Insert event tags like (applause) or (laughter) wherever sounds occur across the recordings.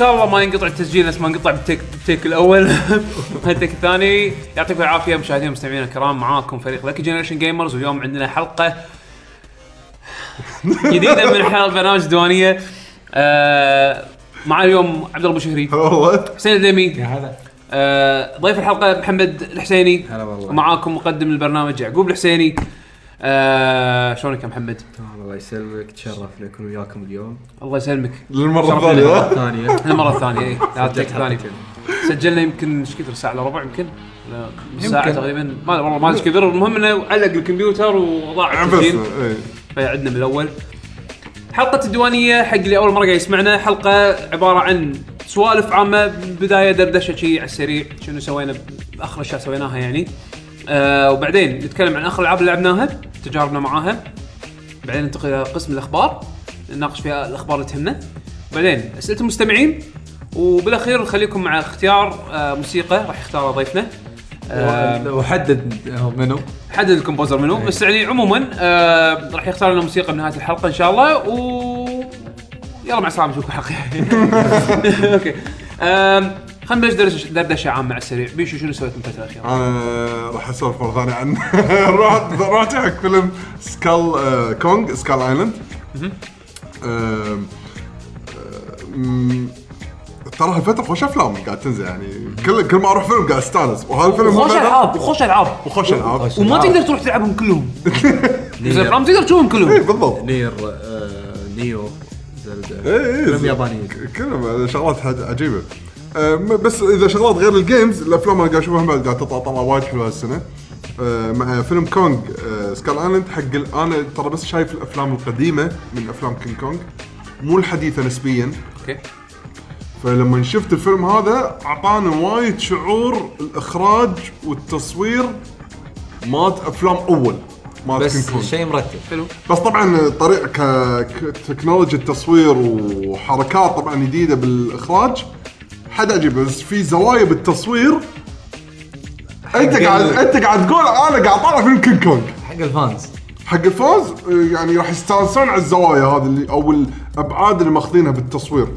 شاء الله ما ينقطع التسجيل نفس ما انقطع بال take بال take الأول. (laughs) ال take الثاني يعطيكم العافية مشاهدينا ومستمعينا الكرام معاكم فريق لكي جنريشن جيمرز واليوم عندنا حلقة (laughs) جديدة من حلقه برنامج الديوانية. آه اليوم عبد الله بوشهري. والله. حسين الدمي يا هلا. آه ضيف الحلقة محمد الحسيني. هلا والله. ومعاكم مقدم البرنامج يعقوب الحسيني. آه شلونك يا محمد؟ تمام الله يسلمك. تشرف نكون وياكم اليوم. الله يسلمك. للمرة الثانية. مرة ها؟ ثانية المره الثانية اي لا حلقتين. سجلنا يمكن إيش كثر؟ ساعة إلا ربع يمكن؟ ساعة. تقريبا. ما والله ما أدري إيش كثر. المهم إنه علق الكمبيوتر وضاع التسجيل. إيه. فعدنا من الأول. حلقة الديوانية حق اللي أول مرة قاعد يسمعنا. حلقة عبارة عن سوالف عامة. بداية دردشة شي على السريع. شنو سوينا؟ بآخر أشياء سويناها يعني. آه وبعدين نتكلم عن آخر الألعاب اللي لعبناها تجاربنا معاها. بعدين ننتقل إلى قسم الأخبار نناقش فيها الأخبار اللي تهمنا. بعدين أسئلة المستمعين وبالأخير نخليكم مع اختيار آه موسيقى راح يختارها ضيفنا. آه وحدد منو. حدد ال composer منو. إيه. بس يعني عموما آه راح يختار لنا موسيقى بنهايه الحلقة إن شاء الله و يلا مع السلامة نشوفكم الحلقة (laughs) okay. خلينا نبلش دردشه دردشه عامه على السريع بيشو شنو سويت الفترة الاخيره؟ أنا راح أسولف مرة ثانية عن رحت رحت حق فيلم Skull آه، كونج Skull Island. آم، آم، ترى هالفترة خوش أفلام قاعد تنزل يعني. كل كل ما أروح فيلم قاعد أستانس. وهذا الفيلم وخوش العاب وخوش العاب. وخوش العاب. وما. تقدر تروح تلعبهم كلهم. (laughs) بس نير. الأفلام تقدر تشوفهم اي كلهم بالضبط. نير آه، new زلدا اي اي فيلم ياباني. كلهم شغلات عجيبة. آه، بس إذا شغلات غير ال games الأفلام اللي قاعد أشوفها بعد قاعد تطلع طلعه وايد حلوة هالسنة. آه، مع فيلم كونج آه، Skull Island حق أنا ترى بس شايف الأفلام القديمة من أفلام كينج كونج مو الحديثة نسبيا. okay. فلما شفت الفيلم هذا اعطاني وايد شعور الإخراج والتصوير مالت أفلام أول مالت كينج بس شيء مرتب حلو. بس طبعا طريقة ك... كتكنولوجيا التصوير وحركات طبعا جديدة بالإخراج. حد عجيب بس في زوايا بالتصوير. انت قاعد انت قاعد تقول أنا قاعد طالع فيلم كينج كونج حق ال fans. حق ال fans آه، يعني راح يستانسون على الزوايا هذه اللي أو الأبعاد اللي ماخذينها بالتصوير.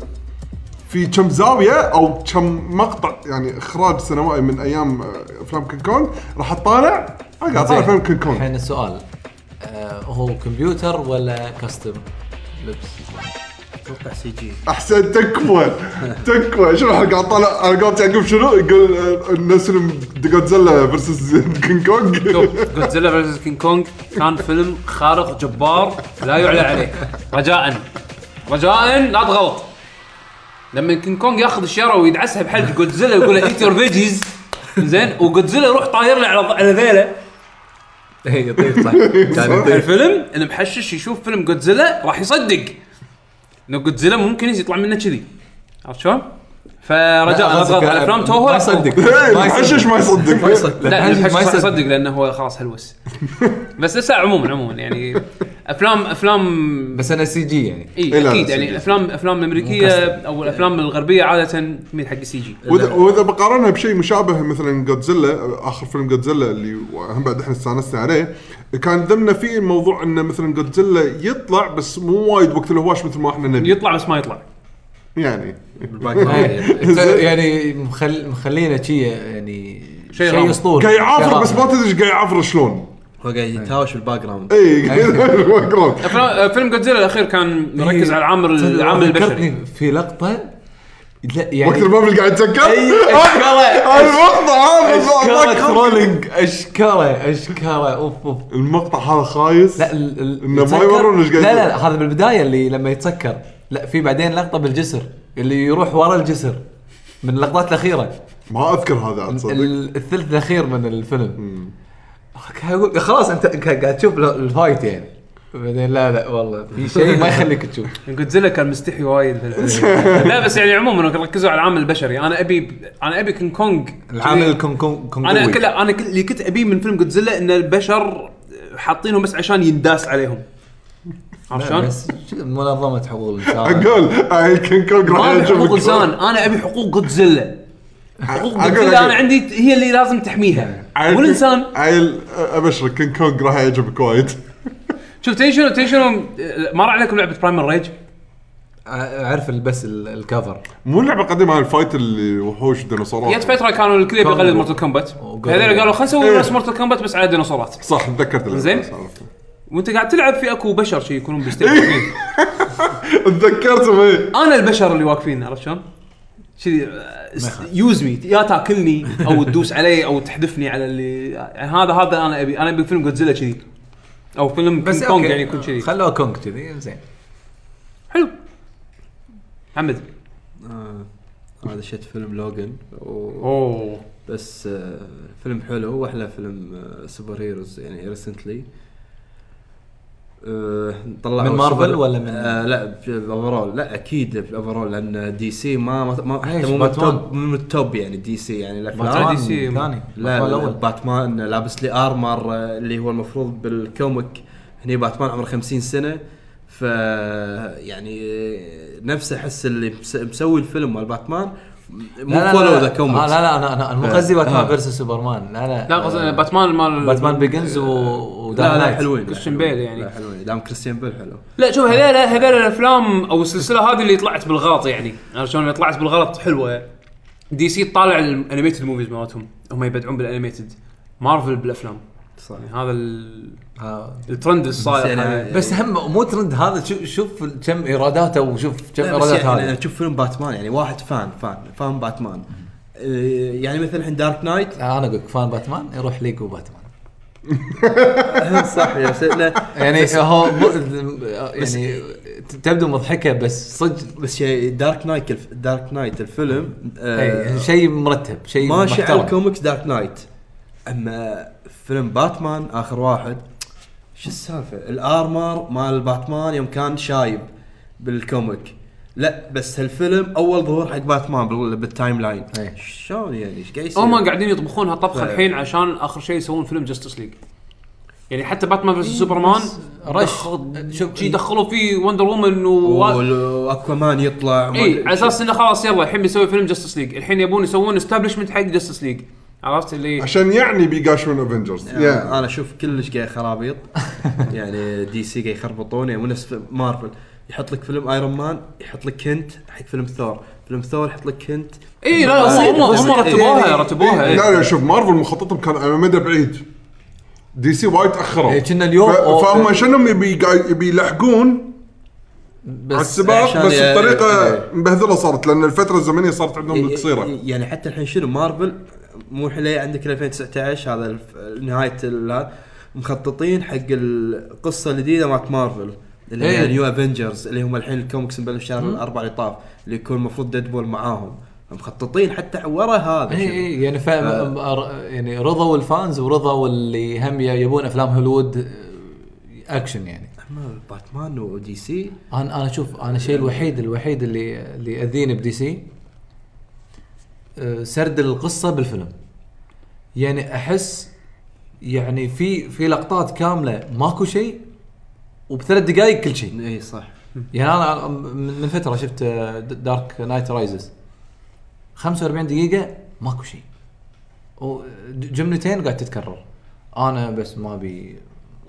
في كم زاوية أو كم مقطع يعني إخراج سينمائي من أيام آه، أفلام كينج كونج راح تطالع قاعد طالع فيلم كينج كونج الحين السؤال آه، هو كمبيوتر ولا costume لبس؟ أتوقع CG. أحسن تكفى تكفى شوف أنا قاعد طالع أنا قاعد يعقوب شنو؟ يقول الناس جودزيلا versus كينج كونج شوف جودزيلا versus كينج كونج كان فيلم خارق جبار لا يعلى عليه. رجاء. رجاء لا تغلط. لما كينج كونج ياخذ الشيره ويدعسها بحلق جودزيلا ويقول له eat your veggies زين وجودزيلا يروح طاير له على على ذيله. اي يطير صح. (laughs) الفيلم اللي محشش يشوف فيلم جودزيلا راح يصدق. إنه جودزيلا ممكن يطلع منه كذي. عرفت شلون؟ فرجاء لا تغلط على الافلام توها (laughs) ما يصدق. ما يصدق. ما يصدق. لا الحشش ما يصدق. لأنه هو خلاص هلوس. بس لسه عموما عموما يعني أفلام أفلام بس أنا CG يعني. إيه، اي لا، أكيد يعني. الافلام الافلام الامريكيه أو الافلام الغربية عادة تميل حق ال CG وإذا وإذا بقارنها بشيء مشابه مثلا جودزيلا آخر فيلم جودزيلا اللي هم بعد إحنا استأنسنا عليه كان ضمنه فيه موضوع إنه مثلا جودزيلا يطلع بس مو وايد وقت الهواش مثل ما إحنا نبي. يطلع بس ما يطلع. يعني. إيه. (laughs) يعني مخل مخلينا شي يعني شيء رام. أسطوري. قاعد يعافر بس ما. تدري إيش قاعد يعافر شلون؟ هو قاعد يتهاوش بال background اي فيلم جودزيلا الأخير كان مركز على العامل العامل البشري ذكرتني في لقطة لا يعني وقت الباب اللي قاعد يتسكر؟ أي أشكاله (laughs) المقطع هذا أتذكر. trolling أشكاله أشكاله أوف أوف. المقطع هذا خايس؟ لا ال- ال- إنه ما يورون إيش قاعد لا لا هذا بالبدايه اللي لما يتسكر. لا في بعدين لقطة بالجسر اللي يروح ورا الجسر من اللقطات الأخيرة. ما أذكر هذا تصدق الثلث الأخير من الفيلم. خلاص أنت قاعد تشوف ال- الفايت يعني. بعدين لا لا والله في شيء ما يخليك تشوف (laughs) جودزيلا كان مستحي وايد في الفيلم. (laughs) لا بس يعني عموما ركزوا على العامل البشري أنا أبي أنا أبي كينج كونج العامل الكون كون كون أنا. كل أنا كل اللي كنت أبيه من فيلم جودزيلا إن البشر حاطينهم بس عشان ينداس عليهم عرفت لا، شلون؟ بس منظمه حقوق الانسان أقول هاي كينج كونج راح ما ابي. حقوق انسان أنا أبي حقوق جودزيلا حقوق أقول- جودزيلا أقول. أنا عندي هي اللي لازم تحميها عيل- والانسان عيل أبشرك كينج كونج راح يعجبك وايد شوف تدري شنو تدري شنو؟ مر عليكم لعبة Primal Rage أعرف بس ال- ال cover. مو اللعبة القديمة هاي ال fight اللي وحوش ديناصورات. جت فتره كانوا الكل يبي يقلد Mortal Kombat هذول قالوا خلينا نسوي إيه. نفس Mortal Kombat بس على ديناصورات. صح تذكرت اللعبة، زين. بس عرفت. وانت قاعد تلعب في اكو بشر شي يكونون بيستيقظون (laughs) تذكرتهم إيه. أنا البشر اللي واقفين عرفت شلون؟ شي use me يا تاكلني أو تدوس علي أو تحذفني على اللي يعني هذا هذا أنا ابي أنا أبي فيلم جودزيلا كذي أو فيلم بس كونج أوكي. يعني يكون كذي خلوها كونج كذي زين. حلو. محمد. آه، هذا شفت فيلم Logan و... أوه. بس آه، فيلم حلو. واحلى فيلم آه، superheroes يعني recently طلعوا من مارفل ولا من- آه لا overall لا أكيد في ال overall لأن DC ما ما-؟ حتى مو من؟ ال top مو من ال top يعني DC يعني الأفلام. DC. ثاني لا باتمان لا الأول باتمان لابس لي armor آه، اللي هو المفروض بال comic هني باتمان عمره 50 سنة ف يعني آه، نفس أحس اللي مس- مسوي الفيلم مال باتمان مو لا لا follow لا, the لا, كوميكس لا لا أنا أنا أنا مو ف- قصدي باتمان آه. versus سوبرمان لا لا. لا قصدي باتمان مال باتمان Begins و و Dark لا لا. حلوين. كريستيان لا، بيل يعني. لا حلوين. damn كريستيان بيل حلو. لا شوف هذول هذول الأفلام أو السلسلة هذه اللي طلعت بالغلط يعني. عرفت شلون؟ اللي طلعت بالغلط حلوة. DC تطالع ال animated movies مالتهم. هم يبدعون بال animated مارفل بالأفلام. صح يعني هذا ال- آه. الترند الصاير يعني- حالياً. بس هم مو ترند هذا. شوف شوف كم ايراداته وشوف كم لا بس ايرادات يعني هذا أشوف فيلم باتمان يعني واحد fan fan fan باتمان. إيه، يعني مثلا الحين Dark Knight أنا أقول لك fan باتمان يروح ليجو باتمان. (laughs) صح يا سيدنا يعني هو يعني تبدو مضحكة بس صدق. بس شيء Dark Knight الف... Dark Knight الفيلم آه، إيه، شيء مرتب شيء ماشي على. ال comics Dark Knight أما فيلم باتمان آخر واحد شو السالفة؟ ال armor مال باتمان يوم كان شايب بال comic. لا بس هالفيلم أول ظهور حق باتمان بال- بال timeline إيه. شلون يعني؟ إيش قاعد يصير؟ هم قاعدين يطبخونها طبخة ف- الحين عشان آخر شيء يسوون فيلم Justice League يعني حتى باتمان versus سوبرمان rush. شوف- شي دخلوا فيه Wonder Woman و و Aquaman يطلع اي على أساس إنه خلاص يلا الحين بيسوي فيلم Justice League الحين يبون يسوون establishment حق Justice League عرفت اللي عشان يعني بيقاشون Avengers يعني أنا أشوف كلش قاعد خرابيط. (laughs) يعني DC قاعد يخربطون يعني مو نفس مارفل يحط لك فيلم Iron Man يحط لك hint حق فيلم ثور فيلم ثور يحط لك هنت اي لا هم هم, رتبوها إيه، رتبوها إيه. لا لا شوف مارفل مخططهم كان على مدى بعيد. DC وايد تاخروا إيه، كنا اليوم فهم شنو يبي يبي يلحقون؟ على بس السباق عشان بس بطريقه إيه. مبهذلة صارت لأن الفترة الزمنية صارت عندهم قصيرة. يعني حتى الحين شنو؟ مارفل مو الحين عندك 2019 هذا نهاية مخططين حق القصة الجديدة مالت مارفل اللي هي إيه. New Avengers اللي هم الحين الكوميكس مبلش شهر الاربع اللي طاف اللي يكون المفروض Deadpool معاهم. مخططين حتى ورا هذا اي. اي يعني فاهم يعني رضوا ال fans ورضوا اللي هم يبون أفلام هوليوود آه، اكشن يعني. أما باتمان و DC أنا أنا شوف أنا الشيء الوحيد الوحيد اللي اللي ياذيني ب DC آه، سرد القصة بالفيلم. يعني أحس يعني في في لقطات كاملة ماكو شيء وبثلاث دقائق كل شيء. إي صح. يعني أنا من فترة شفت Dark Knight Rises 45 دقيقة ماكو شيء. جملتين قاعد تتكرر. أنا بس ما أبي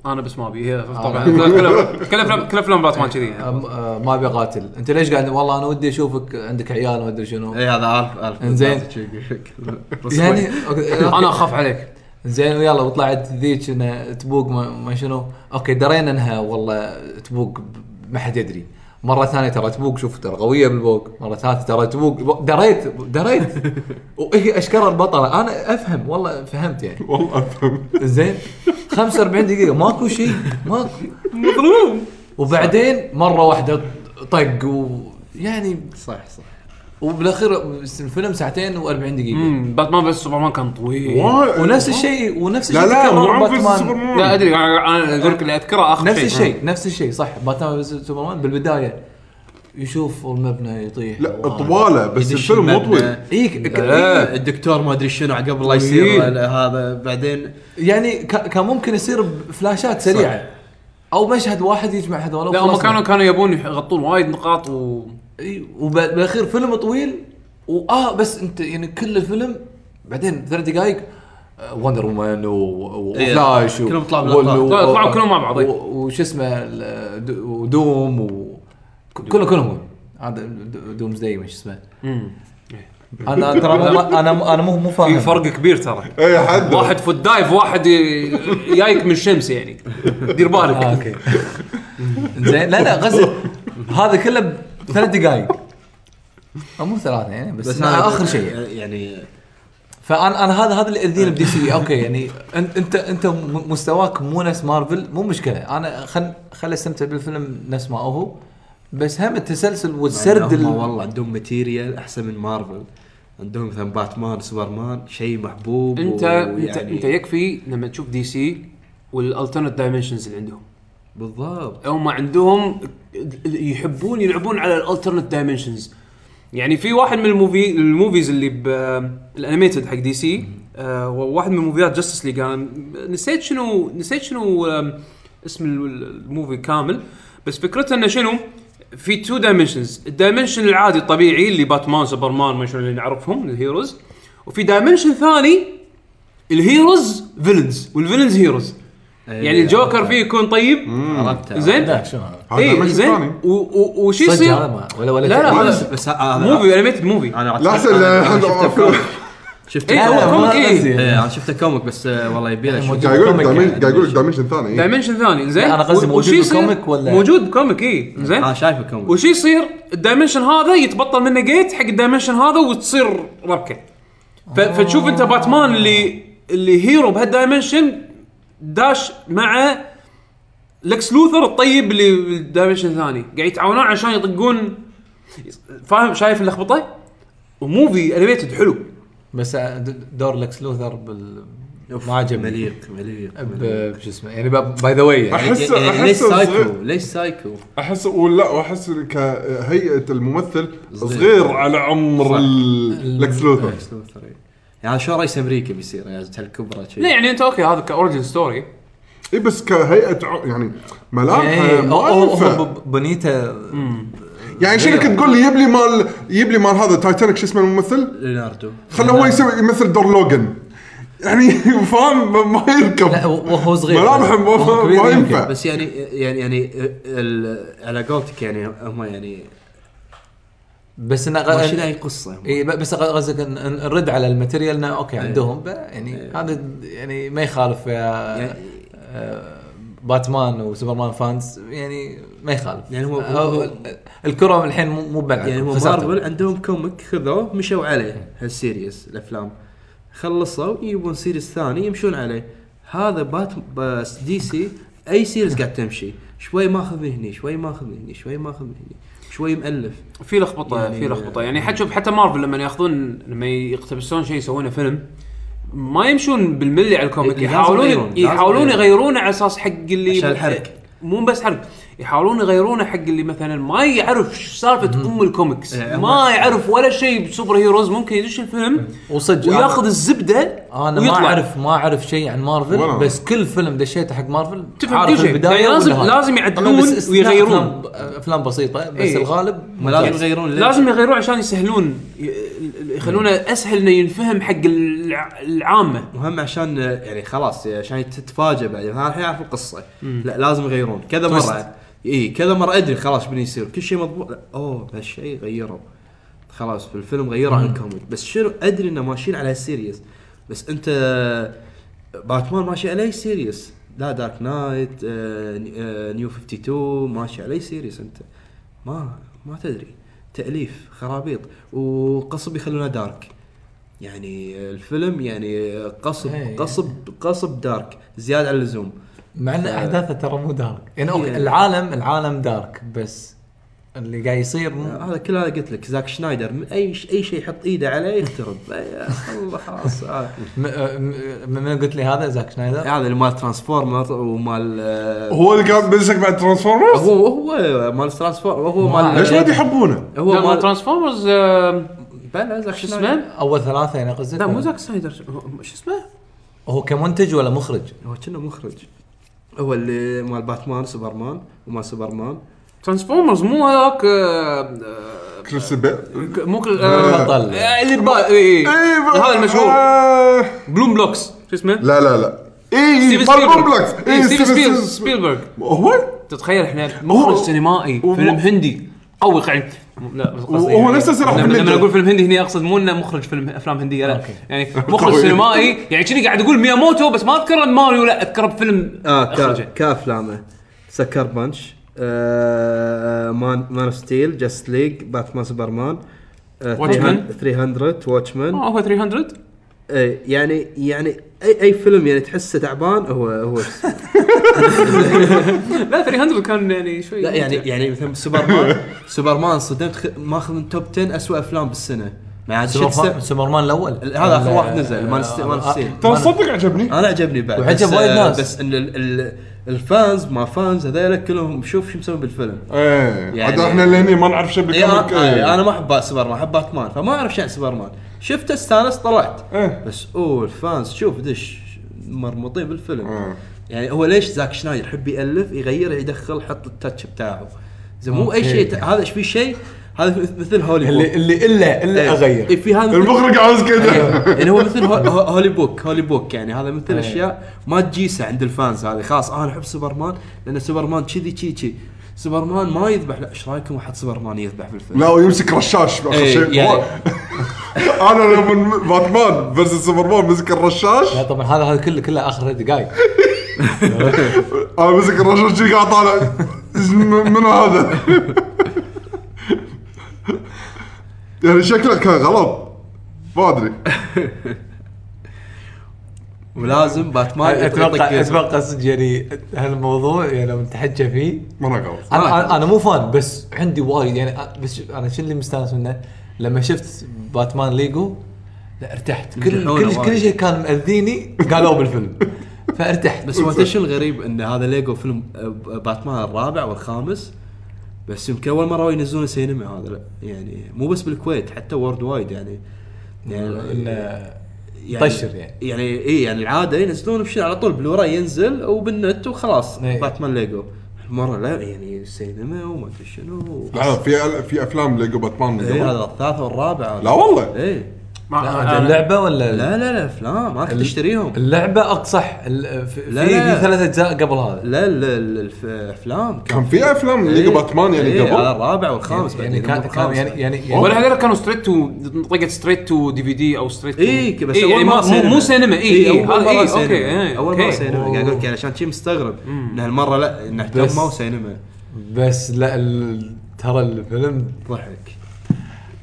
أنا بس ما أبي. هي طبعا كل افلام كل افلام باتمان كذي. ما أبي أقاتل. أنت ليش قاعد والله أنا ودي أشوفك عندك عيال ما أدري شنو. اي هذا الف ألف إنزين. يعني أوكي، أنا أخاف عليك. زين ويلا وطلعت ذيك تبوق ما, ما شنو. أوكي درينا إنها والله تبوق ما حد يدري. مرة ثانية ترى تبوق شوف ترى قوية بالبوق مرة ثالثة ترى تبوق دريت دريت. وهي اشكال البطلة. أنا أفهم والله فهمت يعني. والله أفهم. زين. 45 دقيقة. ماكو شيء ماكو. مظلوم. وبعدين مرة واحدة طق ويعني صح صح. وبالاخير الفيلم ساعتين و40 دقيقة امم باتمان بس سوبرمان كان طويل. ونفس الشيء ونفس الشيء لا لا عم باتمان. لا أدري أنا أنا أقول لك اللي أذكره آخر نفس شيء الشيء نفس الشيء صح باتمان versus سوبرمان بالبداية يشوف المبنى يطيح لا. طوالة بس الفيلم مو. طويل إيك آه، الدكتور ما أدري شنو قبل لا يصير. هذا بعدين يعني كان ممكن يصير بفلاشات سريعة أو مشهد واحد يجمع هذول لا هم. كانوا كانوا يبون يغطون وايد نقاط و إي وبالاخير فيلم طويل واه بس أنت يعني كل الفيلم بعدين ثلاث دقائق وندر وومن وفلاش و- كلهم طلعوا طلعوا كلهم مع بعض،. و- وش اسمه ودوم و كلهم كلهم هذا دومز داي مش اسمه. أنا ترى أنا أنا مو مو فاهم. في فرق كبير ترى. إي حد. واحد فوت دايف واحد جايك من الشمس يعني. دير آه، بالك أوكي. زين لا لا قصدي (laughs) هذا كله بثلاث دقائق أو مو ثلاثة يعني بس, بس هذا- آخر شيء. يعني فأنا أنا هذا هذا اللي يأذيني بدي سي أوكي يعني انت أنت أنت مستواك مو نفس مارفل مو مشكلة. أنا خل خل استمتع بالفيلم نفس ما هو بس هم التسلسل والسرد هم ال- والله عندهم material أحسن من مارفل. عندهم مثلا Batman Superman شيء محبوب أنت ويعني- أنت انت يكفي لما تشوف DC وال alternate dimensions اللي عندهم. بالضبط. هم عندهم يحبون يلعبون على ال alternate dimensions يعني في واحد من ال movie ال movies اللي بال animated حق DC آه واحد من movie ات Justice League أنا نسيت شنو نسيت شنو اسم ال- ال movie كامل بس فكرته إنه شنو؟ في two dimensions ال dimension العادي الطبيعي اللي Batman Superman ما شنو اللي نعرفهم ال heroes وفي dimension ثاني ال heroes villains وال villains heroes يعني الجوكر فيه يكون طيب؟ عرفت زين. لا شنو هذا؟ هذا اي زين. وش يصير؟ ولا ولا لا لا بس- بس movie animated movie أنا لا. comic. شفته إيه، comic. هو comic إيه. إيه، أنا شفته comic بس آه، والله يبي له. موجود. قاعد يقول comic يعني. قاعد يقول dimension ثاني. إيه. dimension ثاني زين. لا، أنا قصدي موجود بال comic ولا- موجود ب comic اي زين. أنا شايفه comic. وش يصير؟ ال dimension هذا يتبطل منه جيت حق ال dimension هذا وتصير ربكه فتشوف أنت باتمان اللي اللي hero بهال dimension داش مع Lex Luthor الطيب اللي بال dimension الثاني قاعد يتعاونون عشان يطقون فاهم؟ شايف اللخبطه؟ و movie animated حلو. بس دور Lex Luthor بال ما عجبني. مليق مليق ب- بشو اسمه يعني by the way يعني أحس- يعني ليش أحسه صغير. سايكو ليش سايكو؟ أحس ولا واحس كهيئة الممثل صغير. صغير على عمر Lex Luthor، إيه. يعني شو رئيس أمريكا بيصير؟ يعني هالكبره شيء لا يعني أنت okay هذا ك origin story اي بس كهيئة يعني ملامحه يعني ما بنيته يعني شنو كنت تقول لي؟ يجيب لي مال يجيب لي مال هذا تايتانيك شو اسمه الممثل؟ ليوناردو. خله هو يسوي يمثل دور Logan يعني (laughs) فاهم؟ ما- ما يركب. لا وهو صغير. ملامحه ما- وهو كبير ما يمكن. ينفع. بس يعني يعني يعني ال- على قولتك يعني هم يعني بس انه غ... اي قصة هم. اي بس قصدك نرد على ال material إنه okay إيه. عندهم يعني إيه. هذا يعني ما يخالف يا يعني- آه، Batman و Superman fans يعني ما يخالف يعني هو- هو هو- الكرة الحين مو بلعب يعني خسرتهم. مارفل عندهم comic خذوه مشوا عليه هال series الأفلام خلصوا يبون series ثاني يمشون عليه هذا بات بس DC أي series قاعد تمشي شوي ماخذ من هني شوي ماخذ من هني شوي ماخذ من هني شوي مؤلف في لخبطة يعني- في لخبطة. يعني حتى شوف حتى مارفل لما ياخذون لما يقتبسون شيء يسوونه فيلم ما يمشون بالملي على ال comic يحاولون يحاولون يغيرون. يغيرونه على أساس حق اللي عشان الحرق. مو بس حرق. يحاولون يغيرونه حق اللي مثلا ما يعرف سالفة أم الكوميكس إيه، ما يعرف ولا شيء ب superheroes ممكن يدش الفيلم وصدق وياخذ الزبدة أنا ما ويطلع. اعرف ما أعرف شيء عن مارفل ولا. بس كل فيلم دشيته حق مارفل تفهم عارف كل شيء. البداية يعني لازم- والنهاية. لازم يعدلون استثناء ويغيرون. أفلام- أفلام بسيطة بس إيه. الغالب ما لازم. يغيرون ليش؟ لازم يغيرون عشان يسهلون ي- يخلونه أسهل إنه ينفهم حق الع- العامة مهم عشان يعني خلاص عشان تتفاجئ بعدين الحين أعرف القصة لا لازم يغيرون كذا twist. مرة اي كذا مرة أدري خلاص بني يصير. كل شيء مضبوط. لا، أوه بهالشيء غيروا. خلاص في الفيلم غيروا عن ال comic. بس شنو؟ أدري إنه ماشيين على ال series بس أنت باتمان ماشي على series لا Dark Knight New 52 ماشي على series أنت. ما ما تدري. تأليف خرابيط. وغصب يخلونه dark يعني الفيلم يعني غصب إيه. غصب غصب dark زيادة عن اللزوم. مع إن ف- أحداثه ترى مو dark يعني okay إيه. العالم العالم dark بس اللي قاعد يصير مو هذا كل هذا قلت لك Zack Snyder من أي ش- أي شيء يحط إيده عليه يخترب (laughs) يا الله خلاص آه. م- م- من قلت لي هذا Zack Snyder هذا اللي مال Transformer ومال آه، هو اللي قاعد بيزك بعد ترانسفورمرز هو هو مال ترانسفورمر هو ما مال ليش وايد يحبونه؟ هو مال ترانسفورمرز بلا زاك شو شنايدر اسمه؟ أول ثلاثة يعني قصدك لا مو؟ زاك سنايدر شو اسمه؟ هو كمنتج ولا مخرج؟ هو كأنه مخرج هو اللي مال باتمان سوبرمان ومال سوبرمان. ترانسفورمرز مو هذاك آه، آه، كريس بيل مو كل- آه، بطل. آه، اللي ببال اي اي هذا المشهور. آه، بلوم بلوكس. شو اسمه؟ لا لا لا. اي ستيفن سبيلبرغ. بومبلكس اي ستيفن سبيل- سبيلبرغ. هو؟ تتخيل إحنا مخرج سينمائي فيلم هندي قوي يعني لا بس قصدي وهو يعني نفس السلاح لما-. لما أقول فيلم هندي هني أقصد مو إنه مخرج فيلم أفلام هندية لا أوكي. يعني (laughs) مخرج. سينمائي يعني كذي قاعد أقول مياموتو بس ما اذكر ماريو لا اذكره بفيلم آه كا- كأفلامه سكر بانش آه مان مان أوف ستيل جاست ليج باتمان سوبرمان آه Watchmen. 300 Watchmen آه هو 300 إيه يعني يعني اي أي فيلم يعني تحسه تعبان هو هو لا 300 كان يعني شوي لا يعني يعني مثلا سوبرمان سوبرمان صدمت خ- ماخذ من top 10 اسوء أفلام بالسنة. ما عاد شفت سوبرمان سوبرمان الأول. هذا آخر واحد نزل man steel man ترى صدق عجبني. أنا عجبني بعد وعجب بس- وايد آه، ناس. بس إن ال- ال- ال fans ما fans هذول كلهم شوف شو مسوي بالفيلم. إيه يعني- إحنا اللي هني ما نعرف شيء إيه بال comic أنا. أنا ما أحب سوبرمان أحب باتمان فما أعرف شيء عن سوبرمان. شفته استانست طلعت. إيه. بس أوه ال fans شوف دش مرموطين بالفيلم. إيه. يعني هو ليش زاك سنايدر يحب يألف يغير يدخل يحط ال touch بتاعه. زي مو أي. شيء هذا إيش في شيء؟ هذا مث- مثل holy اللي book اللي الا إلا إيه. أغير. إيه، في هذا المخرج عاوز كذا. يعني هو مثل هو- هو- هولي بوك هولي بوك يعني. هذا مثل إيه. أشياء ما تجيسه عند ال fans هذه. خلاص أنا أحب سوبرمان لأن سوبرمان كذي كذي كذي. سوبرمان ما يذبح. لا إيش رأيكم احد سوبرمان يذبح بالفيلم؟ لا ويمسك رشاش باخر إيه، شيء يعني- (laughs) أنا لما باتمان versus سوبرمان مسك الرشاش. لا طبعا هذا هذا كله كله آخر دقائق (laughs) أنا مسك الرشاش قاعد طالع. من هذا؟ (laughs) يعني شكله كان غلط. ما أدري. ولازم باتمان أتوقع أتوقع صدق يعني هالموضوع يعني لو نتحكى فيه. ما أنا غلط أنا مو fan بس عندي وايد يعني بس أنا شو اللي مستانس منه؟ لما شفت باتمان ليجو لا ارتحت. كل كل. كل شيء كان مأذيني قالوه بالفيلم. (laughs) فارتحت. بس هو شو الغريب؟ إن هذا ليجو فيلم باتمان الرابع والخامس بس يمكن أول مرة ينزلون سينما هذا لا يعني مو بس بالكويت حتى worldwide يعني. إنه يعني طشر يعني. يعني اي يعني العادة ينزلون بشيء على طول بلوراي ينزل وبالنت وخلاص. إيه. باتمان ليجو. المره لا يعني سينما وما أدري شنو. لا في في أفلام ليجو باتمان من اي قبل؟ هذا الثالث والرابع. لا والله. اي ما- لا، اللعبة ولا لا لا لا افلام ما كنت اشتريهم اللعبة أقصد ال- في لا، في لا. ثلاث أجزاء قبل هذا. لا ال- ال- الف- الافلام كان في أفلام ليجو إيه. باتمان يعني إيه، هذا قبل الرابع والخامس يعني كان كان يعني يعني ولا يعني هذول كانوا straight to طقت straight to DVD أو straight اي بس إيه أول يعني مره مو مو سينما اي اي أول هذا مره اي سينما. أوكي إيه، أول مره. سينما. قاعد أقول لك يعني عشان شي مستغرب. إن هالمرة لا انه اهتموا سينما. بس لا ال- ترى الفيلم ضحك.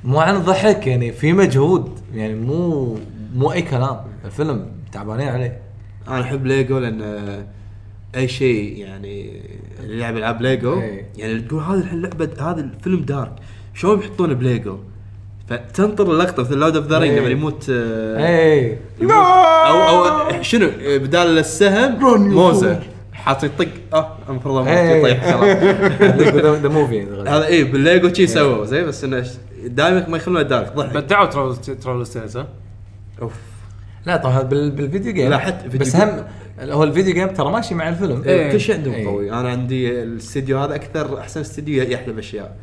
مو عن الضحك يعني في مجهود يعني مو مو أي كلام. الفيلم تعبانين عليه. أنا أحب ليجو لأن أي شيء يعني اللي يلعب العاب ليجو. إيه. يعني تقول هذا الحين لعبه هذا الفيلم dark. شلون بيحطونه بليجو؟ فتنطر اللقطة مثل Lord of the Rings إيه. لما يموت آه، اي يموت. أو أو شنو؟ بدال السهم موزة. حاط يطق آه المفروض أموت إيه. يطيح خلاص. (laughs) هذا إيه بالليجو شي سووا زي بس إنه دائما ما يخلونه dark ضحك. بدعوا troll steals ها؟ أوف. لا طبعا بال- بال video game لا، حتى فيديو بس. هم هو ال video game ترى ماشي مع الفيلم. إيه. كل شيء عندهم إيه. قوي. أنا عندي الاستديو هذا أكثر أحسن استديو يحلب أشياء.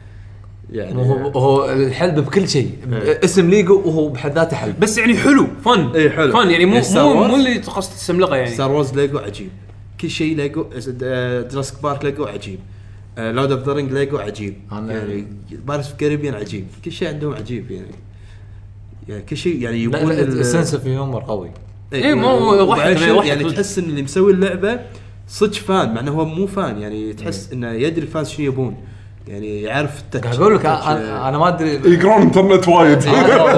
يعني هو هو الحلب بكل شيء. إيه. اسم ليجو وهو بحد ذاته حلب. بس يعني حلو فن. إيه، حلو. فن يعني مو مو. مو اللي قصد تسملقه يعني. Star Wars ليجو عجيب. كل شيء ليجو Jurassic Park ليجو عجيب. Lord of the Rings ليجو عجيب. أنا- يعني Pirates of Caribbean عجيب. كل شيء عندهم عجيب يعني. يعني كل شيء يعني يبون السنس اوف هيومر قوي. إيه، مو- شنو، ضحك يعني. تحس إن اللي مسوي اللعبة صدق fan مع إنه هو مو fan. يعني تحس إنه يدري ال fans شنو يبون. يعني يعرف ال touch قاعد أقول لك أنا أنا ما ادري يقرون انترنت وايد.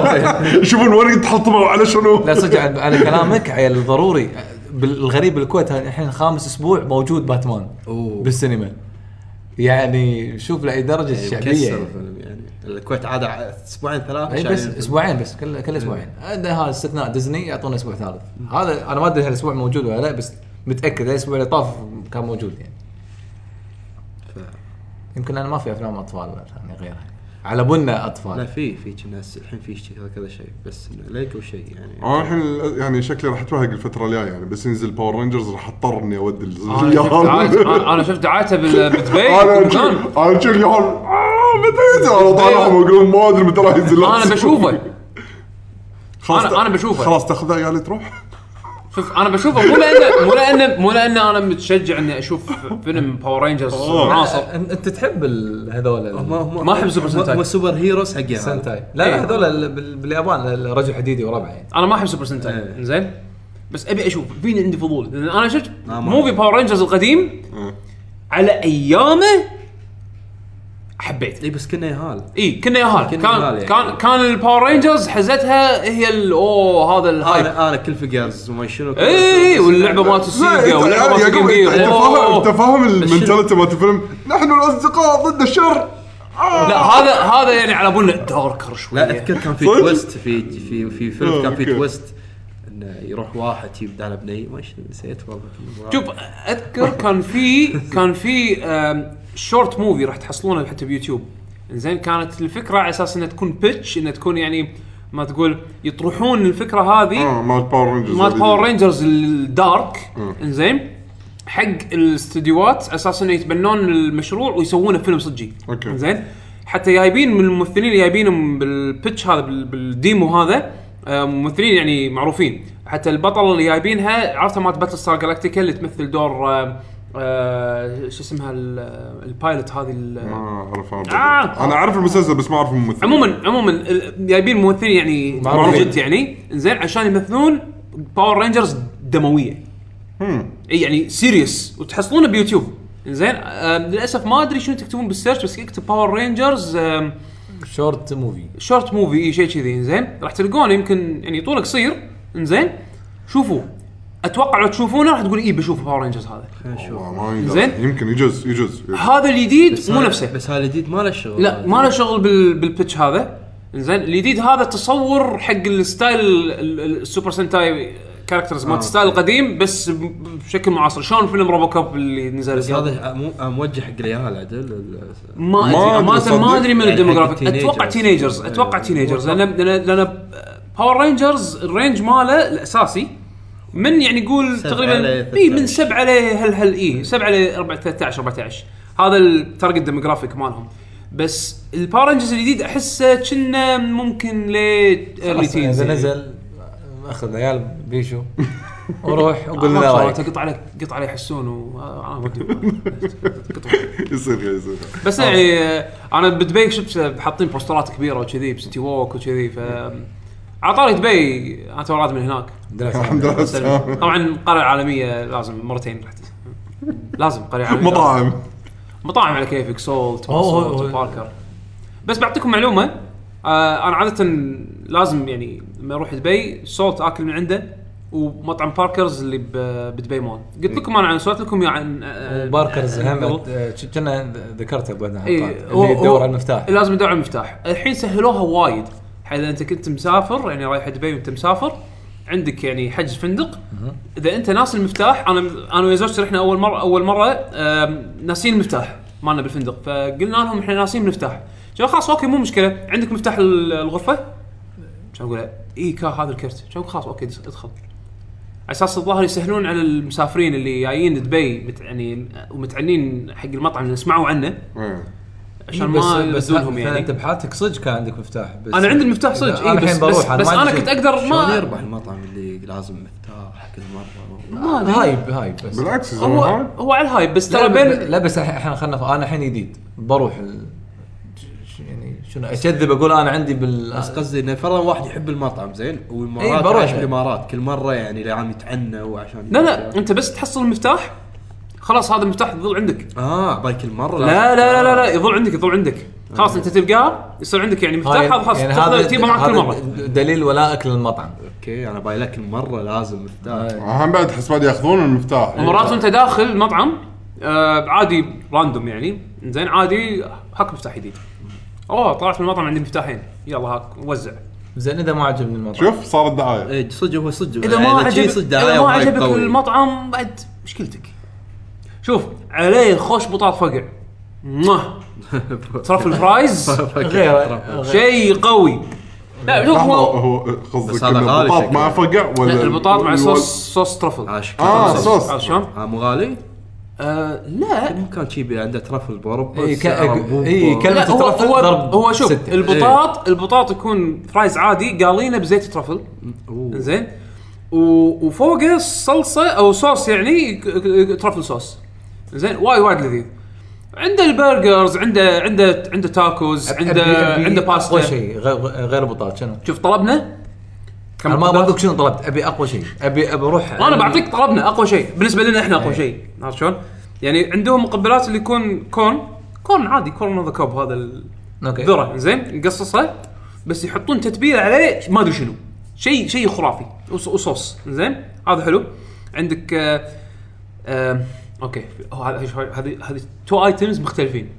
(laughs) يشوفون وين تحطموا على شنو. لا صدق على كلامك عيل ضروري. بالغريب بالكويت الحين خامس أسبوع موجود باتمان أوه. بالسينما. يعني شوف لأي درجة يعني الشعبيه يعني. يعني الكويت عادة ع- أسبوعين ثلاثة اي بس. أسبوعين بس كل كل أسبوعين. هذا هذا استثناء ديزني يعطونا أسبوع ثالث. هذا أنا ما أدري هالاسبوع موجود ولا لا بس متأكد الأسبوع اللي طاف كان موجود يعني. يمكن أنا ما في أفلام أطفال ثانية غيرها. على بالنا لا اطفال في في ناس الحين في شيء كذا شيء بس إنه ليجو شيء يعني. أنا الحين يعني شكلي راح أتوهق الفترة الجاية يعني بس ينزل Power Rangers راح اضطر اني اودي (laughs) أنا شفت أنا- أنا شفت دعايته بدبي أنا. أنا أشوف اليهال آه، متى ينزل أنا طالعهم أقول ما أدري متى راح ينزل. أنا بشوفه. خلاص أنا بشوفه. خلاص تاخذ عيالي تروح. شوف أنا بشوفه مو لأن مو لأن مو لأن أنا متشجع إني أشوف فيلم Power Rangers عناصر انت تحب ال- هذول ال- ما أحب super sentai. هم superheroes حق sentai لا لا هذول ال- بال- باليابان الرجل حديدي وربعه يعني. أنا ما أحب super sentai إيه. زين بس أبي أشوف فيني عندي فضول. لأن أنا شفت آه، ما- movie Power Rangers القديم إيه. على أيامه حبيت اي بس كنا يهال اي كنا ياهال كنا كان يعني. كان كان ال Power Rangers حزتها هي ال- أوه هذا ال hype أنا أنا كل figures وما شنو اي إيه، واللعبة مالت السيجا إنت واللعبة مالت يعقوب الجيم إنت جير أنت فاهم انت أوه. فاهم المنتاليتي مالت الفيلم نحن الأصدقاء ضد الشر آه. لا هذا هذا يعني على بالنا داركر شوي لا اذكر كان في؟ تويست في في في فيلم آه، كان في. تويست إنه يروح واحد يبدأ على بنيه ما نسيت والله. شوف أذكر كان في كان في شورت موفي راح تحصلونه حتى بيوتيوب زين كانت الفكرة على أساس إنها تكون بيتش إنها تكون يعني ما تقول يطرحون الفكرة هذه. آه مال Power Rangers مال Power Rangers ال dark إنزين حق الاستديوهات أساس إنه يتبنون المشروع ويسوونه فيلم صجي أوكي. زين حتى جايبين من الممثلين اللي جايبينهم بال pitch هذا بال- بال demo هذا آه، ممثلين يعني معروفين. حتى البطل اللي جايبينها عرفتها مالت Battlestar Galactica اللي تمثل دور آه، آه، شو اسمها ال- ال pilot هذه ال- ما أعرف آه. أنا أعرف المسلسل بس ما أعرف الممثل. عموما عموما ال- جايبين ممثلين يعني. جد يعني. زين عشان يمثلون Power Rangers دموية. إي يعني serious وتحصلونه بيوتيوب. زين آه للأسف ما أدري شنو تكتبون بال search بس اكتب Power Rangers آه short movie short movie إي شيء كذي. زين راح تلقونه. يمكن يعني طوله قصير. زين شوفوا أتوقع لو تشوفونه راح تقول اي بشوف Power Rangers هذا والله ما يندرى. زين. يمكن يجوز يجوز هذا الجديد مو نفسه بس هذا الجديد ما له شغل لا ما له شغل بال بال pitch هذا زين الجديد هذا تصور حق ال style ال- ال- ال Super Sentai characters مال آه. ال style القديم بس ب- بشكل معاصر شلون فيلم RoboCop اللي نزل بس. هذا مو موجه حق العيال عدل ال- ما ما أدري أدري امانه صدق. ما أدري من يعني حق ال demographic ال teenagers. أتوقع تينيجرز أتوقع إيه. teenagers لأن لأن لأن Power Rangers ال range ماله الأساسي. من يعني يقول سبعة تقريبا اي من 13. 7 ل هل هل اي 7 ل 13 14 هذا ال target demographic مالهم. بس ال Power Rangers الجديد أحسه كنا ممكن ل early teens إذا نزل أخذ عيال بيشو. (laughs) وروح وقول لنا رايك رايك. قط عليه قط عليه حسون و آه، ودي يصير يصير. بس يعني آه، أنا بدبي شفت حاطين بوسترات كبيرة وكذي ب City Walk وكذي ف عطاري دبي أنا تو راد من هناك. الحمد لله. طبعا القرية العالمية لازم مرتين رحت لازم قرية عالمية. مطاعم. مطاعم على كيفك Salt. و Parker's بس بعطيكم معلومة آه أنا عادة لازم يعني لما أروح دبي Salt آكل من عنده ومطعم Parker's اللي ب- بدبي مول. قلت لكم أنا عن Salt لكم عن آه، و Parker's آه، هم. آه، كنا ذكرته بعدها اي اللي يدور على المفتاح. لازم يدور على المفتاح. الحين سهلوها وايد. إذا أنت كنت مسافر يعني رايح دبي وأنت مسافر عندك يعني حجز فندق. إذا أنت ناس المفتاح أنا أنا ويا زوجتي رحنا أول مره أول مرة ناسين المفتاح مالنا بالفندق. فقلنا لهم إحنا ناسين المفتاح. قالوا خلاص أوكي مو مشكلة. عندك مفتاح ال- الغرفة؟ كان أقول إي كا هذا الكرت. كان خلاص أوكي ادخل. على أساس الظاهر يسهلون على المسافرين اللي جايين دبي يعني ومتعنين حق المطعم اللي سمعوا عنه. عشان ما يبدونهم يعني. أنت بحالتك صدق كان عندك مفتاح بس أنا عندي المفتاح صدق أنا اي الحين بس بروح بس, بس ما أنا كنت أقدر شلون ما يربح المطعم اللي لازم مفتاح كل مرة؟ ما. هايب هايب بس. بالعكس هو. هو على الهايب بس لا ترى بين لا بس إحنا خلينا أنا الحين جديد بروح يعني شنو اكذب أقول أنا عندي بال بس قصدي إنه فرضا واحد يحب المطعم زين؟ إيه، والامارات بروح. عايش بالامارات كل مرة يعني عم يتعنى وعشان لا لا أنت بس تحصل المفتاح خلاص هذا المفتاح يظل عندك. آه باي كل مره لا لا لا لا, لا يظل عندك يظل عندك. خلاص انت تلقاه يصير عندك يعني مفتاح هاي- هذا خلاص يعني تاخذه هذا تجيبه معك كل مرة. دليل ولائك للمطعم. أوكي أنا باي لك مرة لازم مفتاح. هم بعد حس بعد يأخذون المفتاح. ومرات وانت داخل المطعم آه عادي random يعني. زين عادي هاك مفتاح جديد. أوه طلعت من المطعم عندي مفتاحين. يلا هاك وزع. زين إذا ما عجبني المطعم. شوف صارت دعاية. إيه صدق هو صدق. إذا ما يعني شي عجبك صدق إذا ما عجبك. المطعم بعد مشكلتك. شوف عليه خوش بطاط فقع مو آه. (laughs) truffle fries غير. شيء قوي. لا شوف هو هو بس قصدك هذا غالي بطاط شكله. مع فقع ولا لا، البطاط مع صوص صوص truffle عاش آه صوص. عرفت شلون؟ آه مو غالي؟ آه لا. مو كان شي عنده truffle بأوروبا إيه، ك- سعره مو- إيه، كلمة لا هو ال truffle هو, ضرب هو شوف ستة. البطاط البطاط يكون fries عادي قالينه بزيت truffle. زين. و- وفوقه صلصة أو صوص يعني ك- ك- truffle صوص. زين وايد وايد لذيذ. عنده ال burgers عنده عنده عنده تاكوز عنده عنده أقوى باستا شيء غير غير بطاط شنو؟ شوف طلبنا؟ أنا ما بقولك شنو طلبت أبي أقوى شيء. ابي أبي أروح. أنا بعطيك طلبنا أقوى شيء. بالنسبة لنا إحنا أقوى إيه. شيء عرفت شلون؟ يعني عندهم مقبلات اللي يكون corn corn عادي corn on the cob هذا ال- أوكي. ذرة. زين نقصصه بس يحطون تتبيلة عليه ما أدري شنو. شيء شيء خرافي. وص- وصوص. زين هذا حلو. عندك آه آه أوكي. هو هذا هذه هذه two items مختلفين.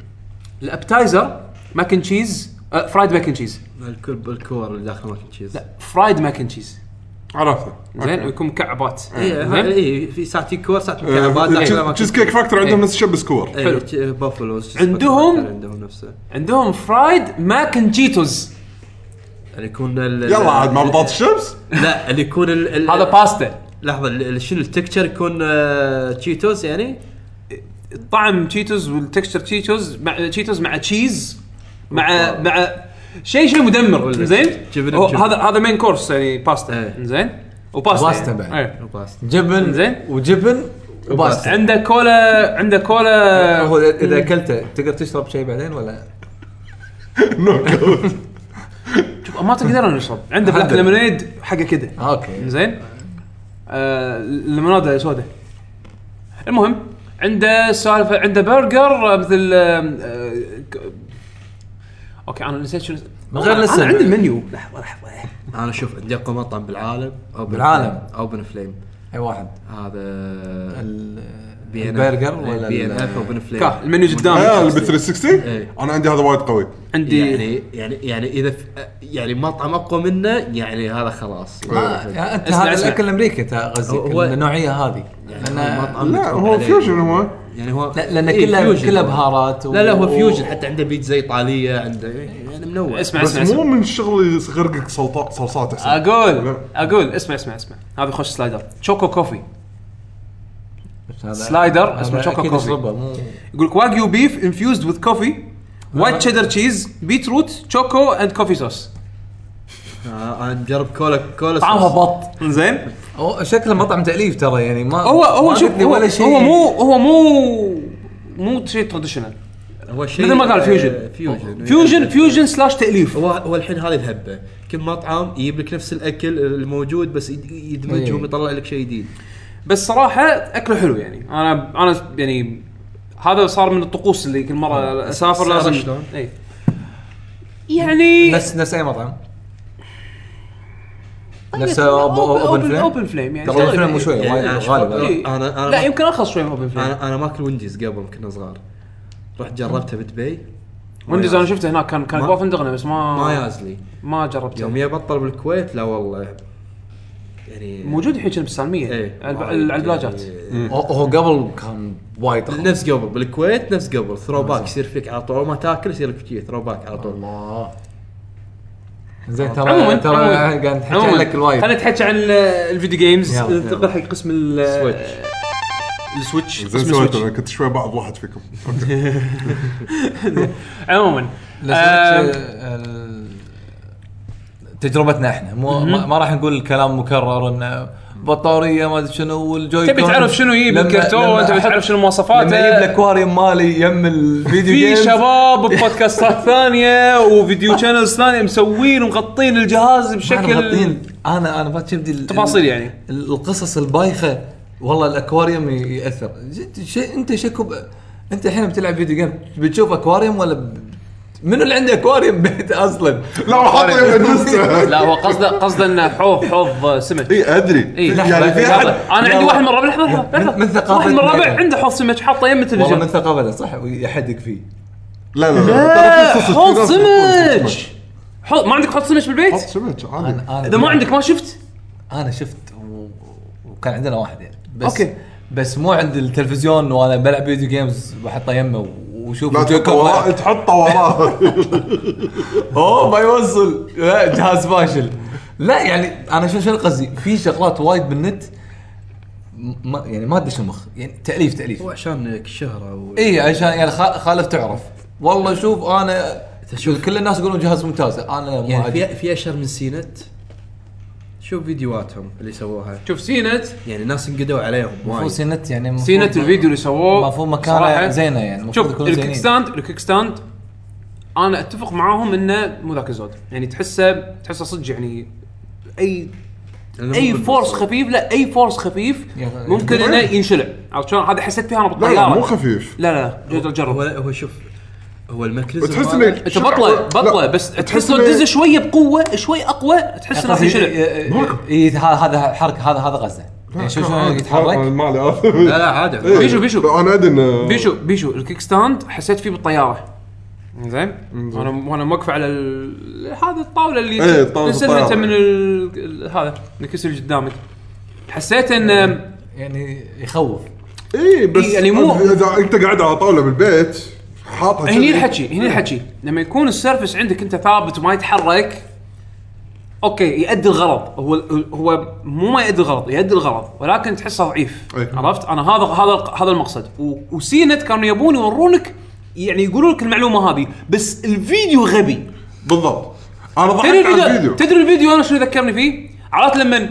ال appetizer mac and cheese آه fried mac and cheese الكل الكور اللي داخل mac and cheese لا fried mac and cheese عرفته. زين ويكون مكعبات. اي زين. اي في ساعات كور ساعات مكعبات آه، داخلها mac and cheese. Cheesecake Factory عندهم نفس الشيء بس كور حلو. حلو Buffalo's عندهم- عندهم نفسه. عندهم fried mac and Cheetos اللي يكون ال- يلا عاد مع بطاطا الشمس لا اللي يكون ال- ال- هذا باستا لحظة ال- ال- شنو التكتشر يكون آه، تشيتوز يعني طعم تشيتوز والتكستشر تشيتوز مع تشيتوز مع تشيز مع مع شيء شيء مدمر زين هو. هذا هذا مين كورس يعني باستا إيه. زين وباستا باستا يعني. بعد. إيه. وباس جبن زين. وجبن وباستا عنده كولا عنده كولا هو إذا أكلته تقدر تشرب شيء بعدين ولا (laughs) شوف ما تقدر نشرب عنده بلاك. ليمونيد حقه كذا أوكي زين آه ليموناده سوداء. المهم عنده سالفة عنده برجر مثل آه آه ك- أوكي أنا نسيت شنو من غير أنا لسن. عندي المنيو لحظة لحظة. أنا شوف عندي أقوى مطعم بالعالم أو بالعالم. أو بن فليم. أي واحد. هذا ال- بي البرجر إف. ولا بي إن إف وبن فليم كا المنيو قدامي آه، اللي ب 360 إيه. أنا عندي هذا وايد قوي. عندي يعني يعني يعني إذا ف- يعني مطعم اقوى منه يعني هذا خلاص. ما يعني أنت هذا. الأكل الأمريكي انت قصدك هو- النوعية هذه. يعني لا هو. fusion هو. يعني هو لا لأن إيه، كلها fusion كلها. بهارات و- لا لا هو fusion حتى عنده بيتزا إيطالية عنده يعني منوع. اسمع بس اسمع مو اسمع من شغل يغرقك صلصات أحسن. أقول. أقول اسمع اسمع اسمع. هذا يخش slider. choco coffee. slider اسمه choco coffee. يقول لك wagyu beef infused with coffee white cheddar cheese beetroot choco and coffee sauce أنا مجرب كولا كولا طعمها. بط. زين؟ هو شكله مطعم تأليف ترى يعني ما هو هو شوف هو, ولا شيء. هو مو هو مو مو شيء traditional هو شيء مثل ما قال فيوجن فيوجن فيوجن فيوجن سلاش تأليف. هو هو الحين هذه الهبة. كل مطعم يجيب لك نفس الأكل الموجود بس يد- يدمجهم إيه. يطلع لك شيء جديد. بس صراحة أكله حلو يعني. أنا أنا يعني هذا صار من الطقوس اللي كل مرة أسافر سعره لازم شلون؟ اي يعني نفس نفس أي مطعم. نفس Open Flame؟ Open Flame يعني. الفليم مو شوي يعني غالي. أنا- أنا لا يمكن أرخص شوي من Open Flame. أنا أنا ماكل Wendy's قبل كنا صغار. رحت جربتها بدبي Wendy's أنا شفته هناك كان كان ما- جوا فندقنا بس ما ما ياز لي ما جربته. يوم يبطل بالكويت لا والله. يعني موجود الحين كنا بالسالمية. إيه. على الب- على البلاجات. يعني هو قبل كان وايد. نفس قبل. بالكويت نفس قبل. throwback يصير فيك على طول. ما تاكل يصير لك شي. throwback على طول. الله. زين عموما ترى ترى قاعد نحكي لك الوايد. خلينا نحكي عن ال- ال video games. ننتقل حق قسم ال Switch. ال Switch. زين سويتش أنا. السويتش كنت شوي بعض واحد فيكم. (laughs) (laughs) عموما. تجربتنا إحنا مو ما, ما راح نقول الكلام مكرر إنه بطارية ما أدري شنو وال Joy تبي. تعرف شنو يجيب الكرتون تبي تعرف شنو مواصفاته لما يجيب الاكواريوم مالي يم الفيديو في games شباب (laughs) ب podcastات ثانية و video channels ثانية مسوين ومغطين الجهاز بشكل بشكل أنا أنا ما تشوف دي ال- تفاصيل يعني. ال- القصص البايخة والله الأكواريوم يأثر شيء أنت شكو. أنت الحين بتلعب video game بتشوف أكواريوم ولا. منو اللي عنده أكواريوم بيت أصلا؟ لا حط يمه لا هو قصده قصده إنه حوض حوض سمك إي أدري إيه. يعني في احد أنا عندي. واحد من الربع لحظة لحظة من- ثقافة واحد من ميجا. عنده حوض سمك حاطه يم والله من التلفزيون ثقافته صح ويحدق فيه لا لا لا حوض سمك حوض ما عندك حوض سمك بالبيت؟ سمك عادي إذا ما عندك ما شفت؟ أنا شفت. وكان عندنا واحد يعني بس okay. بس مو عند التلفزيون وأنا بلعب video games بحطه يمه وشوف لا تحطه وراه تحطه وراه (laughs) اوه ما يوصل. لا جهاز فاشل. لا يعني أنا شو شو قصدي؟ في شغلات وايد بالنت ما يعني ما ادش المخ. يعني تاليف تأليف. هو عشان الشهره و... إي عشان يعني خا- خالف تعرف. والله شوف أنا شوف. كل الناس يقولون جهاز ممتاز. أنا ما يعني. في في أشهر من CNET؟ شوف فيديوهاتهم اللي سووها. شوف CNET. يعني ناس انقدوا عليهم المفروض وايد. CNET يعني CNET الفيديو اللي سووه المفروض مكانه. زينة يعني شوف ال kickstand ال kickstand أنا أتفق معاهم إنه مو ذاك الزود. يعني تحسه تحسه صدق يعني اي أي force خفيف لا أي force خفيف ممكن إنه ينشلع. عرفت شلون؟ هذا حسيت فيها أنا بالطياره لا مو خفيف. لا لا جرب هو جرب هو شوف هو ال mechanism تحس إنك أنت بطله بطلة بس تحس لو تدزه شوية بقوة شوي أقوى تحس إنه راح ينشلع اي هذا حركة هذا هذا غزة. يعني شوف شلون يتحرك؟ مالي آسف. لا لا عادي. إيه. بيشو- بيشو. أنا أدري انه بيشو بيشو الكيك ستاند حسيت فيه بالطيارة. زين؟ أنا وأنا موقف على ال... هذا الطاولة اللي إيه، الطيارة. من هذا الكسر اللي قدامك حسيت ان يعني يخوف. اي بس يعني مو- إذا أنت قاعد على طاولة بالبيت حاطها هني. الحكي هني الحكي. لما يكون السيرفس عندك انت ثابت وما يتحرك okay يؤدي الغرض هو هو مو ما يؤدي الغرض يؤدي الغرض ولكن تحسه ضعيف. أي. عرفت؟ أنا هذا هذا هذا المقصد. و CNET كانوا يبون يورونك يعني يقولوا لك المعلومة هذه بس الفيديو غبي. بالضبط. أنا ضحكت على الفيديو؟ الفيديو. تدري الفيديو أنا شنو ذكرني فيه؟ عرفت لما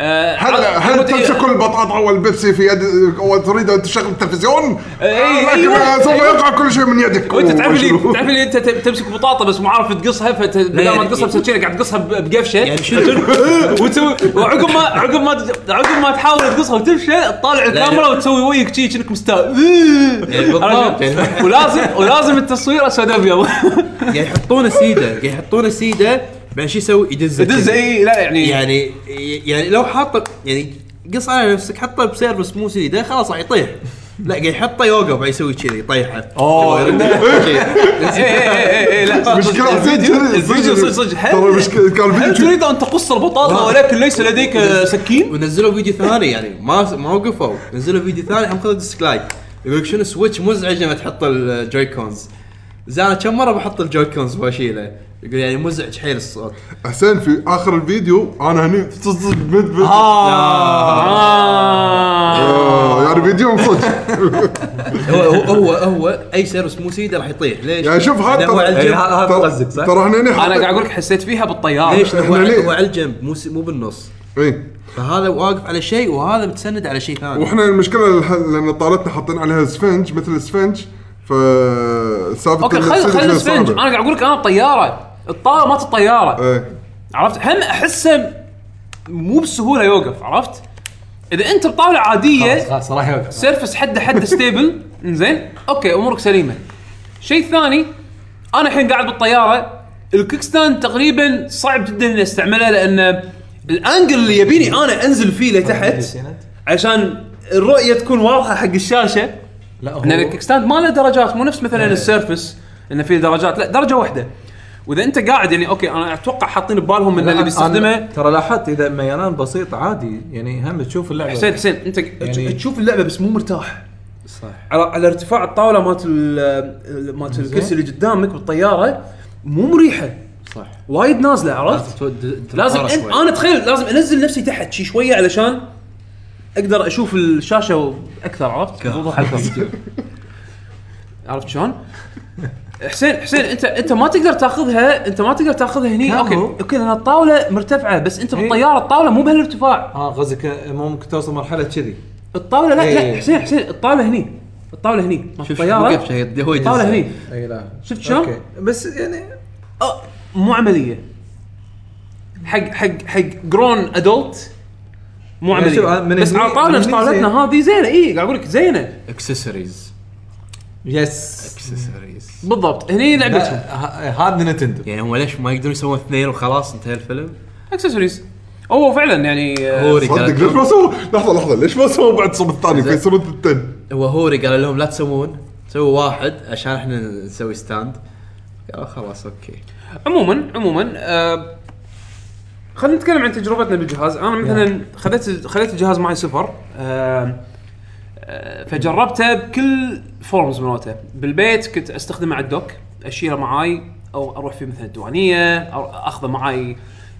آه هل تمسك البطاطا والبيبسي في يد وتريد أن تشغل التلفزيون؟ إي، لكن أيوة، سوف أيوة. يقع كل شيء من يدك. وأنت تعرف اللي وشنو؟ تعرف اللي أنت تمسك بطاطا بس مو عارف تقصها فبدل ما يعني- تقصها بسكينة قاعد تقصها ب- بقفشة. يعني (laughs) وعقب ما عقب ما عقب ما تحاول تقصها وتفشل تطالع الكاميرا يعني- وتسوي ويك شي كأنك مستاء؟ يعني- ولازم ولازم التصوير اسود ابيض قاعد يحطونه سيدة قاعد يحطونه سيدة بعدين شو يسوي؟ يدزه دز كذا. اي لا يعني يعني يعني لو حاطه يعني قص على نفسك حطه ب surface مو سيده خلاص راح يطيح. لا قاعد يحطه يوقف بعد يسوي كذي يطيحه. اي اي اي اي لا مشكلة صدق، الفيديو صدق- صدق- ترى هل مشكلة كان الفيديو تريد أن تقص البطاطا ولكن ليس لديك (laughs) سكين؟ ونزلوا فيديو ثاني يعني ما ما وقفوا. نزلوا فيديو ثاني هم خذوا dislike يقول لك شنو؟ Switch مزعج لما تحط ال Joy-Cons زين أنا كم مرة بحط ال Joy-Cons واشيله يقول يعني مزعج حيل الصوت. حسين في آخر الفيديو أنا هني صدق بد بد آه. آه، يعني فيديو صدق (laughs) هو هو هو, هو أي surface مو سيدة راح يطيح. ليش؟ يعني شوف هذا هو على الجنب. هذا قصدك صح؟ ترى هني أنا قاعد أقول لك حسيت فيها بالطيارة. ليش؟ هو, على الجنب مو مو بالنص. إي. فهذا واقف على شيء وهذا متسند على شيء ثاني. وإحنا المشكلة لأن طاولتنا حاطين عليها سفنج مثل السفنج ف سالفه okay خل خل السفنج. أنا قاعد أقول لك أنا الطياره الطاوله مالت الطياره إيه. عرفت؟ هم أحسه مو بالسهوله يوقف عرفت؟ إذا أنت بطاوله عادية خلاص راح يوقف. surface حده حده stable إنزين؟ okay أمورك سليمة. شيء ثاني أنا الحين قاعد بالطيارة. ال kickstand تقريبا صعب جدا إني أستعمله لأن ال angle اللي يبيني أنا أنزل فيه لتحت عشان الرؤية تكون واضحة حق الشاشة. لا هو لأن ال kickstand ما له درجات مو نفس مثلا ال Surface إنه فيه درجات. لا درجة واحدة. وإذا أنت قاعد يعني okay أنا أتوقع حاطين ببالهم إن اللي بيستخدمه ترى لاحظت إذا ميلان بسيط عادي يعني هم تشوف اللعبة حسين حسين أنت يعني- تشوف اللعبة بس مو مرتاح صح على على ارتفاع الطاولة مالت ال- مالت. الكرسي اللي قدامك بالطياره مو مريحة صح وايد نازلة عرفت؟ لازم أن... أنا تخيل لازم أنزل نفسي تحت شي شوية علشان أقدر أشوف الشاشة أكثر عرفت؟ أكثر عرفت شلون؟ (laughs) حسين حسين انت انت ما تقدر تاخذها انت ما تقدر تاخذها هني. okay؟ okay لأن الطاولة مرتفعة بس أنت إيه. بالطياره الطاولة مو بهالارتفاع. آه قصدك ممكن توصل مرحلة كذي. الطاولة لا إيه. لا حسين حسين الطاولة هني. الطاولة هني. الطيارة هو الطاولة. هني. اي لا. شفت شلون؟ بس يعني مو عملية. حق حق حق grown adult مو يعني عملية. من بس هني- على طاوله طاولتنا. هذه زينة. اي قاعد أقول لك زينة. اكسسوارز yes accessories بالضبط. هني لعبتهم. هذا Nintendo يعني هم ليش ما يقدرون يسوون اثنين وخلاص انتهى الفيلم؟ اكسسوارز هو فعلا يعني آه، Hori صدق قال ليش لهم ما سووا لحظة لحظة ليش ما سووا بعد الصوب الثاني؟ في سووا التن هو Hori قال لهم لا تسوون. سووا واحد عشان إحنا نسوي stand قالوا خلاص okay. عموما عموما آه خلينا نتكلم عن تجربتنا بالجهاز. أنا مثلا خذيت خذيت الجهاز معي سفر آه فجربته بكل forms مالته بالبيت كنت أستخدمه على ال dock أشيله معاي أو أروح فيه مثلا الديوانية أو أخذه معاي.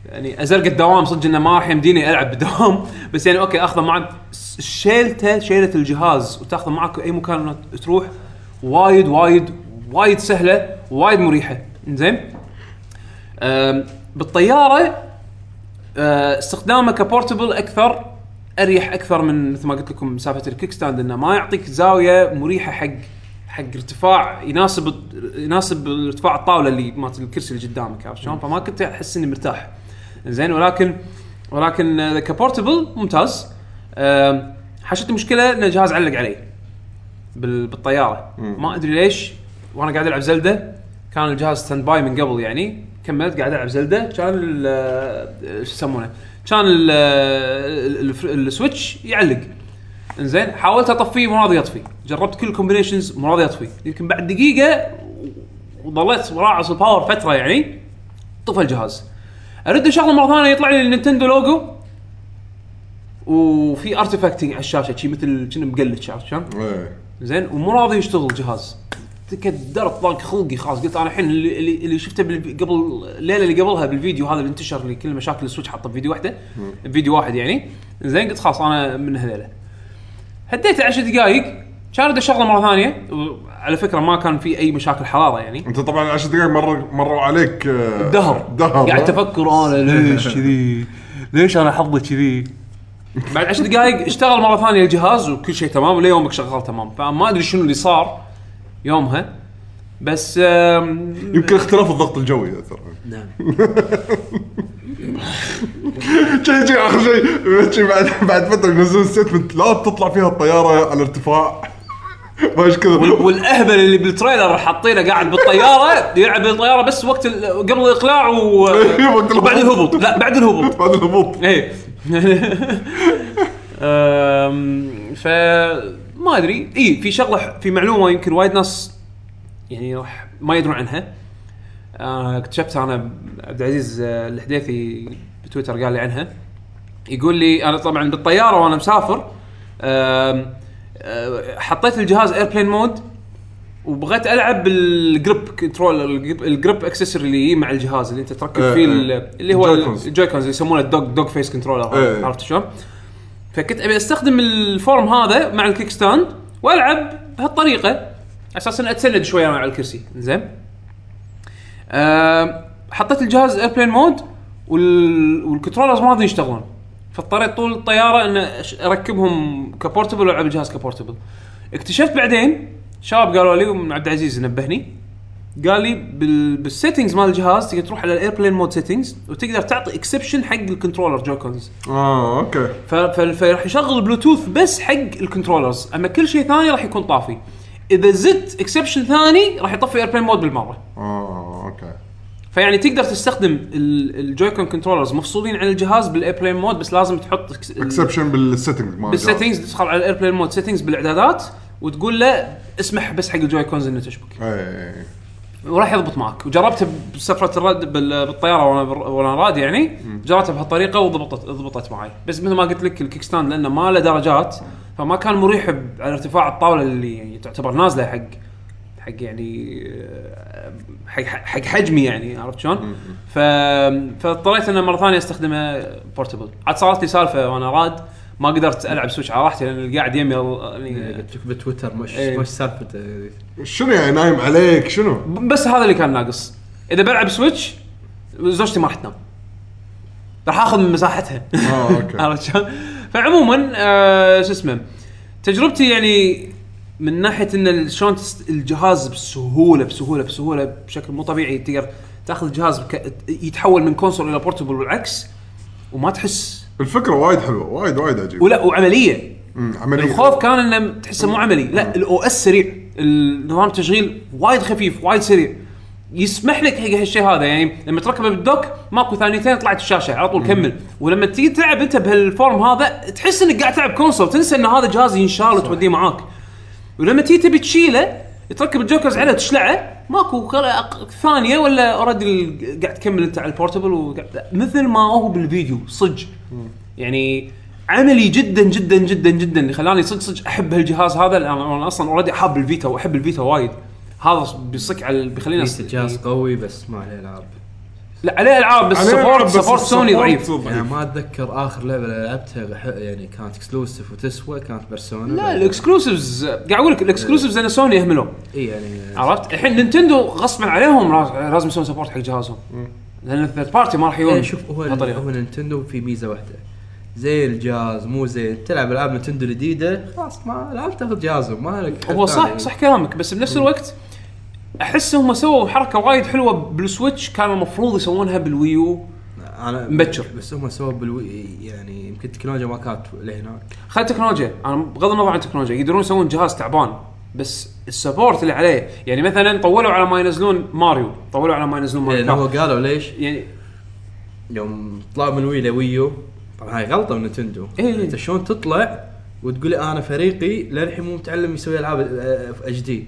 يعني أزرق الدوام صدق إنه ما راح يمديني ألعب بالدوام. (laughs) بس يعني okay أخذه معي س- شيلته شيله الجهاز وتأخذه معك أي مكان تروح. وايد وايد وايد سهلة وايد مريحة. زين بالطيارة آه، استخدامه ك portable أكثر. أريح أكثر من مثل ما قلت لكم سالفه ال kickstand انه ما يعطيك زاوية مريحة حق حق ارتفاع يناسب يناسب ارتفاع الطاولة اللي مالت الكرسي اللي قدامك عرفت شلون؟ فما كنت أحس إني مرتاح. زين ولكن ولكن ك portable ممتاز. حاشتني مشكلة إن الجهاز علق علي بال- بالطيارة. ما أدري ليش. وأنا قاعد ألعب Zelda. كان الجهاز standby من قبل يعني. كملت قاعد ألعب Zelda. كان آه، شو يسمونه؟ كان ال- ال- ال- ال Switch يعلق. إنزين حاولت أطفيه مو راضي يطفي. جربت كل ال combinations مو راضي يطفي. يمكن بعد دقيقة وظليت راعص ال power فترة يعني طفى الجهاز. أرد اشغله مرة ثانية يطلع لي ال Nintendo logo. وفي artifacting على الشاشة شي مثل كأنه مقلد عرفت شلون؟ إيه. زين ومو راضي يشتغل الجهاز. تكدرت ضاق خلقي خلاص. قلت أنا الحين اللي, اللي, شفته قبل الليلة اللي قبلها بالفيديو هذا اللي انتشر اللي كل مشاكل السويتش حاطه بفيديو واحدة. فيديو واحد يعني. زين قلت خلاص أنا من هذيلا هديته 10 دقائق كان اشغله مرة ثانية. على فكرة ما كان في أي مشاكل حراره يعني. أنت طبعا 10 دقائق مر مروا عليك آه، دهر. دهر قاعد؟ تفكر أنا ليش (laughs) كذي؟ ليش أنا حظي كذي؟ بعد 10 دقائق اشتغل مرة ثانية الجهاز وكل شيء تمام. وليومك شغال تمام. فما أدري شنو اللي صار. يومها. بس يمكن اختلاف الضغط الجوي ياثر نعم. (laughs) شيء شيء آخر شيء. بعد بعد فترة ينزلون statement لا تطلع فيها الطيارة على ارتفاع. (laughs) ماش كذا والأهبل اللي بال trailer حاطينه قاعد بالطيارة يلعب بالطيارة بس وقت قبل الإقلاع و... (laughs) وقت وبعد الهبوط. لا بعد الهبوط. بعد الهبوط. إيه. ف ما أدري إي في شغلة في معلومة يمكن وايد ناس يعني راح ما يدرون عنها آه، اكتشفتها أنا عبد العزيز آه، الحديثي بتويتر قال لي عنها يقول لي أنا طبعا بالطيارة وأنا مسافر آه، حطيت الجهاز airplane mode وبغيت ألعب بال grip control ال grip- accessory اللي يجي مع الجهاز اللي أنت تركب إيه، فيه إيه. ال- اللي هو ال Joy-Cons. اللي يسمونه ال dog dog face controller. عرفت شلون؟ فكنت أبي أستخدم ال form هذا مع ال kickstand وألعب بهالطريقة. على أساس إني اتسند شوي أنا على الكرسي. زين. آم، حطيت الجهاز airplane mode وال... وال controllers ما راضيين يشتغلون. فاضطريت طول الطيارة ان أركبهم ك portable وألعب الجهاز ك portable اكتشفت بعدين شباب قالوا لي ومن عبد العزيز نبهني قال لي بال... بال settings مال الجهاز تقدر تروح على ال airplane mode settings وتقدر تعطي exception حق ال controller Joy-Cons آه okay. ف- ف- فراح يشغل بلوتوث بس حق ال controllers أما كل شيء ثاني راح يكون طافي. إذا زدت exception ثاني راح يطفي airplane mode بالمرة. آه okay. فيعني تقدر تستخدم ال- ال Joy-Con controllers مفصولين عن الجهاز بال airplane mode بس لازم تحط exception بال setting مال. بال settings تدخل على ال airplane mode settings بالإعدادات وتقول له اسمح بس حق ال Joy-Cons إنه تشبك. إيه. وراح يضبط معك. وجربته بسفرة الرد بال- بالطيارة وأنا وأنا راد يعني جربته بهالطريقة وضبطت ضبطت معي. بس مثل ما قلت لك ال kickstand لأنه ما له درجات فما كان مريح على ارتفاع الطاولة اللي يعني تعتبر نازلة حق حق يعني آه، حق حق حجمي يعني عرفت شلون؟ فاضطريت انه مرة ثانية أستخدمه portable عاد صارت لي سالفة وأنا راد ما قدرت ألعب Switch على راحتي لأن اللي قاعد يمي يعني قلت لك بتويتر مش إيه. مش سالفته شنو يعني نايم عليك شنو؟ بس هذا اللي كان ناقص إذا بلعب Switch زوجتي ما راح تنام راح آخذ من مساحتها آه okay (laughs) عرفت شلون؟ فعموما آه شو اسمه تجربتي يعني من ناحية إن شلون الجهاز بسهولة بسهولة بسهولة بشكل مو طبيعي تقدر تاخذ الجهاز. يتحول من console إلى portable والعكس وما تحس الفكرة وايد حلوة وايد وايد عجيبة. ولا وعمليه مم، عمليه الخوف كان إنه تحسه مو عملي لا ال OS سريع النظام التشغيل وايد خفيف وايد سريع. يسمح لك حق هالشيء هذا يعني لما تركبه بال dock ماكو ثانيتين طلعت الشاشة على طول كمل. ولما تيجي تلعب أنت بهال form هذا تحس إنك قاعد تلعب console تنسى إن هذا جهاز ينشال وتوديه معاك. ولما تيجي تبي تشيله تركب ال Joy-Cons عليه وتشلعه ماكو ثانية ولا already قاعد تكمل أنت على ال portable وقاعد مثل ما هو بالفيديو صج يعني عملي جدا جدا جدا جدا. اللي خلاني صدق صدق أحب هالجهاز هذا. أنا أصلا already حاب ال Vita وأحب ال Vita وايد. هذا بيصك على بيخلينا الجهاز قوي بس ما عليه العاب لا عليه ألعاب بس عليه support بس support سوني ال support ضعيف. يعني ما أتذكر آخر لعبة لعبتها ح- يعني كانت exclusive وتسوى كانت Persona لا ال exclusives قاعد أقول لك ال exclusives أنا سوني يهملون اي يعني عرفت؟ الحين نينتندو غصبا عليهم راز- لازم يسوون support حق جهازهم. لأن ال third party ما راح يجون إيه، شوف هو بهالطريقة. هو نينتندو في ميزة واحدة. زي الجهاز مو زين. تلعب ألعاب نينتندو الجديده خلاص ما لا تاخذ جهازهم ما لك حل هو صح ثاني. صح كلامك بس بنفس الوقت أحس هم سووا حركة وايد حلوة بال Switch كان المفروض يسوونها بال Wii U أنا مبكر. بس هم سووا بال Wii يعني يمكن التكنولوجيا ما كانت لهناك خلي التكنولوجيا أنا بغض النظر عن التكنولوجيا يقدرون يسوون جهاز تعبان بس ال support اللي عليه يعني مثلا طولوا على ما ينزلون ماريو طولوا على ما ينزلون ماريو لأن هو. قالوا ليش يعني يوم طلعوا من Wii ل Wii U طبعا هاي غلطة من نتندو إيه. أنت شلون تطلع وتقول أنا فريقي للحين مو متعلم يسوي ألعاب آه، HD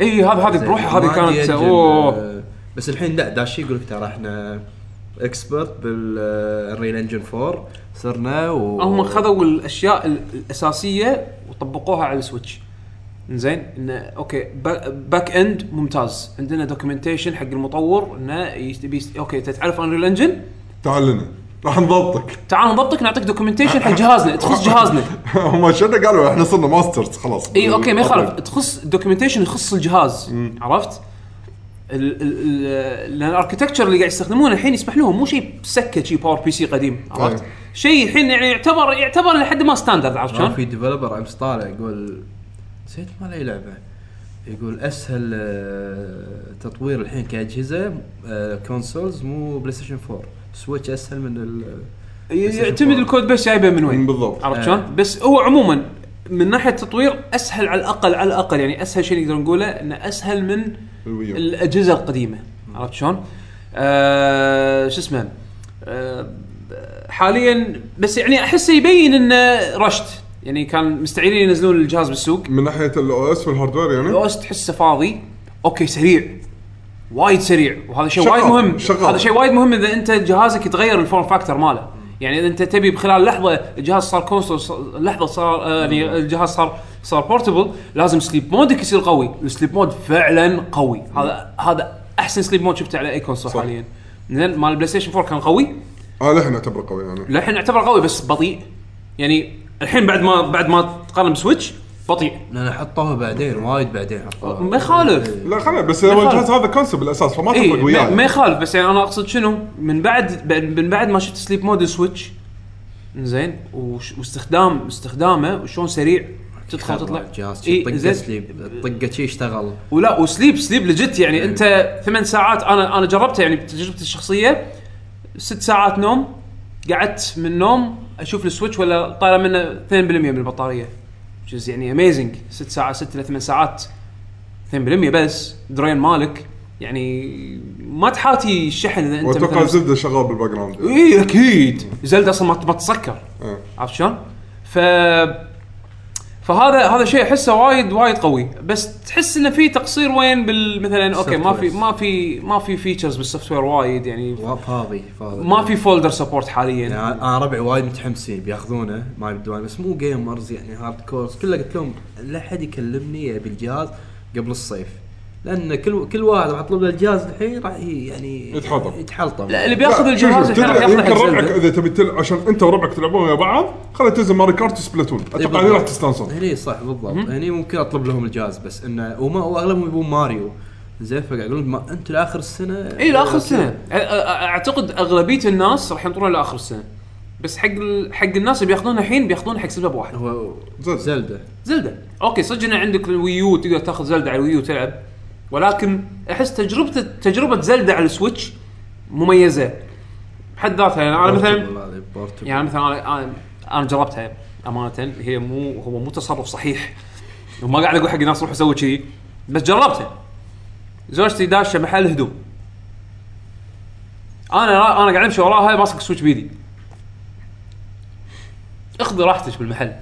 إي هذا هذه بروحها هذه كانت أوه. بس الحين لا داشي يقول لك ترى إحنا expert بال Unreal Engine 4 صرنا و هم خذوا الأشياء ال- الأساسية وطبقوها على ال Switch. زين انه okay ba- back end ممتاز. عندنا documentation حق المطور إنه يبي okay انت تعرف Unreal Engine تعال لنا. راح نضبطك. تعال نضبطك نعطيك documentation حق جهازنا. تخص (laughs) جهازنا. هم شنو قالوا؟ إحنا صرنا masters خلاص. إي okay ما يخالف. تخص documentation يخص الجهاز. عرفت؟ ال- ال- ال- لأن ال architecture اللي قاعد يستخدمونه الحين يسمح لهم مو شيء سكه شيء PowerPC قديم عرفت؟ أي. شيء الحين يعني يعتبر يعتبر لحد ما standard عرفت شلون؟ في developer امس طالع يقول نسيت مال أي لعبة. يقول أسهل آه، تطوير الحين كأجهزة آه، consoles مو PlayStation 4 Switch أسهل من ال يعتمد ال code base جايبه من وين بالضبط. عرفت آه. شلون؟ بس هو عموما من ناحية التطوير أسهل على الأقل على الأقل يعني أسهل شيء نقدر نقوله إنه أسهل من ال Wii U. الأجهزة القديمة عرفت شلون؟ آه شو اسمه آه حاليا بس يعني احس يبين إنه rushed يعني كان مستعجلين ينزلون الجهاز بالسوق من ناحية ال OS وال hardware يعني ال OS تحسه فاضي okay سريع وايد سريع. وهذا شيء وايد مهم. شغال. هذا شيء وايد مهم إذا أنت جهازك يتغير ال form factor ماله. يعني إذا أنت تبي بخلال لحظة الجهاز صار console لحظة صار آه، يعني الجهاز صار صار portable لازم sleep mode ك يصير قوي. ال sleep mode فعلا قوي. هذا هذا أحسن sleep mode شفته على أي console صح. حاليا. زين مال ال PlayStation 4 كان قوي. آه للحين اعتبره قوي أنا. للحين يعتبر قوي بس بطيء. يعني الحين بعد ما بعد ما تقارن ب Switch بطيء لأن حطوها بعدين وايد بعدين حطوها. ما يخالف. لا خلينا بس هو. الجهاز هذا concept بالأساس فما اي تفرق وياه ما, يخالف بس يعني أنا أقصد شنو؟ من بعد من بعد ما شفت sleep mode ال Switch زين وش- واستخدام استخدامه وشلون سريع تدخل تطلع. الجهاز إي، طقة زين. sleep طقة شي اشتغل. ولا و sleep sleep legit يعني أنت ثمان ساعات أنا أنا جربتها يعني بتجربتي الشخصية ست ساعات نوم قعدت من النوم أشوف ال Switch ولا طالع منه 2% من البطارية. Which is يعني amazing ست ساعات ست إلى ثمان ساعات. 2% بس. drain مالك. يعني ما تحاتي الشحن إذا أنت وأتوقع زيلدا شغال بال background اي أكيد. زيلدا أصلا ما تسكر آه. عرفت شلون؟ ف فهذا هذا شيء أحسه وايد وايد قوي. بس تحس إنه في تقصير وين بال مثلا okay ما في ما في ما في features بال software وايد يعني. فاضي فاضي. ما في full third support حاليا. يعني أنا ربعي وايد متحمسين بياخذونه ما يبدون بس مو gamers يعني hardcores كله قلت لهم لا حد يكلمني يبي الجهاز قبل الصيف. لأن كل كل واحد راح اطلب له الجهاز الحين راح يعني يتحلطم. يتحلطم. لا اللي بياخذ لا، الجهاز الحين راح ياخذه يمكن حق ربعك. إذا تبي تل... عشان أنت وربعك تلعبون ويا بعض خلي تنزل ماريو كارت وسبلاتون أتوقع هني راح تستانسون. هني صح بالضبط. هني ممكن أطلب لهم الجهاز بس إنه وما وأغلبهم يبون ماريو. زين فقاعد يقولون ما أنتم لآخر السنة؟ اي لآخر السنة. أعتقد أغلبية الناس راح ينطرون لآخر السنة. بس حق ال... حق الناس اللي بياخذونها الحين بياخذونها حق سبب واحد. هو. زلدة. زلدة. أوكي صدق إن عندك الويو تقدر تاخذ زلدة على الويو تلعب ولكن أحس تجربه تجربة زلدة على السويتش مميزة. بحد ذاتها يعني أنا مثلا. يعني مثلا أنا أنا, أنا جربتها أمانة هي مو هو مو تصرف صحيح. وما قاعد أقول حق الناس روحوا سووا كذي بس جربتها. زوجتي داشة محل هدوم. أنا أنا قاعد أمشي وراها ماسك السويتش بيدي. اخذي راحتك بالمحل.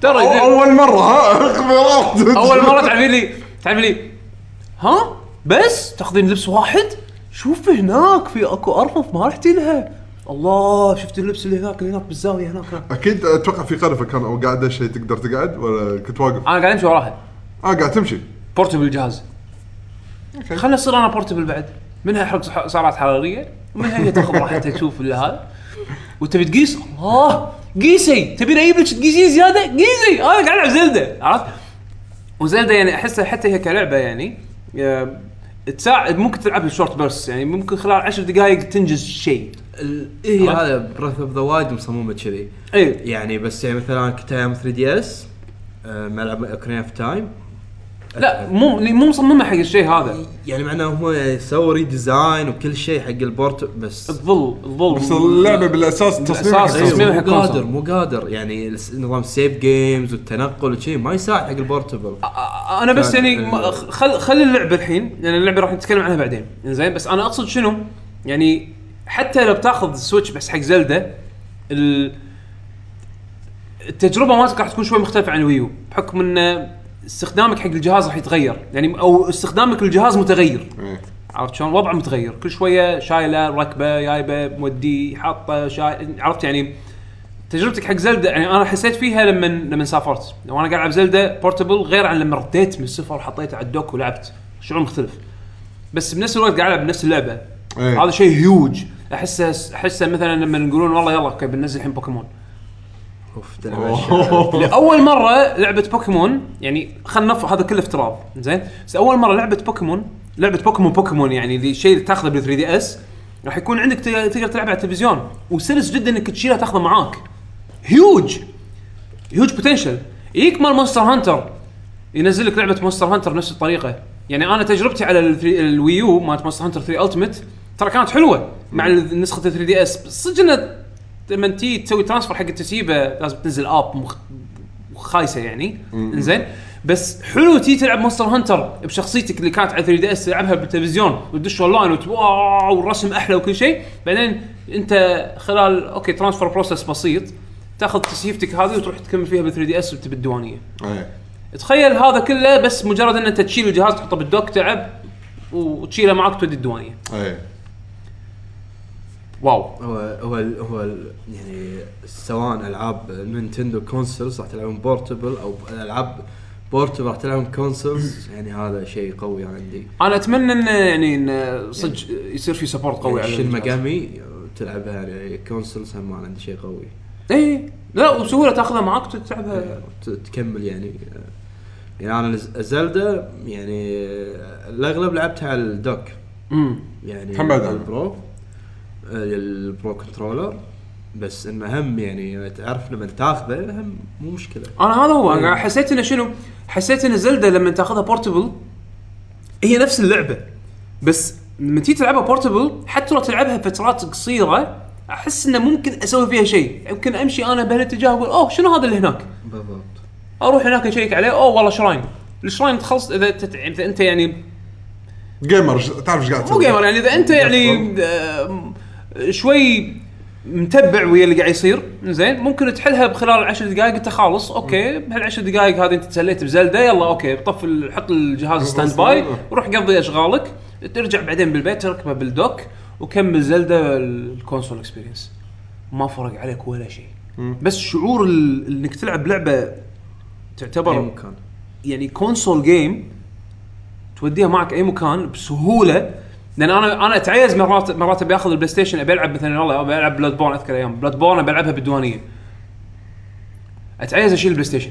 ترى أول مرة ها؟ اخبارات أول مرة تعمل لي تعمل لي ها؟ بس تاخذين لبس واحد؟ شوف هناك في أكو ارفف ما رحتي لها. الله شفت اللبس اللي هناك؟ اللي هناك بالزاوية هناك. أكيد أتوقع في قرفة كان أو قاعدة شيء تقدر تقعد ولا كنت واقف؟ أنا قاعد أمشي وراها. آه قاعد تمشي. portable الجهاز خلنا يصير أنا portable بعد. منها يحرق سح- سعرات حرارية ومنها هي تاخذ راحتها (laughs) تشوف اللي هذا. وتبي تقيس؟ الله! قيسي! تبي أجيب لك تقيسين زيادة؟ قيسي! أنا قاعد ألعب زلدة عرفت؟ وزلدة يعني أحسها حتى هي كلعبة يعني. تساعد ممكن تلعب short burst يعني ممكن خلال 10 دقائق تنجز شيء. عرفت؟ هذا براث اوف ذا وايد مصممة كذي. اي يعني بس يعني مثلا كنت أيام 3 دي اس ملعب اوكرين اوف تايم لا مو مو مصممة حق الشيء هذا. يعني معناه هو يعني سوى redesign وكل شيء حق ال portable بس الظل الظل بس اللعبة بالأساس تصميم تصميم. حق مو قادر. مو قادر. يعني نظام save games والتنقل وشي ما يساعد حق ال portable أنا بس يعني خل خلي اللعبة الحين لأن اللعبة راح نتكلم عنها بعدين. زين بس أنا أقصد شنو؟ يعني حتى لو بتاخذ سويتش بس حق زلدة ال... التجربة مالتك راح تكون شوي مختلفة عن الويو بحكم ان استخدامك حق الجهاز راح يتغير. يعني أو استخدامك للجهاز متغير. إيه. عرفت شلون؟ وضعه متغير. كل شوية شايلة ركبه جايبة مودي حاطة شاي عرفت يعني؟ تجربتك حق زلدة يعني أنا حسيت فيها لما لما سافرت. لو أنا قاعد ألعب زلدة portable غير عن لما رديت من السفر وحطيته على ال dock ولعبت. شعور مختلف. بس بنفس الوقت قاعد ألعب بنفس اللعبة. إيه. هذا شيء هيوج احسه أحسه مثلا لما يقولون والله يلا أوكي بننزل الحين بوكيمون أوف. لأول مرة لعبة بوكيمون يعني خلينا هذا كله افتراض زين؟ بس أول مرة لعبة بوكيمون لعبة بوكيمون بوكيمون يعني اللي اللي تاخذه بال 3 دي اس راح يكون عندك تقدر تلعبها على التلفزيون. وسلس جدا إنك تشيلها تاخذها معاك. huge huge potential يجيك مال مونستر هانتر ينزل لك لعبة مونستر هانتر بنفس الطريقة. يعني أنا تجربتي على ال 3 الويو مالت مونستر هانتر 3 التيمت ترى كانت حلوة مع نسخة ال 3 دي اس صدق انه لما تيجي تسوي transfer حق التسييفة لازم تنزل app مخ... خايسة يعني. إنزين. بس حلو تي تلعب مونستر هانتر بشخصيتك اللي كانت على 3 دي إس تلعبها بالتلفزيون وتدش أونلاين وت- wow والرسم أحلى وكل شيء. بعدين أنت خلال okay transfer process بسيط تأخذ تسييفتك هذه وتروح تكمل فيها بال 3 دي إس بالديوانيه إيه. تخيل هذا كله بس مجرد إن أنت تشيل الجهاز تحطه بال dock تلعب وتشيله معك تودي الديوانية. إيه. wow. هو هو ال- هو ال- يعني سواء ألعاب نينتندو consoles راح تلعبون portable أو ألعاب portable راح تلعبون consoles يعني هذا شيء قوي عندي. أنا أتمنى انه يعني انه صدق يصير في support قوي على شن. مقامي تلعبها يعني consoles هم عندي شيء قوي. اي لا وبسهوله تاخذها معك تلعبها ت- تكمل يعني. يعني أنا ز- زلدة يعني الأغلب لعبتها على ال dock. امم يعني أنا. ال pro. ال pro controller. بس إنه هم يعني تعرف لما تاخذه هم مو مشكلة. أنا هذا هو. إيه. أنا حسيت إنه شنو؟ حسيت إن زلدة لما تاخذها portable هي نفس اللعبة. بس لما تيجي تلعبها portable حتى لو تلعبها فترات قصيرة أحس إنه ممكن أسوي فيها شيء. يمكن أمشي أنا بهالاتجاه واقول oh شنو هذا اللي هناك؟ بالضبط. أروح هناك أ check عليه oh والله shrine. ال shrine تخلص إذا تت... إذا أنت يعني gamer تعرف إيش قاعد مو تسوي؟ gamer يعني إذا أنت يعني آه، شوي متبع ويا اللي قاعد يصير. زين ممكن تحلها بخلال 10 دقائق انت خالص okay. بهالعشر دقائق هذه انت تسليت بزلدة يلا okay. طف حط الجهاز standby وروح قضي اشغالك. ترجع بعدين بالبيت تركبه بال dock وكمل زلدة ال console experience ما فرق عليك ولا شيء. بس شعور انك تلعب لعبة أي تعتبر مكان. يعني console game توديها معك أي مكان بسهولة لأن أنا أنا أتعيز مرات مرات أبي أخذ البلاي ستيشن أبي ألعب مثلا والله أبي ألعب بلاد بورن أذكر أيام. بلاد بورن ابي العبها بالديوانية. أتعيز أشيل البلاي ستيشن.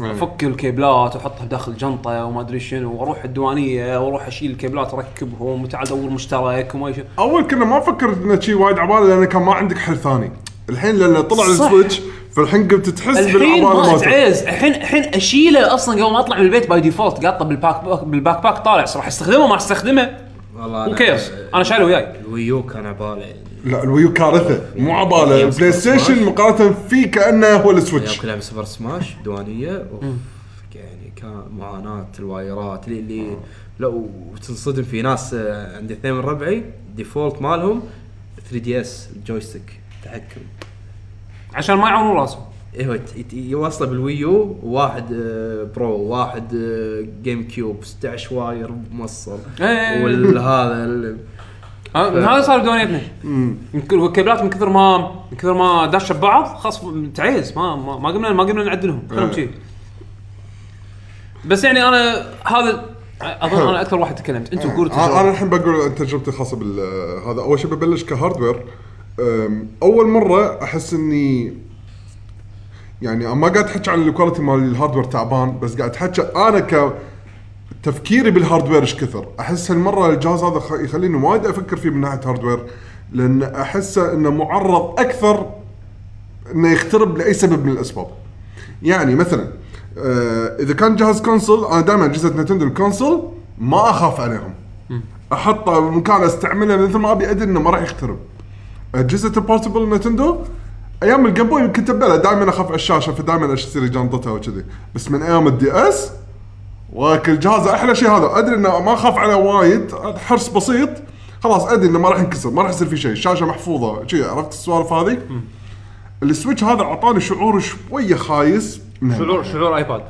إيه. أفك ال cableات وأحطها داخل جنطة وما أدري شنو وأروح الديوانية وأروح أشيل ال cableات أركبهم وتعال ادور مشترك وما شنو. أول كنا ما فكرت انه شيء وايد عبالة لأن كان ما عندك حل ثاني. الحين لأن طلع. السويتش فالحين قمت تحس الحين بالعبالة ما أتعيز. الحين الحين أشيله أصلا قبل ما أطلع من البيت by default قاطه بال back بال backpack طالع راح أستخدمه ما أستخدمه. والله who cares أنا شايله وياي. الويو كان عباله يعني لا ال Wii U كارثة. مو عبالة. Super Station. مقارنة فيه كأنه هو ال Switch. كنت العب Super Smash ديوانية. أوف. يعني كان معاناة الوايرات اللي, اللي لو تنصدم في ناس آه، عندي اثنين من ربعي default مالهم 3DS joystick تحكم. عشان ما يعورون راسهم. أيوه يوصله بال Wii U واحد آه، Pro واحد آه، GameCube 16 wire موصل إيه. والهذا ال- ها- هذا صار بديوانيتنا الكابلات من كثر ما من كثر ما داش ببعض خلاص تعيز ما ما ما قمنا ما قمنا نعدلهم. خلهم إيه. شي. بس يعني أنا هذا أظن أنا أكثر واحد تكلمت. أنتم قولوا أنا. الحين بقول تجربتي الخاصه بال هذا. أول شيء ببلش ك hardware أول مرة أحس إني يعني ما قاعد احكي عن ال quality مال ال hardware تعبان بس قاعد احكي أنا ك تفكيري بال hardware إيش كثر؟ أحس هالمرة الجهاز هذا يخليني وايد أفكر فيه من ناحية hardware لأن أحسه إنه معرض أكثر إنه يخترب لأي سبب من الأسباب. يعني مثلا آه إذا كان جهاز console أنا دائما أجهزة Nintendo ال console ما أخاف عليهم. أحطه بمكان أستعمله مثل ما أبي أدري إنه ما راح يخترب. أجهزة ال portable Nintendo أيام ال Game Boy كنت قبل لا دائما أخاف على الشاشة فدائما اشتري جنطتها وكذي. بس من أيام ال DS وأقول جهاز أحلى شيء هذا. أدري إنه ما أخاف عليه وايد حرص بسيط. خلاص أدري إنه ما راح ينكسر ما راح يصير فيه شيء الشاشه محفوظة. شي عرفت السوالف هذه؟ ال Switch هذا أعطاني شعور شوية خايس. من شعور هالناحية. شعور iPad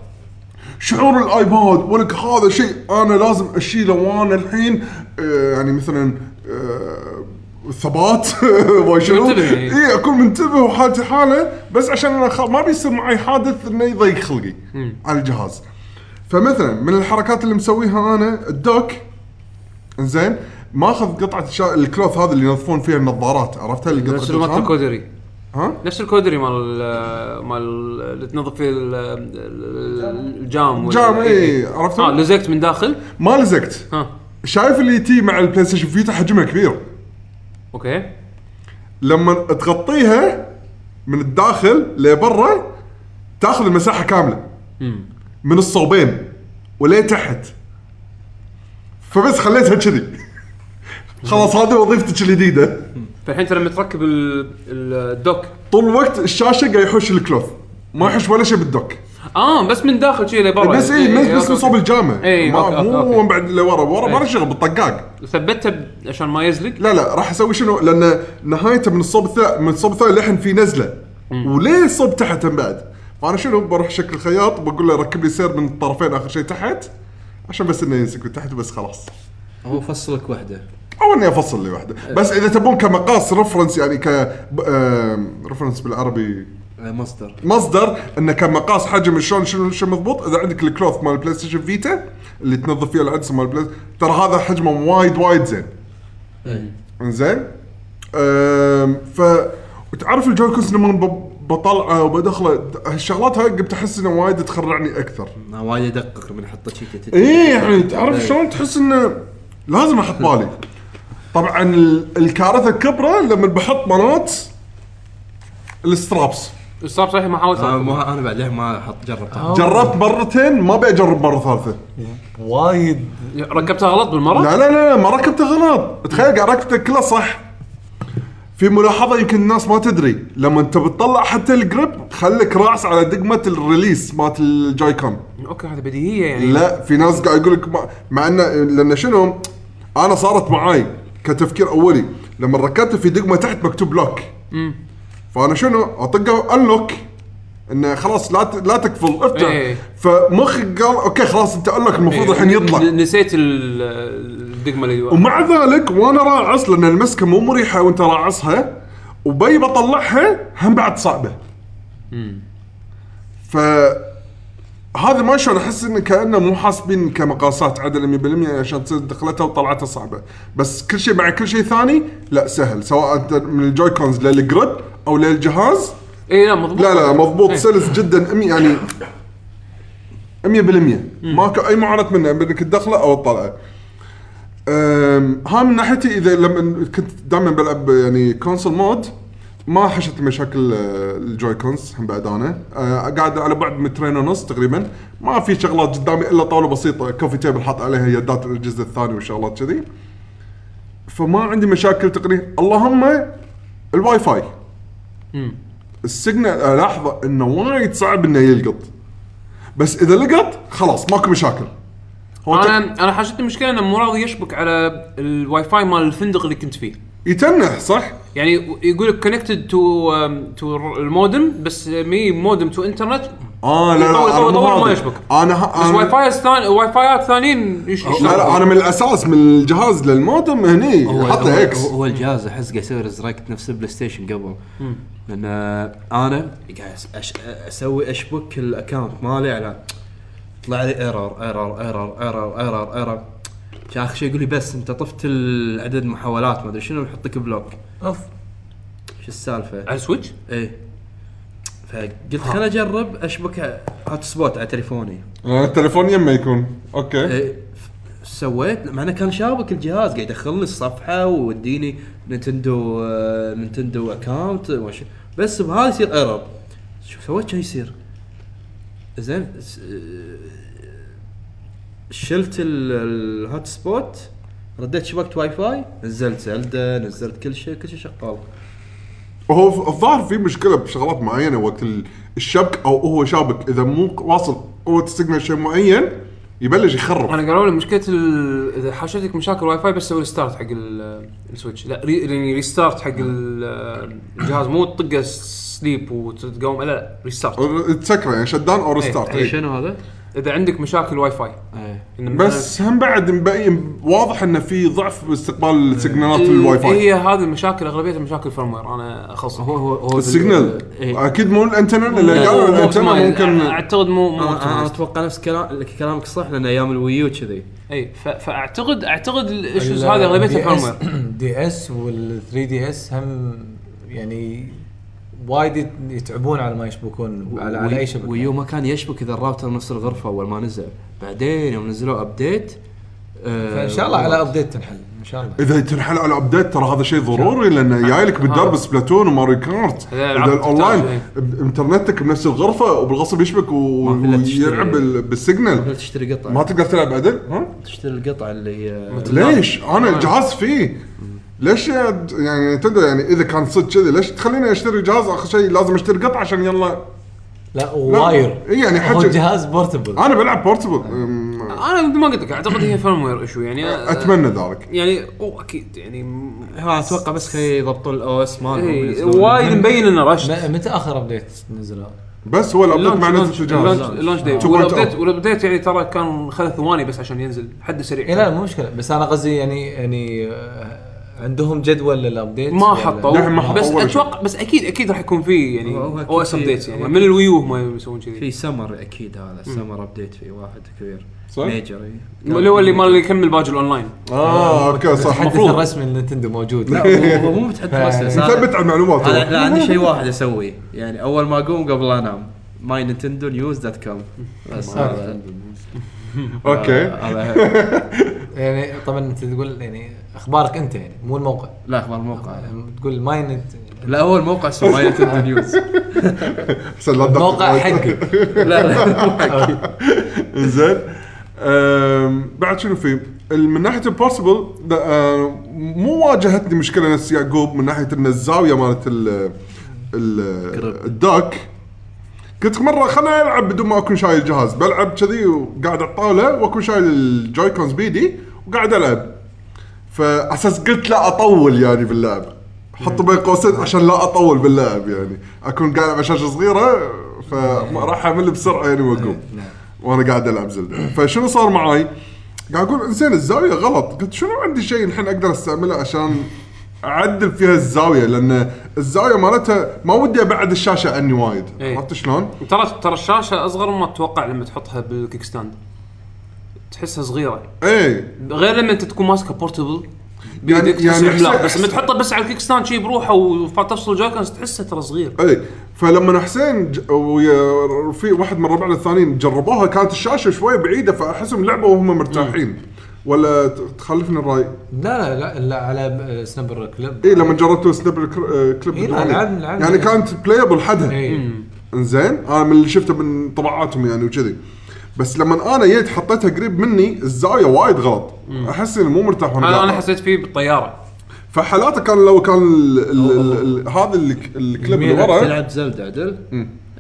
شعور ال iPad. ولك هذا شيء أنا لازم أشيله وأنا الحين آه، يعني مثلا آه، ثبات. (laughs) وشنو يعني. اي أكون منتبه وحالتي حالة بس عشان أنا خ... ما بيصير معي حادث إنه يضيق خلقي على الجهاز. فمثلا من الحركات اللي مسويها أنا ال dock. زين ماخذ قطعة الشا... ال cloth هذا اللي ينظفون فيها النظارات عرفتها اللي نفس مال؟ الكودري. ها؟ نفس الكودري مال مال اللي تنظف فيه ال- ال- الجام جام إيه. اي عرفت؟ آه لزقت من داخل. ما لزقت. ها. شايف اللي تي مع ال PlayStation Vita حجمها كبير. أوكي. لما تغطيها من الداخل لبرا تاخذ المساحة كاملة. من الصوبين وليه تحت. فبس خليتها كذي. خلاص هذه وظيفتك الجديدة. فالحين انت لما تركب ال- ال- ال dock. طول الوقت الشاشة قاعد يحوش ال cloth. ما يحوش ولا شيء بال dock. آه بس من داخل شيء لبرا. بس اي إيه، بس أوكي، من صوب. الجامع أوكي، مو. من بعد لورا. ورا ما. له شغل بالطقاق. ثبتها عشان ما يزلق؟ لا لا راح أسوي شنو؟ لأن نهايته من الصوب الثاني من الصوب الثاني لحن في نزلة. وليه الصوب تحت هم بعد؟ فأنا شنو؟ بروح شكل خياط بقول له ركب لي سير من الطرفين آخر شيء تحت عشان بس إنه يمسك من تحت وبس خلاص. هو فصلك وحده. أو إني أفصل لي واحدة بس إذا تبون كمقاس reference يعني ك reference بالعربي مصدر. مصدر انه كمقاس حجم شلون شنو شو مضبوط؟ إذا عندك ال cloth مال ال PlayStation Vita اللي تنظف فيه العدسه مال ال Play ترى هذا حجمه وايد وايد زين. إنزين؟ ف وتعرف الجويكونز لما بطلعه وبدخله هالشغلات هاي قمت أحس إنه وايد تخرعني أكثر. وايد ادقق من احطه شي كت- إيه يعني تعرف. شلون تحس إنه لازم أحط (laughs) بالي. طبعا ال- الكارثة الكبرى لما بحط مناط السترابس. الصاب صحيح ما حاولت آه،. مو أنا بعد ليه ما أحط جربتها. جربت مرتين ما بيجرب مرة ثالثة. وايد. ركبتها غلط بالمرة؟ لا لا لا ما ركبته غلط. تخيل قاعد ركبته كله صح. في ملاحظة يمكن الناس ما تدري. لما أنت بتطلع حتى ال grip خليك راس على دقمة ال release مالت ال Joy-Con أوكي هذه بديهية يعني. لا في ناس قاعد يقول لك ما- مع انه لأن شنو؟ أنا صارت معاي كتفكير أولي. لما ركبته في دقمة تحت مكتوب lock فانا شنو اطقه unlock انه خلاص لا ت- لا تقفل افتح إيه. فمخي قال أوكي خلاص أنت unlock المفروض الحين يطلع. ن- نسيت ال- الدقمة اللي ومع ذلك وأنا راعص لأن المسكة مو مريحة وأنت راعصها وبي بطلعها هم بعد صعبة. ف هذا ما شلون أحس إنه كأنه مو حاسبين كمقاسات عدل 100% عشان تصير دخلتها وطلعتها صعبة، بس كل شيء مع كل شيء ثاني لا سهل. سواء من ال Joy-Cons لل grip أو للجهاز. إي لا مضبوط. لا لا مضبوط. سلس جدا أمي يعني 100% ماكو أي معاناه منه بانك تدخله أو تطلعه. أم، ها من ناحيتي إذا لما كنت دائما بلعب يعني console mode ما حشت مشاكل آه، ال Joy-Cons هم بعد أنا. آه، قاعد على بعد مترين ونص تقريبا. ما في شغلات قدامي إلا طاولة بسيطة coffee table حاط عليها يدات الجزء الثاني وشغلات كذي. فما عندي مشاكل تقريبا. اللهم ال Wi-Fi ال signal الاحظه إنه وايد صعب إنه يلقط. بس إذا لقط خلاص ماكو مشاكل. أنا أنا حاشتني مشكله إنه مو راضي يشبك على الواي فاي مال الفندق اللي كنت فيه. يتنح صح؟ يعني يقول لك connected to to ال modem بس مو modem to internet آه لا لا يطول- أنا يطول- ما. يشبك. أنا ه... بس أنا... واي فاي ثاني واي فايات ثانيين لا لا. أنا من الأساس من الجهاز للمودم هني هو حط X هو, الجهاز أحس قاعد يسوي reject نفس ال PlayStation قبل لأن أنا قاعد أس- أش- أسوي أشبك ال account مالي على طلع لي ايرور ايرور ايرور ايرور ايرور ايرور اخر شيء يقول لي؟ بس أنت طفت العدد المحاولات ما أدري شنو نحطك block. أوف. شو السالفة؟ على ال Switch؟ إيه. فقلت خليني أجرب أشبك hotspot على تليفوني. آه، التليفون يمه يكون. okay. إيه، ف- سويت مع إنه كان شابك الجهاز قاعد يدخلني الصفحة ويوديني نينتندو آه، نينتندو account وش بس بهذا يصير error. شو سويت؟ كان يصير؟ زين س- آه، شلت ال- ال hotspot رديت شبكت واي فاي نزلت زلدا نزلت كل شيء كل شيء شغال. هو الظاهر في مشكلة بشغلات معينة وقت ال- الشبك أو هو شابك إذا مو واصل قوه ال signal شيء معين يبلش يخرب. أنا قالوا لي مشكلة ال- إذا حاشتك مشاكل واي فاي بس سوي restart حق ال- السويتش لا ري يعني restart حق ال- الجهاز مو تطقه sleep وتقوم لا لا restart تسكره يعني shutdown أو restart إيه. شنو هذا؟ إذا عندك مشاكل واي فاي إيه. إن بس هم بعد مبين واضح إنه في ضعف باستقبال signal ات ال- الواي فاي هي هذه المشاكل اغلبيتها مشاكل firmware أنا اخصها هو هو هو ال signal إيه. أكيد مو الإنترنت اللي مو- قالوا مو الإنترنت. ممكن أعتقد مو مو أنا. أتوقع نفس كلام كلامك صح لأن أيام الويو كذي اي ف- فاعتقد أعتقد ال issues هذه أغلبيتها فيرموير دي اس وال 3 دي اس هم يعني وايد يت- يتعبون على ما يشبكون على, على أي شبكة. ويو ما كان يشبك إذا الراوتر نفس الغرفة أول ما نزل. بعدين يوم نزلوا update آه فإن شاء الله على update تنحل إن شاء الله. إذا تنحل على update ترى هذا شيء ضروري لأنه جاي لك بالدرب آه. سبلاتون وماري كارت إذا الاونلاين إنترنتك بنفس الغرفة وبالغصب يشبك ما. ويلعب بال- بال signal. تقدر تشتري قطعه ما تقدر تلعب عدل ها تشتري القطعه اللي هي ليش؟ أنا الجهاز فيه. ليش يعني تدري يعني إذا كان صدق كذي ليش تخليني أشتري جهاز آخر شيء لازم أشتري قطعة عشان يلا؟ لا wire. إيه يعني هو حجم- الجهاز portable أنا بلعب portable أنا مثل ما قلت لك أعتقد هي firmware issue يعني. أتمنى ذلك. يعني أو أكيد يعني. هو أتوقع بس خل يضبطون ال OS مالهم. وايد مبين انه rushed م- متى آخر update نزلوا؟ بس هو ال update مع نزله الجهاز. ال launch 2.0. وال update وال update يعني ترى كان خذ ثواني بس عشان ينزل حد سريع. إي لا مو مشكلة. بس أنا قصدي يعني يعني آه، عندهم جدول لل update ما حطوا. للحين ما حطوا. بس. أتوقع بس أكيد أكيد راح يكون في يعني OS updates يعني. من. الويو هم يسوون كذي في summer أكيد هذا summer update في واحد كبير. صح؟ major. اللي هو اللي مال اللي يكمل باجي الاونلاين آه okay صح. المفروض الرسمي لنتندو موجود. لا (laughs) هو- مو متحدث رسمي مثبت على المعلومات. لا عندي شيء واحد اسويه يعني أول ما أقوم قبل لا أنام. My Nintendo News dot com بس (laughs) okay. (laughs) يعني طبعا أنت تقول يعني أخبارك أنت يعني مو الموقع. لا أخبار الموقع. تقول mine لا هو الموقع اسمه My Nintendo (laughs) News. الموقع. حقك. لا لا (laughs) زين بعد شنو في؟ من ناحية ال portable مو واجهتني مشكلة نفس يعقوب من ناحية ان الزاويه مالت ال ال- ال dock قلت مرة خليني العب بدون ما أكون شايل الجهاز بلعب كذي وقاعد على الطاوله وأكون شايل ال Joy-Cons بيدي وقاعد ألعب. فأساس قلت لا أطول يعني باللعب. حط بين قوسين عشان لا أطول باللعب يعني. أكون قاعد على شاشة صغيرة فراح امل بسرعة يعني وأقوم. وأنا قاعد ألعب زلدة. فشنو صار معاي؟ قاعد أقول انزين الزاوية غلط. قلت شنو عندي شيء الحين أقدر أستعمله عشان أعدل فيها الزاوية؟ لأن الزاوية مالتها ما ودي أبعد الشاشة عني وايد. إيه. عرفت شلون؟ ترى ترى الشاشة أصغر مما تتوقع لما تحطها بال kickstand. تحسها صغيرة. إيه. غير لما أنت تكون ماسكه portable يعني- بيدك يعني يعني عملاق حسين- بس لما تحطه بس على الكيك ستاند شي بروحه وتفصل جويكونز تحسه ترى صغير اي فلما حسين ج- ويا في واحد من ربعنا الثانيين جربوها كانت الشاشة شوي بعيدة فأحسهم لعبوا وهم مرتاحين. ولا ت- تخلفني الرأي؟ لا لا لا, لا على سنابر كليب اي لما جربتوا سناب الكر- آه، كليب إيه، لا، الديواني. لعبنا- لعبنا. يعني كانت بلايبل حدها. اي إنزين أنا من اللي شفته من طبعاتهم يعني وكذي. بس لما أنا جيت حطيتها قريب مني الزاوية وايد غلط. أحس اني مو مرتاح وأنا أنا أنا قاعد. حسيت فيه بالطيارة. فحالاته كان لو كان ال- ال- ال- ال- هذا ال- الكليب اللي ورا. تلعب زلدة عدل؟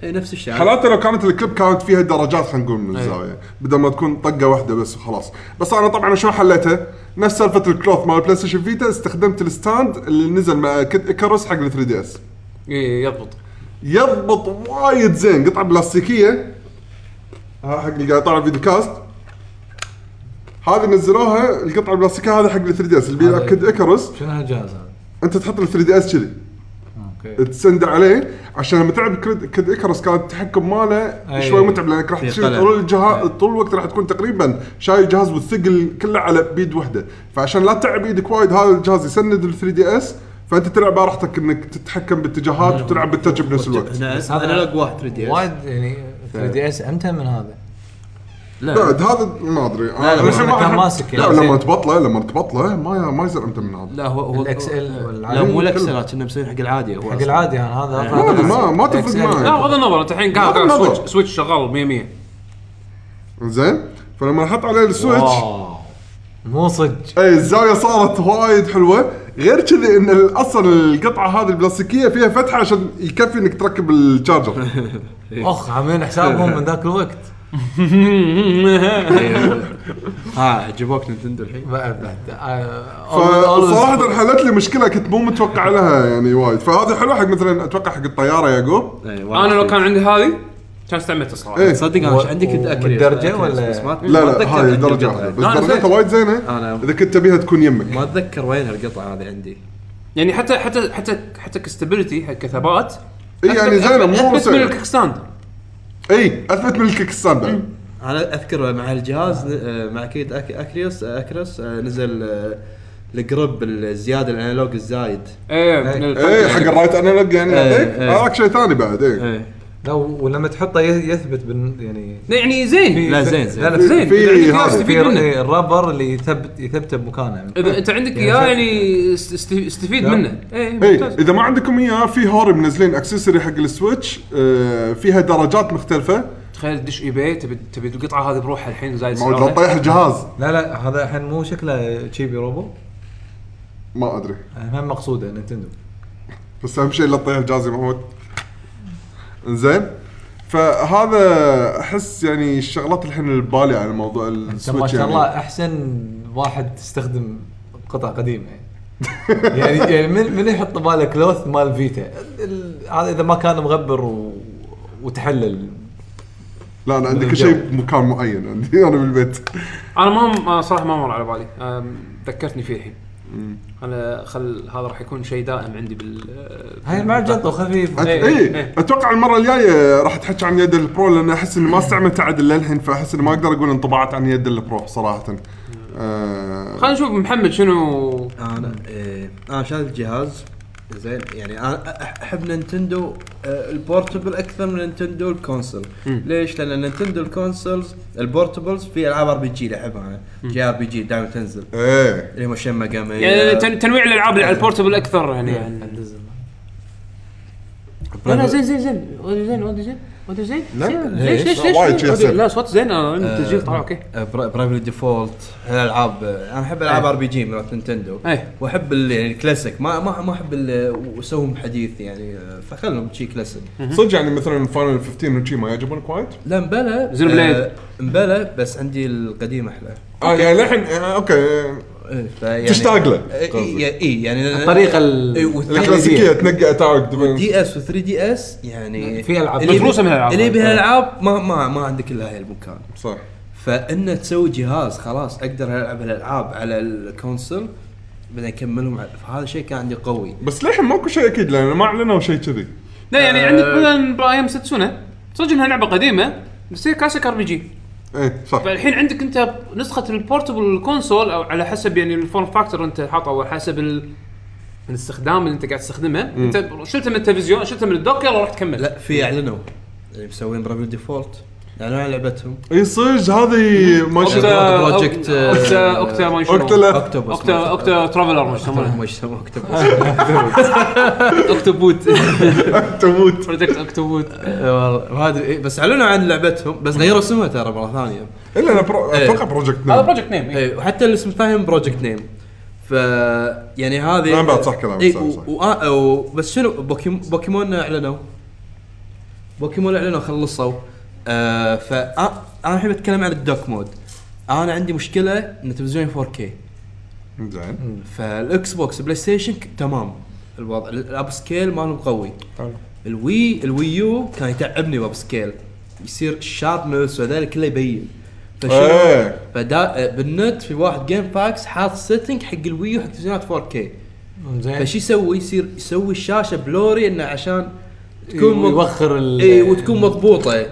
اي نفس الشيء. حالاته لو كانت الكليب كانت فيها درجات خلينا نقول من الزاوية بدل ما تكون طقة واحدة بس وخلاص. بس أنا طبعا شلون حليتها نفس سالفة ال cloth مال بلاي ستيشن فيتا استخدمت ال stand اللي نزل مع كيد ايكاروس حق ال 3DS إيه، يضبط. يضبط وايد زين قطعه بلاستيكية. حق اللي قاعد يطالع videocast. هذه نزلوها القطعة البلاستيكية هذه حق ال 3DS اللي بيلعب كيد ايكاروس شنو هالجهاز هذا؟ أنت تحط ال 3DS كذي. okay. تسند عليه عشان لما تلعب كيد ايكاروس كان التحكم ماله أي. شوي متعب لانك راح تشيل. طول الجهاز طول الوقت راح تكون تقريبا شايل الجهاز والثقل كله على بيد واحدة فعشان لا تتعب إيدك وايد هذا الجهاز يسند ال 3DS فأنت تلعب على راحتك إنك تتحكم باتجاهات وتلعب بال touch بنفس الوقت. هذا- انالوج واحد 3 دي وايد يعني 3 دي اس أمتى من هذا؟ لا بعد هذا ما أدري لا، لا، بس ما كان ماسك لا يعني. لما تبطله لما تبطله ما ما يصير أمتى من هذا لا هو هو ال XL لا. مو الاكسل كنا مسوين حق العادي هو حق. العادي يعني هذا ما- ما- ما تفرق. معي. لا بغض النظر انت الحين قاعد. سويتش سويتش شغال 100 100 زين فلما أحط عليه السويتش. مو صدق اي الزاوية صارت وايد حلوة غير كذي إن ال- أصلا القطعة هذه البلاستيكية فيها فتحة عشان يكفي إنك تركب ال charger (laughs) أخ عاملين حسابهم من ذاك الوقت. (laughs) ها عجبوك Nintendo الحين. بعد بعد آه، فصراحه حلت لي مشكلة كنت مو متوقع لها يعني وايد. فهذا حلو حق مثلا أتوقع حق الطيارة يعقوب أيوة. أنا لو كان عندي هذه كان استعملتها صراحة. إيه. صدق أنا و- عندي كنت اكري بالدرجة ولا- بس ما لا لا هاي درجه. واحدة. بس درجتها. وايد زينة. أنا- إذا كنت تبيها تكون يمك. ما أتذكر وين القطعه هذه عندي. يعني حتى حتى حتى حتى ك stability حق كثبات اي يعني زينه مو أثبت من. الكيك stand اي أثبت من ال kickstand بعد أنا أذكر مع الجهاز آه، مع Kid Ic- Icarus Icarus آه، نزل آه، ال grip الزيادة ال analog الزايد. إيه من اي الفرق. إيه، حق ال right analog يعني إيه، إيه. هذاك شيء ثاني بعد اي إيه. لا ولما تحطه يثبت بن يعني يعني زين. لا زين زين لا زين. في إذا عندك إياه هذا. استفيد في منه. ر- ال rubber اللي يثبت يثبته بمكانه إذا أنت عندك يعني إياه يعني است- است- استفيد. منه. إيه اي ممتاز. إذا ما عندكم إياه في Hori منزلين accessory حق ال Switch آه، فيها درجات مختلفة. تخيل تدش eBay تبي تبي القطعة هذه بروحها الحين زايد سعرها. تطيح الجهاز. لا لا هذا الحين مو شكله Chibi-Robo ما أدري. هم مقصودة Nintendo بس أهم شيء لا تطيح الجهاز يا محمود. زين. فهذا أحس يعني الشغلات الحين اللي ببالي على موضوع انت ما ال Switch شاء يعني. الله أحسن واحد تستخدم قطع قديمة. يعني يعني من من يحط باله cloth مال Vita ال- هذا إذا ما كان مغبر و... وتحلل. لا أنا عندي كل شيء. بمكان معين عندي (laughs) أنا بالبيت. أنا ما ما- صراحة ما مر على بالي. أم، ذكرتني فيه الحين. أنا خل هذا راح يكون شيء دائم عندي بال هاي وخفيف. أت- إيه، اي إيه. أتوقع المرة الجاية راح تحكي عن يد ال Pro لأن أحس إني ما استعملت عدل للحين فأحس إني ما أقدر أقول انطباعات عن يد ال Pro صراحة. آه. خلينا نشوف محمد شنو أنا إيه أنا شايف الجهاز. زين يعني أنا أحب Nintendo ال portable أكثر من Nintendo ال console ليش؟ لأن Nintendo ال consoles ال portables في ألعاب RPG اللي أحبها أنا. JRPG دائما تنزل. إيه. اللي هو Shin Megami يعني تن- تنويع الألعاب اللي على ال portable أكثر يعني. عن- لا زين زين زين. زين زين. audio زين لا،. ليش؟ ليش ليش ليش وايد شي أحسن. لا صوت زين آه، التسجيل طلع okay برايفلي ديفولت الألعاب أنا أحب العاب ار بي جي مالت نينتندو. إيه. وأحب ال- يعني الكلاسيك. ما ما ما أحب ال- واسوهم حديث يعني آه، فخلهم شي كلاسيك. صدق يعني مثلا فاينل 15 وشي ما يعجبونك وايد؟ لا مبلى زين بليد. آه، مبلى بس عندي القديم أحلى. آه يعني للحين آه، أوكي. إيه، فيعني تشتاق له. اي يعني الطريقة ال- إي، والثري- الكلاسيكية. تنقى اتاك دي إس و 3 دي إس يعني في ألعاب. اللي مدروسة يبي- من الألعاب. اللي بها العاب ما ما ما عندك إلا هاي المكان. صح. فإن تسوي جهاز خلاص أقدر ألعب الألعاب على ال console بعدين أكملهم فهذا شيء كان عندي قوي. بس للحين ماكو شيء أكيد لأن ما أعلنوا شيء كذي. لا يعني آه. عندك مثلا I Am Setsuna. صدق إنها لعبة قديمة بس هي classic RPG. إيه صح. فالحين عندك انت نسخة ال portable console أو على حسب يعني ال form factor انت حاطه أو حسب ال... الاستخدام اللي انت قاعد تستخدمه. انت شلته من التلفزيون شلته من ال dock يلا روح تكمل. لا في اعلنوا اللي مسوين برافيل ديفولت. اعلنوا عن لعبتهم. إي صدق هذه ما اوكتا شاء بروجكت، اوكتا أوكتا ما شنو اوكتلا اوكتوبس اوكتا أوكتا ترافلر ما يسمونه ما يسمونه اوكتوبس (laughs) أوكتوبوت. تموت بروجكت أوكتوبوت. والله ما أدري. إيه، بس أعلنوا عن لعبتهم. بس غيروا اسمها ترى مرة ثانية. إلا أنا. إيه. أتوقع بروجكت هذا نيم بروجكت نيم اي وحتى الاسم الثاني بروجكت نيم ف يعني هذه نعم، بعد صح كلامك، إي صح، و... صح. و... آه،. بس شنو؟ بوكيم... بوكيمون أعلنوا. بوكيمون أعلنوا خلصوا. آه ف آه أنا الحين بتكلم عن ال dock mode. أنا عندي مشكلة إن تلفزيوني 4K زين. فال Xbox PlayStation تمام. الوضع ال upscale مالهم قوي. حلو. ال Wii ال Wii U كان يتعبني ب upscale يصير sharpness وهذا كله يبين. فشنو؟ إيه. فدا بالنت في واحد جيم باكس حاط setting حق ال Wii U حق تلفزيونات 4K زين. فشي يسوي؟ يصير يسوي الشاشه blurry إنه عشان تكون مض- يوخر ال اي وتكون مضبوطة.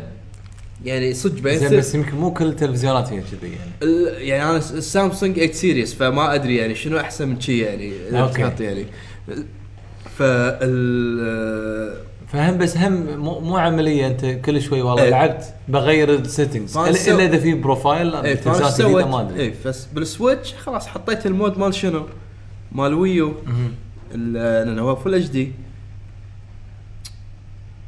يعني صدق بعدين زين بس يمكن مو كل التلفزيونات هي كذي يعني. يعني أنا السامسونج 8 series فما أدري يعني شنو أحسن من شي يعني. تحط يعني. فال فهم بس هم مو, مو عملية أنت كل شوي والله إيه. لعبت بغير ال settings الا إذا في profile اي فانا تلفزيونات جديده ما أدري. اي بس بال Switch خلاص حطيت ال mode مال شنو؟ مال Wii U لأنه هو full HD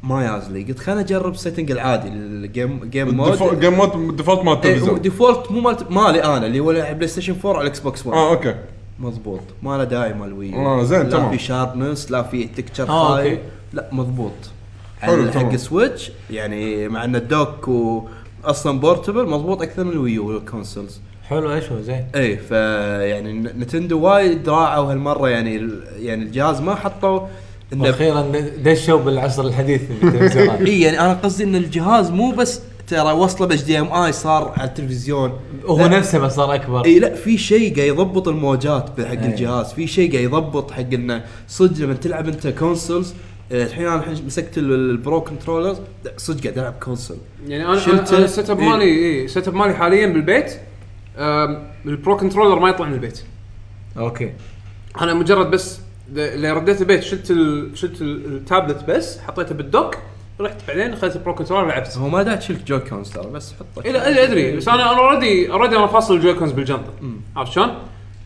ما ياز لي قلت خليني اجرب ال setting العادي ال game game mode game mode default مال إيه، التلفزيون. default مو مال مالي أنا اللي هو PlayStation 4 على ال Xbox 1 آه okay. مضبوط. ما له داعي مال Wii U آه، زين، لا تمام. في sharpness لا في texture آه، هاي okay. لا مضبوط. حلو، حق. Switch يعني مع إن ال dock و أصلا portable مضبوط أكثر من ال Wii U وال consoles حلو إيش هو؟ زين. اي ف يعني ن- Nintendo وايد راعوا هالمرة يعني ال- يعني الجهاز ما حطوا إنه وأخيرا دشوا بالعصر الحديث (laughs) إي يعني أنا قصدي إن الجهاز مو بس ترى وصله ب HDMI صار على التلفزيون هو. نفسه بس صار أكبر إي لا في شيء قاعد يضبط الموجات حق. الجهاز في شيء قاعد يضبط حق إنه صدق لما تلعب أنت consoles آه، الحين أنا الحين مسكت ال- ال Pro Controllers صدق قاعد ألعب console يعني أنا. أنا السيت أب إيه. مالي إي ال set up مالي حاليا بالبيت ال Pro Controller ما يطلع من البيت أوكي أنا مجرد بس اللي رديت البيت شلت ال... شلت ال- التابلت بس حطيته بال dock رحت بعدين اخذت ال Pro Controller لعبت. هو ما داعي تشيل Joy-Cons ترى بس حطه. اي لا أدري بس أنا أنا already already أنا فاصل ال Joy-Cons بالجنطه عرفت شلون؟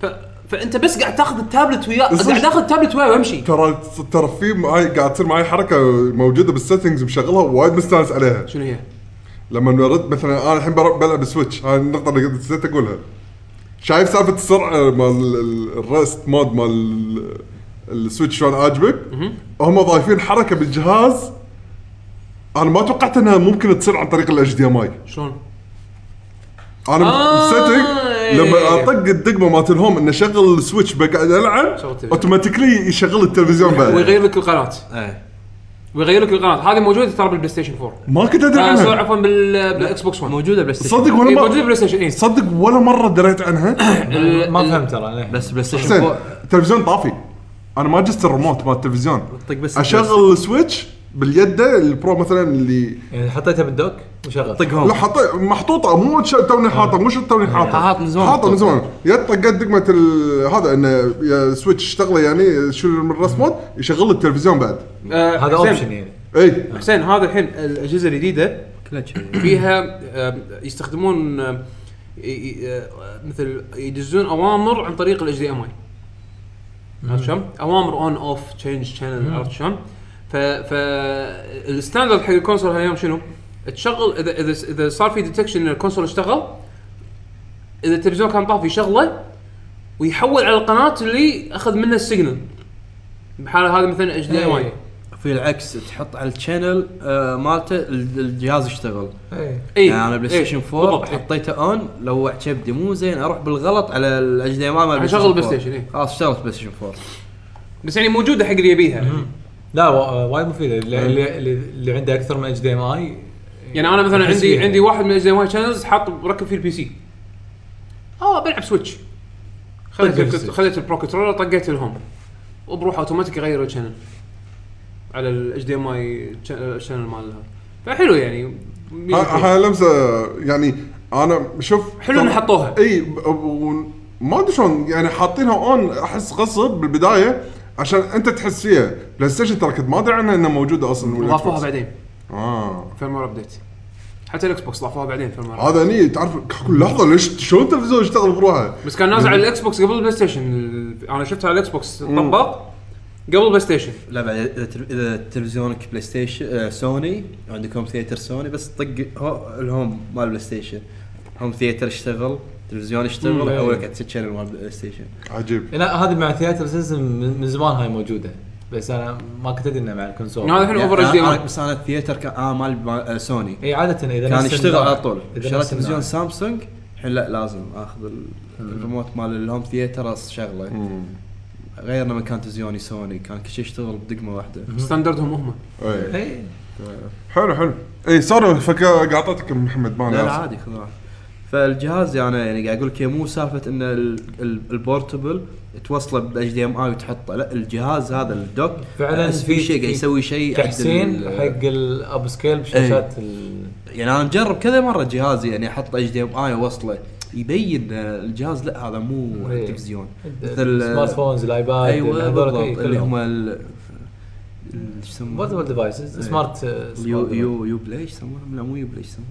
ف... فأنت بس قاعد تاخذ التابلت وياه بس قاعد اخذ التابلت وياي وامشي ترى ترى في معي قاعد تصير معي حركة موجودة بال settings مشغلها وايد مستانس عليها. شنو هي؟ لما نرد مثلا أنا الحين بلعب Switch هاي النقطة اللي نسيت أقولها. شايف سالفة السرعة مال ال- ال rest mode مال ال- ال Switch شلون عاجبك هم ضايفين حركة بالجهاز. أنا ما توقعت إنها ممكن تصير عن طريق ال HDMI شلون؟ أنا آه، ال setting إيه. لما أطق الدقمة مالت ال home إنه شغل ال Switch بقعد العب. automatically يشغل التلفزيون بعد. ويغير لك القناة. إيه. ويغير لك القناة. هذه موجودة ترى بال PlayStation 4 ما كنت أدري آه عنها. عفوا بال- بال Xbox 1 موجودة PlayStation صدق إيه، ولا موجوده ما بال PlayStation اي صدق ولا مرة دريت عنها؟ (coughs) ما فهمت ترى ليه. بس PlayStation حسين 4 التلفزيون طافي. أنا ما جست الريموت مال التلفزيون. طق بس أشغل ال Switch باليده ال Pro مثلا اللي يعني حطيته بال dock وشغل. طق home لا حطي محطوطة مو ش- توني حاطة مو شو توني حاطة. حاط من زمان. حاطة من زمان. يا طقت دقمة ال- هذا إنه يا Switch اشتغله يعني شو من ال rest mode يشغل التلفزيون بعد. آه هذا حسين- option يعني. إي. حسين هذا الحين الأجهزة الجديدة فيها آه، يستخدمون آه، ي- ي- آه، مثل يدزون أوامر عن طريق ال HDMI عرفت شلون؟ أوامر on off change channel عرفت شلون؟ ف ف ال standard حق ال console هاليوم شنو؟ تشغل إذا إذا إذا صار في detection إن ال console اشتغل إذا التلفزيون كان طافي يشغله ويحول على القناة اللي أخذ منها ال signal بحالة هذا مثلا HDMI في العكس تحط على ال channel آه، مالته ال- الجهاز يشتغل. اي اي يعني أنا PlayStation 4 بالضبط، إيه. حطيته on لوع كبدي مو زين أروح بالغلط على ال HDMI مال Play 4. Station، إيه. خلاص اشتغلت PlayStation 4 بس يعني موجودة حق اللي يبيها. لا وا- وايد مفيدة. اللي, اللي, عنده أكثر من HDMI يعني أنا مثلا عندي. عندي واحد من ال HDMI channels حاط مركب فيه ال PC آه بلعب Switch خذيت. خذيت ال Pro Controller طقيت ال home. وبروح أوتوماتيك يغير ال channel على ال HDMI ال channel مالها. فحلو يعني. هاي لمسة يعني أنا شوف حلو إن حطوها. إي ما أدري شلون يعني حاطينها on أحس غصب بالبداية عشان أنت تحس فيها. PlayStation ترى كنت ما أدري عنها إنها موجودة أصلا وال X ضافوها. بعدين. آه. firmware update حتى ال Xbox ضافوها بعدين firmware هذا هني تعرف كل لحظة ليش شلون التلفزيون يشتغل بروحه؟ بس كان نازل على ال Xbox قبل ال PlayStation أنا شفتها على ال Xbox طبق قبل ال PlayStation. لا بعد إذا تل- إذا تلفزيونك PlayStation آه سوني عندكم theater Sony بس طق هو ال home مال PlayStation. home theater اشتغل تلفزيون اشتغل مم. حول لك channel مال PlayStation. عجيب. لا هذه مع theater system من من زمان هاي موجودة بس أنا ما كنت أدري إنها مع ال console. هذا الحين over H يعني D أنا- M بس أنا ال theater كان آه مال آه سوني. إي عادة إذا كان يشتغل على طول. شريت تلفزيون. سامسونج الحين لا لازم آخذ ال- الريموت مال ال home theater شغلة. غيرنا من كان تلفزيوني سوني كان كل شيء يشتغل بدقمة واحدة. standard هم هم. اي اي حلو حلو. اي sorry فك قاطعتك محمد ما لا عادي خذ راحتك. فالجهاز يعني يعني قاعد أقول لك هي مو سالفة إن ال- ال- ال portable توصله ب HDMI وتحطه. لا الجهاز هذا ال dock فعلا أحس في شيء قاعد يسوي شيء تحسين حق ال upscale بشاشات ال- يعني أنا مجرب كذا مرة جهازي يعني أحط HDMI وأوصله. يبين الجهاز لا هذا مو إيه. تلفزيون ال smartphones ال iPad أيوه بالضبط اللي كلهم. هم ال- إيش يسمونه؟ portable devices smart U U U Play إيش يسمونه؟ لا مو U Play إيش يسمونه؟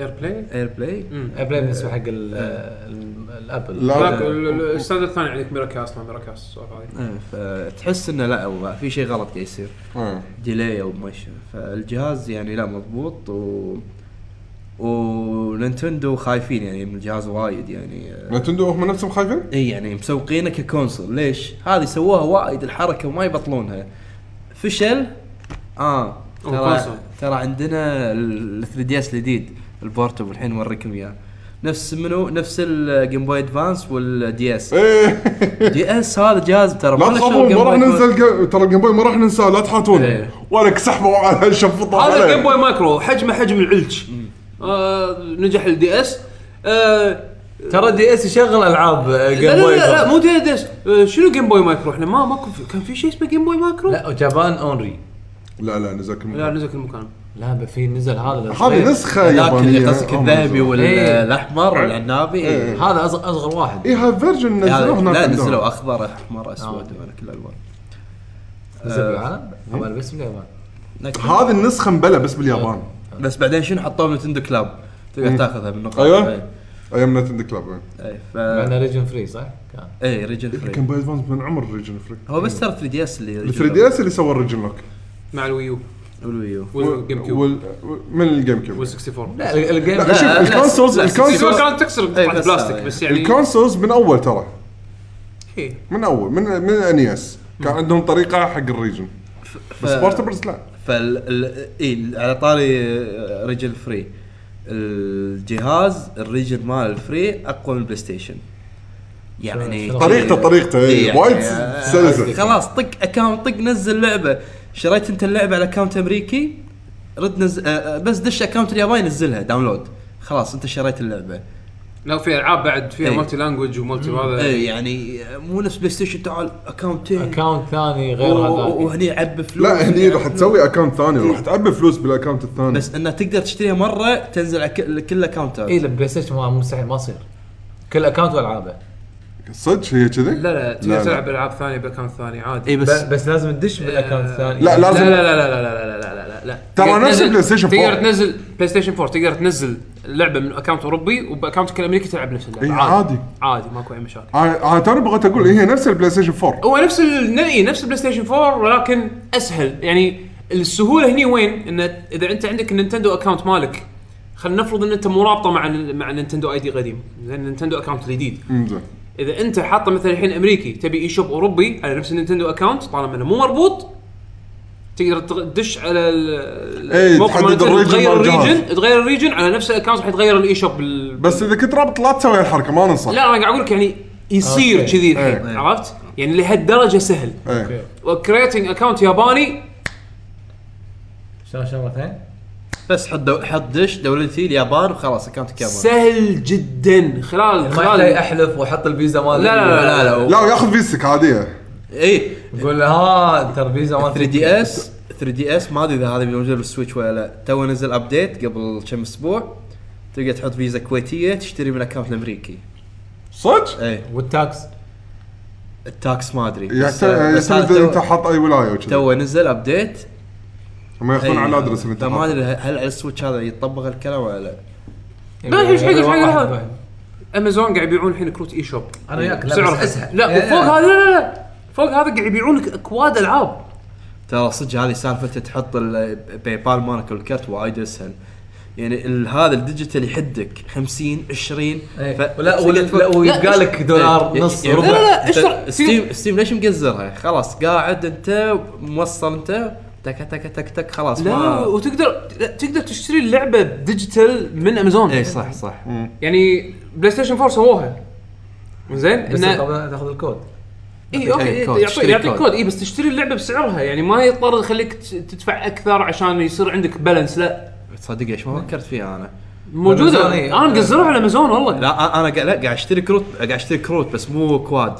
AirPlay AirPlay Play بالنسبة حق ال- ال- ال Apple لا. ال standard الثاني عندك Miracast ما Miracast السوالف هذه إيه، فتحس إنه لا في شيء غلط قاعد يصير. delay أو ما شنو. فالجهاز يعني لا مضبوط و و Nintendo خايفين يعني من الجهاز وايد يعني آه، Nintendo هم نفسهم خايفين؟ إي يعني مسوقينه ك console. ليش؟ هذه سووها وايد الحركة وما يبطلونها. فشل؟ آه. ترى. ترى عندنا ال 3 دي اس الجديد البورتبل الحين نوريكم إياه. نفس منو؟ نفس الجيم بوي ادفانس والدي اس دي اس هذا جهاز ترى ما تخافون ما راح الج- ترى الجيم بوي ما راح ننساه لا تحاتون. إيه. ولك سحبوا على شفطوا هذا. الجيم بوي مايكرو حجمه حجم العلج. آه نجح الدي اس آه ترى دي اس يشغل ألعاب لا جيم لا بوي لا, لا مو دي اس آه شنو جيم بوي مايكرو إحنا ما ماكو في- كان في شيء اسمه جيم بوي مايكرو لا جابان اونري لا لا نزل كل لا. نزل كل مكان لا ب- في نزل هذا هذه. نسخة اللي يابانيه قصدك هم الذهبي نزلوها. إيه. والأحمر والعنابي إيه. إيه. هذا اصغر أصغر واحد اي هاي version هذا- نزلوه هناك لا عندهم. نزلوا أخضر أحمر أسود آه. كل الالوان نزل آه. بالعالم بس باليابان لكن- هذه النسخة مبلى بس باليابان بس بعدين شنو حطوه Nintendo Club؟ تقدر تاخذها بالنقاط أيوة. إيه. أيام نتندو كلاب اي ف معنا region free صح؟ كان. اي region free Game Boy Advance من عمر region free هو بس ترى 3 دي اس اللي ال 3 دي اس اللي سوى ال region lock مع ال Wii U وال Wii وال GameCube وال... من ال GameCube وال 64 لا ال- الجيم لا شوف ال consoles ال consoles كانت تكسر إيه، قطعه بلاستيك. بس يعني الكونسولز من أول ترى. إيه. من أول من من NES كان عندهم طريقة حق ال region بس portables لا فال ال- إي على طاري region free. الجهاز ال region مال ال free أقوى من ال PlayStation. يعني؟ طريقته طريقته إي يعني وايد آه، سلسة. خلاص طق account طق نزل لعبة. شريت أنت اللعبة على account أمريكي رد نزل آه، آه، بس دش account الياباني نزلها download خلاص أنت شريت اللعبة. لا في ألعاب بعد فيها إيه. multi language و multi هذا. اي يعني مو نفس PlayStation تعال account ين account ثاني غير هذا وهني عبي فلوس. لا هني راح تسوي account ثاني وراح تعبي فلوس بال account الثاني. بس انه تقدر تشتريها مرة تنزل على كل- كل account ات اي ال PlayStation ما مستحيل ما يصير. كل account وألعابه. صدق هي كذي؟ لا لا تقدر. تلعب العاب ثانية ب account ثاني عادي. اي بس بس لازم تدش بال account الثاني لا، لا لازم- لا لا لا لا لا لا لا. لا. ترى تقدر نفس ال PlayStation تقدر 4. تنزل PlayStation 4 تقدر تنزل لعبة من account أوروبي وب account ك الأمريكي تلعب نفس اللعبة. إي، عادي. عادي. ماكو أي مشاكل. أنا توني بغيت أقول هي نفس البلاي ستيشن 4 هو نفس ال... نفس ال PlayStation 4 ولكن أسهل. يعني السهولة هني وين؟ إن إذا أنت عندك ال Nintendo account مالك خلينا نفرض إن أنت مو رابطه مع مع ال Nintendo ID قديم. زين ال Nintendo account الجديد إذا أنت حاطه مثلا الحين أمريكي تبي eShop أوروبي على نفس ال Nintendo account طالما إنه مو مربوط تقدر تدش على ال- إيه، الموقع مال الريجن تغير. الريجن تغير الريجن على نفس الأكونت راح يتغير ال eShop بال... بس إذا كنت رابط لا تسوي هالحركه ما ننصح لا أنا قاعد أقول لك يعني يصير. كذي الحين إيه. عرفت؟ يعني لهالدرجة سهل إيه و creating account ياباني شلون شلون مرتين؟ بس حط دو... حط دش دولتي اليابان وخلاص اكونتك يابان سهل جدا خلال ما يحتاج خلال أحلف وأحط الفيزا مال لا، لا، لا، لا وياخذ فيزتك عادية اي يقول له ها ترى فيزا مال 3 دي إس 3 دي إس ما أدري إذا هذا موجود بال Switch ولا لا. تو نزل update قبل كم أسبوع. تقدر تحط فيزا كويتية تشتري من ال account الأمريكي. صدق؟ اي وال tax؟ ال tax ما أدري. يعني يعتمد إذا أنت تو, حاط أي ولاية وكذا تو نزل update هم ياخذون إي، على ال address اللي أنت ما. أدري هل على ال Switch هذا يطبق الكلام ولا لا. لا، إيش حق- إيش حق. أمازون قاعد يبيعون الحين كروت eShop. أنا وياك لا سعره بس اسهل. لا يعني وفوق هذا لا لا لا فوق هذا قاعد يبيعون لك اكواد ألعاب. ترى صدق هذه سالفه تحط ال PayPal مالك والكرت وايد أسهل. يعني ال- هذا ال digital يحدك 50 20 إيه. ف- ولا ويبقى لك دولار إيه. نص يعني- ربع. لا، لا، Steam Steam ليش مقزرها؟ خلاص قاعد أنت موصل أنت تك تك تك تك خلاص لا ما وتقدر لا تقدر تشتري اللعبه digital من امازون اي صح صح. يعني PlayStation 4 سووها. زين؟ بس تاخذ الكود. أي okay إيه، يعطيك يعطيك code. code إي بس تشتري اللعبة بسعرها يعني ما يضطر يخليك تدفع أكثر عشان يصير عندك balance لا تصدق إيش ما فكرت فيها أنا موجودة إيه. أنا مقزرها على امازون والله لا أنا قاعد لا قاعد أشتري كروت قاعد أشتري كروت بس مو كواد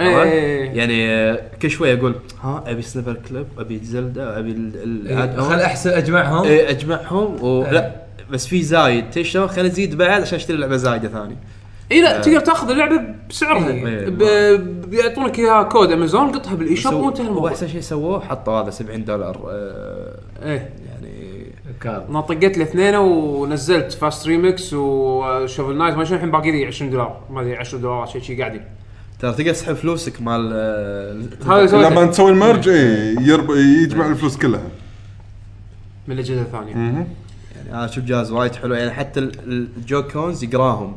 إيه،؟ إيه، إيه. يعني آه، كل شوي أقول ها أبي Snipperclips أبي Zelda أبي إيه،. خل أحسن أجمعهم إيه، أجمعهم و... إيه. لا بس في زايد شلون خليني أزيد بعد عشان أشتري لعبة زايدة ثانية اي لا تقدر تاخذ اللعبة بسعرها إيه. ب- بيعطونك إياها كود أمازون قطها بال eShop سو- وانتهى الموضوع. واحسن شيء سووه حطوا هذا 70 دولار آه، إيه. يعني كان أنا طقيت لي اثنين ونزلت Fast RMX و Shovel Knight ما شنو الحين باقي لي 20 دولار؟ ما أدري 10 دولار شيء شيء قاعدين. ترى تقدر تسحب فلوسك مال آه، هذا سويته. لما تسوي ال merge اي يرب... يجمع الفلوس كلها. من الأجهزة الثانية. مهم. يعني أنا أشوف جهاز وايد حلو يعني حتى ال- ال Joy-Cons يقراهم.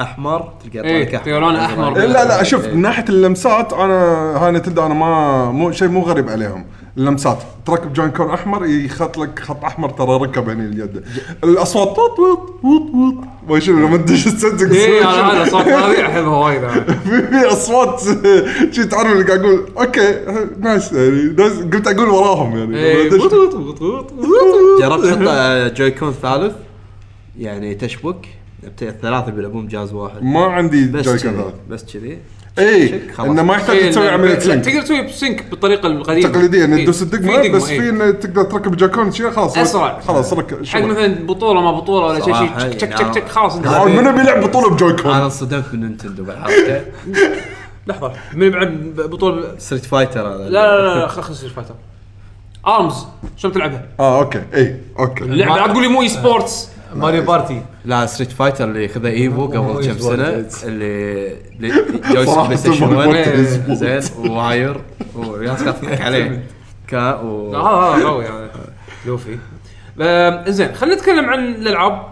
أحمر تلقى إيه، يعطونك تلقى لونه أحمر. إيه، لا لا شوف إيه. من ناحية اللمسات أنا هاي Nintendo أنا ما مو شيء مو غريب عليهم اللمسات. تركب Joy-Con أحمر يخط لك خط أحمر ترى ركب هني اليد. الأصوات طوط طوط طوط طوط ما شنو لما تدش تصدق. اي أنا هذا صوت هذه احبها وايد. في أصوات شي تعرف اللي قاعد أقول okay nice يعني nice. قلت أقول وراهم يعني. إيه،. جربت تحط آه، Joy-Con ثالث؟ يعني تشبك؟ الثلاثه بيلعبون بجهاز واحد. ما عندي بس Joy ثالث بس كذي. اي. إنه ما يحتاج إيه، تسوي عملية sync تقدر تسوي ب sync بالطريقة القديمة. تقليدية انك إيه، تدوس في الدقمه بس إيه. في إنه تقدر تركب Joy-Con شيء خلاص. أسرع. خلاص ركب حق مثلا بطولة ما بطولة ولا شيء صراحة شيء تشك يعني تشك تشك خلاص انت منو بيلعب بطولة بجويكون أنا انصدمت من نينتندو بالحركه (laughs) لحظة. من يلعب بطولة ستريت فايتر هذا. لا لا لا لا خل خل فايتر ارمز شلون تلعبها؟ آه أوكي. اي أوكي. اللعبة لا تقول لي مو اي سبورتس ماريو بارتي. لا ستريت فايتر اللي خذا ايفو قبل كم يزور سنة. اللي جويستيك بلاي ستيشن ماريو 1 بارتي زين وواير وناس كانت تضحك عليه. (laughs) كا و هذا هذا قوي هذا لوفي. آم، زين خلينا نتكلم عن الألعاب.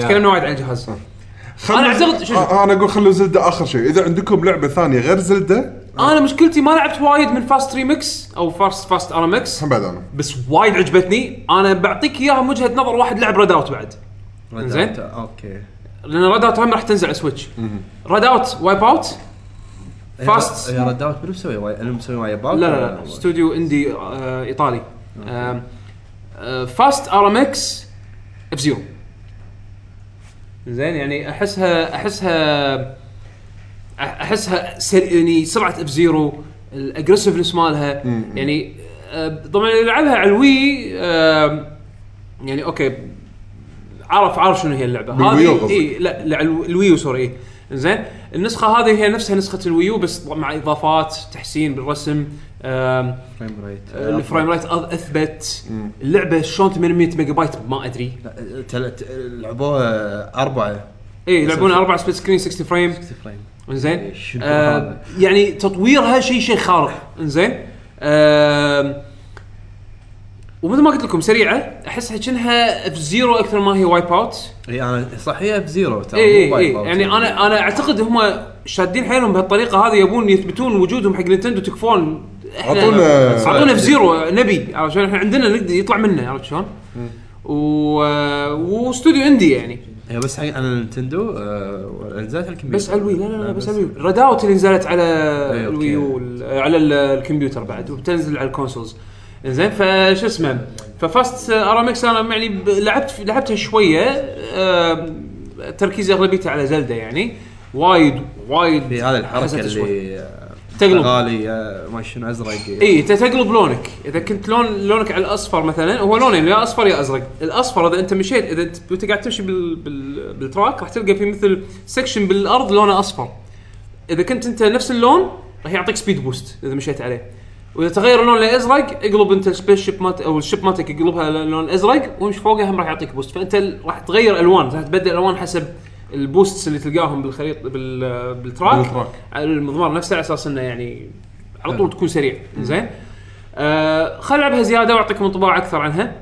تكلمنا وايد عن الجهاز شوف. آه أنا أقول خلوا Zelda آخر شيء. إذا عندكم لعبة ثانية غير زلدة أنا مشكلتي ما لعبت وايد من Fast Remix أو Fast Fast RMX هم بعد أنا. بس وايد عجبتني. أنا بعطيك اياها من وجهة نظر واحد لعب Redout بعد. زين. okay. لأن Redout هم راح تنزل على Switch ريد اوت وايب اوت فاست يا رد اوت منو مسوي؟ واي أنا مسوي Wipeout لا لا لا. استوديو indie آه إيطالي. آه Fast RMX F-Zero زين يعني احسها أحسها أحسها سر يعني سرعة F-Zero ال aggressiveness مالها يعني آه، طبعا اللي لعبها على ال Wii يعني okay عارف عارف شنو هي اللعبة. هذه قصدك. اي لا لا الو- ال Wii U sorry إيه. زين النسخة هذه هي نفسها نسخة ال Wii U بس مع إضافات تحسين بالرسم frame rate ال frame rate أثبت. اللعبة شلون 800 ميجا بايت ما أدري. لعبوها أربعة. اي يلعبون 4 split screen 60 frame frame إنزين؟ إيه، آه؟ يعني تطويرها شيء شيء خارق. إنزين؟ آه ومثل ما قلت لكم سريعة. احسها كأنها F-Zero أكثر ما هي Wipeout اي أنا صح هي F-Zero ترى اي اي اي أوت. يعني أنا أنا أعتقد هم شادين حيلهم بهالطريقة هذه يبون يثبتون وجودهم حق Nintendo تكفون إحنا أعطونا- أعطونا F-Zero نبي عرفت شلون؟ إحنا عندنا نقدر يطلع منه عرفت شلون؟ و... آه، واستوديو indie يعني. هي بس حق على Nintendo آه، نزلت على الكمبيوتر. بس على ال Wii لا لا, لا بس على ال Wii. Redout اللي نزلت على إيه، okay. ال Wii وال- على ال- الكمبيوتر بعد وبتنزل على ال consoles. زين فشو اسمه ف Fast RMX أنا يعني لعبت لعبتها شوية تركيزي اغلبيته على Zelda يعني. وايد وايد في هذه الحركة. اللي آه، تقلب. غالي آه، ما شنو أزرق. إي تقلب لونك. إذا كنت لون لونك على الأصفر مثلا هو لونين يا أصفر يا أزرق. الأصفر إذا أنت مشيت إذا أنت قاعد تمشي بال... بال... بال track راح تلقى في مثل section بالأرض لونه أصفر. إذا كنت أنت نفس اللون راح يعطيك speed boost إذا مشيت عليه. وإذا تغير اللون لأزرق اقلب أنت ال spaceship مالت أو ال ship مالتك اقلبها لون أزرق وامشي فوقها هم راح يعطيك boost فأنت راح تغير ألوان راح تبدل ألوان حسب ال boosts اللي تلقاهم بالخريطه بال... بال track بال track. على المضمار نفسه على أساس إنه يعني على طول تكون سريع. زين؟ آه خل ألعبها زيادة وأعطيكم انطباع أكثر عنها.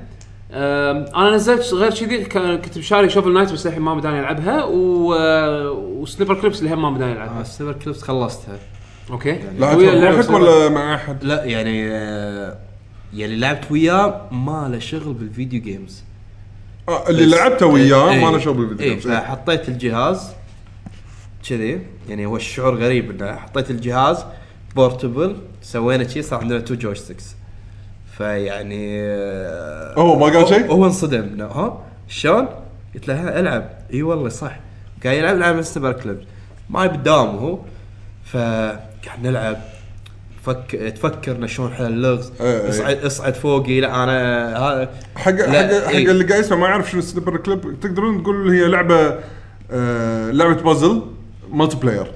آه أنا نزلت غير كذي كنت بشاري Shovel Knight بس الحين ما بداني ألعبها و... آه، و Snipperclips اللي هم ما بداني ألعبها. ال Snipperclips خلصتها. okay. روحك Snipper- ولا مع أحد؟ لا يعني آه، يعني لعبت وياه ما له شغل بال video games آه اللي لعبته وياه إيه. ما له شغل بال video games. إيه. فحطيت الجهاز كذي يعني هو الشعور غريب إنه حطيت الجهاز portable سوينا شيء صار عندنا two joysticks فيعني آه، هو ما قال شيء؟ هو انصدم ها شلون؟ قلت له العب إي والله صح قاعد يلعب لعب Snipperclips ما بدام هو فقاعد نلعب فك تفكر شلون حل اللغز. إيه، إيه. اصعد اصعد فوقي لا أنا هذا حق حق حق إيه. اللي قاعد يسمع ما يعرف شنو Snipperclips تقدرون تقول هي لعبة آه لعبة puzzle multiplayer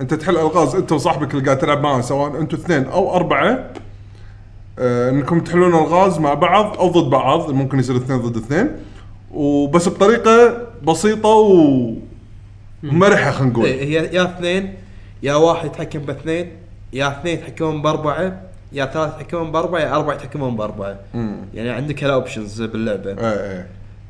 أنت تحل ألغاز أنت وصاحبك اللي قاعد تلعب معه سواء أنتم اثنين أو أربعة آه إنكم تحلون ألغاز مع بعض أو ضد بعض ممكن يصير اثنين ضد اثنين. وبس بطريقة بسيطة و مرحة خلينا نقول. إيه، هي يا اثنين يا واحد يتحكم باثنين. يا اثنين يتحكمون بأربعة يا ثلاث يتحكمون بأربعة يا أربعة يتحكمون بأربعة. يعني عندك هال options باللعبة إيه إيه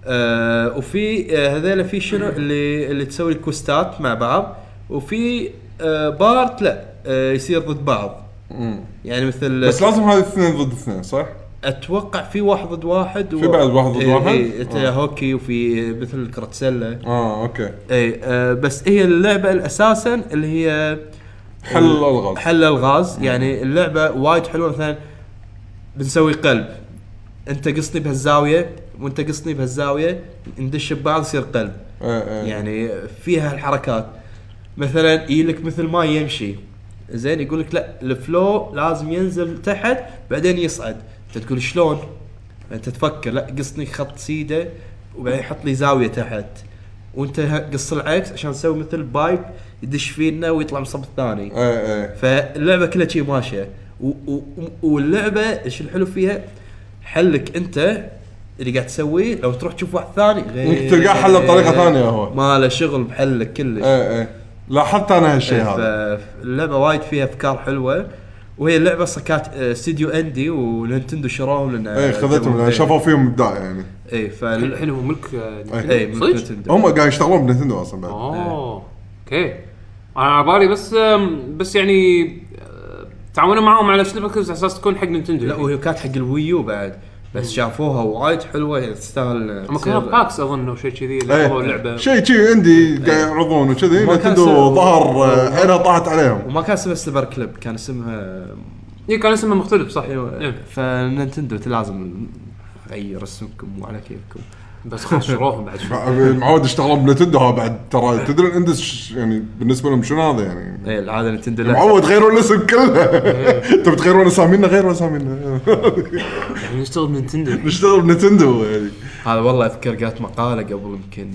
آه وفي آه هذول في شنو اللي اللي تسوي ال quest ات مع بعض وفي آه part لا آه يصير ضد بعض مم. يعني مثل بس لازم هذه اثنين ضد اثنين صح؟ أتوقع في واحد ضد واحد في بعد واحد ضد إيه واحد؟ إيه إنت آه. هوكي وفي مثل كرة سلة آه okay اي آه بس هي اللعبة أساسا اللي هي حل الالغاز حل الغاز. يعني اللعبة وايد حلوة. مثلا بنسوي قلب. انت قصني بهالزاوية وانت قصني بهالزاوية ندش ببعض يصير قلب. إيه إيه يعني فيها الحركات مثلا يجيلك مثل ما يمشي. زين؟ يقول لك لا الفلو لازم ينزل تحت بعدين يصعد. انت تقول شلون؟ انت تفكر. لا قصني خط سيدة وبعدين يحط لي زاوية تحت. وانت قص العكس عشان تسوي مثل بايب. يدش فينا ويطلع من الصف الثاني. إيه إيه. فاللعبة كلها شيء ماشية. و- و- واللعبة إيش الحلو فيها؟ حلك أنت اللي قاعد تسويه لو تروح تشوف واحد ثاني غير تلقاه حله بطريقه ثانية هو ما له شغل بحلك كلش. إيه إيه. لاحظت أنا هالشيء إيه، هذا. فاللعبة وايد فيها أفكار حلوة. وهي اللعبة صكات آه، استديو indie و Nintendo شروهم لأن إيه خذتهم لأن شافوا فيهم إبداع يعني. اي فال الحين هو ملك آه، إيه. اي من صدق؟ Nintendo هم قاعد يشتغلون ب Nintendo أصلا بعد. اوه okay. أنا على بالي بس بس يعني آه، تعاونوا معاهم على Snipperclips على أساس تكون حق Nintendo لا. وهي كانت حق ال Wii U بعد بس شافوها وايد حلوة يعني تستاهل هم كانوا PAX أظن أو شيء كذي سووا اللعبه شيء شيء عندي قاعد يعرضون وكذي Nintendo ظهر آه، عينها طاحت عليهم. وما كان اسمها Snipperclips كان اسمها اي كان اسمه مختلف صح. أيوه إيه. ف Nintendo لازم غير اسمكم وعلى كيفكم. بس خلاص شروهم بعد؟ شوي (laughs) معود يشتغلون ب Nintendo ها بعد ترى تدري ال indies يعني بالنسبة لهم شنو هذا يعني؟ اي العادة Nintendo لا. معود غيروا الاسم كله. (laughs) تبي تغيرون أسامينا؟ غيروا أسامينا. يعني نشتغل Nintendo نشتغل ب Nintendo يعني. هذا والله أذكر قالت مقالة قبل يمكن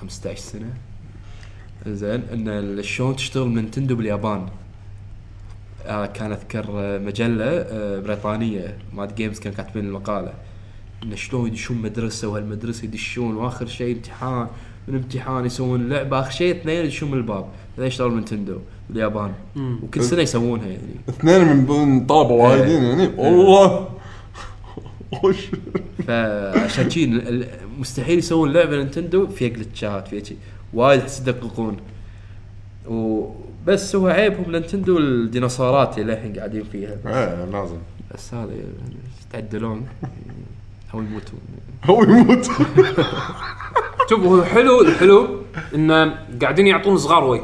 15 سنة. زين إن شلون تشتغل نينتندو باليابان. آه كان أذكر آه، مجلة آه بريطانية. ماد جيمز كان كاتبين المقالة. إن شلون يدشون مدرسة وهالمدرسة يدشون وآخر شيء امتحان من امتحان يسوون لعبة آخر شيء اثنين يدشون من الباب. هذا يشتغل نينتندو باليابان وكل سنة يسوونها يعني. اثنين من طلبه وايدين يعني. والله. وش فعشان شي مستحيل يسوون لعبة نينتندو فيها جلتشات فيها شي. وايد يدققون وبس هو عيبهم نينتندو الديناصورات اللي الحين قاعدين فيها. إيه لازم. بس هذا يتعدلون أو يموتون هو يموت. (laughs) شوف هو حلو الحلو انه قاعدين يعطون صغار وي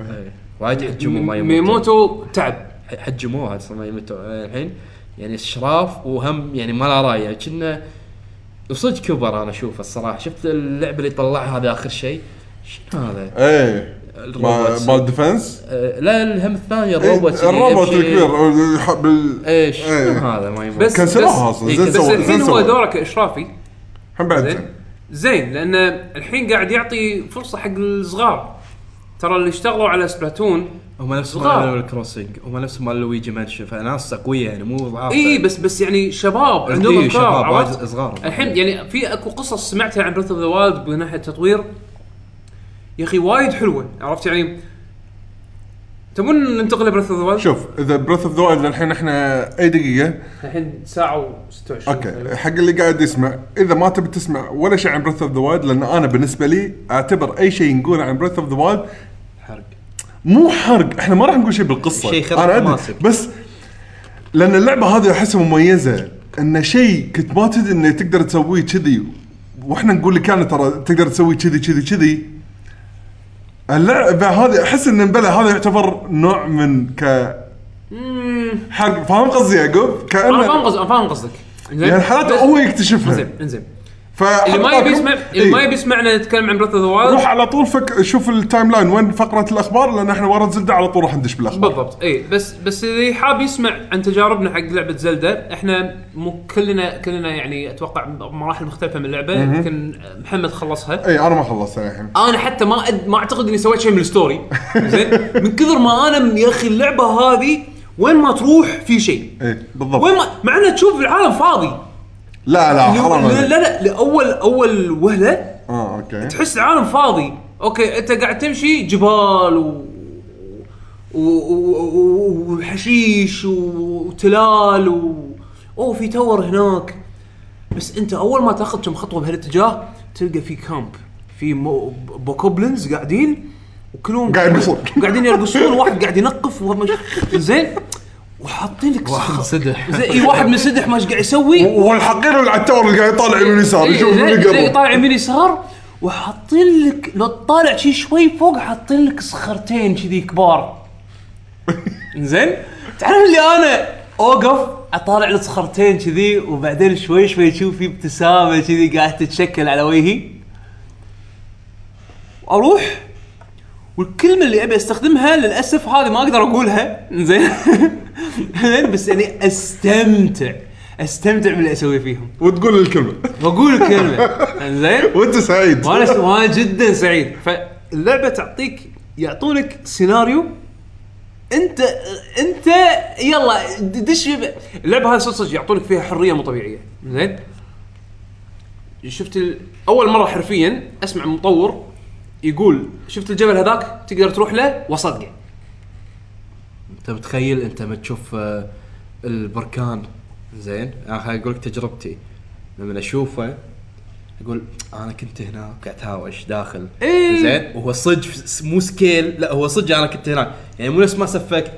إيه. وايد حجموا ما يموتون. يموتوا تعب. حجموها أصلا ما يموتون. الحين يعني اشراف وهم يعني ما لا رأي. يعني كنا وصدق كبر أنا أشوفه الصراحة. شفت اللعبة اللي طلعها هذا آخر شيء؟ شنو هذا؟ إيه. الروبوتس. مال defense؟ آه، لا الهم الثاني إيه، الروبوت. اللي الروبوت الكبير يحب ال- إيش؟ شنو إيه. هذا؟ ما يموت بس cancelوها إيه، زين بس الحين زين هو. دوره كاشرافي هم بعد زين. زين لأن الحين قاعد يعطي فرصة حق الصغار. ترى اللي اشتغلوا على سبلاتون هم نفس. مال الكروسنج هم نفس مال لويجي مانشن فناس قويه يعني مو ضعاف. إي بس بس يعني شباب عندهم إيه، إفكار شباب صغار. الحين يعني في أكو قصص سمعتها عن بريث اوف ذا وايلد من ناحية تطوير يا أخي وايد حلوة عرفت يعني؟ تبون ننتقل لبريث أوف ذا وايلد؟ شوف إذا بريث أوف ذا وايلد الحين إحنا أي دقيقة؟ الحين ساعة و26 okay حق اللي قاعد يسمع إذا ما تبي تسمع ولا شيء عن بريث أوف ذا وايلد لأن أنا بالنسبة لي أعتبر أي شيء نقوله عن بريث أوف ذا وايلد حرق. مو حرق إحنا ما راح نقول شيء بالقصة. شيء خرق أنا أدري مناسب. بس لأن اللعبة هذه أحسها مميزة إن شيء كنت ما تدري إنه تقدر تسويه كذي وإحنا نقول لك أنا ترى تقدر تسوي كذي كذي كذي اللعبة هذه أحس إن بلا هذا يعتبر نوع من ك حرق فاهم قصدي يعقوب؟ أنا فاهم كانه قصدك أنا فاهم قصدك. زين. يعني حالات هو يكتشفها. انزين انزين. اللي ما يبي يسمع اللي ما يبي يسمعنا نتكلم عن بريث اوف ذا روح على طول فك شوف ال timeline وين فقرة الأخبار لأن إحنا ورا زلدة على طول راح ندش بالأخبار. بالضبط. اي بس بس اللي حاب يسمع عن تجاربنا حق لعبة زلدة إحنا مو كلنا كلنا يعني أتوقع بمراحل مختلفة من اللعبة يمكن محمد خلصها. اي أنا ما خلصتها الحين. أنا حتى ما أد... ما أعتقد إني سويت شيء من ال story. زين؟ من كثر ما أنا يا أخي اللعبة هذه وين ما تروح في شيء. اي بالضبط. وين ما مع انها تشوف العالم فاضي. لا لا حرام لا عليك. لا, لا لأول أول وهلة آه okay تحس العالم فاضي okay أنت قاعد تمشي جبال و و- و- و- وحشيش وتلال و... أوه في tower هناك بس أنت أول ما تأخذ كم خطوة بهالاتجاه تلقى في camp في مو... بوكوبلنز قاعدين وكلهم قاعد يرقصون. قاعدين يرقصون واحد قاعد ينقف زين وحاطين لك واحد. زين اي واحد منسدح ما إيش قاعد يسوي؟ والحقير اللي على التور اللي قاعد يطالع يمين يسار إيه، يشوف من قبل طالع يمين يسار وحاطين لك لو تطالع شي شوي فوق حاطين لك صخرتين كذي كبار. (laughs) زين تعرف اللي أنا أوقف أطالع الصخرتين كذي وبعدين شوي شوي تشوف في ابتسامة كذي قاعد تتشكل على وجهي. أروح والكلمة اللي أبي أستخدمها للأسف هذه ما أقدر أقولها. زين (laughs) (laughs) بس يعني أستمتع. أستمتع باللي أسوي فيهم. وتقول الكلمة. وأقول الكلمة. (laughs) زين وأنت سعيد. وأنا وأنا جدا سعيد. فاللعبة تعطيك يعطونك سيناريو. أنت أنت يلا دش اللعبة هذه صدق صدق يعطونك فيها حرية مو طبيعية. زين شفت ال... أول مرة حرفيا أسمع مطور يقول شفت الجبل هذاك؟ تقدر تروح له وصدقه. انت متخيل انت ما تشوف آه، البركان. زين؟ أنا خليني أقول لك تجربتي. لما أشوفه أقول أنا كنت هناك قاعد اتهاوش داخل. إيه. زين؟ وهو صدق مو سكيل لا هو صدق أنا كنت هناك. يعني مو نفس ما سفك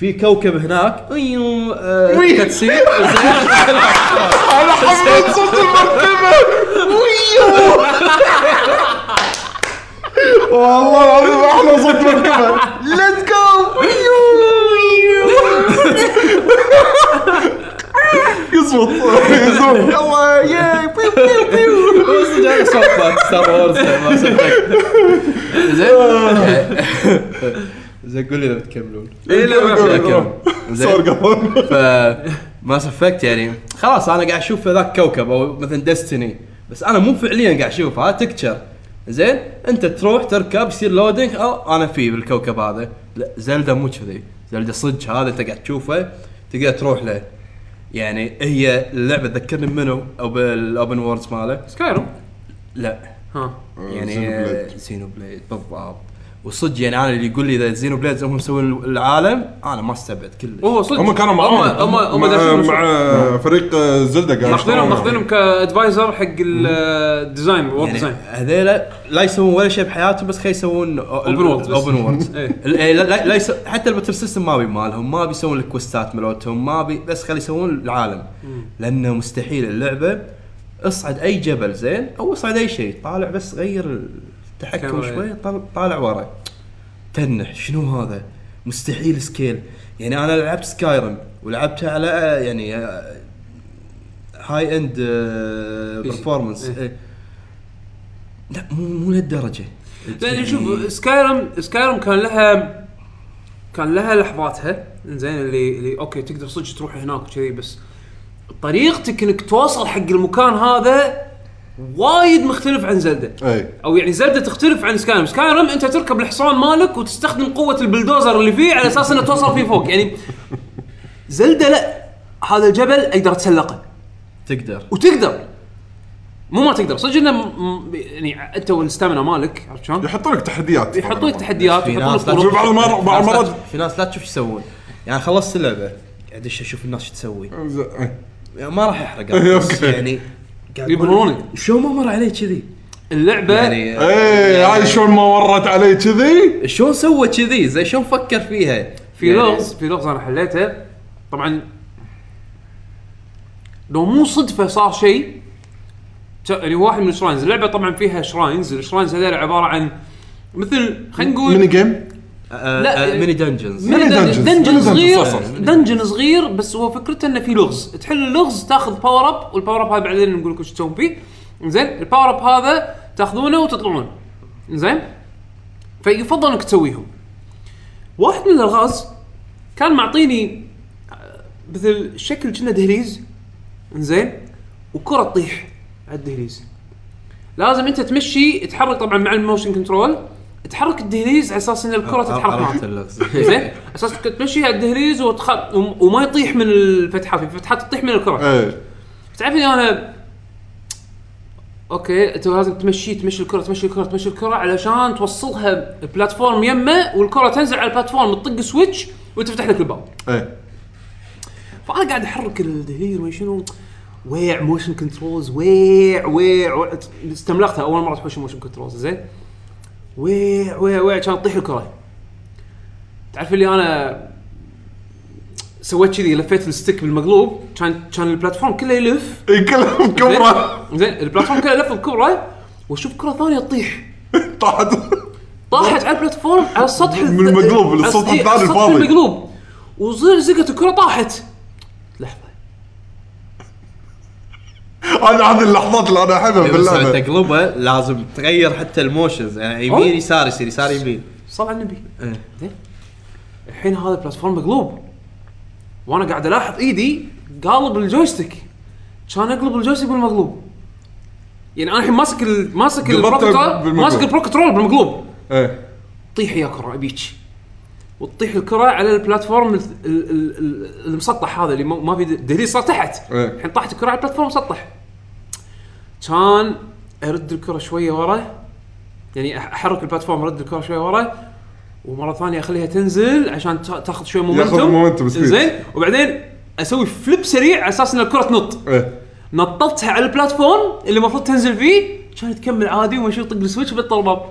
في كوكب هناك. أيوه آه، زين؟ أنا حبيت صوت المركبه والله العظيم أحلى صوت مركبة. ليتس جو يصوت يزوم يلا ياي بيو بيو بيو. هو صدق هذا صوت مال ستار وورز زين؟ (laughs) زين قول لي إذا بتكملون. اي لا. زين؟ صار قبل. فما سفكت يعني. خلاص أنا قاعد أشوف ذاك كوكب أو مثلا ديستني بس أنا مو فعليا قاعد أشوف هذا texture. زين؟ أنت تروح تركب يصير loading أو أنا في بالكوكب هذا. لا زلدا مو كذي. زلدا صدق هذا انت قاعد تشوفه تقدر تروح له. يعني هي اللعبه تذكرني منو أو بال open worlds ماله. سكايرم لا. ها. يعني. Xenoblade بالضبط. وصدق يعني أنا اللي يقول لي إذا Xenoblades هم مسوين العالم أنا ما استبعد كلش. هو صدق. هم كانوا معاهم هم هم مع, مع فريق زلدة قاعد ماخذينهم. ماخذينهم ك advisor حق ال design world يعني design. هذيلا لا يسوون ولا شيء بحياتهم بس خلي يسوون. open world (laughs) إيه. لا لا لا يسو... حتى ال battle system ما بي مالهم ما بيسوون ال questات مالتهم ما بي بس خلي يسوون العالم. لأنه مستحيل اللعبة اصعد أي جبل زين أو اصعد أي شيء طالع بس غير كاميرا. شوي طال- طالع ورا. تنح شنو هذا؟ مستحيل scale. يعني أنا لعبت سكايرم ولعبتها على يعني high end performance. لا مو مو لهالدرجة. لأن شوف سكايرم سكايرم كان لها كان لها لحظاتها. زين اللي اللي okay تقدر صدق تروح هناك وكذي بس طريقتك إنك توصل حق المكان هذا وايد مختلف عن زلدة. أي. أو يعني زلدة تختلف عن سكايرم سكايرم أنت تركب الحصان مالك وتستخدم قوة البلدوزر اللي فيه على أساس إنه توصل فيه فوق. يعني زلدة لا هذا الجبل أقدر أتسلقه. تقدر. وتقدر. مو ما تقدر. صدق إنه م- م- يعني أنت وال stamina مالك عرفت شلون؟ يحطون لك تحديات. يحطون لك تحديات في يحطون ناس لك لا طرق. بعض المرات- بعض في ناس لا المرات- تشوف- في ناس لا تشوف إيش يسوون. يعني خلصت اللعبة. قاعد ادش أشوف الناس شو تسوي. ما راح احرق (laughs) أنا، بس okay. يعني يبررونك. شلون ما مر علي كذي؟ اللعبة يعني اي هاي شلون ما ورت علي كذي؟ شلون سوى كذي؟ زي شلون فكر فيها؟ في يعني لغز في لغز أنا حليته. طبعا لو مو صدفة صار شيء ت- يعني واحد من ال shrines اللعبة طبعا فيها shrines. ال shrines هذول عبارة عن مثل خلينا نقول mini game لا، آه، mini dungeons mini dungeons. dungeon صغير. dungeon صغير بس هو فكرته إنه في لغز. تحل اللغز تاخذ power up وال power up هذا بعدين نقول لك وش تسوي فيه. زين ال power up هذا تاخذونه وتطلعون. زين؟ فيفضل إنك تسويهم. واحد من الألغاز كان معطيني آه، مثل شكل كنا دهليز. زين؟ وكرة تطيح على الدهليز. لازم أنت تمشي تحرك طبعا مع ال motion control تحرك الدهليز على أساس إن الكرة تتحرك. معك (laughs) زين؟ أساس تمشي على الدهليز وتخ... وما يطيح من الفتحة في فتحات تطيح من الكرة. إيه. تعرف إني أنا okay أنت لازم تمشي تمشي الكرة تمشي الكرة تمشي الكرة علشان توصلها ال platform يمه والكرة تنزل على ال platform تطق switch وتفتح لك الباب. إيه. فأنا قاعد أحرك الدهليز وما شنو؟ ويع motion controls ويع ويع. استملقتها أول مرة تحوش motion controls زين؟ ويع ويع ويع كان تطيح الكره تعرف اللي أنا سويت كذي لفيت ال stick بالمقلوب كان كان ال platform كله يلف. إي كله بكبره زين ال platform كله يلف بكبره وأشوف كرة ثانية تطيح. (laughs) طاحت. طاحت على ال platform على السطح من المقلوب، السطح إيه، الثاني الفاضي. المقلوب وزقت الكرة طاحت لحظه (laughs) هذه هذه اللحظات اللي أنا أحبها بس باللعبة. تقلبه لازم تغير حتى ال motions. يعني. يمين يسار يصير يسار يمين. صل على النبي إيه. زين الحين هذا ال platform مقلوب. وأنا قاعد ألاحظ إيدي قالب ال joystick. كان أقلب ال joystick بالمقلوب. يعني أنا الحين ماسك ال- ماسك قلبته البروكترول بالمقلوب. ماسك البروكترول بالمقلوب. إيه. طيح يا كرة ابيك وتطيح الكرة على ال platform ال- ال- ال- ال- المسطح هذا اللي ما ما في دهليز صار تحت. إيه. الحين طاحت الكرة على ال platform مسطح. كان أرد الكرة شوية ورا. يعني أحرك ال platform أرد الكرة شوية ورا. ومرة ثانية أخليها تنزل عشان تا- تاخذ شوية momentum ياخذ momentum. زين. وبعدين أسوي flip سريع على أساس إن الكرة تنط. إيه. نططها على ال platform اللي المفروض تنزل فيه. كانت تكمل عادي ومشي يطق ال switch يبطل الباب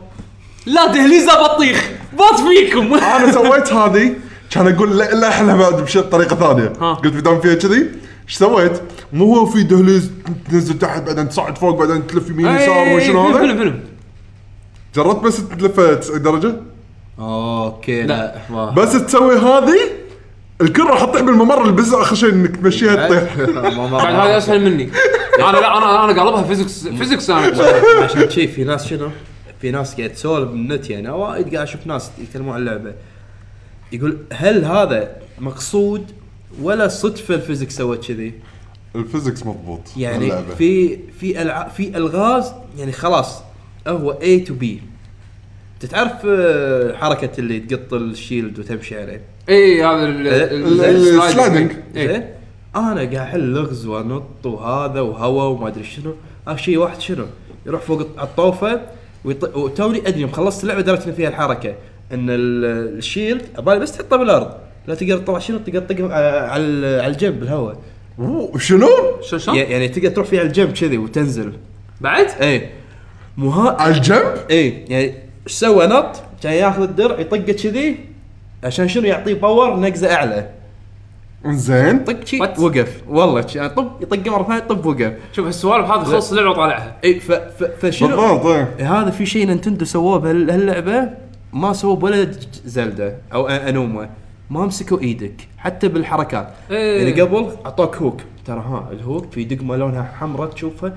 لا دهليز لا بطيخ. بط فيكم. (laughs) أنا سويت هذه. كان أقول لا إحنا بعد بشيء طريقة ثانية. ها. قلت بدام فيها كذي. إيش سويت؟ مو هو في دهليز تنزل تحت بعدين تصعد فوق بعدين تلف يمين يسار وشنو فيلم هذا؟ فيلم جربت بس تلف 90 درجة؟ okay لا. ما- بس تسوي هذه؟ الكره راح تطيح بالممر البز اخر شيء إنك تمشيها تطيح. (laughs) ما- ما- بعد هذا أسهل مني. (laughs) أنا لا أنا أنا قالبها physics physics أنا. (laughs) عشان شي في ناس شنو؟ في ناس قاعد تسولف بالنت يعني وايد قاعد أشوف ناس يتكلمون عن اللعبه يقول هل هذا مقصود ولا صدفة ال physics سوت كذي؟ ال physics مضبوط يعني. في في العاب في ألغاز يعني خلاص هو A to B. تتعرف آه، حركة اللي تقط ال shield وتمشي عليه؟ اي هذا ال- ال- ال sliding. إيه. أنا قاعد أحل لغز وأنط وهذا وهوا وما أدري شنو. آخر شيء واحد شنو؟ يروح فوق الطوفة ويط... وتوني أدري خلصت اللعبة دريت ان فيها الحركة إن ال- ال shield أبالي بس تحطه بالأرض. لا تقدر تطلع شنو؟ تقدر على ال- على الجنب بالهواء أوه، شنو؟ شلون شلون؟ يعني تقدر تروح فيها على الجنب كذي وتنزل. بعد؟ اي مو ها؟ على الجنب؟ اي يعني إيش سوى؟ نط كان ياخذ الدرع يطقه كذي عشان شنو؟ يعطيه باور نقزه أعلى. زين طق شي What? وقف. والله شي- طب يطقه مرة ثانية طب وقف. شوف السوالف هذه خلص اللعبة وطالعها. اي ف ف فشنو؟ بالضبط إيه. هذا في شيء Nintendo سووه بهاللعبه ما سووه ولا Zelda أو أ- Aonuma ما مسكوا إيدك حتى بالحركات. إيه. يعني قبل اعطوك hook ترى ها ال hook في دقمه لونها حمراء تشوفها. (laughs)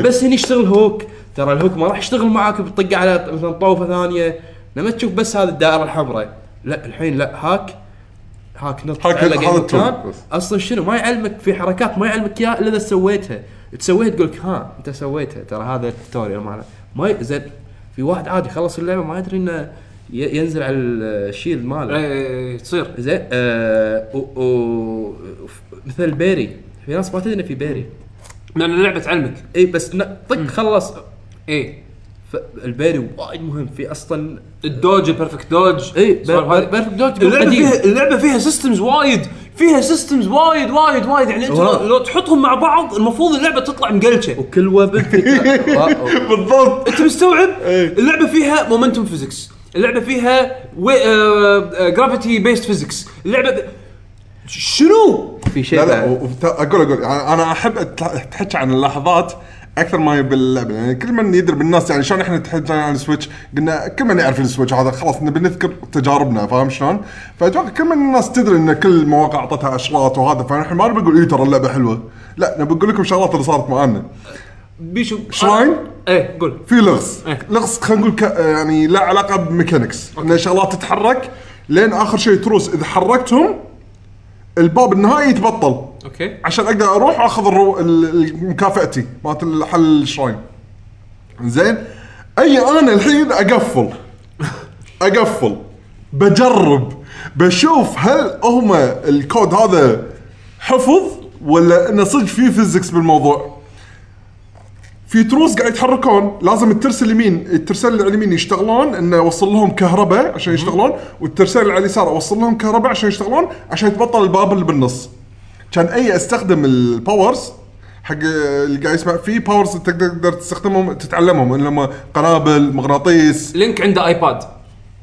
(laughs) بس هني يشتغل hook ترى ال hook ما راح يشتغل معاك بتطق على مثلا طوفة ثانية. لما تشوف بس هذه الدائرة الحمراء. لا الحين لا هاك. هاك نط هاك-. أصلا شنو؟ ما يعلمك في حركات ما يعلمك اياها إلا إذا سويتها. تسويها تقول لك ها أنت سويتها. ترى هذا ال tutorial ماله. ما زين في واحد عادي خلص اللعبة ما يدري إنه ينزل على ال shield ماله. إيه، تصير زين آه و- و- مثل parry. في ناس ما تدري إنه في parry. لأن اللعبه تعلمك إي بس طق خلص اي فال parry وايد مهم. في أصلا ال dodge ال perfect dodge. إي. perfect dodge اللعبة. فيها اللعبة فيها systems وايد. فيها systems وايد وايد وايد. يعني أنت لو, تحطهم مع بعض المفروض اللعبة تطلع مقلشة. وكل (laughs) weapon في بالضبط. أنت مستوعب؟ إيه. اللعبة فيها momentum physics اللعبة فيها آه، gravity based physics اللعبة. شنو في شيء لا لا بعد. وت- أقول أقول أنا أحب أت- تحكي عن اللحظات أكثر ما هي باللعبة يعني كل من يدري بالناس يعني شلون إحنا تحكي عن ال Switch قلنا كل من يعرف ال Switch هذا خلاص نبي نذكر تجاربنا فاهم شلون؟ فأتوقع كل من الناس تدري إن كل المواقع أعطتها عشرات وهذا فنحن ما نبي نقول اي ترى اللعبة حلوة لا نبي نقول لكم شغلات اللي صارت معانا بيشو shrine؟ إيه قول. في لغز. إيه. لغز خلينا نقول ك... يعني لا علاقة ب mechanics. إن شغلات تتحرك. لين آخر شيء تروس إذا حركتهم الباب النهائي يتبطل. okay. عشان أقدر أروح واخذ الرو... ال- ال- مكافاتي مالت هال shrine. زين؟ أي أنا الحين أقفل. (laughs) أقفل. بجرب. بشوف هل هم الكود هذا حفظ ولا إنه صدق في physics بالموضوع. في تروس قاعد يتحركون لازم الترس اليمين الترسين اللي على اليمين يشتغلون إنه اوصل لهم كهرباء عشان يشتغلون والترسين اللي على اليسار اوصل لهم كهرباء عشان يشتغلون عشان يتبطل الباب اللي بالنص. كان أي استخدم ال powers حق اللي قاعد يسمع فيه powers تقدر تستخدمهم تتعلمهم اللي هم قنابل مغناطيس. لينك عنده iPad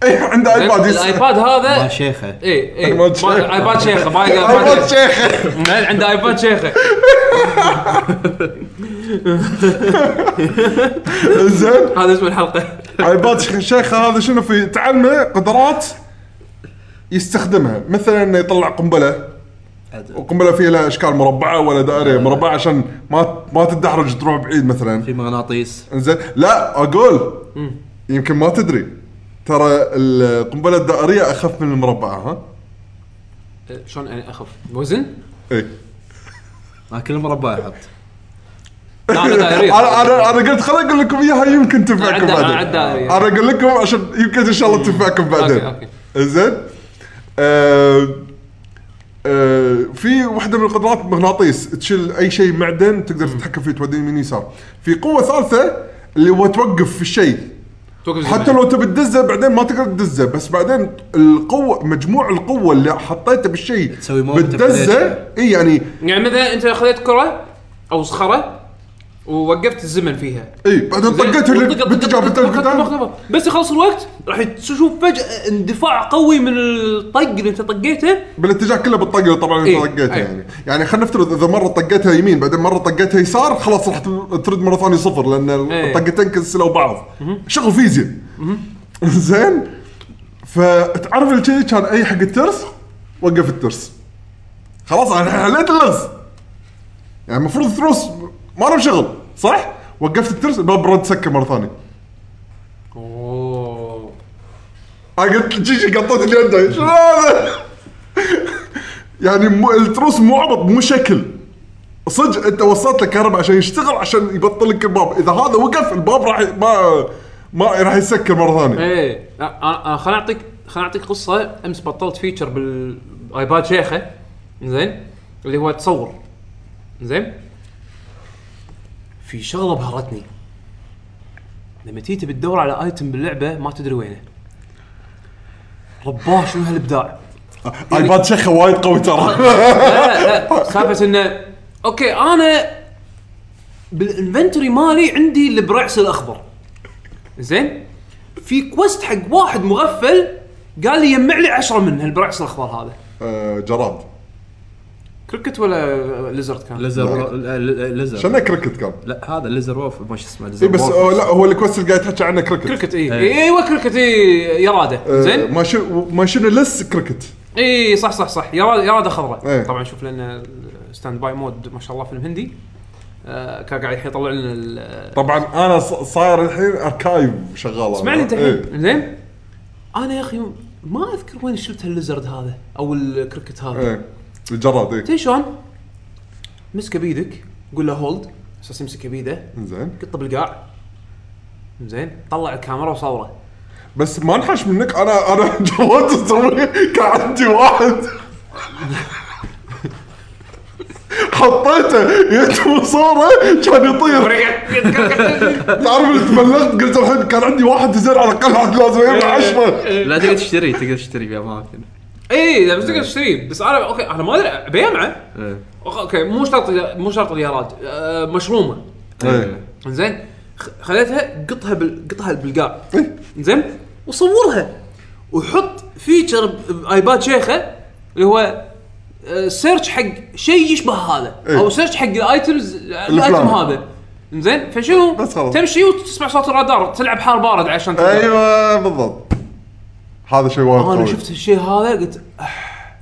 اي عنده iPad ال iPad هذا ما شيخه. اي اي iPad شيخ. iPad شيخه ما (laughs) يقدر- ما iPad يقدر- شيخ لا، عنده iPad شيخه. (laughs) (laughs) زين. هذا اسم الحلقة. iPad ش- شيخ هذا شنو في؟ تعلمه قدرات يستخدمها. مثلا إنه يطلع قنبلة. وقنبلة فيها لها أشكال مربعة ولا دائريه مربعة عشان ما ما تدحرج تروح بعيد مثلا. في مغناطيس. انزين لا أقول. يمكن ما تدري. ترى القنبلة الدائرية أخف من المربعة ها؟ شلون يعني أخف؟ وزن؟ اي ما كل مربع يحط. لا أنا دائرية. أنا أنا أنا قلت خليني أقول لكم إياها يمكن تنفعكم بعدين. أنا أقول لكم عشان يمكن إن شاء الله تنفعكم بعدين. okay، okay. زين آه آه في واحدة من القدرات مغناطيس تشيل أي شيء معدن تقدر تتحكم فيه توديه يمين يسار في قوة ثالثة اللي هو توقف في الشيء. حتى لو تبي تدزه بعدين ما تقدر تدزه بس بعدين القوة مجموع القوة اللي حطيته بالشيء تسوي بتدزه اي يعني. يعني مثلا أنت خذيت كرة أو صخرة ووقفت الزمن فيها. إي بعدين؟ طقيته اللي طقت- طقت- بس يخلص الوقت راح تشوف فجأة اندفاع قوي من الطق اللي انت طقيته. بالاتجاه كله بالطقة طبعا انت إيه، طقيتها إيه. يعني. يعني خلينا نفترض إذا مرة طقيتها يمين بعدين مرة طقيتها يسار خلاص راح ترد مرة ثانية صفر لأن إيه. الطقتين كنسلوا بعض. شغل فيزياء. (laughs) زين؟ فتعرف الشيء كان أي حق الترس؟ وقف الترس. خلاص أنا حليت اللغز يعني المفروض التروس ما له شغل. صح؟ وقفت الترس الباب رد سكر مرة ثانية. أوه. أنا قلت جيجي قطيت اليد شنو هذا؟ يعني مو التروس مو عبط مو شكل. صدق أنت وصلت له كهرباء عشان يشتغل عشان يبطل لك الباب. إذا هذا وقف الباب راح ما ما راح يسكر مرة ثانية. إيه. أنا أنا خليني اعطيك خليني أعطيك قصة. أمس بطلت فيتشر بالآيباد شيخة. زين؟ اللي هو تصور. زين؟ في شغلة بهرتني لما تيجي تبي تدور على ايتم باللعبة ما تدري وينه. رباه شنو هالإبداع؟ (laughs) iPad شيخة وايد قوي ترى. (laughs) لا لا سالفه انه okay أنا بال inventory مالي عندي البرعس الأخضر. زين؟ في quest حق واحد مغفل قال لي يجمع لي 10 من هالبرعس الأخضر هذا. آه، جراد. كريكت ولا lizard كان؟ lizard lizard. شنو كريكت كان؟ لا هذا lizard wolf ما شو اسمه اي lizard بس wolf. آه، لا هو ال quest اللي قاعد تحكي عنه cricket. cricket اي إيه. أيوه كريكت اي يرادة. آه، زين؟ ماشين ماشين لس كريكت. اي صح صح صح. يراده يرادة خضراء. إيه. طبعا شوف لنا standby mode ما شاء الله فيلم هندي. آه كان قاعد يطلع لنا ال- طبعا أنا ص- صاير الحين archive شغال اسمعني أنت إيه. الحين زين؟ أنا يا أخي ما أذكر وين شفت ال lizard هذا أو الكريكت هذا. إيه. الجراد إيه. تدري شلون؟ مسكه بيدك قول له hold أساس يمسكه بيده. زين. قطه بالقاع. زين. طلع الكاميرا وصوره. بس ما انحش منك أنا أنا (laughs) جربت أسوي كان عندي واحد. حطيته يتم صوره كان يطير. تعرف اللي تبلغت؟ قلت الحين كان عندي واحد زين على الأقل لازم يبيع عشرة. لا تقدر تشتري تقدر تشتري في اماكن اي لا بس تقدر تشتريه بس أنا أوكي أنا ما أدري بيمعه إيه. okay مو شرط مو شرط اليرادة آه، مشرومة إيه. زين خليتها قطها بال... قطها بالقاع إيه. زين وصورها وحط feature ب iPad شيخة اللي هو آه، search حق شيء يشبه هذا إيه. أو search حق ال items ال item هذا زين فشنو بس خلاص. تمشي وتسمع صوت الرادار تلعب حار بارد عشان تقدر. أيوه بالضبط هذا شيء وايد أنا قوي. شفت الشيء هذا قلت "أح،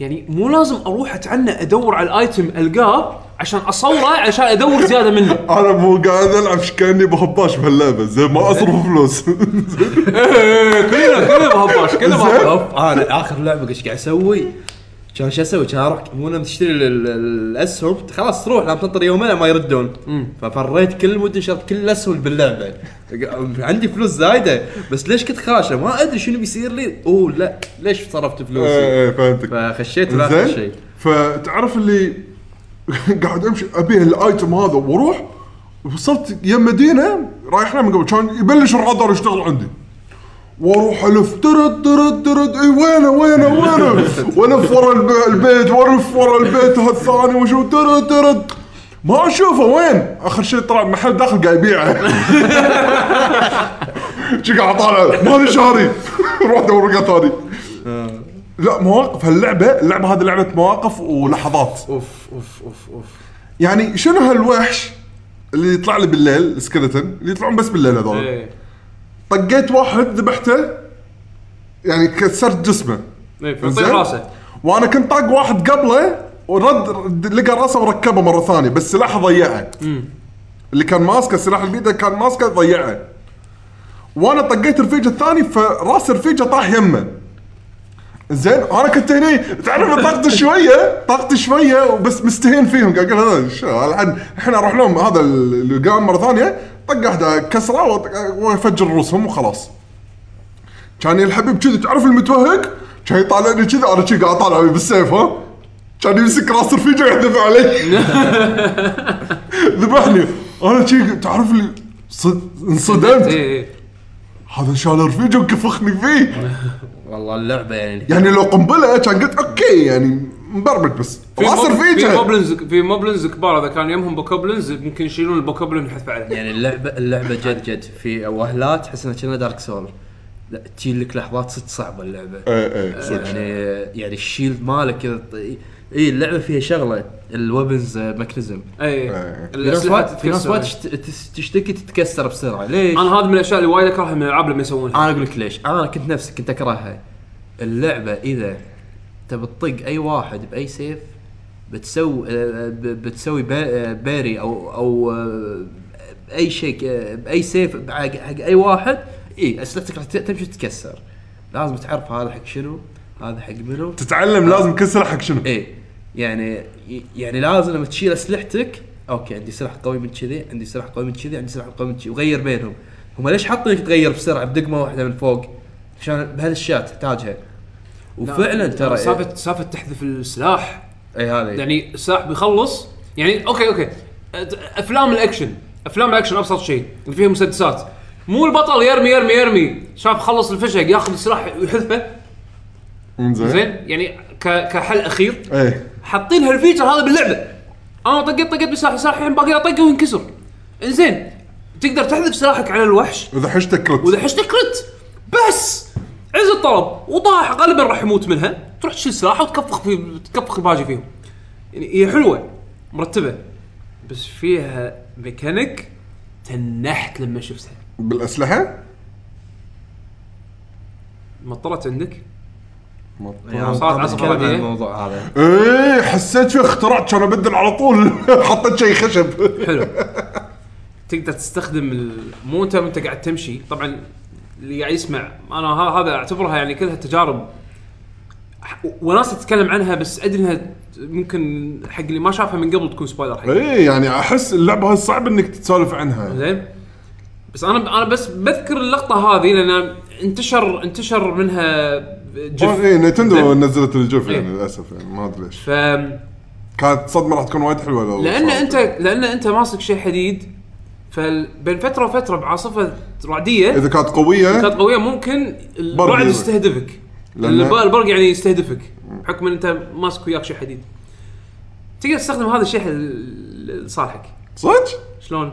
يعني مو لازم أروح أتعنى أدور على ال item ألقاه عشان أصوره عشان أدور زيادة منه. (laughs) أنا مو قاعد العب كأني بهباش بهاللعبة. زين ما أصرف فلوس. (laughs) إيه، كلنا كلنا بهباش كلنا بهباش. اوف أنا آخر لعبة إيش قاعد أسوي؟ كان شو أسوي؟ كان أروح؟ مو لما تشتري ال- ال- الأسهم. خلاص تروح لما تنطر يومين ما يردون. ففريت كل مده شريت كل الأسهم باللعبة. عندي فلوس زايدة بس ليش كنت خاشة؟ ما أدري شنو بيصير لي. أوه لا ليش صرفت فلوسي؟ إيه إيه فهمتك. فخشيت زين؟ شيء. فتعرف اللي (laughs) قاعد أمشي أبي الأيتم هذا وأروح وصلت يم مدينة رايح لها من قبل كان يبلش الرادار يشتغل عندي. وأروح ألف ترد ترد ترد اي وينه وينه وينه؟ (laughs) وألف ورا الب- البيت وألف ورا البيت هالثاني وشو؟ ترد ترد. ما أشوفه وين؟ آخر شيء طلع محل داخل قاعد يبيعه. (laughs) شي قاعد طالع ماني شاري (laughs) روح دور رقم ثاني لا مواقف. هاللعبة اللعبة هذه لعبة مواقف ولحظات. أوف أوف أوف أوف. يعني شنو هالوحش اللي يطلع لي بالليل السكeleton اللي يطلعون بس بالليل هذول. إيه. طقيت واحد ذبحته. يعني كسرت جسمه. إيه، في زين؟ راسه. وأنا كنت طاق واحد قبله ورد رد- لقى راسه وركبه مرة ثانية بس سلاحه ضيعه. اللي كان ماسكه السلاح اللي بيده كان ماسكه ضيعه. وأنا طقيت رفيجه الثاني فراس رفيجه طاح يمه. زين أنا كنت هني تعرف طاقتي (laughs) شوية؟ طاقتي شوية وبس مستهين فيهم. قاعد أقول هذا شو الحين الحين أروح لهم هذا اللي قام مرة ثانية. طق واحدة كسرة وافجر رؤوسهم وخلاص. كان الحبيب كذي تعرف المتوهق؟ كان يطالعني كذي أنا كذي قاعد أطالع بالسيف ها؟ كان يمسك راس رفيجه ويحذف علي (laughs) ذبحني. أنا كذي تعرف اللي صد- انصدمت. إيه إيه. هذا شال رفيجه وكفخني فيه. والله اللعبة يعني. يعني لو قنبلة كان قلت okay يعني مبرمج بس. في راس موب- في رفيجه moblins في moblins كبار إذا كان يمهم bokoblins ممكن يشيلون ال bokoblin يحذف عليه. يعني اللعبه اللعبة جد جد. في وهلات تحس إنها كأنها Dark Soul لا تجي لك لحظات صدق صعبة اللعبة. إيه إيه صدق. يعني يعني ال shield مالك كذا اي اللعبة فيها شغلة ال weapons mechanism أي. إيه. في تشت- تس- تشتكي تتكسر بسرعة. ليش؟ أنا هذا من الأشياء اللي وايد أكرهها من الالعاب لما يسوونها. أنا أقول لك ليش. أنا كنت نفسي كنت أكرهها. اللعبة إذا تبي تطق أي واحد بأي سيف بتسوي آه، ب- بتسوي با- آه، parry أو أو آه، أي شيء آه، بأي سيف حق حق أي واحد اي أسلحتك راح تمشي تتكسر لازم تعرف هذا حق شنو هذا حق منو. تتعلم لازم كل سلاح حق شنو. إيه. يعني يعني لازم لما تشيل أسلحتك okay عندي سلاح قوي من كذي عندي سلاح قوي من كذي عندي سلاح قوي من كذي وغير بينهم. هم ليش حاطين لك تغير بسرعة بدقمة واحدة من فوق؟ عشان بهذه الاشياء تحتاجها. وفعلا ترى سالفه سالفه تحذف السلاح. إي هذا يعني السلاح بيخلص. يعني okay okay. أفلام الأكشن. أفلام الأكشن أبسط شيء. اللي فيها مسدسات. مو البطل يرمي يرمي يرمي. شاف خلص الفشق ياخذ السلاح ويحذفه. زين زين يعني كحل أخير. إيه. حاطين هال feature هذا باللعبة. أنا طقيت طقيت بسلاح سلاح الحين باقي اطقه وينكسر. إنزين تقدر تحذف سلاحك على الوحش. وإذا حشتك crit. وإذا حشتك crit. بس! عز الطلب. وطاح غالبا راح يموت منها. تروح تشيل سلاحه وتكفخ في تكفخ الباجي فيهم. يعني هي حلوة. مرتبة. بس فيها ميكانيك تنحت لما شفتها. بالأسلحة؟ مطرت عندك؟ يعني صارت رديئة. الموضوع هذا. إيه حسيت فيه اخترعت كان أبدل على طول. (laughs) حطيت شيء خشب. حلو. تقدر تستخدم ال- مو انت وأنت قاعد تمشي. طبعا اللي قاعد يسمع أنا ه- هذا أعتبرها يعني كلها تجارب. ح- وناس تتكلم عنها بس أدري إنها ممكن حق اللي ما شافها من قبل تكون spoiler حق إيه يعني أحس اللعبة هاي صعب إنك تسولف عنها. زين. بس أنا أنا بس بذكر اللقطة هذه لأن انتشر انتشر منها GIF Nintendo زين؟ نزلت ال GIF يعني إيه. للأسف يعني ما أدري ليش ف كانت صدمه راح تكون وايد حلوة لو لأن. انت لأن أنت ماسك شيء حديد فبين فترة وفترة بعاصفة رعدية إذا كانت قوية كانت قوية ممكن الرعد. يستهدفك البرق يعني يستهدفك بحكم إن أنت ماسك وياك شيء حديد تقدر تستخدم هذا الشيء ال- لصالحك صدق؟ شلون؟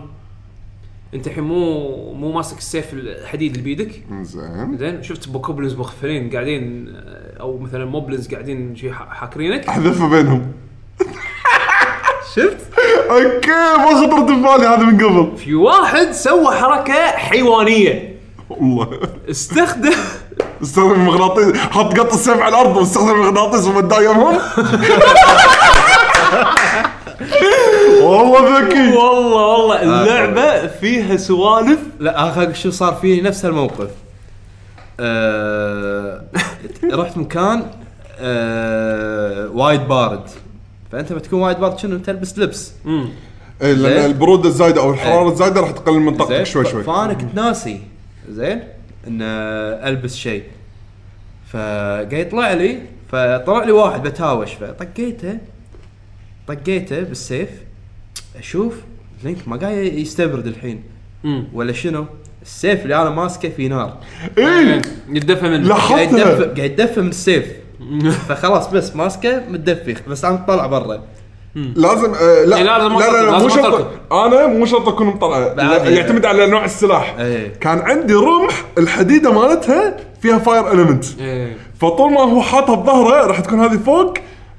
انت الحين مو مو ماسك السيف الحديد اللي بيدك؟ زين. زين. شفت Bokoblins مخفرين قاعدين أو مثلا Moblins قاعدين شي حاكرينك؟ أحذفها بينهم. (laughs) شفت؟ أوكي ما خطرت ببالي هذا من قبل. في واحد سوى حركة حيوانية. والله. استخدم استخدم المغناطيس. حط قط السيف على الأرض واستخدم المغناطيس ومداه يمهم (laughs) والله ذكي. والله والله. اللعبة فيها سوالف. لا اخر شو صار فيني نفس الموقف. أه رحت مكان أه وايد بارد. فأنت بتكون وايد بارد شنو؟ تلبس لبس. إيه، لأن زين. البروده الزايدة أو الحرارة إيه. الزايدة راح تقلل من طاقتك شوي شوي. فانا كنت ناسي زين إن ألبس شيء. فقاعد يطلع لي فطلع لي واحد بتهاوش. فطقيته طقيته بالسيف. أشوف Link ما قاعد يستبرد الحين. مم. ولا شنو؟ السيف اللي أنا ماسكه في نار. إيه. يدفى منه. قاعد يدفى قاعد يدفى من السيف. فخلاص بس ماسكه متدفي بس أنا طالع برا. لازم آه لا إيه، لازم لا لا, لا لازم مو شرط. أنا مو شرط أكون مطلع. بعد- يعتمد على نوع السلاح. إيه. كان عندي رمح الحديدة مالتها فيها fire element إيه. فطول ما هو حاطها بظهره راح تكون هذه فوق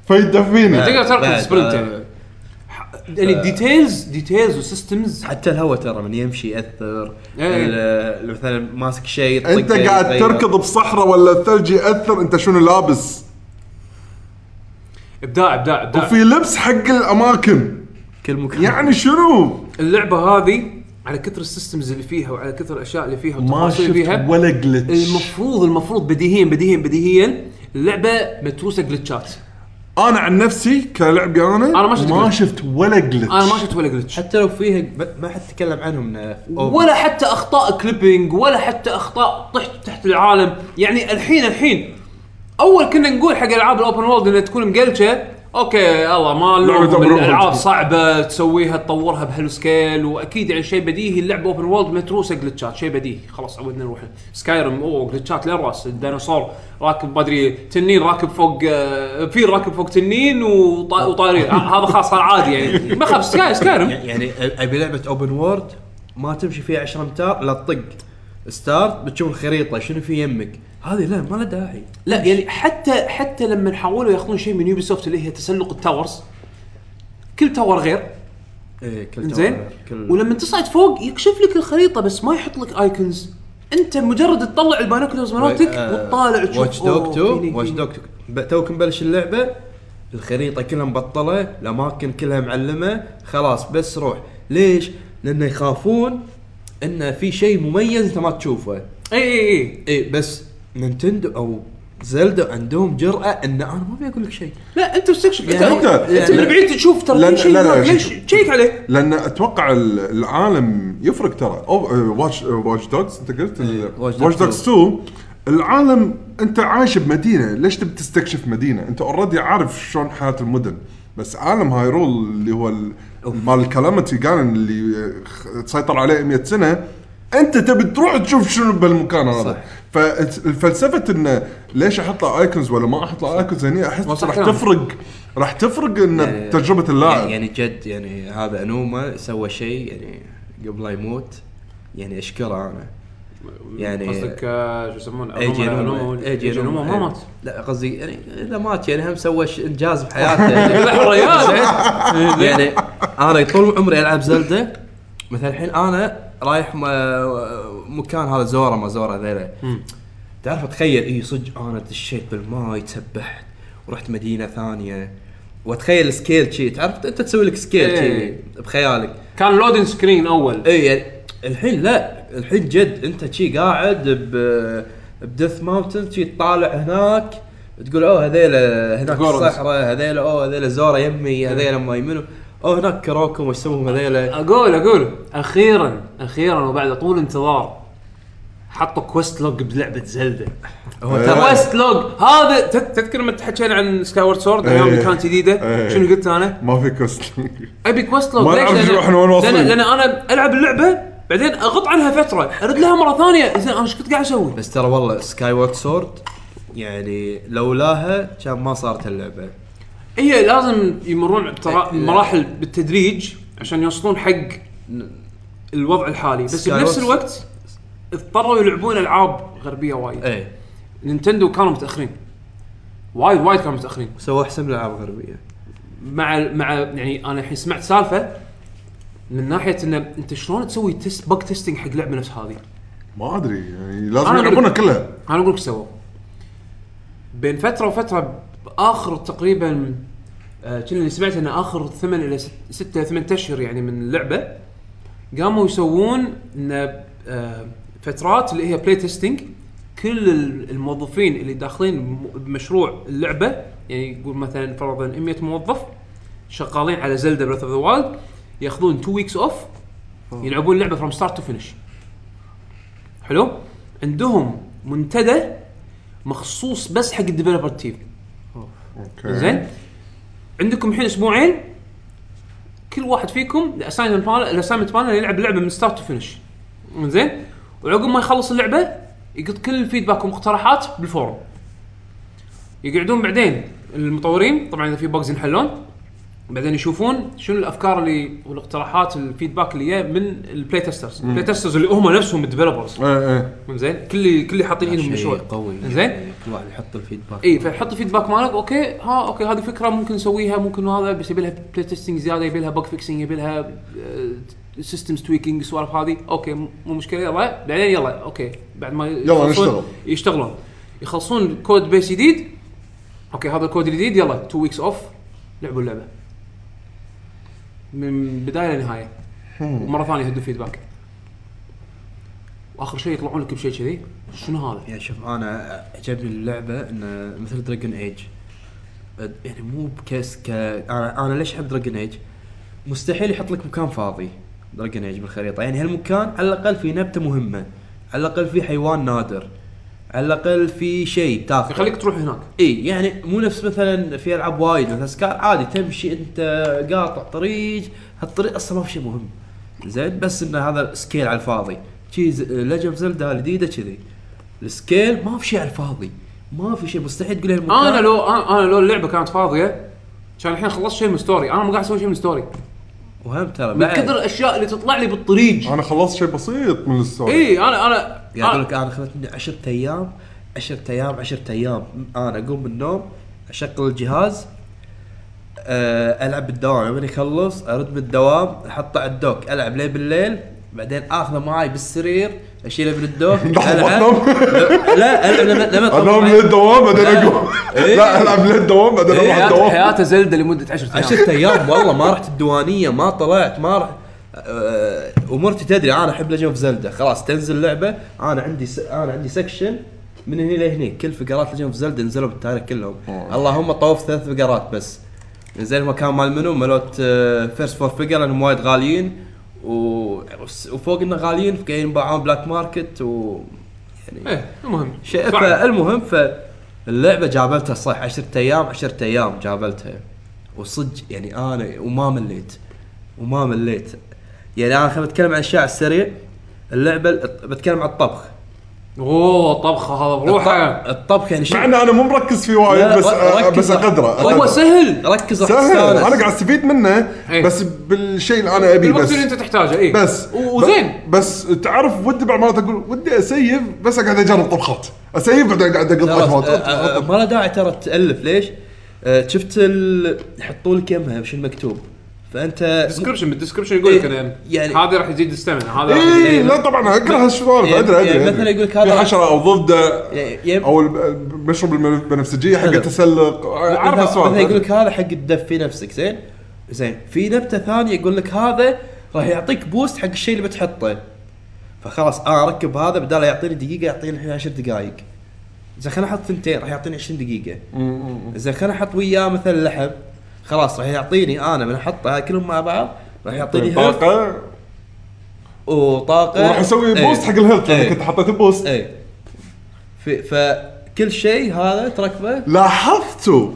فيدفيني. تقدر تركض sprint. يعني يعني details details و systems حتى الهواء ترى من يمشي يأثر. إيه. ال- مثلا ماسك شيء أنت قاعد. تركض بصحراء ولا الثلج يأثر؟ أنت شنو لابس؟ إبداع إبداع إبداع. وفي لبس حق الأماكن. كل مكان. يعني شنو؟ اللعبة هذه على كثر ال systems اللي فيها وعلى كثر الأشياء اللي فيها ما والتفاصيل اللي شفت فيها ولا glitch المفروض المفروض بديهيا بديهيا بديهيا اللعبة متروسة glitch ات أنا عن نفسي كلعبي أنا أنا ما شفت ما. شفت ولا glitch أنا ما شفت ولا glitch حتى لو فيها ما حد تكلم عنهم. ولا حتى أخطاء clipping ولا حتى أخطاء طحت تحت العالم يعني الحين الحين أول كنا نقول حق ألعاب ال open world إنها تكون مقلشة okay الله ما world. الألعاب صعبة تسويها تطورها بهال scale وأكيد يعني شيء بديهي اللعبة open world متروسه glitch ات شيء بديهي. خلاص عودنا نروح. Skyrim أوه glitch ات للراس الديناصور راكب ما أدري تنين راكب فوق آه، فيل راكب فوق تنين وطا- وطايرين. آه، هذا خلاص صار عادي يعني. ما خاف Sky (laughs) Skyrim يعني أبي لعبة open world ما تمشي فيها 10 امتار إلا تطق. start بتشوف الخريطة شنو في يمك. هذه لا ما لها داعي. لا يعني حتى حتى لما حاولوا ياخذون شيء من Ubisoft اللي هي تسلق ال towers كل tower غير. إيه كل زين؟ tower، كل ولما تصعد فوق يكشف لك الخريطة بس ما يحط لك icons أنت مجرد تطلع ال binoculars مالتك وتطالع تشوف Watch Dogs 2 فيني- Watch. Dogs 2 توك مبلش اللعبة الخريطة كلها مبطلة الأماكن كلها معلمة. خلاص بس روح. ليش؟ لأنه يخافون إن في شيء مميز أنت ما تشوفه. اي اي اي اي بس Nintendo أو Zelda عندهم جرأة إن أنا ما ابي أقول لك شيء. لا انت استكشف يعني انت انت من بعيد تشوف ترى في شيء لا- ليش. تشيك عليه. لأن أتوقع ال- العالم يفرق ترى. أو Watch Watch Dogs أنت قلت Watch Dogs 2 العالم أنت عايش بمدينة. ليش تبي تستكشف مدينة؟ أنت already عارف شلون حياة المدن. بس عالم Hyrule اللي هو ال- مال ال Calamity Ganon اللي تسيطر عليه 100 سنة أنت تبي تروح تشوف شنو بالمكان هذا. صح. فالفلسفه انه ليش أحط له icons ولا ما أحط له icons هني أحس راح. تفرق راح تفرق إن يعني- تجربة اللاعب. يعني جد يعني هذا انوما سوى شيء يعني قبل لا يموت يعني أشكره أنا. يعني قصدك آه، شو يسمونه؟ ايجي أنوما- انوما ايجي انوما ما مات. لا قصدي يعني إذا مات يعني هم سوى إنجاز بحياته (laughs) (laughs) يعني الريال. زين؟ يعني أنا طول عمري ألعب زلدة. مثلا الحين أنا رايح مكان هذا زورا ما زورا ذيلا تعرف أتخيل؟ إي صدق أنا دشيت بالماي تسبحت ورحت مدينة ثانية. وأتخيل سكيل شي تعرف أنت تسوي لك سكيل شي إيه. بخيالك. كان لودن سكرين أول. إي يعني الحين لا. الحين جد أنت شي قاعد ب بدث ماونتن شي تطالع هناك تقول أوه هذيلا هناك. الصحراء هذيلا أوه هذيلا زورا يمي هذيلا ما يمنوا أوه هناك كروكم وش يسمون هذيلا أقول أقول أخيرا أخيرا وبعد طول انتظار حطوا quest log بلعبة Zelda هو إيه. ترى quest log هذا تذ- تذكر لما تحكينا عن Skyward Sword أيام إيه. اللي كانت جديدة إيه. شنو قلت أنا؟ ما في quest أبي quest log ما ليش؟ نعرف لأن- وين واصلين. لأن لأن أنا ألعب اللعبة بعدين أغط عنها فترة أرد لها مرة ثانية زين أنا إيش كنت قاعد أسوي؟ بس ترى والله Skyward Sword يعني لولاها كان ما صارت اللعبة هي لازم يمرون بترا- إيه. مراحل بالتدريج عشان يوصلون حق الوضع الحالي. بس Skyward بنفس الوقت اضطروا يلعبون ألعاب غربية وايد. إيه. نينتندو كانوا متأخرين. وايد وايد كانوا متأخرين. سووا أحسن من الالعاب الغربيه مع مع يعني أنا الحين سمعت سالفة من ناحية إن أنت شلون تسوي test bug testing حق لعبة نفس هذه؟ ما أدري يعني لازم أنا يلعبونها كلها. أنا أقول لك سووا. بين فترة وفترة بآخر تقريبا كنا اللي سمعت أن آخر ثمان إلى ست- ستة ثمان أشهر يعني من اللعبه قاموا يسوون إن آه، فترات اللي هي play testing كل ال- الموظفين اللي داخلين بمشروع اللعبة يعني يقول مثلا فرضا 100 موظف شغالين على Zelda Breath of the Wild ياخذون 2 weeks off يلعبون اللعبه from start to finish حلو؟ عندهم منتدى مخصوص بس حق ال developer team okay زين؟ عندكم الحين أسبوعين كل واحد فيكم ال assignment ماله ال assignment ماله يلعب اللعبه من start to finish زين وعقب ما يخلص اللعبة يقط كل ال feedback والمقترحات بال forum. يقعدون بعدين المطورين طبعا إذا في bugs ينحلون. بعدين يشوفون شنو الأفكار اللي والاقتراحات ال feedback اللي جاية من ال play testers ال play testers اللي هم نفسهم ال developers إيه زين كل كل حاطين إيدهم بالمشروع قوي. زين كل واحد يحط ال feedback. اي فيحط ال feedback مالك okay ها okay هذه فكرة ممكن نسويها ممكن هذا بس يبي لها play testing زيادة يبي لها bug fixing يبي لها systems tweaking السوالف هذه. okay مو مشكلة يلا. بعدين يلا okay. بعد ما يلا يخلصون- نشتغل. يشتغلون. يخلصون code base جديد. okay هذا الكود الجديد يلا. 2 weeks off لعبوا اللعبة. من بداية لنهاية. ومرة ثانية يهدوا feedback وآخر شيء يطلعون لك بشيء كذي. شنو هذا؟ يعني شوف أنا عجبني اللعبة انه مثل Dragon Age يعني مو بكيس ك أنا أنا ليش أحب Dragon Age؟ مستحيل يحط لك مكان فاضي. Dragon Age بالخريطة. يعني هالمكان على الأقل في نبتة مهمة. على الأقل في حيوان نادر. على الأقل في شيء تاخذه. يخليك تروح هناك. إي يعني مو نفس مثلا في ألعاب وايد مثلا سكار عادي تمشي أنت قاطع طريق هالطريق أصلا ما في شيء مهم. زين بس انه هذا scale على الفاضي. شي Legend Zelda الجديده كذي. ال scale ما في شيء على الفاضي. ما في شيء مستحيل تقول أنا لو أنا لو اللعبة كانت فاضية كان الحين خلصت شيء من story أنا مو قاعد أسوي شيء من story وهم ترى من بعد. كثر الأشياء اللي تطلع لي بالطريق أنا خلصت شيء بسيط من ال story إي أنا أنا يعني أقول أنا- لك أنا اخذت مني 10 أيام 10 أيام 10 أيام. أنا أقوم من النوم أشغل الجهاز آه، ألعب بالدوام. لما يخلص أرد بالدوام أحطه على ال dock ألعب ليه بالليل. بعدين آخذه معي بالسرير اشيله (laughs) من لحظة، ألعب. تنام؟ لا العب لما لما انام تطلع- للدوام بعدين لا. اقوم إيه. لا ألعب للدوام بعدين أروح الدوام حياته Zelda لمدة 10 أيام. 10 أيام والله ما رحت الديوانية ما طلعت ما رحت آه، امورتي تدري أنا أحب Legend of Zelda خلاص تنزل لعبة أنا عندي س... أنا عندي section من هنا لهني. كل فيجرات Legend of Zelda نزلوا بالتاريخ كلهم. أوه. اللهم طوف ثلاث فيجرات بس. زين المكان مال منو؟ مالوت First 4 Figure لأنهم وايد غاليين. و... وفوق انه غاليين قاعدين ينباعون black market و يعني إيه المهم. شيء. فالمهم فاللعبه جابلتها صح 10 أيام 10 أيام جابلتها. وصدق يعني أنا وما مليت وما مليت. يعني أنا خليني اتكلم عن الاشياء على السريع. اللعبة بتكلم عن الطبخ. أوه طبخة هذا بروحه الط- الطبخ يعني مع شيء ان أنا مو مركز فيه وايد بس ركز. بس أقدره هو. سهل ركز راح سهل. أنا قاعد أستفيد منه إيه. بس بالشيء اللي أنا ابي بالوقت بس اللي أنت تحتاجه اي بس وزين بس تعرف ودي بعض المرات أقول ودي أسيف بس أقعد أجرب طبخات أسيف بعدين قاعد اقطع ما له داعي ترى تألف ليش؟ شفت. يحطوا لك يمها وش المكتوب فأنت description بال description يقول لك إيه، يعني- هذا راح يزيد ال stamina هذا راح اي لا طبعا اقرا هالسوالف يعني- ادري أدري يعني. مثلاً يقول لك هذا- حشرة أو ضفدع يعني أو الب- مشروب البنفسجيه حق. التسلق. أعرف مثلا السوالف مثلا يقول لك هذا حق تدفي نفسك زين؟ زين في نبتة ثانية يقول لك هذا راح يعطيك boost حق الشيء اللي بتحطه. فخلاص أنا أركب هذا بدال يعطيني دقيقة يعطيني الحين 10 دقائق زين خليني أحط ثنتين راح يعطيني 20 دقيقة. زين خليني أحط وياه مثلا لحم خلاص راح يعطيني أنا من احطها كلهم مع بعض راح يعطيني health. طاقة. وطاقه وراح أسوي إيه. boost حق ال health إيه. لما كنت حطيت boost اي في فكل شيء هذا تركبه. لاحظتوا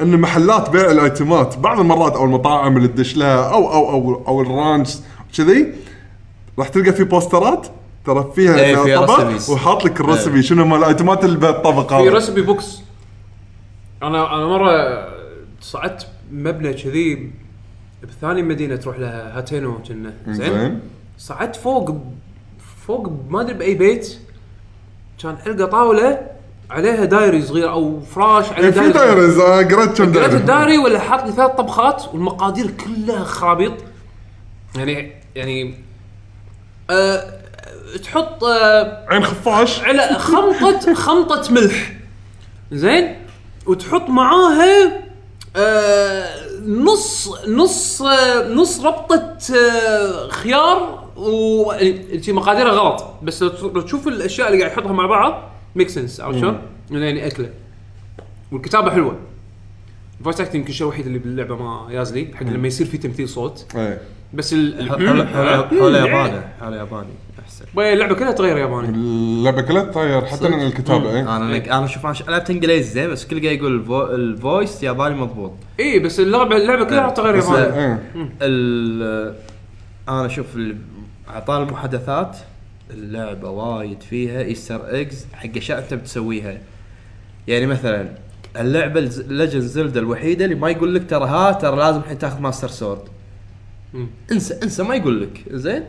إن محلات بيع الأيتمات بعض المرات أو المطاعم اللي تدش لها أو أو أو أو ال ranch كذي راح تلقى في بوسترات ترى فيها إيه، إنه فيها طبق. وحاط لك ال recipe شنو مال الأيتمات اللي بالطبق في هذا recipe books أنا أنا مرة صعدت مبنى كذي بثاني مدينة تروح لها هاتينو كنا. زين؟ صعدت فوق فوق ما أدري بأي بيت كان ألقى طاولة عليها diary صغير أو فراش عليه إيه، في صغير. diaries أنا قريت كم قريت diary؟ ال diary ولا حاط لي ثلاث طبخات والمقادير كلها خرابيط. يعني يعني آه تحط آه، عين خفاش. على خمطة خمطة ملح. زين؟ وتحط معاها نص نص آه نص ربطة آه خيار و شي مقاديرها غلط. بس لو تشوف الأشياء اللي قاعد يحطها مع بعض make sense عرفت شلون؟ يعني أكلة. والكتابة حلوة. ال voice acting يمكن الشيء الوحيد اللي باللعبة ما يازلي حق لما يصير في تمثيل صوت. إيه. بس ال حول حول حول ياباني حول ياباني. أحسن. اللعبة كلها تغير ياباني. اللعبة كلها تغير حتى من الكتابه إيه؟ أنا أنا شوف أنا ش- لعبت إنجليزي زين بس كل قاعد يقول الفو... الفويس ياباني مضبوط. اي بس اللعبه اللعبة كلها تغير بس- ياباني. إيه. ال أنا أشوف ال- اعطال المحادثات. اللعبة وايد فيها Easter eggs حق أشياء أنت بتسويها. يعني مثلا اللعبة Legend Zelda الوحيدة اللي ما يقول لك ترى ها ترى لازم الحين تاخذ Master Sword. انسى انسى ما يقول لك زين؟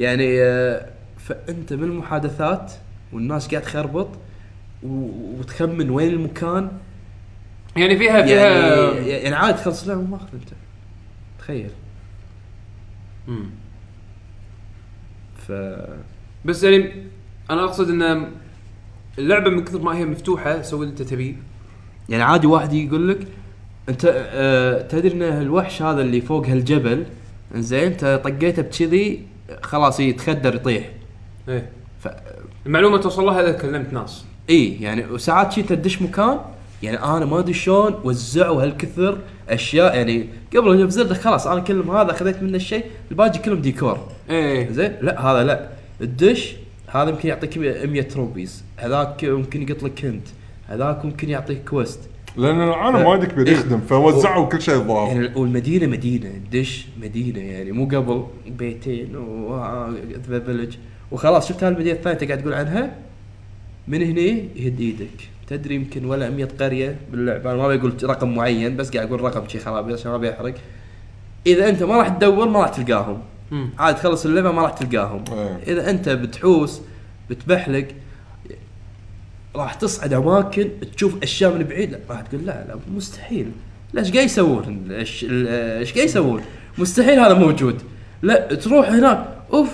يعني آه، فأنت من المحادثات والناس قاعد تخربط وتخمن وين المكان يعني فيها فيها يعني يعني عادي تخلص. اللعبه وماخذ أنت. تخيل. مم. ف بس يعني أنا أقصد إن اللعبة من كثر ما هي مفتوحة سوي اللي أنت تبيه. يعني عادي واحد يقول لك أنت آه تدري إن الوحش هذا اللي فوق هالجبل زين أنت طقيته بكذي خلاص يتخدر يطيح. إيه. ف المعلومة توصل لها إذا كلمت ناس. اي يعني وساعات شي تدش مكان يعني أنا ما أدري شلون وزعوا هالكثر أشياء يعني قبل بزلده خلاص أنا كلم هذا خذيت منه الشيء الباقي كلهم ديكور. إيه. زين؟ لا هذا لا. الدش هذا يمكن يعطيك 100 روبيز هذاك ممكن يقط لك كنت هذاك ممكن يعطيك كويست لأن العالم وايد كبير. يخدم فوزعوا كل شيء الظاهر يعني والمدينة مدينة دش مدينة يعني مو قبل بيتين وذا فيلج وخلاص شفت هالمدينة الثانية انت قاعد تقول عنها؟ من هني يهد إيدك. تدري يمكن ولا 100 قرية باللعبة. أنا ما بقول رقم معين بس قاعد أقول رقم شي خرابي عشان ما بيحرق إذا أنت ما راح تدور ما راح تلقاهم. عاد تخلص اللعبة ما راح تلقاهم. إيه. إذا أنت بتحوس بتبحلق راح تصعد أماكن تشوف أشياء من بعيد. لا راح تقول لا لا مستحيل. لا إيش قاعد يسوون؟ إيش قاعد يسوون؟ مستحيل هذا موجود. لا تروح هناك أوف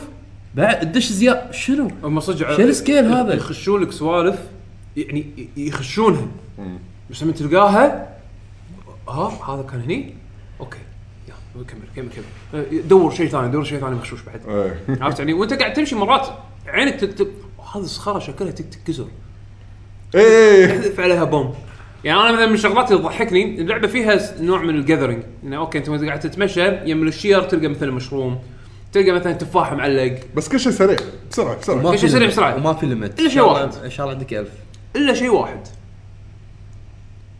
بعد تدش زياده شنو؟ هم صدق شو ال skill هذا؟ يخشون لك سوالف يعني ي- يخشونها. بس لما تلقاها ها هذا كان هني؟ أوكي يلا كمل كمل كمل. دور شيء ثاني دور شيء ثاني مخشوش بعد. إيه. عرفت يعني؟ وأنت قاعد تمشي مرات عينك تكتب هذه الصخرة شكلها تك- تنكسر إيه. يحذف عليها بوم يعني أنا مثلا من الشغلات اللي تضحكني اللعبة فيها نوع من ال gathering إنه أوكي أنت قاعد تتمشى يم الشير تلقى مثلا مشروم تلقى مثلا تفاح معلق. بس كل شيء سريع بسرعة بسرعة. كل شيء سريع. بسرعة. وما في limit إلا شيء واحد. إن شاء الله عندك ألف. إلا شيء واحد.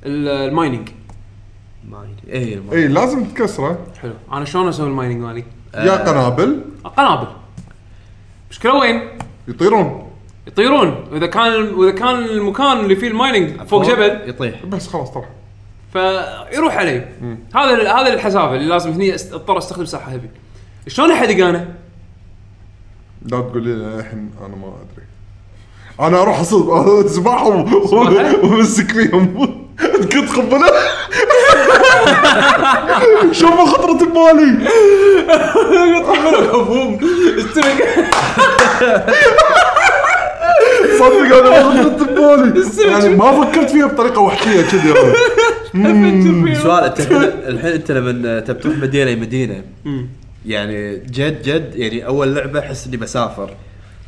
ال- ال mining ما يدري اي إيه لازم تكسره. حلو. أنا شلون أسوي ال mining مالي؟ يا قنابل. قنابل مشكلة وين؟ يطيرون. يطيرون. وإذا كان وإذا كان المكان اللي فيه المايننج فوق جبل يطيح. بس خلاص طلع فيروح علي هذا هذا الحسافه اللي لازم هني أضطر أستخدم ساحة هيفي. شلون أحد أنا؟ لا تقول لي الحين أنا ما أدري. أنا أروح اصيد اذبحهم صراحة؟ (laughs) وأمسك فيهم. كنت قنبله شوف خطرة ببالي. مفهوم. السمك (laughs) صدق أنا ما (laughs) ببالي يعني ما فكرت فيها بطريقة وحشية كذي. (laughs) سؤال أنت الحين أنت لما تبي تروح مدينة مدينة يعني جد جد يعني أول لعبة أحس إني بسافر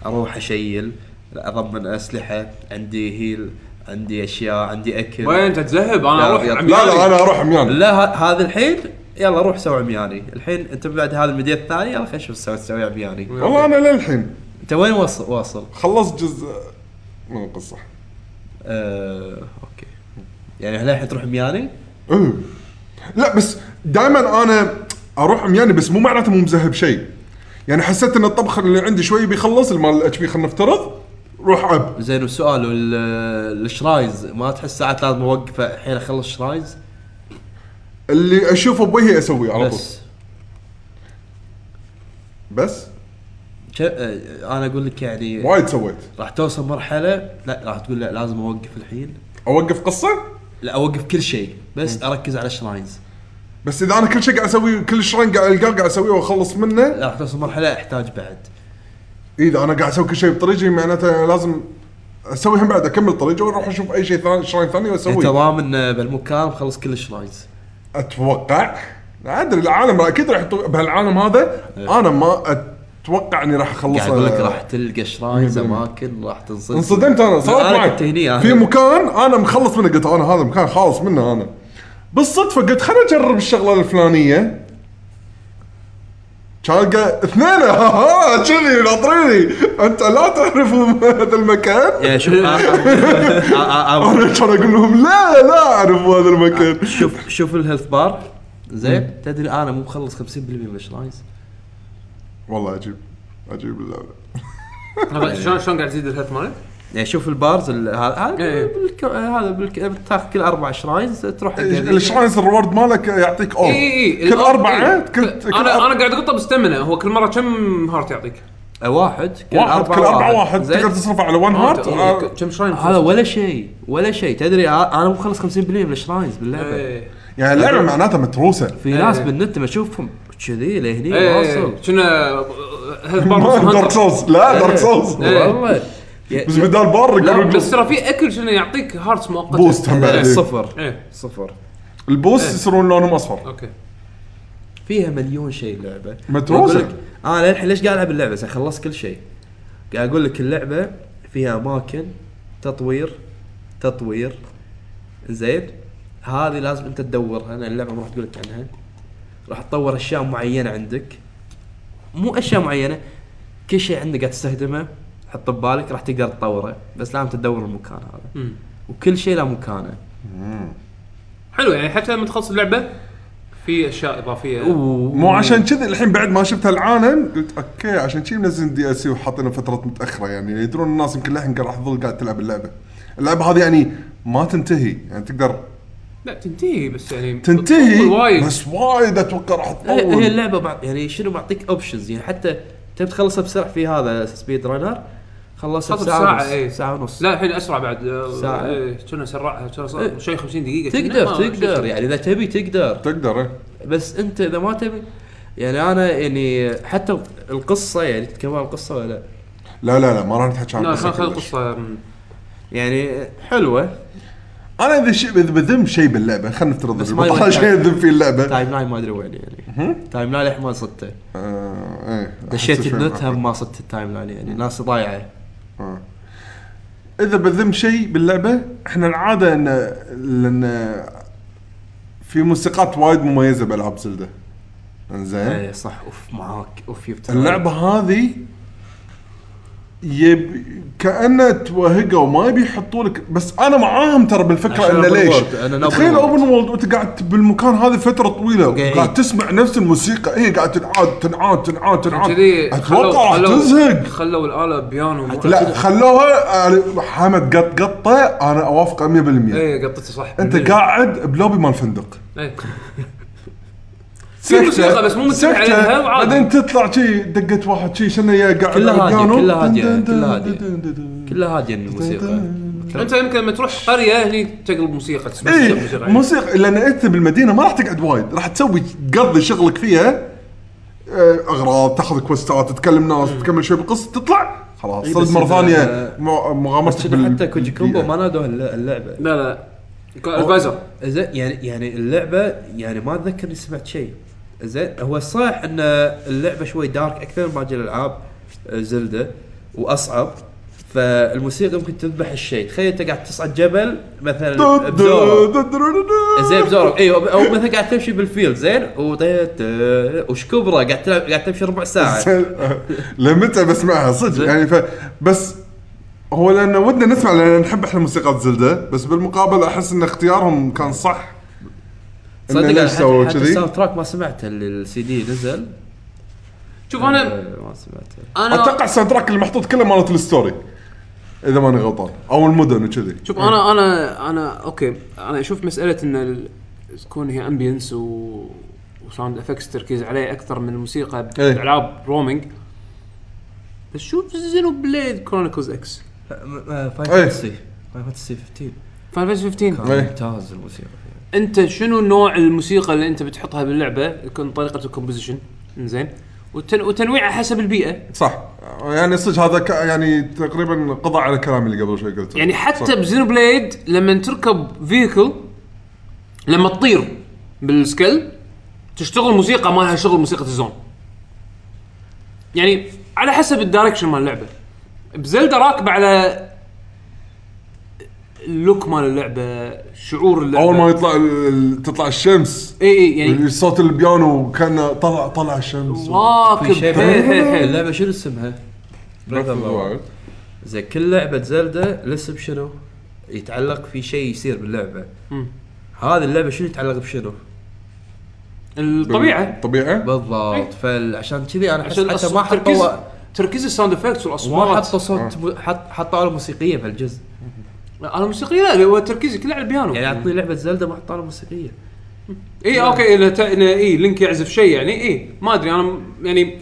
أروح أشيل اضمن أسلحة عندي هيل عندي أشياء عندي أكل. وين أنت تذهب؟ لا، أنا أروح يا- عمياني. لا لا أنا أروح عميان لا ه- هذا الحين يلا روح سوي عمياني. الحين أنت بعد هذه المدينة الثانية يلا خلينا نشوف تسوي عمياني. والله أنا للحين انت وين واصل واصل؟ خلصت جزء من القصة آه، أوكي يعني هل الحين تروح عمياني؟ إيه. لا بس دائما أنا أروح عمياني بس مو معناته مو مذهب شيء يعني حسيت إن الطبخ اللي عندي شوي بيخلص المال الاتش بي خلينا نفترض روح عب زين والسؤال وال- الشرايز ما تحس ساعات لازم اوقف الحين أخلص شرايز؟ اللي أشوفه بوجهي أسويه على طول بس بس أنا أقول لك يعني وايد سويت. راح توصل مرحلة لا راح تقول لا لازم أوقف الحين. أوقف قصة؟ لا أوقف كل شيء بس أركز على الشرايز بس إذا أنا كل شيء قاعد أسويه كل شرين قاعد القاه قاعد أسويه وأخلص منه؟ لا راح توصل مرحلة أحتاج بعد. إذا أنا قاعد أسوي كل شيء بطريقي معناته لازم أسوي هم بعد أكمل طريقي وأروح أشوف أي شيء ثاني شراين ثاني أنت واسويه ضامن بالمكان مخلص كل الشرايز أتوقع. أدري العالم أكيد راح يحطوا بهالعالم هذا أنا ما أتوقع إني راح أخلص قاعد أقول لك راح تلقى شرايز أماكن راح تنصدم. انصدمت أنا صارت معي. في مكان أنا مخلص منه قلت أنا هذا مكان خالص منه أنا. بالصدفة قلت خليني أجرب الشغلة الفلانية. قا- اثنين ها ها كذي ناطريني أنت لا تعرف هذا المكان؟ يعني شوف آه، آه، آه، أنا كان أقول لهم لا لا أعرف هذا المكان. شوف شوف ال health bar. زين تدري أنا مو مخلص 50% من ال shrines والله عجيب عجيب اللعبه (laughs) شلون شلون قاعد تزيد ال health مالك؟ يعني شوف ال bars ال- هذا هذا إيه. بالك- تاخذ كل أربع shrines تروح. ال shrines ال reward مالك يعطيك اول اي اي كل أربعة كل أنا أربعة- أنا قاعد اقطه بستمنه هو كل مرة كم هارت يعطيك؟ آه، واحد. كل واحد كل أربعة واحد؟ تقدر تصرف على ون هارت آه، كم شراين هذا ولا شيء ولا شيء. تدري آه، أنا مخلص 50% من الشرايز باللعبة. إيه. يعني اللعبة معناتها متروسة. في إيه. ناس بالنت ما اشوفهم كذي لهني إيه واصل كنا دارك سولز لا دارك سولز. والله بس بدال بار لا بس ترى في اكل شنو يعطيك هارتس مؤقته بوست هم لا، بعد صفر إيه صفر ال boost يصيرون لونهم اصفر أوكي فيها مليون شيء اللعبه لك، أنا للحين ليش قاعد العب اللعبه خلصت كل شيء قاعد أقول لك اللعبه فيها اماكن تطوير تطوير زين هذه لازم انت تدورها لأن اللعبه ما راح تقول لك عنها راح تطور أشياء معينة عندك. مو أشياء معينة كل شيء عندك قاعد تستخدمه حط ببالك راح تقدر تطوره بس لازم تدور المكان هذا. مم. وكل شيء له مكانه. حلو يعني حتى لما تخلص اللعبة في أشياء إضافية. مو عشان كذي الحين بعد ما شفت العالم قلت أوكي عشان كذي منزلين DLC وحاطينه فترة متأخرة يعني يدرون الناس يمكن للحين قاعد راح تظل قاعد تلعب اللعبة. اللعبة هذه يعني ما تنتهي يعني تقدر لا تنتهي بس يعني تنتهي تطول وايد بس وايد أتوقع راح هي هي تطول اللعبة بعد يعني شنو معطيك options يعني حتى تبي تخلصها بسرعة في هذا speed runner خلصها بساعة، ونص إيه. ساعة ونص لا الحين أسرع بعد ساعة. إيه، كنا سرعها كنا إيه. شيء 50 دقيقة تقدر تقدر يعني إذا تبي تقدر تقدر إيه. بس أنت إذا ما تبي يعني أنا يعني حتى القصة يعني تتكلم عن القصة ولا لا؟ لا لا لا ما راح نحكي عن لا القصة خل خل كلش. القصة مم. يعني حلوة أنا إذا شيء إذا بذم شيء باللعبة خلينا نفترض بس ما يبغى شيء يذم فيه اللعبة. timeline ما أدري وين يعني. timeline ما صدته. آه، إيه دشيت شوي النت معقد. ما صدت ال timeline يعني. ناس ضايعة. آه. إذا بذم شيء باللعبة إحنا العادة ان لأن في موسيقات وايد مميزة بألعاب زلدة. إنزين؟ إيه صح. أوف معاك. أوف يفتح اللعبة هذه yep كأنه توهقوا ما يبي يحطوا لك بس أنا معاهم ترى بالفكرة إنه ليش؟ تخيل. open world وأنت قاعد بالمكان هذا فترة طويلة. وقاعد تسمع نفس الموسيقى هي قاعد تنعاد تنعاد تنعاد تنعاد. أتوقع راح تزهق خلوا الآلة بيانو لا خلوها يعني حمد قط قطة أنا اوافقه 100% إيه قطتي صح أنت قاعد بلوبي مال فندق. إيه. (laughs) في موسيقى بس مو متبع عليها وعادي. بعدين تطلع شي دقت واحد شي شنو يا قاعد كلها البيانو. كلها دن كلها دن. كلها هادية الموسيقى. أنت يمكن لما تروح قرية هني تقلب موسيقى تسمع اي موسيقى إيه، موسيقى لأن أنت بالمدينة ما راح تقعد وايد. راح تسوي تقضي شغلك فيها آه، أغراض تاخذ كوستات تتكلم ناس تكمل شوي بالقصة تطلع. خلاص إي صرت مرة ثانية م- مغامرتك بال- حتى كوجي كومبو. ما نادوها الل- اللعبه لا لا. الفايزر زين يعني يعني اللعبة يعني ما أتذكر إني سمعت شيء. زين. هو صح أن اللعبة شوي دارك أكثر من باقي الألعاب آه، زلدة وأصعب. فالموسيقى ممكن تذبح الشيء. تخيل أنت قاعد تصعد جبل مثلا ب Xeno. زين ب Xeno أيوه أو مثلا قاعد تمشي بال field زين. وطيت وش كبره؟ قاعد تلعب قاعد تمشي ربع ساعة. لمتى بسمعها صدق. يعني ف بس هو لأن ودنا نسمع لأن نحب إحنا موسيقى Zelda بس بالمقابل أحس إن اختيارهم كان صح. إنه صدق ليش أنا سووا كذي؟ ال sound track ما سمعته اللي السي دي نزل. شوف أنا آه، ما سمعته. أنا أتوقع ال sound track اللي محطوط كله مالت ال story إذا ماني غلطان أو المدن وكذي. شوف أنا أنا أنا okay. أنا أشوف مسألة إن ال- تكون هي ambience و و sound effects تركيز عليه أكثر من الموسيقى إيه. بالالعاب roaming بس شوف Xenoblade Chronicles X Final. Fantasy Final Fantasy 15 Final 15 كان إيه. ممتاز الموسيقى. انت شنو نوع الموسيقى اللي انت بتحطها باللعبة؟ يكون طريقة ال composition إنزين. وتن وتنويعه حسب البيئة. صح. يعني صدق هذا ك... يعني تقريبا قضى على الكلام اللي قبل شوي قلته. يعني حتى. ب Xeno blade لما تركب vehicle لما تطير بال Skell تشتغل موسيقى مالها شغل موسيقى ال zone. يعني على حسب ال direction مال اللعبة. ب Zelda راكبة على ال look مال اللعبة شعور اللعبة. أول ما يطلع ال- تطلع الشمس. إي إي يعني صوت البيانو كان طلع طلع الشمس. واكب شيء حيل حيل حيل اللعبة شنو اسمها؟ Breath of the Wild. زين كل لعبة Zelda الاسم شنو؟ يتعلق في شيء يصير باللعبة. مم. هذه اللعبة شنو يتعلق بشنو؟ الطبيعة. طبيعه بالضبط. فعشان كذي أنا أحس عشان حتى ما تركيز حطوا تركيز ال sound effects ما والاصوات حطوا صوت مو- حط حطوا له موسيقية بهالجزء أنا موسيقى لا هو تركيزي كله على البيانو يعني اعطني لعبة Zelda ما حطوا له موسيقية إي okay اذا ت- إي Link يعزف شيء يعني إي ما أدري أنا يعني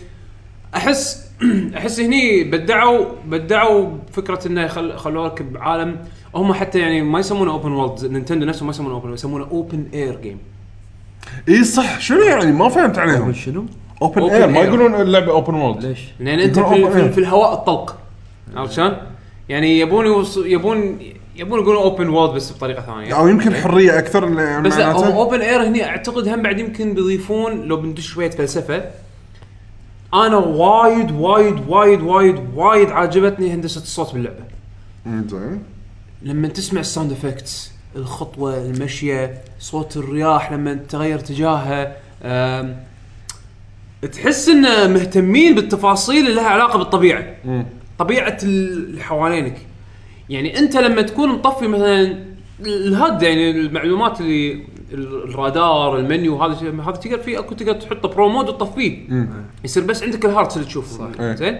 أحس (clears throat) أحس هني بدعوا بدعوا فكره إنه خل خلوه لك بعالم هم حتى يعني ما يسمونه open world Nintendo نفسهم ما يسمونه open يسمونه open air game إي صح شنو يعني ما فهمت عليهم شنو؟ open air ما. يقولون اللعبة open world ليش؟ لأن أنت في, في. في الهواء الطلق عرفت شلون؟ يعني يبون يوص... يبون يبون يقولون open world بس بطريقة ثانية. أو يمكن حرية أكثر بس لا open air هني أعتقد هم بعد يمكن بيضيفون لو بندش شوية فلسفة. أنا وايد وايد وايد وايد وايد عاجبتني هندسة الصوت باللعبة. زين لما تسمع ال sound effects الخطوة المشية صوت الرياح لما تغير اتجاهها تحس ان مهتمين بالتفاصيل اللي لها علاقة بالطبيعة. طبيعة اللي حوالينك. يعني انت لما تكون مطفي مثلا ال HUD يعني المعلومات اللي ال- الرادار المنيو هذا الشيء- هذا تقدر فيه أكو تقدر تحطه pro mode وتطفيه. يصير بس عندك ال hearts اللي تشوفه. إيه. زين؟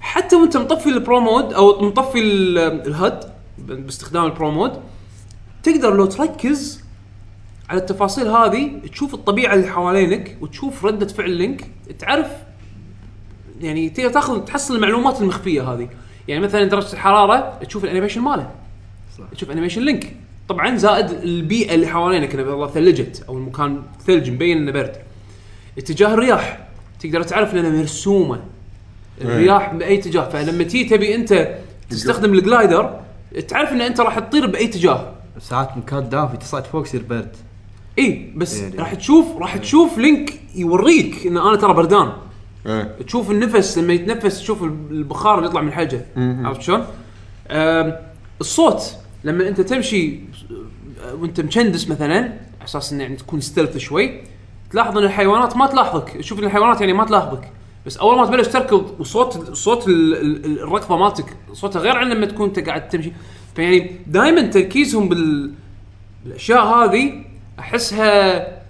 حتى وانت مطفي ال pro mode أو مطفي ال- ال HUD باستخدام ال pro mode تقدر لو تركز على التفاصيل هذه تشوف الطبيعة اللي حوالينك وتشوف ردة فعل Link تعرف يعني تقدر تاخذ تحصل المعلومات المخفية هذه. يعني مثلا درجة الحرارة تشوف ال animation ماله. صح. تشوف animation Link طبعا زائد البيئة اللي حوالينك انه والله ثلجت أو المكان ثلج مبين إنه برد. اتجاه الرياح. تقدر تعرف لانها مرسومة. الرياح بأي اتجاه. فلما تيجي تبي أنت تستخدم ال glider تعرف إن أنت راح تطير بأي اتجاه. ساعات مكان دافي تصعد فوق يصير برد. اي بس يعني- راح تشوف راح تشوف Link يوريك إن أنا ترى بردان. إيه. تشوف النفس لما يتنفس تشوف البخار اللي يطلع من مم. عرفت شلون؟ آم، الصوت لما أنت تمشي آه، وأنت مشندس مثلا على أساس إنه يعني تكون stealth شوي تلاحظ إن الحيوانات ما تلاحظك. تشوف إن الحيوانات يعني ما تلاحظك. بس أول ما تبلش تركض وصوت صوت ال- ال- الركضة مالتك صوتها غير عن لما تكون أنت قاعد تمشي. فيعني دائما تركيزهم بال بالأشياء هذه أحسها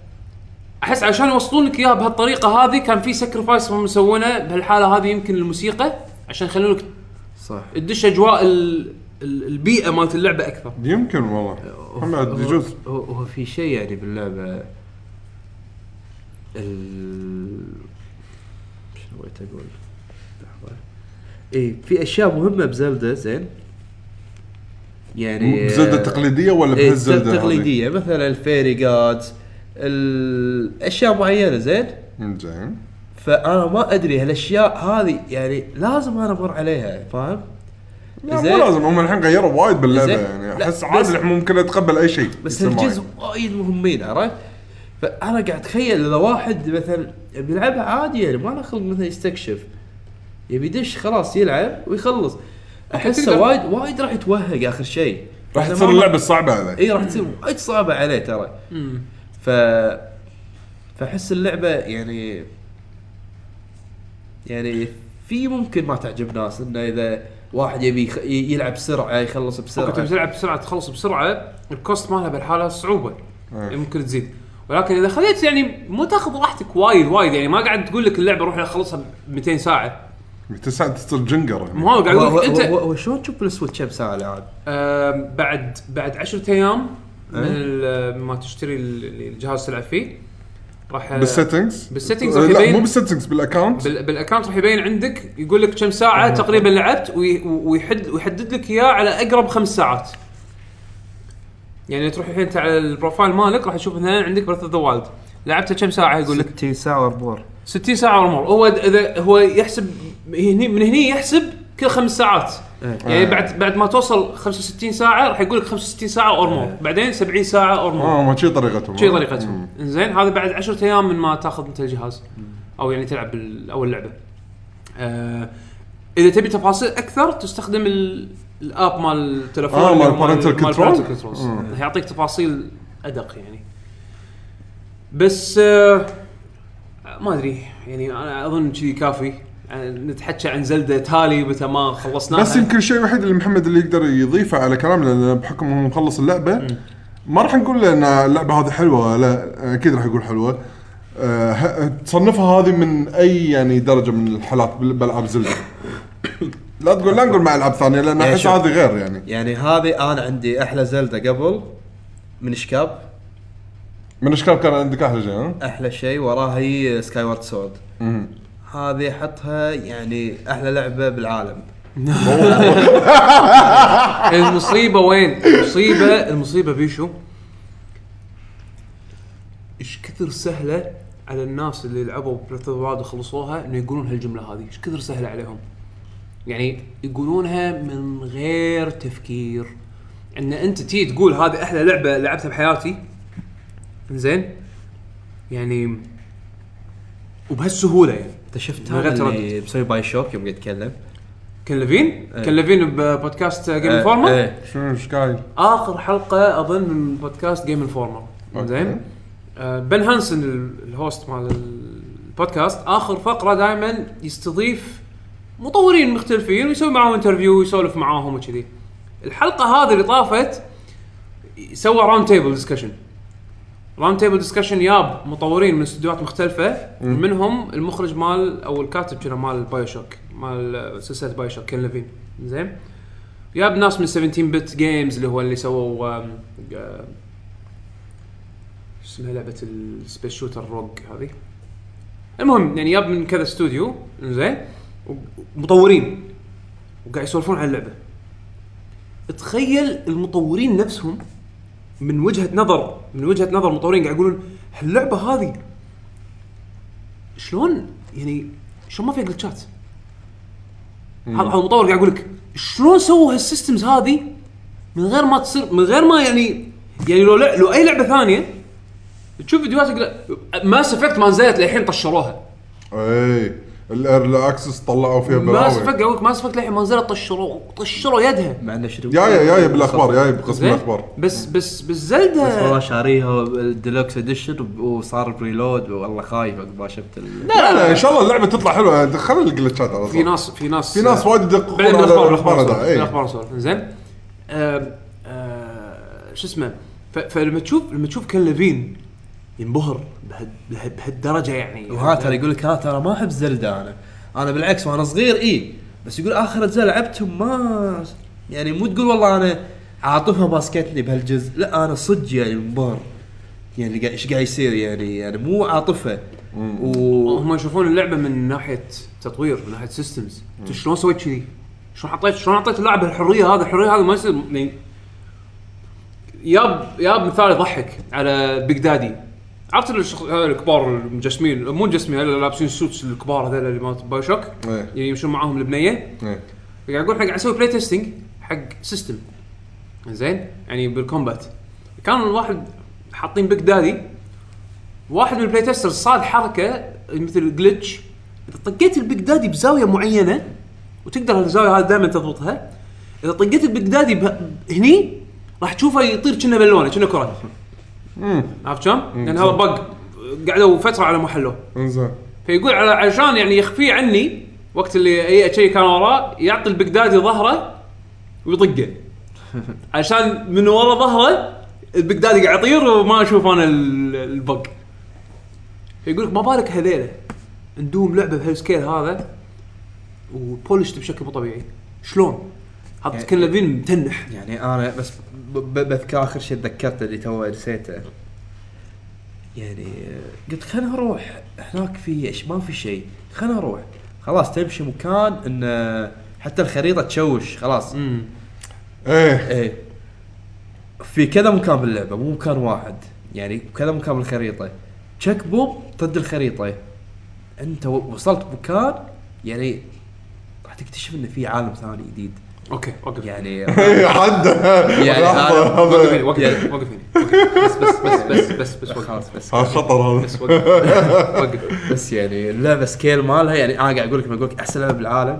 أحس عشان يوصلون لك اياها بهالطريقة هذه كان في سكرفايس هم مسوينه بهالحالة هذه يمكن الموسيقى عشان يخلونك صح. تدش أجواء ال- ال- البيئة مالت اللعبة أكثر. يمكن والله. محمد يجوز هو, هو في شيء يعني باللعبة ال شنو بغيت أقول؟ لحظه اي في أشياء مهمة ب Zelda زين؟ يعني ب Zelda التقليديه ولا إيه، بهال Zelda هذه؟ تقليدية. مثلا ال fairy gods الأشياء معينه زين زين فأنا ما أدري هالأشياء هذه يعني لازم أنا أمر عليها فاهم؟ لا مو زين. لازم هم الحين غيروا وايد باللعبة. يعني أحس عادي الحين ممكن اتقبل أي شيء بس. الجزء وايد مهمين عرفت؟ فأنا قاعد أتخيل إذا واحد مثلا بيلعبها عادي يعني ما له خلق مثلا يستكشف يبي يدش خلاص يلعب ويخلص أحسه وايد وايد راح يتوهق آخر شيء راح تصير اللعبة الصعبة عليه إي راح تصير وايد صعبة عليه ترى ف فاحس اللعبة يعني يعني في ممكن ما تعجب ناس إنه إذا واحد يبي يخ- ي- يلعب بسرعة يخلص okay بسرعة. تبي تلعب بسرعة تخلص بسرعة ال quest مالها بالحالة صعوبة. إيه. ممكن تزيد. ولكن إذا خليت يعني مو تاخذ راحتك وايد وايد. يعني ما قاعد تقول لك اللعبة روح أخلصها ب 200 ساعة. تسعة تصير جنقر مو هو قاعد أقول لك أنت هو, هو شلون تشوف ال Switch بساعة العاب؟ آم، بعد بعد 10 أيام من إيه. ال- ما تشتري ال- الجهاز تلعب فيه راح بال settings بال settings آه، راح لا يبين- مو بال settings بال account بال- بال account راح يبين عندك يقول لك كم ساعة تقريبا لعبت وي- ويحد ويحدد لك إياه على أقرب خمس ساعات. يعني تروح الحين انت على ال profile مالك راح تشوف مثلا عندك Breath of the Wild لعبتها كم ساعة؟ يقول لك 60 ساعة or more 60 ساعة or more هو اذا هو يحسب هني من هني يحسب كل خمس ساعات. يعني بعد بعد ما توصل 65 ساعة راح يقول لك 65 ساعة or more بعدين 70 ساعة or more آه ما شي طريقتهم. شي طريقتهم. إنزين هذا بعد 10 أيام من ما تاخذ انت الجهاز. أو يعني تلعب اول لعبه آه إذا تبي تفاصيل أكثر تستخدم ال- الآب مال التلفون آه، اللي مال control؟ parental controls. يعطيك تفاصيل أدق يعني. بس آه ما أدري. يعني أنا أظن كذي كافي. نتحكى عن زلدة تالي متى ما خلصناها. بس يمكن الشيء الوحيد اللي محمد اللي يقدر يضيفه على كلامنا لأن بحكم انه مخلص اللعبة ما راح نقول له إن اللعبة هذه حلوة. لا أكيد راح يقول حلوة. أه تصنفها هذه من أي يعني درجة من الحالات بال- بألعاب زلدة. لا تقول لا نقول مع ألعاب ثانية لأن أحس. هذه غير يعني. يعني هذه أنا عندي أحلى Zelda قبل من شكاب. من اشكال كان عندك أحلى شيء ها؟ أحلى شيء وراها هي Skyward Sword. هذه احطها يعني أحلى لعبة بالعالم (laughs) المصيبة وين؟ المصيبه المصيبة بيشو إيش كثر سهلة على الناس اللي لعبوا Breath of وخلصوها إنه يقولون هالجملة هذه، إيش كثر سهلة عليهم. يعني يقولونها من غير تفكير. إن أنت تيجي تقول هذه أحلى لعبة لعبتها بحياتي. زين؟ يعني وبهالسهولة يعني. انت شفت من غير هذا تردد. اللي مسوي BioShock يوم قاعد يتكلم Ken Levine؟ إيه. Ken Levine ببودكاست Game آه، Informer؟ إيه. شنو إيش قايل؟ آخر حلقة أظن من بودكاست Game Informer okay. زين آه Ben Hanson ال- ال host مال البودكاست آخر فقرة دائما يستضيف مطورين مختلفين ويسوي معاهم interview ويسولف معاهم وكذي الحلقة هذه اللي طافت سوى round table discussion round table discussion ياب مطورين من استديوهات مختلفة. منهم المخرج مال أو الكاتب كذا مال BioShock مال سلسلة BioShock Ken Levine زين؟ ياب ناس من 17 Bit Games اللي هو اللي سووا شو اسمها لعبة ال space shooter rogue هذه. المهم يعني ياب من كذا استوديو زين؟ ومطورين وقاعد يسولفون عن اللعبة. تخيل المطورين نفسهم من وجهة نظر من وجهة نظر المطورين قاعد يقولون هاللعبة هذه شلون؟ يعني شلون ما فيها glitch ات هذا المطور قاعد يقول لك شلون سووا هال systems هذه من غير ما تصير من غير ما يعني يعني لو لو أي لعبة ثانية تشوف فيديوهات يقول ماس افكت ما نزلت للحين طشروها. اي الايرلي أكسس طلعوا فيها ماس بلاوي افكت أقول لك ماس افكت للحين ما نزلت طشروا طشروا يدها مع انه شنو جاية جاية بالأخبار جاية بقسم زين. الأخبار. بس بس بس بس والله زلده شاريها الديلوكس اديشن وصار بريلود والله خايف عقب ما شفت ال... لا لا إن شاء الله اللعبة تطلع حلوة. دخل الجلتشات على في طول. ناس في ناس في ناس وايد يدققون بعدين بالاخبار الأخبار بالاخبار هذا، إيه. بالاخبار نسولف زين. آه، آه، شو اسمه ف- فلما تشوف لما تشوف Ken Levine ينبهر بهال- بهال- بهالدرجة يعني. وها ترى يقول لك ها ترى ما أحب Zelda أنا. أنا بالعكس وأنا صغير اي بس يقول آخر اجزاء لعبتهم ما يعني مو تقول والله أنا عاطفه ماسكتني بهالجزء. لا أنا صدق يعني منبهر. يعني إيش قاعد يصير يعني؟ يعني مو عاطفه و هم يشوفون اللعبة من ناحية تطوير من ناحية systems انت شلون سويت كذي؟ شلون حطيت شلون حطيت اللاعب الحرية هذه؟ الحرية هذه ما يصير. يعني ياب ياب مثال يضحك على Big Daddy عرفت هذول الكبار المجسمين مو مجسمين هذول لابسين ال suits الكبار هذول اللي مالت BioShock إيه. يعني يمشون معاهم البنيه إيه. قاعد أقول حق قاعد أسوي play testing حق system زين؟ يعني بال combat كان الواحد حاطين Big Daddy واحد من ال play testers صاد حركة مثل glitch إذا طقيت ال Big Daddy بزاوية معينة وتقدر الزاويه هذه دائما تضبطها إذا طقيت ال Big Daddy هني راح تشوفه يطير كأنه بالونه كأنه كرة. عرفت شلون؟ لأن هذا bug قعدوا فترة على ما حلوة إنزين. فيقول على عشان يعني يخفيه عني وقت اللي أي شيء كان وراه يعطي ال Big Daddy ظهره ويطقه. (laughs) عشان من ورا ظهره ال Big Daddy قاعد يطير وما أشوف أنا ال- ال bug. فيقول لك ما بالك هذيله؟ ندوم لعبة بهالسكيل هذا وبولشت بشكل مو طبيعي. شلون؟ هذا يعني- لافين متنح. يعني أنا بس بذكر آخر شيء تذكرته اللي تو نسيته. يعني قلت خلينا نروح هناك في إيش؟ ما في شيء. خلينا نروح. خلاص تمشي مكان إن حتى الخريطة تشوش. خلاص. امم إيه. إيه. في كذا مكان باللعبه مو مكان واحد. يعني كذا مكان بالخريطه تشيك بوب ضد الخريطة. أنت وصلت مكان يعني راح تكتشف انه في عالم ثاني جديد. okay وقف (laughs) يعني حد. يعني لحظة، أنا- وقف هني هذا وقف وقف. بس بس بس بس بس بس خلاص بس هذا خطر هذا. بس وقف. وقف. بس يعني اللعبة scale مالها يعني أنا قاعد أقول لك بقول لك أحسن لعبة بالعالم.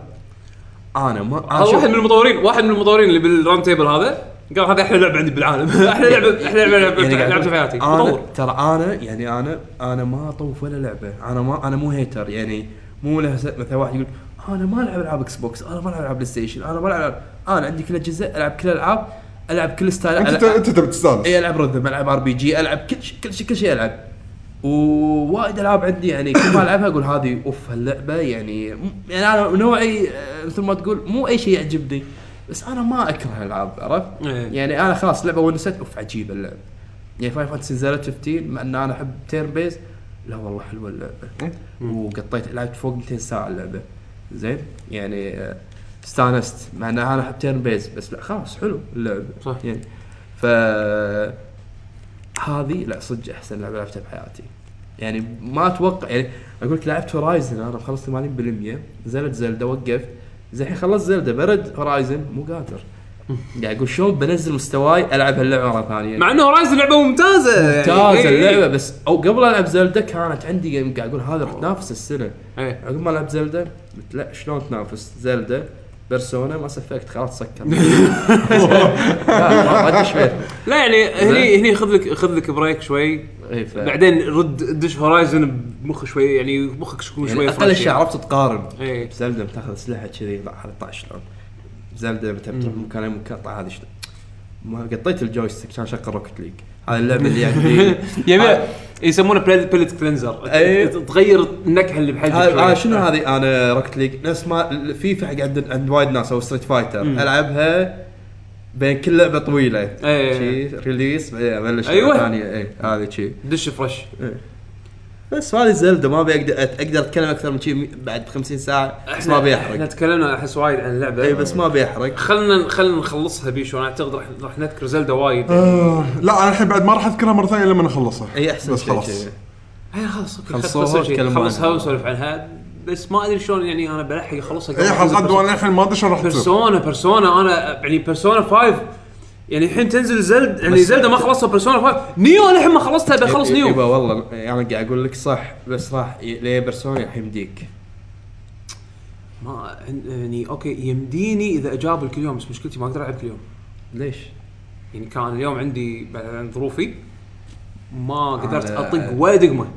أنا ما شوف- واحد من المطورين واحد من المطورين اللي بال round table هذا قال هذا أحلى لعبة عندي بالعالم. (laughs) أحلى لعبه أحلى لعبه لعبة- يعني لعبتها في حياتي. أنا مطور ترى أنا يعني أنا أنا ما أطوف ولا لعبة. أنا ما أنا مو hater يعني مو له مثلا واحد يقول أنا ما ألعب ألعاب Xbox أنا ما ألعب ألعاب PlayStation أنا ما ألعب أنا عندي كل الاجهزه ألعب كل الالعاب ألعب كل style أنت ألعب- أنت تبي تستانس. اي ألعب rhythm ألعب RPG ألعب كل شيء كل شيء كل شيء ألعب. ووايد ألعاب عندي يعني كل ما ألعبها أقول هذه أوف هاللعبة يعني يعني أنا نوعي آه، مثل ما تقول مو أي شيء يعجبني بس أنا ما أكره الألعاب عرفت؟ إيه. يعني أنا خلاص لعبة ونست أوف عجيبة اللعبه يعني Final Fantasy نزلت 15 مع إن أنا أحب turn-based لا والله حلوة اللعبة. وقطيت لعبت فوق 200 ساعة اللعبة. زين؟ يعني آه، استانست. مع إن أنا احب turn-based بس لا خلاص حلو اللعبه صح. يعني ف هذه لا صدق أحسن لعبة لعبتها بحياتي. يعني ما أتوقع يعني أقول لك لعبت Horizon أنا مخلص 80% نزلت زلدة وقفت. زين الحين خلصت زلدة برد Horizon مو قادر. قاعد أقول شلون بنزل مستواي ألعب هاللعبة مره ثانية مع إنه Horizon لعبه ممتازة يعني. ممتازة إيه، اللعبة إيه. بس أو قبل ألعب زلدة كانت عندي قاعد أقول هذا راح تنافس السنة إيه. عقب ما لعبت زلدة قلت لا شلون تنافس زلدة بيرسونا ما سفكت خلاص سكر (laughs) لا لا يعني هني هني خذ لك خذ لك break شوي ف بعدين رد دش Horizon بمخ شوي يعني مخك يكون شوي يعني أقل شيء يعني. عرفت تقارن إيه. زلدة بتاخذ اسلحه كذي لا هذا شلون زلدة متى بتروح مكان طاع هذا شلون ما قطيت ال joystick كان شغل Rocket League. هذه اللعبة اللي (laughs) عندي يبي يسمونه palate cleanser. إيه. تغير النكهة اللي شوي. آه شنو هذه؟ أنا Rocket League. نفس ما فيفا حق عند عند وايد ناس أو Street Fighter. ألعبها بين كل لعبة طويلة. إيه. شي release بعدين ابلش. لعبة ثانية اي هذه شي. دش fresh. بس هذه زلدة ما ابي أقدر أقدر أتكلم أكثر من شي بعد 50 ساعة بس ما ابي إحنا احرق تكلمنا أحس وايد عن اللعبة. اي بس ما ابي احرق خلنا خلنا نخلصها بيشو. أنا أعتقد راح راح نذكر زلدا وايد. آه، لا أنا الحين بعد ما راح أذكرها مرة ثانية لما اخلصها اي أحسن بس شيء خلاص. شي. هي خلاص خلصوها شيء خلصها عنها. ونسولف عنها بس ما أدري شلون يعني أنا بلحق أخلصها اي حلقات وأنا الحين ما أدري شلون راح تصير. بيرسونا بيرسونا. أنا يعني بيرسونا 5 يعني الحين تنزل زلد يعني زلدا ما خلصتها بيرسونا 5 نيو الحين ما خلصتها بخلص يبا نيو والله أنا قاعد أقول لك صح بس راح ليه بيرسونا الحين يمديك؟ ما يعني أوكي يمديني إذا اجابل كل يوم بس مشكلتي ما أقدر ألعب كل يوم. ليش؟ يعني كان اليوم عندي بعد عن ظروفي ما قدرت أطق ولا دقمة.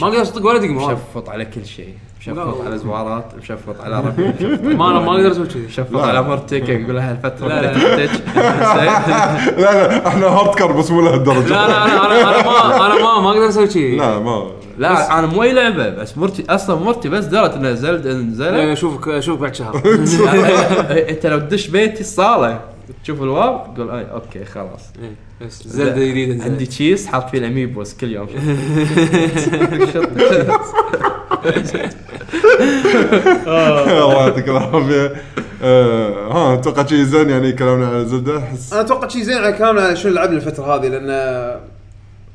ما قدرت أطق ولا دقمة مشفط على كل شيء. مشفط. على زوارات مشفط على ربي (laughs) ما أنا ما أقدر أسوي كذي مشفط. على مرتك أقول لها الفترة لا، اللي تحتاج (laughs) لا لا إحنا hardcore بس مو لهالدرجة. لا لا أنا أنا ما أنا ما ما أقدر أسوي كذي لا ما. لا أنا مو اي لعبة بس مرتي أصلا مرتي بس درت ان زلد نزلت إيه، اشوفك اشوفك بعد شهر. (laughs) أنت لو تدش بيتي الصالة تشوف ال wow تقول أي okay خلاص. إيه، زلدة جديدة. عندي تشيز حاط فيه ال amiibos كل يوم. الله يعطيك العافية. آه، ها أتوقع شيء زين يعني كلامنا على زلدة؟ احس أنا أتوقع شيء زين على كلامنا شنو لعبنا الفترة هذه لأن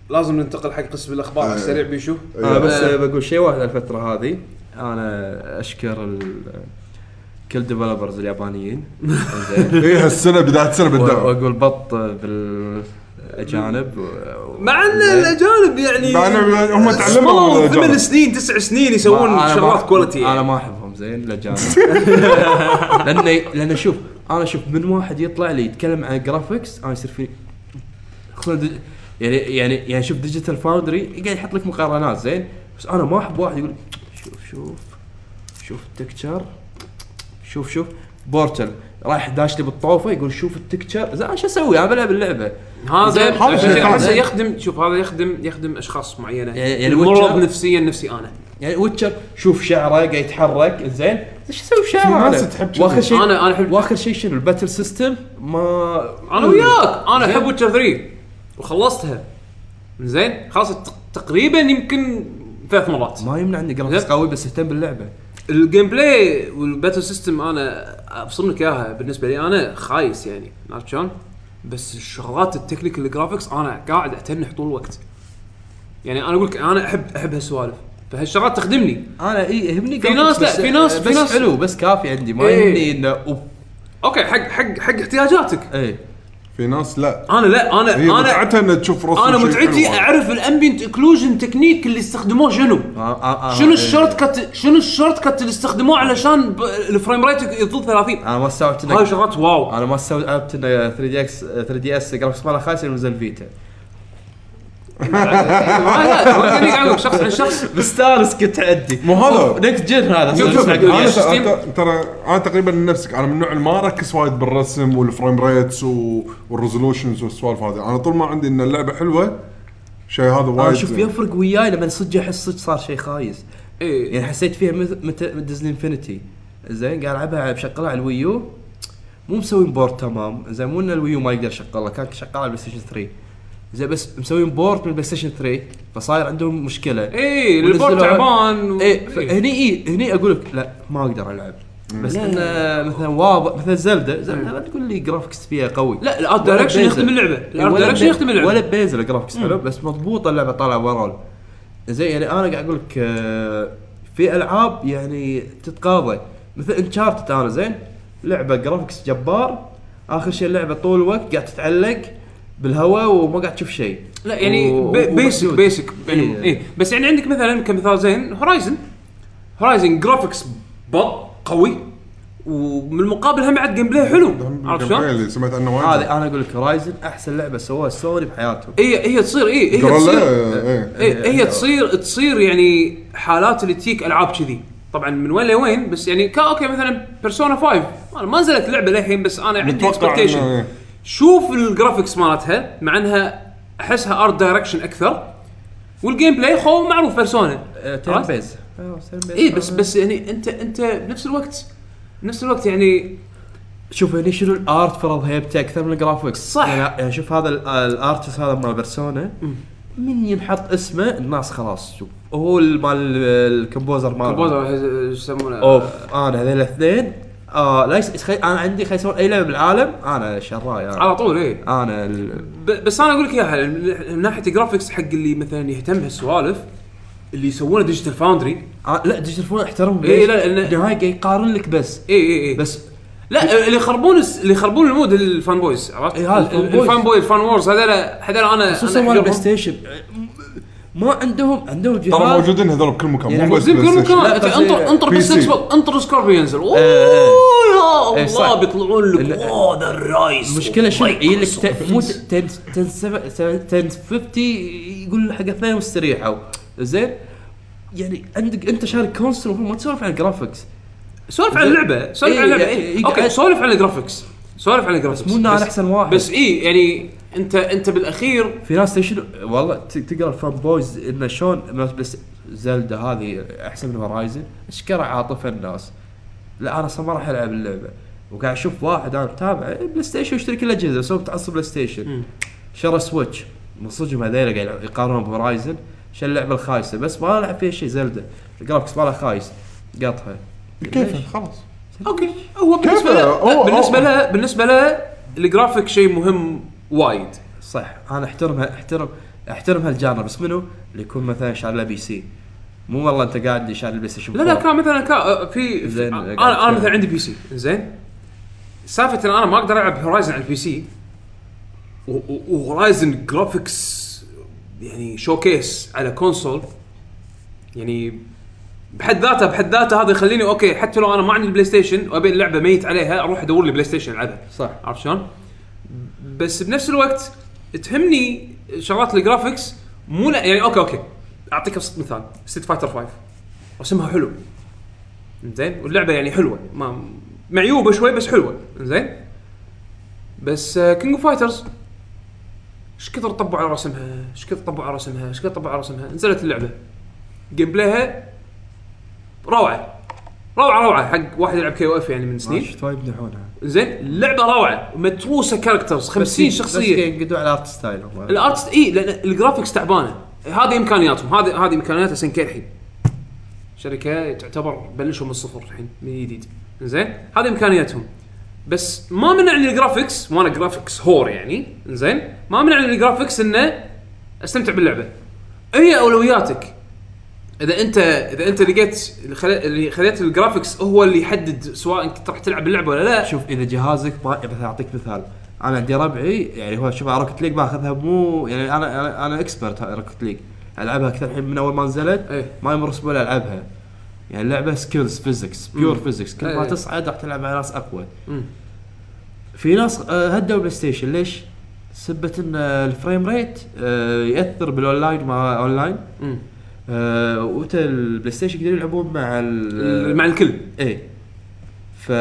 لازم ننتقل حق قسم الأخبار على السريع بيشو. أنا بس آه. بقول شيء واحد الفترة هذه. أنا أشكر ال- كل developers اليابانيين. (laughs) زين اي هالسنة بداية السنة بالدعم. وأقول بط بالاجانب و- مع إن. الأجانب يعني مع هم تعلموا. ثمان سنين تسع سنين يسوون شغلات quality أنا يعني. ما أحبهم زين الأجانب (laughs) (laughs) لأن لأن شوف أنا شوف من واحد يطلع لي يتكلم عن graphics أنا يصير في خصوصا دي- يعني يعني يعني شوف Digital Foundry قاعد يحط لك مقارنات زين بس أنا ما أحب واحد يقول شوف شوف شوف ال texture شوف شوف بورتل رايح داش لي بالطوفة يقول شوف ال texture زين شو أسوي أنا بلعب اللعبة هذا هذا. يخدم شوف هذا يخدم يخدم أشخاص معينة يعني- يعني المرض Witcher- نفسيا نفسي أنا يعني Witcher شوف شعره قاعد يتحرك زين إيش أسوي؟ تحب كذي. واخر شيء أنا- أنا أحب- وآخر شيء شنو ال battle system ما أنا وياك أنا. أحب Witcher 3 وخلصتها زين خلاص تق- تقريبا يمكن ثلاث مرات ما يمنع إني graphics. قوي بس اهتم باللعبة ال gameplay وال battle system أنا ابصم لك إياها بالنسبة لي أنا خايس يعني عرفت شلون؟ بس الشغلات ال technical graphics أنا قاعد أتنح طول الوقت. يعني أنا أقول لك أنا احب أحب هالسوالف. فهالشغلات تخدمني. أنا إي يهمني في ناس لا، في ناس- في ناس- حلو بس كافي عندي ما إيه. يهمني إنه okay حق حق حق احتياجاتك. اي في ناس لا. أنا لا أنا هي أنا متعتها إنها تشوف رسم أنا شيء متعتي حلو. أعرف ال ambient occlusion technique اللي استخدموه شنو؟ آه، آه، آه، شنو إيه. الشورت كت شنو الشورت كت اللي استخدموه علشان ب- ال frame rate يظل 30 أنا ما استوعبت هاي شغلات wow. أنا ما استوعبت إنه 3 دي إكس 3DS graphics ماله خايس ينزل Vita. لا شخص عن شخص. مستانس كنت عندي. مو هذا. next gen هذا. شوف- شوف، أنا ترى أنا تقريبا نفسك. أنا من النوع اللي ما أركز وايد بالرسم وال frame rates وال resolutions والسوالف هذه. أنا طول ما عندي إن اللعبة حلوة شيء هذا أنا وايد شوف يفرق وياي لما صدق أحس صدق صار شيء خايس. إيه. يعني حسيت فيها مثل Disney Infinity زين قاعد ألعبها بشغلها على ال Wii U. مو مسوين port تمام. زين مو إن ال Wii U ما يقدر يشغلها كان شغال على ال PlayStation 3 زين بس مسوين port من ال PlayStation 3 فصاير عندهم مشكلة. ال port ونزلوا- تعبان و- إيه فهني إيه هني أقول لك لا ما أقدر ألعب. بس انه مثلا واضح مثلا زلدة زلدة لا تقول لي graphics فيها قوي. لا ال art direction. يخدم اللعبة. ال art direction يخدم اللعبة. ولا بيزل ال graphics حلو؟ بس مضبوطه اللعبة طالعة overall زين يعني أنا قاعد أقول لك آه، في ألعاب يعني تتقاضى. مثل Uncharted أنا زين؟ لعبة graphics جبار. آخر شيء اللعبة طول الوقت قاعد تتعلق. بالهواء وما قاعد تشوف شيء. لا يعني و- basic ومحدود. basic يعني إيه. إيه. بس يعني عندك مثلا كمثال زين Horizon هورايزن graphics بط قوي ومن المقابل هم بعد gameplay حلو عرفت شلون؟ اللي سمعت عنه وايد. هذه أنا أقول لك هورايزن أحسن لعبة سووها سوني بحياتهم. هي هي تصير إيه هي تصير. إيه. هي تصير تصير يعني حالات اللي تجيك ألعاب كذي. طبعا من وين لوين بس يعني ك أوكي مثلا بيرسونا 5 أنا ما نزلت اللعبه للحين بس أنا عندي expectation إيه. شوف ال graphics مالتها مع إنها أحسها art direction أكثر. وال gameplay خو معروف بيرسونا turn based اي إيه، بس بس يعني انت أنت بنفس الوقت بنفس الوقت يعني شوف هني شنو ال art فرض هيبته أكثر من ال graphics صح. يعني, يعني شوف هذا ال- ال artist هذا مال بيرسونا من ينحط اسمه؟ الناس خلاص. شوف هو ال- مال ال composer مال إيش يسمونه. أوف أنا هذول الاثنين. آه لا يس... خي... أنا عندي خي اي لعبه بالعالم أنا شراي أنا, على طول إيه. أنا ال... ب- بس أنا أقول لك إياها من ناحية الجرافكس حق اللي مثلا يهتم بهالسوالف اللي يسوونه ديجيتال فاوندري آه لا ديجيتال فون احترم إيه، لا، قاعد يقارن لك بس. اي اي اي بس لا اللي يخربون اللي يخربون المود الفان بويز عرفت؟ إيه، هذا الفان بوي الفان وورز هذول هذول أنا خصوصا مال أحجرهم. ستيشن ما عندهم عندهم جهاز. ترى موجودين هذول بكل مكان يعني مو بس زين كل بلاي ستيشن. مكان بس انطر انطر بس. إكس بوكس انطر سكوربي ينزل. اوه إيه، يا إيه، صح. الله بيطلعون لك. أوه ذا الرايس المشكلة شو يجي لك مو Microsoft. 1050 يقول حق اثنين واستريحوا زين؟ يعني عندك انت شارك كونسل المفروض ما تسولف عن الجرافكس سولف عن اللعبه سولف إيه، عن اللعبه يعني إيه. أوكي سولف عن الجرافكس سولف عن الجرافكس مو إنه أنا أحسن واحد. بس اي يعني انت انت بالاخير. في ناس تشنو والله ت- تقرأ الفان بويز إنه شلون بس زلدا هذه أحسن من هورايزن اشكره عاطفه الناس؟ لا أنا أصلا ما راح ألعب اللعبة. وقاعد أشوف واحد أنا متابع بلاي ستيشن يشتري كل الاجهزه بس هو متعصب بلاي ستيشن شرى سويتش. من صدقهم هذيلا قاعد يقارنون بهورايزن شو اللعبة الخايسة بس ما ألعب فيها شيء زلدا ال graphics مالها خايس. قطها كيف؟ خلاص. أوكي. هو بالنسبة؟ له بالنسبة له بالنسبة له الجرافيك شيء مهم وايد. صح. أنا احترمها احترم احترم هال genre بس منو؟ اللي يكون مثلا شاري PC. مو والله انت قاعد شاري البلاي ستيشن لا لا 4. كان مثلا كان في, في زين، أنا أنا. مثلا عندي PC. زين؟ سالفة إن أنا ما أقدر ألعب هورايزن على ال PC وهورايزن graphics يعني showcase على console يعني بحد ذاته بحد ذاته هذا يخليني أوكي حتى لو أنا ما عندي البلاي ستيشن وأبي اللعبة ميت عليها أروح أدور لي بلاي ستيشن العبها. صح. عرفت شلون؟ بس بنفس الوقت تهمني شغلات ال graphics مو لا يعني أوكي أوكي. أعطيك أبسط مثال. ستريت فايتر 5 رسمها حلو. زين واللعبة يعني حلوة. ما معيوبة شوي بس حلوة. زين بس كينج اوف فايترز إيش كثر طبوا على رسمها؟ إيش كثر طبوا على رسمها؟ إيش كثر طبوا على رسمها؟ نزلت اللعبة. gameplay ها روعة. روعة روعة. حق واحد يلعب كي أو اف يعني من سنين. شفت وايد يمدحونها زين اللعبه روعة متروسه characters 50 شخصية. بس ينقدوا على ال art style. ال art اي لأن ال graphics تعبانة. هذه إمكانياتهم هذه هذه إمكانيات اس ان كي الحين. شركة تعتبر بلشوا من الصفر الحين من جديد. زين هذه إمكانياتهم. بس ما منعني ال graphics وأنا graphics whore يعني. زين ما منعني ال graphics إنه أستمتع باللعبة. هي أولوياتك. إذا انت إذا أنت لقيت اللي خلي- اللي خليت ال graphics هو اللي يحدد سواء أنت راح تلعب اللعبة ولا لا شوف إذا جهازك ما مثلا أعطيك مثال أنا عندي ربعي يعني هو شوف روكت ليج باخذها مو يعني أنا أنا, أنا expert روكت ليج ألعبها أكثر الحين من أول ما نزلت إيه. ما يمر أسبوع ألعبها يعني اللعبة skills physics pure physics كل ما إيه. تصعد راح تلعب على ناس أقوى مم. في ناس آه، هدوا بلاي ستيشن ليش؟ سبة إن ال frame rate آه، يأثر بالاونلاين مع اونلاين. آه، وأنت البلاي ستيشن يقدرون يلعبون مع ال مع الكل. إيه. ف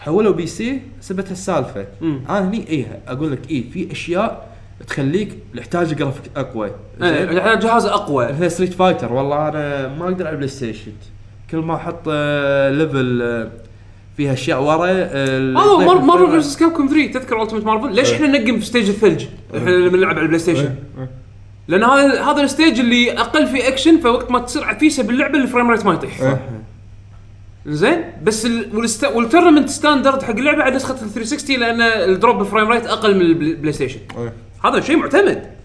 حولوا PC سبت السالفة. مم. أنا هني إيه أقول لك إيه في أشياء تخليك يحتاج جرافيك أقوى. إيه، زين؟ يعني جهاز أقوى. مثل ستريت فايتر والله أنا ما أقدر على البلاي ستيشن كل ما أحط آه، level آه، فيها أشياء ورا آه، مار- مارفل فيرسس كابكوم 3 تذكر ألتيمت مارفل ليش إحنا ننقم في stage الثلج إحنا لما نلعب على البلاي ستيشن لأن هذا هذا ال stage اللي أقل في اكشن فوقت ما تصير عفيسة باللعبة ال frame rate ما يطيح. زين بس. والست... وال tournament standard حق اللعبة على نسخة ال 360 لأن ال drop frame rate أقل من البلاي ستيشن. هذا شيء معتمد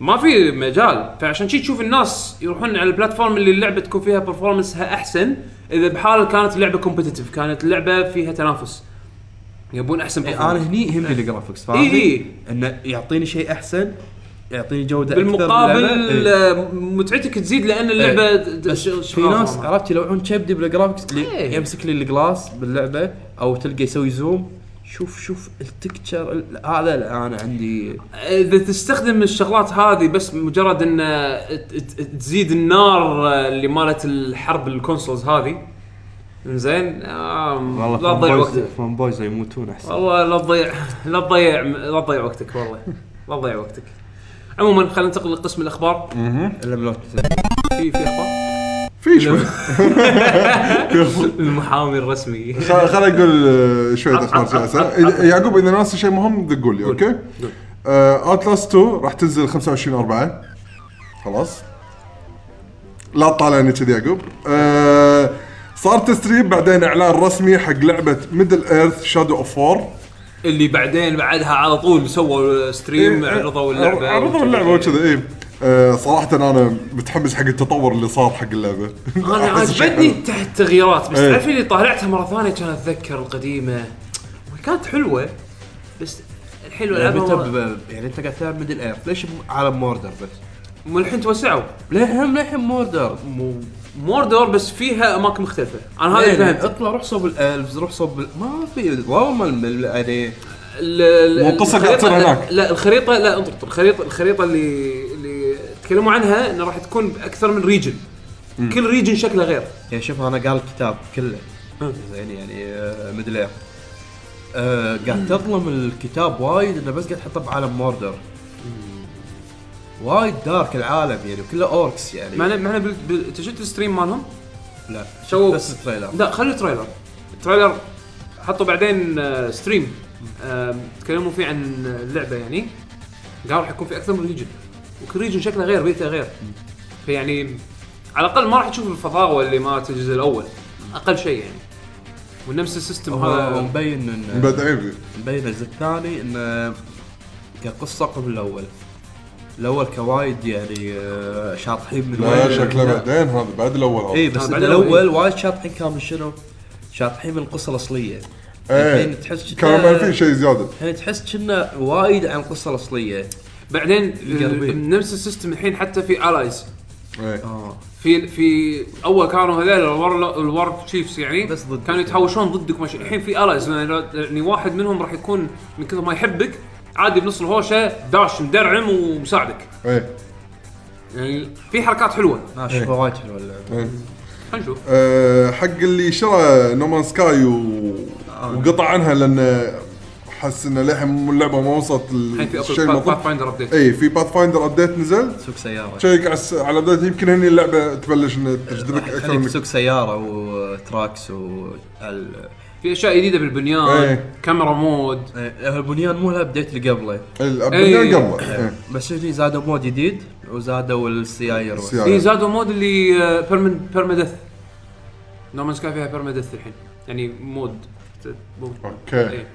ما في مجال فعشان شي تشوف الناس يروحون على ال platform اللي اللعبة تكون فيها performance ها أحسن إذا بحال كانت اللعبة competitive كانت اللعبة فيها تنافس يبون أحسن إيه،. أنا هني يهمني ال graphics؟ إيه، إيه. إنه يعطيني شيء أحسن يعطيني جودة بالمقابل. إيه. متعتك تزيد لأن اللعبة إيه. بس ش- في ناس. عرفت يلوعون كبدي بالجرافكس إيه. يمسك لي الجلاس باللعبة أو تلقى يسوي زوم شوف شوف التكتشر ال- هذا لا، أنا عندي إذا تستخدم الشغلات هذه بس مجرد إن تزيد النار اللي مالت الحرب الكونسولز هذه زين آه لا تضيع وقتك فان بويز يموتون أحسن والله لا تضيع لا تضيع لا تضيع وقتك والله لا تضيع وقتك عموما خلينا ننتقل لقسم الأخبار. إلا بلوت. في في أخبار؟ في شوي. (laughs) المحامي الرسمي. خل خل أقول آه، شوية أخبار سياسة. يعقوب إذا ناسي شيء مهم قول لي okay؟ Outlast 2 راح تنزل 25 4 خلاص. لا تطالعني كذي يعقوب. آه، صار stream بعدين إعلان رسمي حق لعبة Middle-earth Shadow of War اللي بعدين بعدها على طول سووا stream عرضوا اللعبة إيه، عرضوا اللعبة وكذا اي آه، صراحة أنا متحمس حق التطور اللي صار حق اللعبة. أنا (laughs) أحس شيء عجبتني التغييرات بس إيه. تعرف اللي طالعتها مرة ثانية كانت أتذكر القديمة. كانت حلوة بس الحين يعني يعني أنت قاعد تلعب Middle-earth ليش عالم Mordor بس؟ والحين توسعوا. للحين للحين Mordor Mordor بس فيها أماكن مختلفة. أنا هذا اللي يعني فهمت اطلع روح صوب ال elves روح صوب ال- ما في والله يعني ال- ال- والقصة قاعد الخريطة- تصير هناك. لا الخريطه لا انطر. الخريطه الخريطة اللي اللي تكلموا عنها انه راح تكون بأكثر من region كل region شكله غير. يعني شوف أنا قال الكتاب كله. مم. زين يعني آه، Middle-earth آه قاعد تظلم الكتاب وايد إنه بس قاعد تحطه بعالم Mordor وايد dark العالم يعني كله orcs يعني. معنا معنا بال... بال... انت شفت ال stream مالهم؟ لا سووا- بس ال trailer. لا خلي ال trailer. ال trailer حطوا بعدين آه، stream آه، تكلموا فيه عن اللعبة يعني. قال راح يكون في أكثر من region وكل region شكله غير بيئته غير. فيعني على الأقل ما راح تشوف الفضاوة اللي مالت الجزء الأول. أقل شيء يعني. ونفس ال system هو هذا. مبين فيه مبين الجزء الثاني انه كقصة قبل الأول. الأول كوايد يعني آه، شاطحين من لا وين- شكله بعدين هذا بعد الأول هذا اي بس آه، بعد الأول. وايد شاطحين كان من شنو؟ شاطحين من القصة الأصلية. إيه. الحين تحس كانوا كنا- مالفين شيء زيادة. الحين تحس كنا وايد عن القصة الأصلية. بعدين. ال- نفس ال system الحين حتى في ال allies إيه. آه. في في أول كانوا هذول ال war ال war chiefs يعني بس ضدك. كانوا يتهاوشون ضدك. ماشي الحين في ال allies يعني واحد منهم راح يكون من كثر ما يحبك عادي بنص الهوشة داش مدرعم ومساعدك. إيه. يعني في حركات حلوة. أنا اشوفها وايد حلوة اللعبة. إيه. خلينا نشوف. أه حق اللي شرى No Man's Sky و... وقطع عنها لأن حس انه للحين اللعبة ما وصلت الحين في الشيء path المطلوب finder update اي في Pathfinder update نزل. تسوق سيارة. check على ال update يمكن هني اللعبة تبلش انها تجذبك أكثر خليك تسوق سيارة و trucks و في أشياء جديدة بالبنيان إيه. كاميرا مود إيه، البنيان مو ال update اللي قبله ال update إيه. قبله إيه. بس هني زادوا mode جديد وزادوا السيايير السيايير. في زادوا mode اللي آه، permadeath No Man's Sky فيها permadeath الحين يعني mode. okay إيه.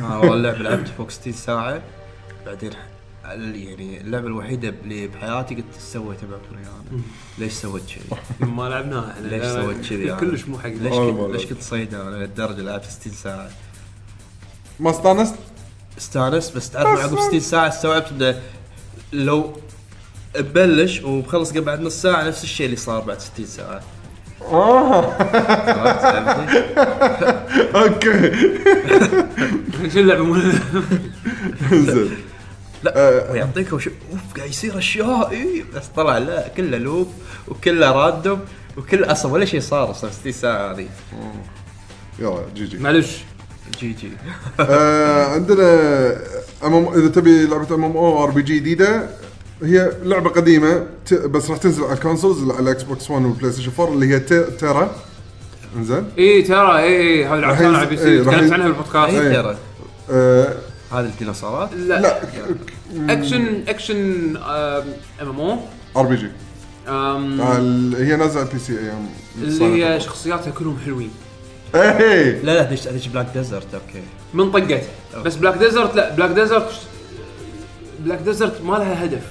أنا والله اللعبه لعبت فوق 60 ساعة بعدين يعني اللعبة الوحيدة اللي بحياتي قلت إيش سويت معطوني أنا؟ ليش سويت كذي؟ (laughs) ما لعبناها إحنا (laughs) ليش سويت كذي؟ كلش مو حق ليش كنت. ليش كنت صيدة أنا لهالدرجة لعبت 60 ساعة ما استانست؟ استانس بس تعرف عقب 60 ساعة استوعبت إنه لو ببلش وبخلص قبل بعد نص ساعة نفس الشيء اللي صار بعد 60 ساعة آه؟ (laughs) okay شو اللعبة مو زين لا ويعطيك wish of قاعد يصير أشياء اي بس طلع لا كله loop وكله random وكل أصلا ولا شيء صار أصلا 60 ساعة هذه يلا جي جي. معلش. جي جي. آه، عندنا أمم إذا تبي لعبة ام ام أو ار بي جي جديدة هي لعبة قديمة ت- بس راح تنزل على ال consoles على ال Xbox One وال PlayStation 4 اللي هي ت- TERA إنزين. اي ترى اي اي هذه لعبتها على P إيه، C تكلمت عنها بالبودكاست. هي إيه. آه، هذه الديناصورات؟ لا. لا. (laughs) اكشن اكشن آم ام أو ار بي جي هي نازلة على ال PC أيام اللي هي شخصياتها كلهم حلوين. إيه. لا لا هذيك هذيك Black Desert okay. من طقت بس Black Desert لا Black Desert Black Desert ما لها هدف.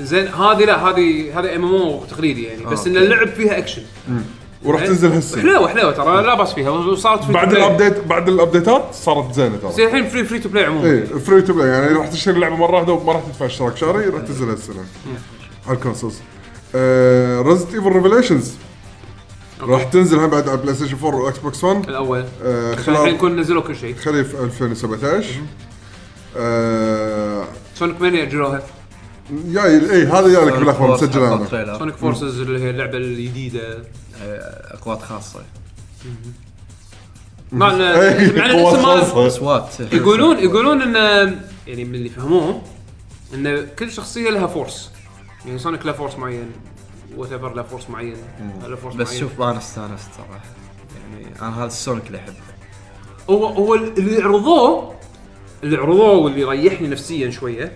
زين هذه لا هذه هذه MMO تقليدي يعني. بس إن okay. اللعب فيها اكشن وراح تنزل هسه حلوة حلوة ترى لا بأس فيها. وصارت free بعد. ال update بعد ال updateات صارت زينة ترى. زين الحين free free to play عموما. إيه فري تو بلاي يعني راح تشتري اللعبة مرة واحدة وما راح تدفع اشتراك شهري راح تنزل هالسنه على ال consoles Resident Evil Revelations راح تنزل هم بعد على PlayStation 4 و Xbox One الأول. آه، عشان الحين خلال يكون نزلوا كل شيء. خريف 2017 آه، Sonic Mania اجروها جاي اي هذا جاي لك بالاخبار مسجله أنا. Sonic Forces اللي هي اللعبة الجديدة. قوات خاصة. مع (laughs) ما- خاصة. أصوات. يقولون يقولون إن يعني من اللي فهموه إن كل شخصية لها فورس يعني سونيك له فورس معين وات ايفر له فورس معين له فورس بس معين. شوف أنا استانست صراحة. يعني أنا هذا السونيك اللي أحبه. هو هو اللي عرضوه اللي عرضوه واللي ريحني نفسيا شوية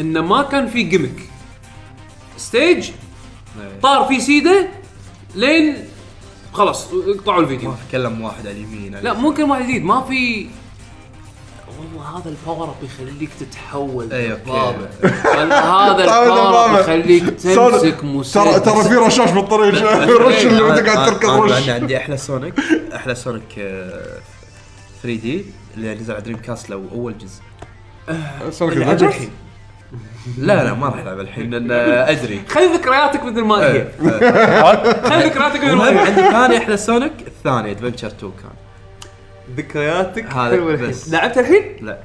إنه ما كان في جيمك ستيج إيه. طار في سيدة لين خلاص قطعوا الفيديو. ما في كلم واحد على اليمين لا ممكن واحد جديد ما في والله هذا ال power up يخليك تتحول اي okay. بالضبط. (laughs) هذا ال power up يخليك تمسك مسدس ترى ترى في رشاش بالطريق رش اللي وانت قاعد تركض رش عندي- عندي أحلى Sonic أحلى Sonic آه، 3D اللي نزل على Dreamcast لو أول جزء. Sonic؟ الحين لا لا ما راح العب الحين لأن أدري. خلي ذكرياتك مثل ما هي. خلي ذكرياتك مثل ما المهم هي. عندي ثاني أحلى Sonic الثاني Adventure 2 كان. ذكرياتك هذا الحين. بس. لعبت الحين؟ لا.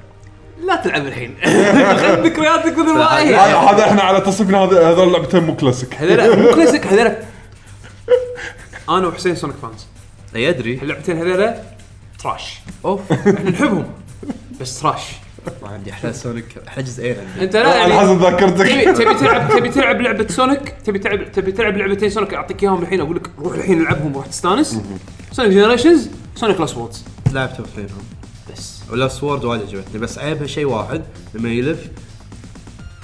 لا تلعب الحين. خلي ذكرياتك مثل ما هي. هذا هذا إحنا على تصفنا هذا هذول لعبتين مو كلاسيك هذول مو كلاسيك هذول أنا وحسين Sonic fans أي أدري. اللعبتين هذول trash أوف. إحنا نحبهم. بس trash ما عندي أحلى Sonic؟ أحلى جزئين عندي أنت لا على يعني حسب ذاكرتك تبي تبي تلعب تبي تلعب لعبة Sonic؟ تبي تلعب تبي تلعب لعبتين Sonic؟ أعطيك إياهم الحين أقول لك روح الحين العبهم وراح تستانس. Sonic Generations Sonic Lost Worlds. لعبتهم اثنينهم بس. و Lost World وايد عجبتني بس عيبها شيء واحد لما يلف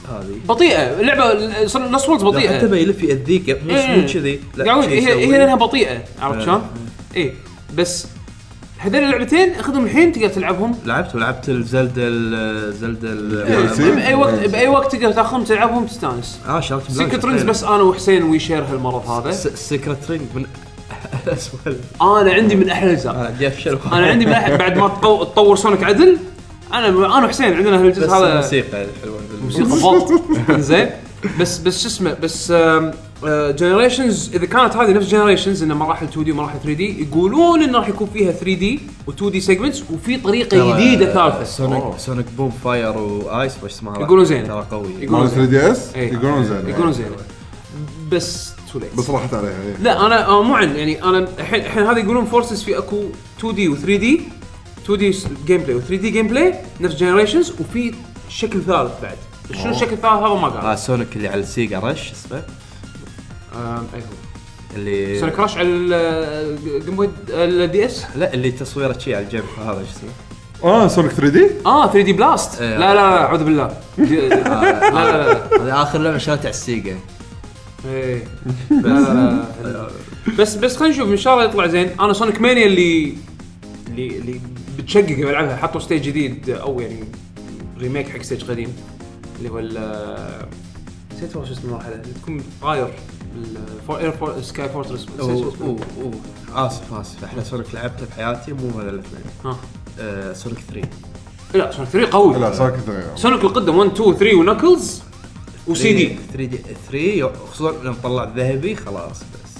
هذه. بطيئة. اللعبة Lost Worlds لا، حتى بطيئه ما يلف يأذيك مو إيه. مو كذي هي. هي لأنها بطيئة عرفت. شلون؟ اي بس هذول اللعبتين أخذهم الحين تقدر تلعبهم. لعبت ولعبت ال Zelda ال- Zelda إيه، ال- سي. بأي وقت بأي وقت تقدر تاخذهم تلعبهم تستانس. آه شريت Secret Rings بس أنا وحسين we share هالمرض هذا. Secret Ring من (laughs) اسوء أنا عندي من أحلى الأجزاء. أنا عندي افشل أنا عندي من أحلى بعد ما تطو- تطور Sonic عدل. أنا أنا وحسين عندنا هالجزء بس هذا. الموسيقى الحلوة. موسيقى فولت (laughs) زين. بس بس شو اسمه بس Generations إذا كانت هذه نفس Generations إنه مراحل 2D ومراحل 3D يقولون انه راح يكون فيها 3D و 2D segments وفي طريقة جديدة ثالثة. Sonic Sonic Boom Fire and Ice وش اسمها يقولون زينة. ترى قوي. يقولون مال 3 دي اس. يقولون زين. يقولون زين. بس too late بس راحت عليها إيه. لا أنا آه، مو عن يعني أنا الحين الحين هذا يقولون Forces في أكو 2 دي و 3 دي 2 دي جيم بلاي و 3 دي جيم بلاي نفس Generations وفي شكل ثالث بعد. شنو الشكل الثالث هذا ما آه قال Sonic اللي على ال Sega رش اسمه. اي هو؟ اللي Sonic Crash على ال Game Boy ال DS؟ لا اللي تصويره شي على الجنب هذا إيش اسمه؟ آه Sonic 3D؟ آه 3D Blast. إيه. لا لا لا أعوذ بالله. (laughs) لا لا لا هذا آخر لعبة شريتها على ال Sega إيه. (laughs) لا لا لا بس بس خلينا نشوف إن شاء الله يطلع زين. أنا Sonic Mania اللي اللي اللي بتشقق بلعبها. حطوا stage جديد أو يعني remake حق stage قديم. اللي هو ال- نسيت والله شو اسم المرحله اللي تكون طاير اير Sky Fortress أوه، أوه، أوه. آسف آسف. أحلى Sonic لعبته بحياتي مو هذا الاثنين. ها آه، Sonic 3 لا Sonic 3 قوي. لا صار كذا Sonic القدم 1 2 3 و Knuckles و CD 3D 3 خصوصا لما طلع ذهبي خلاص بس.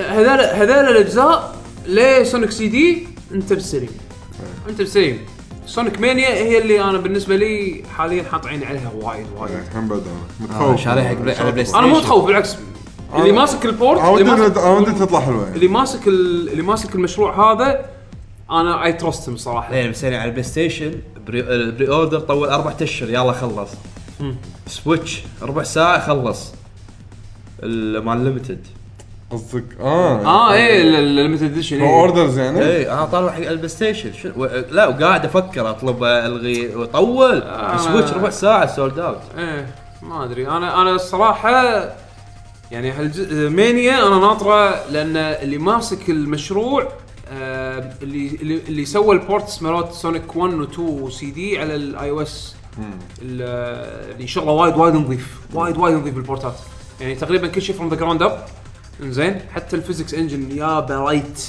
هذول هذول الأجزاء ل Sonic CD انت بالسليم انت بالسليم Sonic Mania هي اللي أنا بالنسبة لي حاليا حاط عيني عليها وايد وايد. هم بعد أنا آه، شاريها حق Play- على Play أنا مو. متخوف بالعكس. اللي ماسك ال port أنا اللي ودي ماسك, أنا ودي تطلع حلوة. يعني اللي ماسك ال- اللي ماسك المشروع هذا أنا I trust صراحة. بس يعني على ال PlayStation pre, ال pre-order طول أربع اشهر يلا خلص. Switch ربع ساعة خلص. ال- مال limited قصدك؟ آه. آه إيه ال limited edition orders يعني اي أنا طالع حق ال PlayStation. لا وقاعد أفكر أطلب ألغي وطول آه. Switch ربع ساعة sold out إيه ما أدري. أنا أنا الصراحة يعني هالج- Mania أنا ناطره لأن اللي ماسك المشروع آه اللي اللي, اللي سوى ال ports مالت Sonic 1 و 2 وسي دي على ال iOS اللي شغله وايد وايد نظيف وايد وايد نظيف البورتات يعني تقريبا كل شيء from the ground up إنزين. حتى ال physics engine يا برايت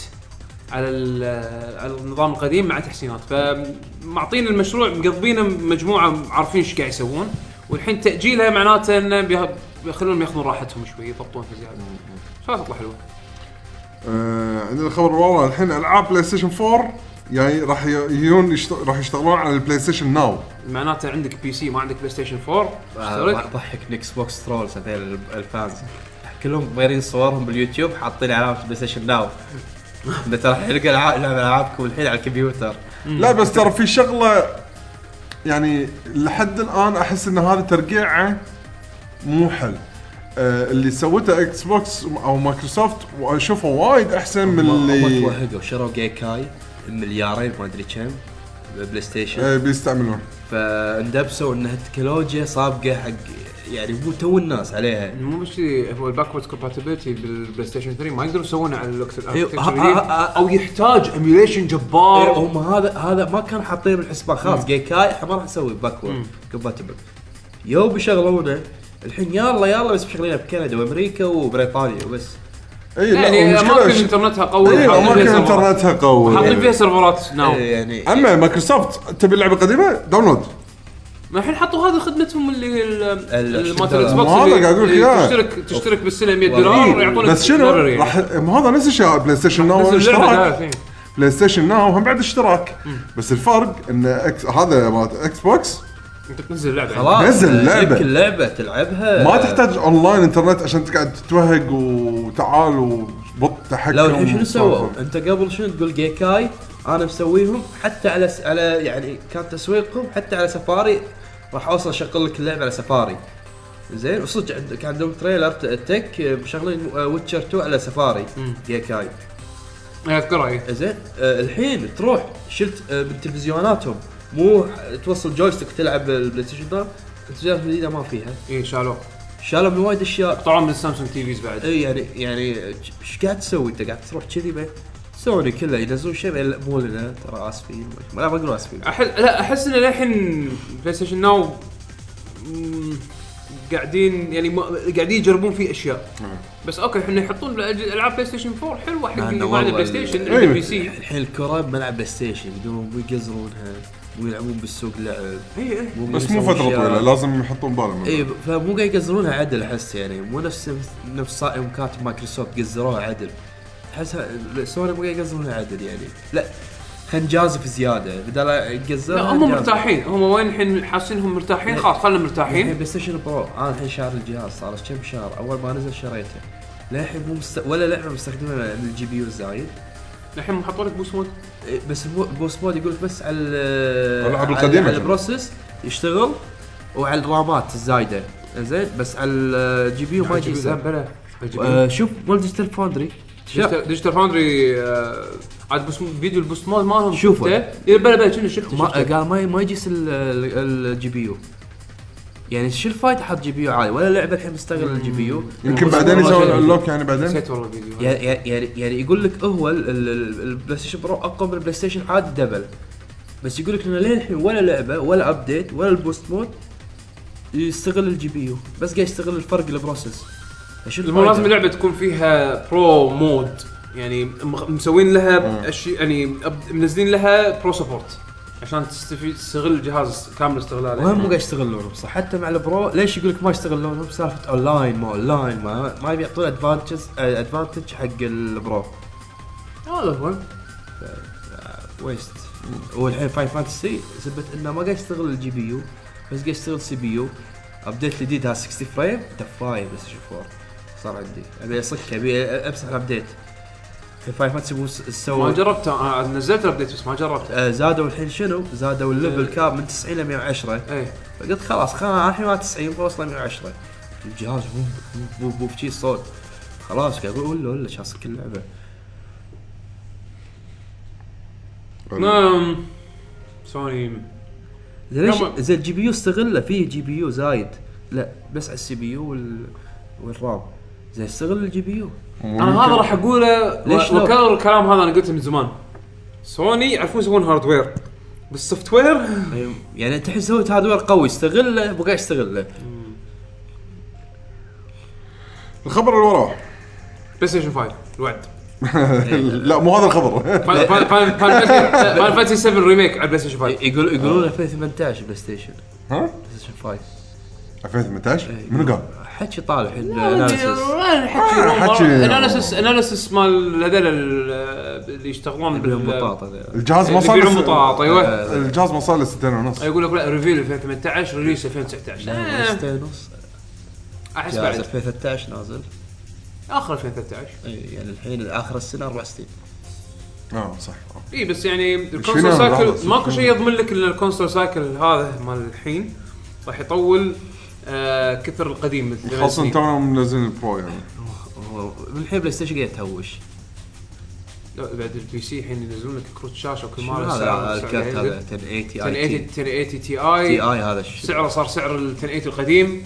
على ال- على النظام القديم مع تحسينات. فمعطين المشروع مقضبينه مجموعة عارفين إيش قاعد يسوون. والحين تأجيلها معناته إنه بيخلونهم ياخذون راحتهم شوي يضبطون في زياده شو تطلع حلوة. آه عندنا خبر والله الحين ألعاب PlayStation 4 يعني راح يجون يشت- راح يشتغلون على ال PlayStation Now معناته عندك PC ما عندك PlayStation 4 آه، اشترك ضحك Xbox trolls هذول ال fans. كلهم مغيرين صورهم باليوتيوب حاطين علامه PlayStation Now ده ترى حلقه العاب ألعابكم الحين على الكمبيوتر. لا بس ترى في شغلة يعني لحد الآن أحس إن هذا ترقيعة مو حل آه اللي سوته Xbox أو مايكروسوفت واشوفه وايد أحسن من هم اللي توهقوا. شروا Gaikai مليارين ما أدري كم. PlayStation آه بيستعملون. فاندبسوا انها تكنولوجيا سابقة حق يعني مو تو الناس عليها. مو بس كذي، هو ال backward compatibility بال PlayStation 3 ما يقدرون يسوونه على ال X ها- أو يحتاج emulation جبار. إيه، هم هذا هذا ما كان حاطين بالحسبان خلاص Gaikai إحنا ما راح نسوي backward compatibility بيشغلونه الحين يلا يلا بس مشغلينه بكندا وأمريكا وبريطانيا وبس اي لا يعني أماكن ش- إنترنتها قوي اي أماكن. إنترنتها قوي حاطين فيها سيرفرات Now إيه، يعني أما مايكروسوفت تبي اللعبة قديمة download ما الحين حطوا هذه خدمتهم اللي مالت. ال Xbox ما هذا اللي- قاعد أقول لك. تشترك تشترك بالسنة 100 والله. دولار يعطونك بس شنو يعني. راح ما هذا نفس الشيء PlayStation Now اشتراك. PlayStation Now هم بعد اشتراك بس الفرق إن هذا مالت Xbox انت تنزل اللعبه خلاص نزل اللعبة. يجيبك اللعبه تلعبها. ما تحتاج أونلاين إنترنت عشان تقعد تتوهق وتعال وبط تحكم لو الحين شنو سووا؟ أنت قبل شنو تقول Gaikai أنا مسويهم حتى على س... على يعني كان تسويقهم حتى على سفاري. راح أوصل أشغل لك اللعبة على سفاري. زين وصدق عند- كان عندهم trailer تك مشغلين Witcher 2 على سفاري. Gaikai اذكرها اي زين آه، الحين تروح شلت آه، من تلفزيوناتهم مو توصل joystick تلعب ال PlayStation ده التلفزيونات الجديده ما فيها. اي شالوه شالوا من وايد أشياء. طبعا من ال Samsung TVs بعد. اي يعني يعني إيش قاعد تسوي؟ أنت قاعد تروح كذي سوني كله ينزلون شيء مو لنا ترى آسفين لا ما أقول آسفين. احس لا أحس ان للحين PlayStation Now قاعدين يعني ما- قاعدين يجربون فيه أشياء. بس أوكي إحنا يحطون ألعاب PlayStation 4 حلوة حق اللي ما عنده PlayStation. عنده PC الحين الكرة بملعب PlayStation يقدرون يقزرونها. مو يلعبون بالسوق لعب اي اي بس مو فترة طويلة لازم يحطون بالهم اي فمو قاعد يقزرونها عدل أحس يعني. مو نفس نفس يوم كانت مايكروسوفت قزروها عدل. احسها سوني مو قاعد يقزرونها عدل يعني. لا خلينا نجازف زيادة. بدل يقزرها لا هم. مرتاحين. هم وين الحين حاسينهم مرتاحين؟ خلاص خلنا الحين مرتاحين. PlayStation Pro أنا الحين شاري الجهاز صار كم شهر؟ أول ما نزل شريته. للحين مو مست... ولا لعبه مستخدمه من ال GPU الزايد الحين هم حطوا لك إيه، بس ال boo- ال boost mode يقول لك بس على ال- الألعاب على-. ال process يشتغل وعلى الرامات الزايدة زين بس على ال G PU ما يجي. بلا آه، شوف مال Digital Foundry Digital Foundry عاد بس فيديو ال boost mode مالهم شوفه. إيه، بلا بلا شنو شفته. قال ما ما يجيس ال GPU يعني شو الفايده حط GPU عالي ولا لعبة الحين مستغل ال GPU؟ يمكن بعدين يسوون شيء. اللوك يعني بعدين. نسيت والله الفيديو يعني يعني يعني يقول لك هو ال- ال- ال- ال PlayStation Pro أقوى من ال PlayStation عادي double بس يقول لك إنه للحين ولا لعبة ولا update ولا ال boost mode يستغل ال G PU. بس قاعد يستغل الفرق ال process شو المهم لازم؟ اللعبه تكون فيها Pro mode يعني مسوين لها اشياء يعني منزلين لها Pro support عشان تستفيد تستغل الجهاز كامل استغلاله وهم مو قاعد يستغلونهم صح حتى مع ال Pro ليش يقول لك ما يستغلونهم سالفه اونلاين ما اونلاين ما ما يبي يعطون advantage advantage حق ال Pro. هذا هو. waste والحين Final Fantasy ثبت إنه ما قاعد يستغل ال GPU بس قاعد يستغل CPU update جديد هذا 60 frame دفايه بس شوف 4 صار عندي. أبي أصك أبي أمسح ال update في Final Fantasy مو س- ما سووا جربته أنا نزلت ال update بس ما جربته آه، زادوا الحين شنو؟ زادوا ال level cap من 90 ل 110 إيه. فقلت خلاص خلاص الحين ما 90 بوصل 110 الجهاز بو بو بو بشي الصوت خلاص قاعد أقول ولا ولا شاسك اللعبه نعم. سوني. زين ليش. زين ال GPU استغله؟ فيه GPU زايد. لا بس على ال CPU وال وال RAM. زين استغل ال GPU. أنا هذا راح أقوله ليش لو؟ وكرر الكلام هذا أنا قلته من زمان. سوني يعرفون يسوون hardware بس software يعني انت الحين سويت hardware قوي استغله مو قاعد يستغله. الخبر اللي وراه. PlayStation 5 الوعد. (laughs) لا مو هذا الخبر. Final Fantasy 7 Remake على PlayStation 5 يقول يقولون 2018 PlayStation ها؟ PlayStation 5 2018 منو قال؟ حكي طالع الحين analysis حكي- analysis analysis مال هذول ال- اللي يشتغلون يبيعون بال بطاطا ذا. الجهاز ما صار يبيعون بطاطا أيوه. الجهاز ما صار له سنتين ونص. يقول لك لا reveal 2018 release 2019 آه، سنتين ونص. أحس بعد. 2013 نازل. آخر 2013 إي يعني الحين آخر السنة أربع سنين. آه صح. إي بس يعني ال console؟ cycle ماكو شيء يضمن لك إن ال console cycle هذا مال الحين راح يطول آه كثر القديم مثل خاصة. توهم منزلين ال Pro يعني الحين PlayStation قاعد يتهوش لا بعد ال PC الحين ينزلون لك كروت شاشة وكل شنو ما له هذا سعر هذا ينزل. 1080 1080 I 1080 T TI. إي هذا الشيء. سعره صار سعر ال 1080 القديم.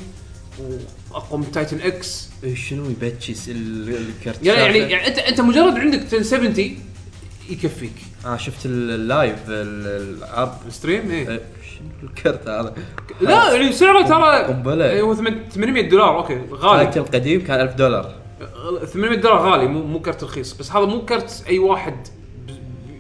وأقوى من Titan X. إيه، شنو يبتشي الكرت يعني يعني؟ يعني انت أنت مجرد عندك 1070 يكفيك. آه شفت ال- ال live ال- العرض ال stream؟ إيه. إيه، شنو الكرت هذا؟ لا يعني سعره ترى قنبلة. إيه، هو 800 دولار أوكي غالي. كارت القديم كان 1000 دولار. 800 دولار غالي مو مو كرت رخيص. بس هذا مو كرت أي واحد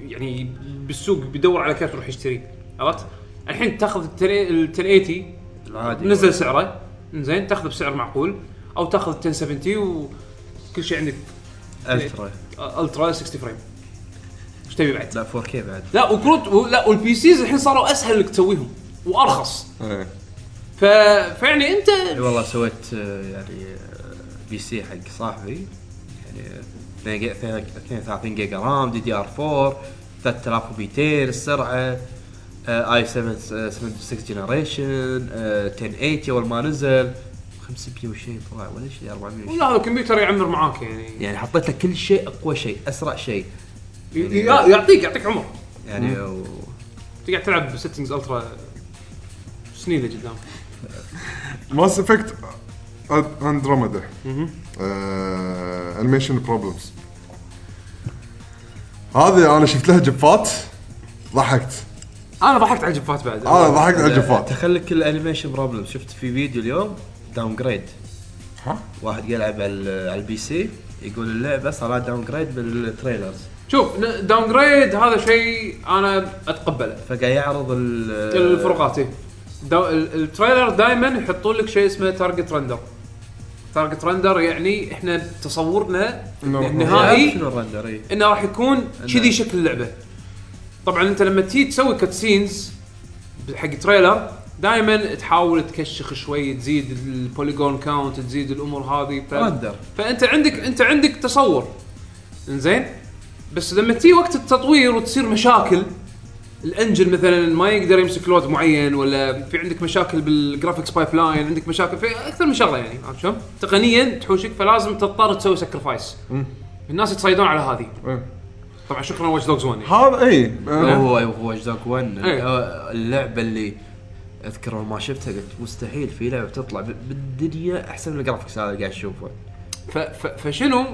يعني بالسوق بيدور على كرت يروح يشتريه عرفت؟ الحين تأخذ ال 1080 العادي. نزل سعره زين تاخذه بسعر معقول أو تأخذ 1070 وكل شيء عندك. ultra. ultra 60 frame. إيش تبي بعد؟ لا 4K بعد. لا وكروت لا وال PCs الحين صاروا أسهل إنك تسويهم. وأرخص. إيه. ف... فيعني أنت والله سويت آه، يعني آه، PC حق صاحبي. يعني آه، 2 جي- 32 giga RAM DDR 4 3200 السرعة i 7 6 generation 1080 أول ما نزل. 500 وشيء طلع ولا شيء 400 وشيء. لا هذا الكمبيوتر يعمر معاك يعني. يعني حطيت لك كل شيء أقوى شيء أسرع شيء. ي- ي- يعطيك يعطيك عمر. يعني و... تقعد تلعب settings ultra سنين لقدام ماس افكت اندروميدا animation problems هذه أنا شفت لها GIFات ضحكت. أنا ضحكت على ال GIFات بعد. أنا ضحكت على ال GIFات. تخلك ال animation problem شفت في فيديو اليوم downgrade ها؟ واحد يلعب على ال- على ال PC يقول اللعبة صار لها downgrade بال trailers شوف downgrade هذا شيء أنا أتقبله. فقاعد يعرض ال- الفروقات إيه. ال- ال trailer دائما يحطون لك شيء اسمه target render target render يعني إحنا تصورنا النهائي شنو ال render؟ إيه. إنه راح يكون كذي شكل اللعبة. طبعا أنت لما تيجي تسوي cutscenes حق trailer دائما تحاول تكشخ شوي تزيد ال polygon count تزيد الأمور هذه. ف... render. فأنت عندك أنت عندك تصور. إنزين؟ بس لما تيجي وقت التطوير وتصير مشاكل ال engine مثلا ما يقدر يمسك load معين ولا في عندك مشاكل بال graphics pipeline عندك مشاكل في أكثر من شغلة يعني عرفت شلون؟ تقنيا تحوشك فلازم تضطر تسوي sacrifice الناس يتصيدون على هذه. إيه. طبعا شكرا واتش دوجز 1 هذا اي هو هو واتش دوجز 1 إيه. اللعبة اللي أذكر ما شفتها قلت مستحيل في لعبة تطلع ب- بالدنيا أحسن من ال graphics هذا اللي قاعد أشوفه. فشنو؟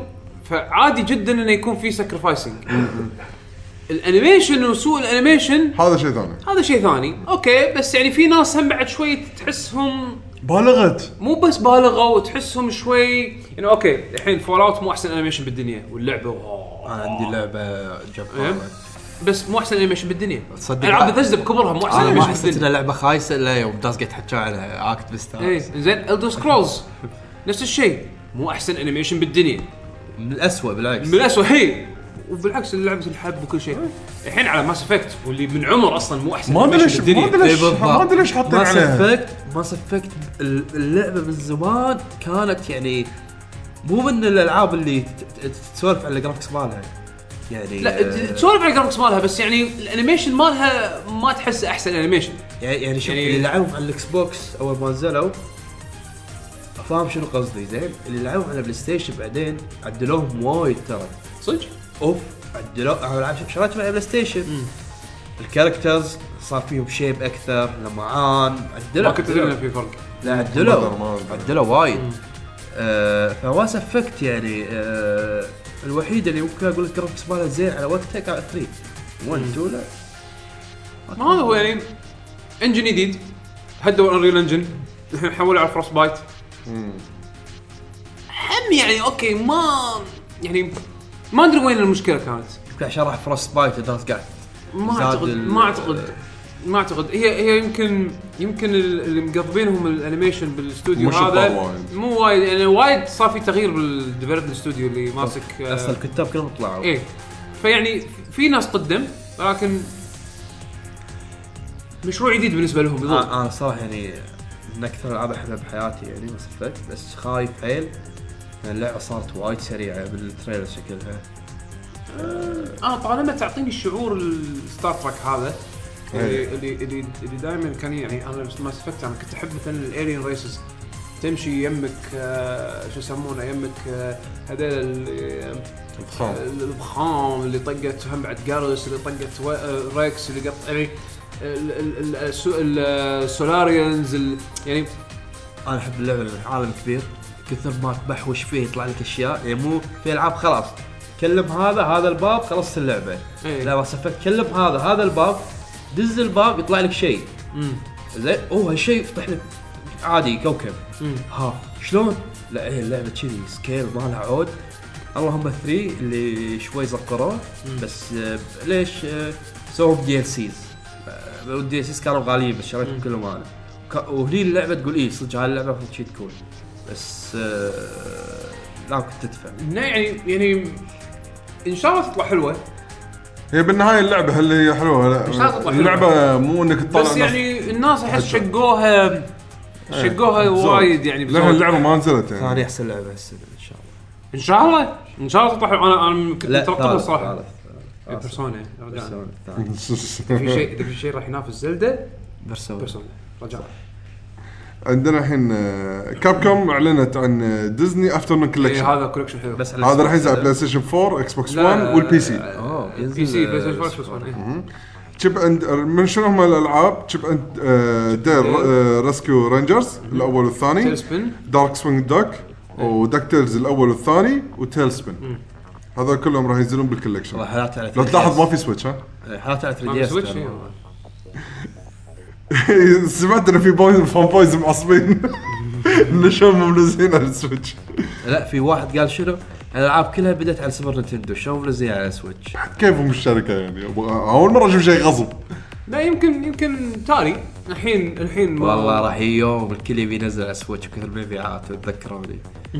فعادي جدا إنه يكون في sacrificing ال animation وسوء ال animation هذا شيء ثاني. هذا شيء ثاني. okay بس يعني في ناس هم بعد شوي تحسهم بالغت. مو بس بالغوا وتحسهم شوي يعني أوكي الحين فول اوت مو أحسن انيميشن بالدنيا واللعبة أوه. أنا عندي لعبة إيه؟ جباره بس مو أحسن انيميشن بالدنيا. تصدق العاب أنا- بثزدا بكبرها مو أحسن أنا ما انيميشن حسيت بالدنيا. إنها لعبة خايسة إلا يوم داز قاعد تحكي على اكت بستانس إيه زين الدر سكرولز (laughs) نفس الشيء مو أحسن انيميشن بالدنيا. من الاسوء بالعكس. من الاسوء هي. وبالعكس اللعبه الحب وكل شيء الحين على ماس افكت واللي من عمر أصلا مو أحسن ما أدري ليش بالدنيا. ما أدري ليش إيه. ما أدري ليش حاطين ماس عليها افكت ماس افكت اللعبة من زمان كانت يعني مو من الألعاب اللي تسولف على ال graphics مالها يعني لا آه، تسولف على ال graphics مالها بس يعني ال animation مالها ما تحس أحسن animation يعني يعني شوف يعني- اللي لعبهم على الإكس بوكس أول ما نزلوا فاهم شنو قصدي زين اللي لعبهم على بلاي ستيشن بعدين عدلوهم وايد ترى صدق؟ أوف عدلوا أنا شريتهم على بلاي ستيشن. ال characters صار فيهم shape أكثر لمعان عدلوا ما كنت أدري. إنه في فرق. لا عدلوا. عدلوا وايد. آه فماس افكت يعني آه الوحيده اللي ممكن أقول لك graphics مالها زين على وقتها كانت 3 1 2 لا. ما هذا هو يعني engine جديد. هدوا انريل engine الحين حولوا على فروست بايت هم يعني okay ما يعني ما أدري وين المشكلة كانت. يمكن عشان راح فروست بايت الناس قاعد ما اعتقد ما اعتقد ما أعتقد. هي هي يمكن يمكن ال- اللي مقضبينهم ال animation بالاستوديو هذا. وايد. مو وايد يعني وايد صار في تغيير بال development studio اللي ماسك آه، أصلا الكتاب كلهم طلعوا. إيه. فيعني في ناس قدم لكن مشروع جديد بالنسبة لهم بالضبط أنا أنا صراحة يعني من أكثر الالعاب أحبها بحياتي يعني بس افكت بس خايف حيل. اللعبة صارت وايد سريعة بالتريلر شكلها آه طالما تعطيني الشعور الستار تراك هذا اللي إيه. اللي اللي, اللي دائما كان يعني أنا ما افكت أنا كنت أحب مثلا الالين ريسز تمشي يمك آه شو يسمونه يمك آه هذول ال- الضخام. الضخام اللي طقت هم بعد جارس اللي طقت و- آه، ريكس اللي قط يعني ال- ال- ال- السو- ال- السولاريانز ال- يعني أنا أحب اللعبة عالم كبير كثر ما تبحوش فيه يطلع لك أشياء يعني مو في ألعاب خلاص. كلم هذا هذا الباب خلصت اللعبة. إيه. لا بس كلم هذا هذا الباب دز الباب يطلع لك شيء. زين. أوه هالشيء يفتح لك عادي كوكب. مم. ها. شلون؟ لا هي اللعبة كذي سكيل مالها عود. اللهم 3 اللي شوي زقروه. بس آه، ليش آه، سووا DLCs وال DLCs كانوا غاليين بس شريتهم كلهم أنا. وهني اللعبة تقول إيه صدق هاي اللعبة شي تكون. بس آه، لا كنت تدفع. يعني يعني إن شاء الله تطلع حلوة. هي بالنهاية اللعبة هل هي حلوة مش لا؟ تطلع اللعبة مو إنك تطلع بس يعني الناس أحس. شقوها شقوها بزود. وايد يعني لأن. اللعبة ما نزلت ثاني يعني احسن لعبة هالسنه إن شاء الله. إن شاء الله؟ إن شاء الله تطلع. أنا أنا كنت مترقبها الصراحه إيه، بيرسونا رجعنا بيرسونا الثاني (laughs) في شيء اذا في شيء راح ينافس زلدة؟ بيرسونا. بيرسونا. رجعنا عندنا الحين آه، كاب كوم أعلنت عن آه، ديزني افترنون إيه collection هذا collection حلو. بس هذا راح. ينزل على بلاي ستيشن 4 إكس بوكس لا، 1 وال PC أوه PC بلاي ستيشن آه، 4 إكس بوكس 1 إيه. تشيب اند من شنو هم الألعاب؟ تشيب اند آه، ديل آه، ريسكيو رينجرز الأول والثاني. Darkwing Duck و DuckTales الأول والثاني و TaleSpin هذول كلهم راح ينزلون بال collection لو 3DS. تلاحظ ما في Switch ها؟ حالات على 3 ما دي في اس Switch إيه. (laughs) سمعت إنه في boys fanboys معصبين (laughs) إنه شلون مو منزلين على ال Switch. لا في واحد قال شنو؟ الألعاب كلها بدأت على Super Nintendo شلون منزلين على Switch؟ كيفهم الشركة يعني؟ أول مرة أشوف شيء غصب. لا يمكن يمكن تالي الحين الحين والله راح يجي يوم الكل يبي ينزل على Switch وكثر المبيعات تذكروني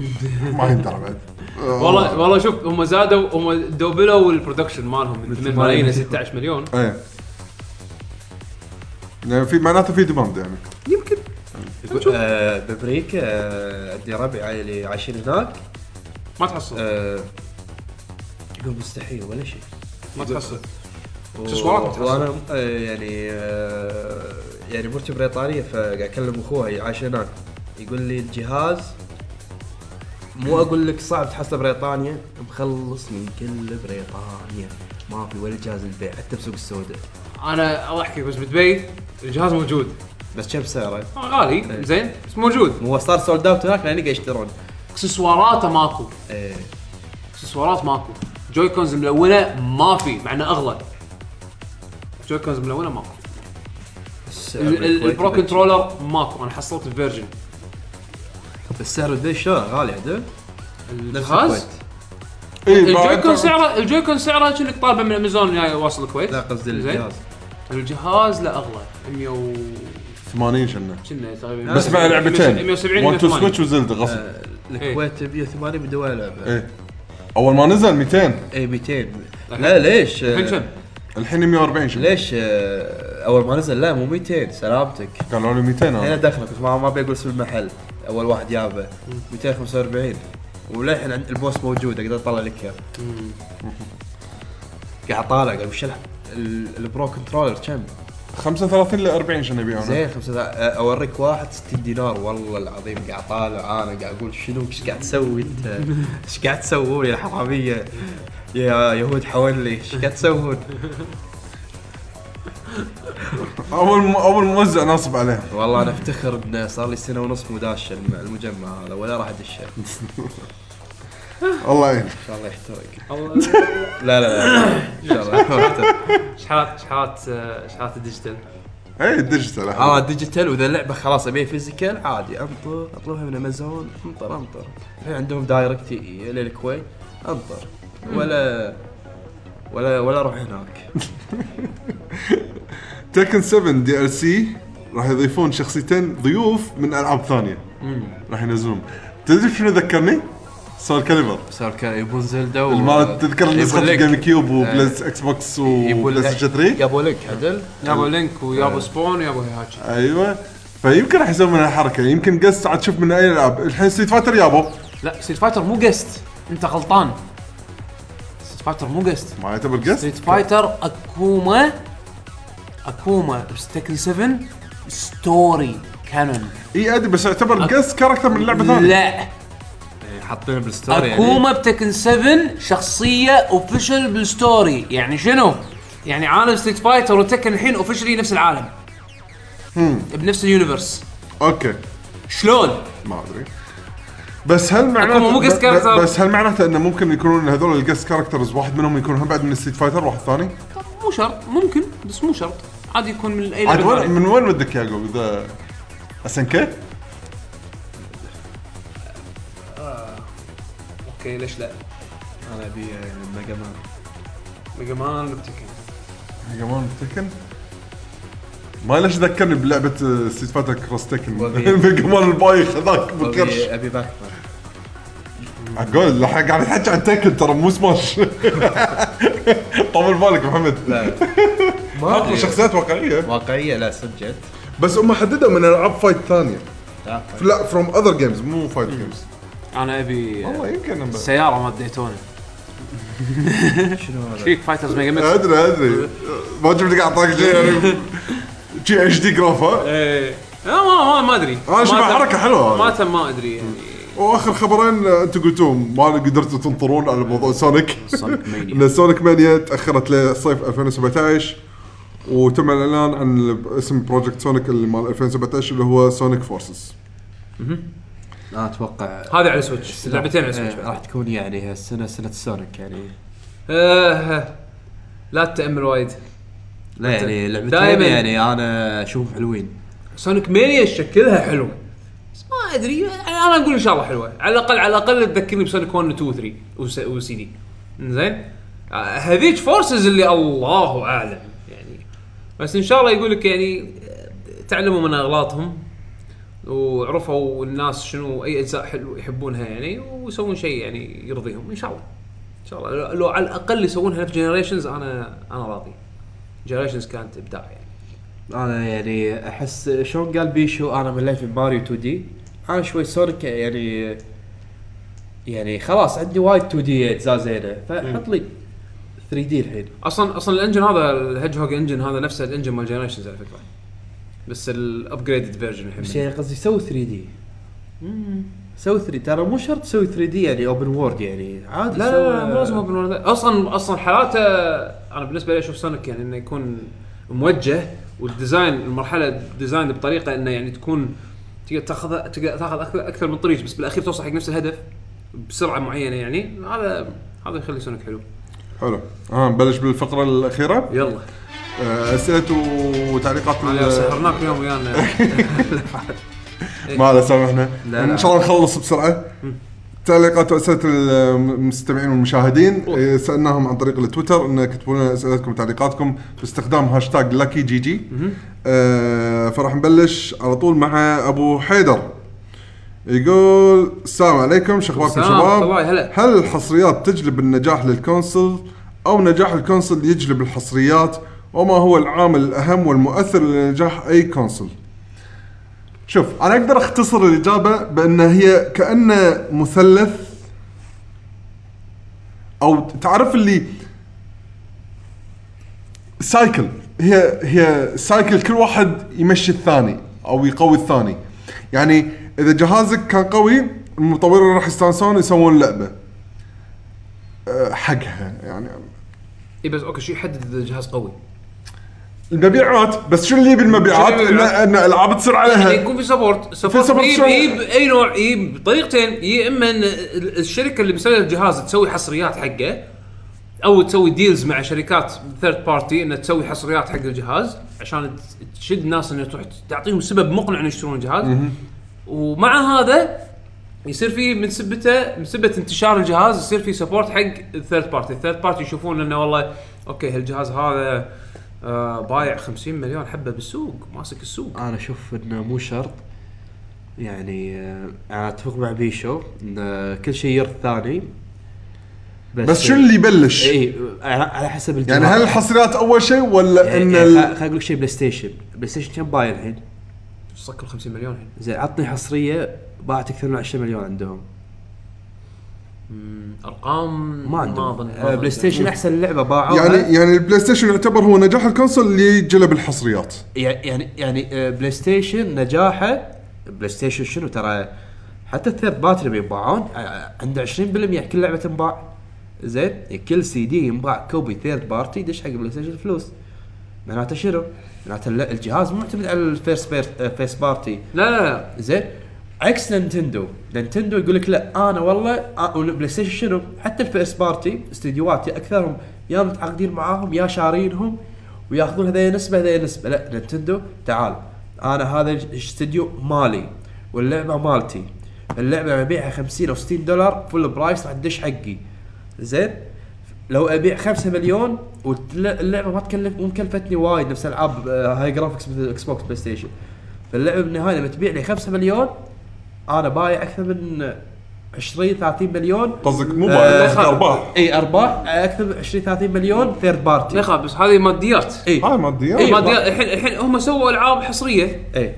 (laughs) ما يندرى بعد. والله والله شوف هم زادوا هم دوبلوا ال production مالهم من 8 ملايين ل 16 مليون. إيه. يعني في معناته في demand يعني. يمكن. آه بامريكا آه عندي ربع عائلي عايشين هناك. ما تحصل. آه يقول مستحيل ولا شيء. ما تحصل. و- اكسسوارات ما تحصل. وأنا آه يعني آه يعني مرتي بريطانية فقاعد أكلم أخوها عايش هناك. يقول لي الجهاز مو أقول لك صعب تحصله بريطانيا مخلص من كل بريطانيا. ما في ولا جهاز البيع حتى بسوق السوداء. أنا احكي بس بدبي الجهاز موجود. بس كم سعره؟ آه، غالي. زين بس موجود. هو صار sold out هناك لأن قاعد يشترون. أكسسواراته ماكو. إيه. أكسسوارات ماكو. Joy-Cons ملونة ما في مع إنه أغلى. Joy-Cons ملونة ماكو. بس ال- ال- بالكويت ال Pro. controller ماكو. أنا حصلت ال Virgin. بس سعر ذي شلون غالي عدل؟ نفس الجهاز؟ الكويت. بعد- ال Joy-Con سعره ال Joy-Con سعره كأنك طالبه من أمازون جاي واصل الكويت. لا قصدي زين. الجهاز. الجهاز لا أغلى. 100 و 80 شنو كنا تقريبا. بس مع لعبتين. 170 1 to 180 Switch و Zelda غصب. آه، الكويت 180 بدون ولا لعبة. إيه. أول ما نزل 200 اي 200 لا ليش؟ آه، الحين كم؟ الحين 140 شنو ليش؟ آه، أول ما نزل لا مو 200 سلامتك. قالوا لي 200 هنا أنا دخلك بس ما ما بيقول اسم المحل. أول واحد جابه 245 وللحين عند البوس موجود أقدر أطلع لك إياه. قاعد طالع قاعد وش ال Pro controller كم؟ 35 ل 40 شنو يبيعون زين خمسة آه، أوريك واحد 60 دينار والله العظيم قاعد طالع أنا قاعد أقول شنو إيش قاعد تسوي أنت؟ إيش قاعد تسوون يا حرامية؟ يا يهود حولي إيش قاعد تسوون؟ أول. أول موزع ناصب عليهم والله أنا أفتخر ان صار لي سنة ونص مداش الم- المجمع هذا ولا راح أدشه (laughs) إن الله يعين شاء الله يحترق. لا لا لا إن شاء الله يحترق. شحات شحات شحات ال digital؟ اي ال digital آه digital وإذا اللعبة خلاص أبيها physical عادي انطر أطلبها من أمازون انطر انطر الحين عندهم direct للكويت انطر ولا ولا ولا أروح هناك. (laughs) Tekken 7 DLC راح يضيفون شخصيتين ضيوف من ألعاب ثانية. راح ينزلون. تدري شنو ذكرني؟ Soul Calibur صار كان يبون Zelda و... المال تذكر نسخه. ال GameCube وبلايز Xbox و Play. Station 3 يابوا لك. عدل. يابو Link ويابو Spawn ويابو Heihachi أيوه. فيمكن راح يسوون منها حركة. يمكن guest عاد تشوف من أي العاب الحين Street Fighter يابو. لا Street Fighter مو guest أنت غلطان. Street Fighter مو guest ما يعتبر guest Street Fighter Akuma Akuma بس Tekken 7 story canon إي أدري بس يعتبر guest character من لعبة ثانية. لا. حاطينه بال story يعني Akuma ب Tekken 7 شخصية official بال story يعني شنو؟ يعني عالم Street Fighter و Tekken الحين officially نفس العالم بنفس ال universe okay شلون؟ ما أدري بس هل معناته مو guest ب- character. بس هل معناته إنه ممكن يكونون هذول ال guest characters واحد منهم يكون هم بعد من Street Fighter واحد ثاني؟ مو شرط ممكن بس مو شرط عادي يكون من اي عاد لعبه وين ثانية. من وين ودك يعقوب إذا SNK؟ okay ليش لا؟ أنا أبي Mega Man. Mega Man ب Tekken. كمان Tekken ما ليش ذكرني بلعبة Street Fighter Cross Tekken وأبي- (laughs) Pac-Man البايخ هذاك بالكرش أبي Pac-Man أقول الحين قاعد نحكي عن Tekken ترى مو سماش (laughs) طول بالك محمد. لا. (laughs) ما شخصيات واقعية. واقعية لا صدق. بس هم حددوا من ألعاب fight ثانية. لا from other games مو fight games أنا ابي والله يمكن سيارة مال Daytona. (laughs) شنو هذا؟ فيك Fighters Megamix. أدري أدري. ما جبت قاعد اعطاك شيء يعني. شي HD graph ها؟ إيه. لا ما ما ما أدري. أنا شوف ما تم- حركة حلوة ما هذه. تم ما أدري يعني. وآخر خبرين آه، أنتم قلتوهم ما قدرتوا تنطرون على موضوع Sonic Sonic Mania. إن Sonic Mania تأخرت لصيف 2017 وتم الاعلان عن اسم project Sonic اللي مال 2017 اللي هو Sonic Forces أنا أتوقع هذه على Switch لعبتين على Switch إيه، راح تكون يعني هالسنة سنة Sonic يعني. آه، لا تتأمل وايد. لا يعني لعبتين. يعني أنا أشوفهم حلوين. Sonic Mania شكلها حلو. بس ما أدري. أنا أقول إن شاء الله حلوة. على الأقل على الأقل تذكرني ب Sonic 1 و 2 و 3 وس- وسي دي زين آه، هذيك Forces اللي الله أعلم يعني. بس إن شاء الله يقول لك يعني آه، تعلموا من أغلاطهم. وعرفوا الناس شنو أي أجزاء حلو يحبونها يعني ويسوون شيء يعني يرضيهم إن شاء الله. إن شاء الله. لو- على الأقل يسوونها في Generations أنا أنا راضي. Generations كانت إبداع يعني. أنا يعني أحس شلون قال بيشو أنا مليت في ماريو 2 دي. أنا شوي Sonic يعني يعني خلاص عندي وايد 2 دي أجزاء زينة فحط لي 3 دي الحين. أصلا أصلا ال engine هذا ال Hedgehog Engine هذا نفسه ال engine مال Generations على فكرة. بس ال upgraded version الحين. بس يعني قصدي سوي 3 دي سوي 3 ترى مو شرط تسوي 3 دي يعني open world يعني. عادي لا لا لا مو لازم open world. أصلا أصلا حالاته أنا بالنسبة لي أشوف Sonic يعني إنه يكون موجه وال design المرحلة design بطريقة إنه يعني تكون تقدر تاخذ تقدر تاخذ أكثر أكثر من طريق بس بالأخير توصل حق نفس الهدف بسرعة معينة يعني. هذا هذا يخلي Sonic حلو. حلو. آه نبلش بالفقرة الأخيرة؟ يلا. آه، أسئلة وتعليقات علي ال- سهرناك اليوم ويانا. ما عليه سامحنا. إن. شاء الله نخلص بسرعة. تعليقات وأسئلة المستمعين والمشاهدين. إيه، سألناهم عن طريق التويتر إن كتبوا لنا أسئلتكم وتعليقاتكم باستخدام هاشتاج لاكي GG. آه، فراح نبلش على طول مع أبو حيدر. يقول السلام عليكم شو أخباركم شباب؟ هل الحصريات تجلب النجاح لل console أو نجاح ال console يجلب الحصريات وما هو العامل الأهم والمؤثر لنجاح أي console؟ شوف أنا أقدر أختصر الإجابة بأن هي كانه مثلث أو تعرف اللي cycle هي هي cycle كل واحد يمشي الثاني أو يقوي الثاني يعني إذا جهازك كان قوي المطورين راح يستانسون يسوون لعبة أه، حقها يعني اي بس أوكي شو يحدد إذا الجهاز قوي؟ المبيعات. بس شو اللي بالمبيعات؟ شو اللي ان بالمبيعات؟ إن العاب تصير يعني عليها يكون في support support support يجيب. يجيب أي نوع يجيب بطريقتين. يا إما إن ال- الشركة اللي مسويه الجهاز تسوي حصريات حقه أو تسوي deals مع شركات third party إنها تسوي حصريات حق الجهاز عشان تشد الناس انها تروح تعطيهم سبب مقنع إنه يشترون الجهاز. ومع هذا يصير في من سبته من سبة انتشار الجهاز يصير في support حق ال third party، ال third party يشوفون إنه والله أوكي هالجهاز هذا آه بايع 50 مليون حبة بالسوق ماسك السوق. أنا أشوف إنه مو شرط. يعني آه، أنا أتفق مع بيشو إن آه، كل شيء يرث ثاني بس شو اللي يبلش؟ اي على على حسب الجهاز. يعني هل الحصريات أول شيء ولا يعني إن يعني ال... خل- خل أقول لك شيء بلاي ستيشن بلاي ستيشن كم بايع الحين؟ سكر 50 مليون الحين. زين عطني حصرية باعت أكثر من 20 مليون عندهم. أرقام ما اظن آه، بلاي ستيشن أحسن لعبة باعوها. يعني يعني البلاي ستيشن يعتبر هو نجاح ال console اللي جلب الحصريات. يعني يعني آه، بلاي ستيشن نجاحه بلاي ستيشن شنو ترى؟ حتى ال third party لما ينباعون آه، عنده 20% كل لعبة تنباع. زين؟ يعني كل سي دي ينباع. copy third party يدش حق بلاي ستيشن فلوس. معناته شنو؟ معناته الجهاز مو معتمد على ال first first party لا لا لا. زين؟ عكس نينتندو نينتندو يقول لك لا أنا والله والبلاي ستيشن شنو؟ حتى ال first party استديوهات يا أكثرهم يا متعاقدين معاهم يا شارينهم ويأخذون هذي نسبه هذي نسبه لا نينتندو تعال أنا هذا الاستديو مالي واللعبة مالتي. اللعبة ببيعها 50 أو 60 دولار full price راح تدش حقي. زين؟ لو أبيع 5 مليون واللعبه ما تكلف مو مكلفتني وايد نفس العاب آه، high graphics مثل إكس بوكس بلاي ستيشن فاللعبة بالنهاية لما تبيع لي 5 مليون أنا بايع أكثر من 20 30 مليون. قصدك مو آه، أرباح. إي أرباح. أكثر من 20 30 مليون third party يخاف بس هذه ماديات. إي. هاي ماديات. إيه. ماديات. الحين الحين هم سووا ألعاب حصرية. إي.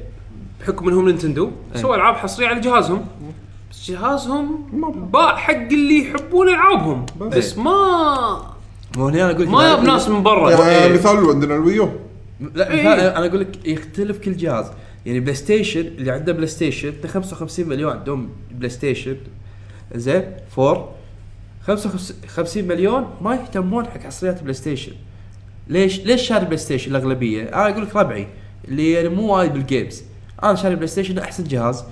بحكم إنهم نينتندو. سووا ألعاب حصرية على جهازهم. بس جهازهم باع حق اللي يحبون ألعابهم. بس. ما مو هنا أنا أقول لك ما ياب ناس من برا. يعني. مثال عندنا ال Wii U لا إيه. مثال أنا أقول لك يختلف كل جهاز. يعني بلاي ستيشن اللي عنده بلاي ستيشن 55 مليون عندهم بلاي ستيشن زين 4 55 مليون ما يهتمون حق حصريات بلاي ستيشن ليش؟ ليش شاري بلاي ستيشن الأغلبية؟ أنا أقول لك ربعي اللي يعني مو وايد بال games أنا شاري بلاي ستيشن أحسن جهاز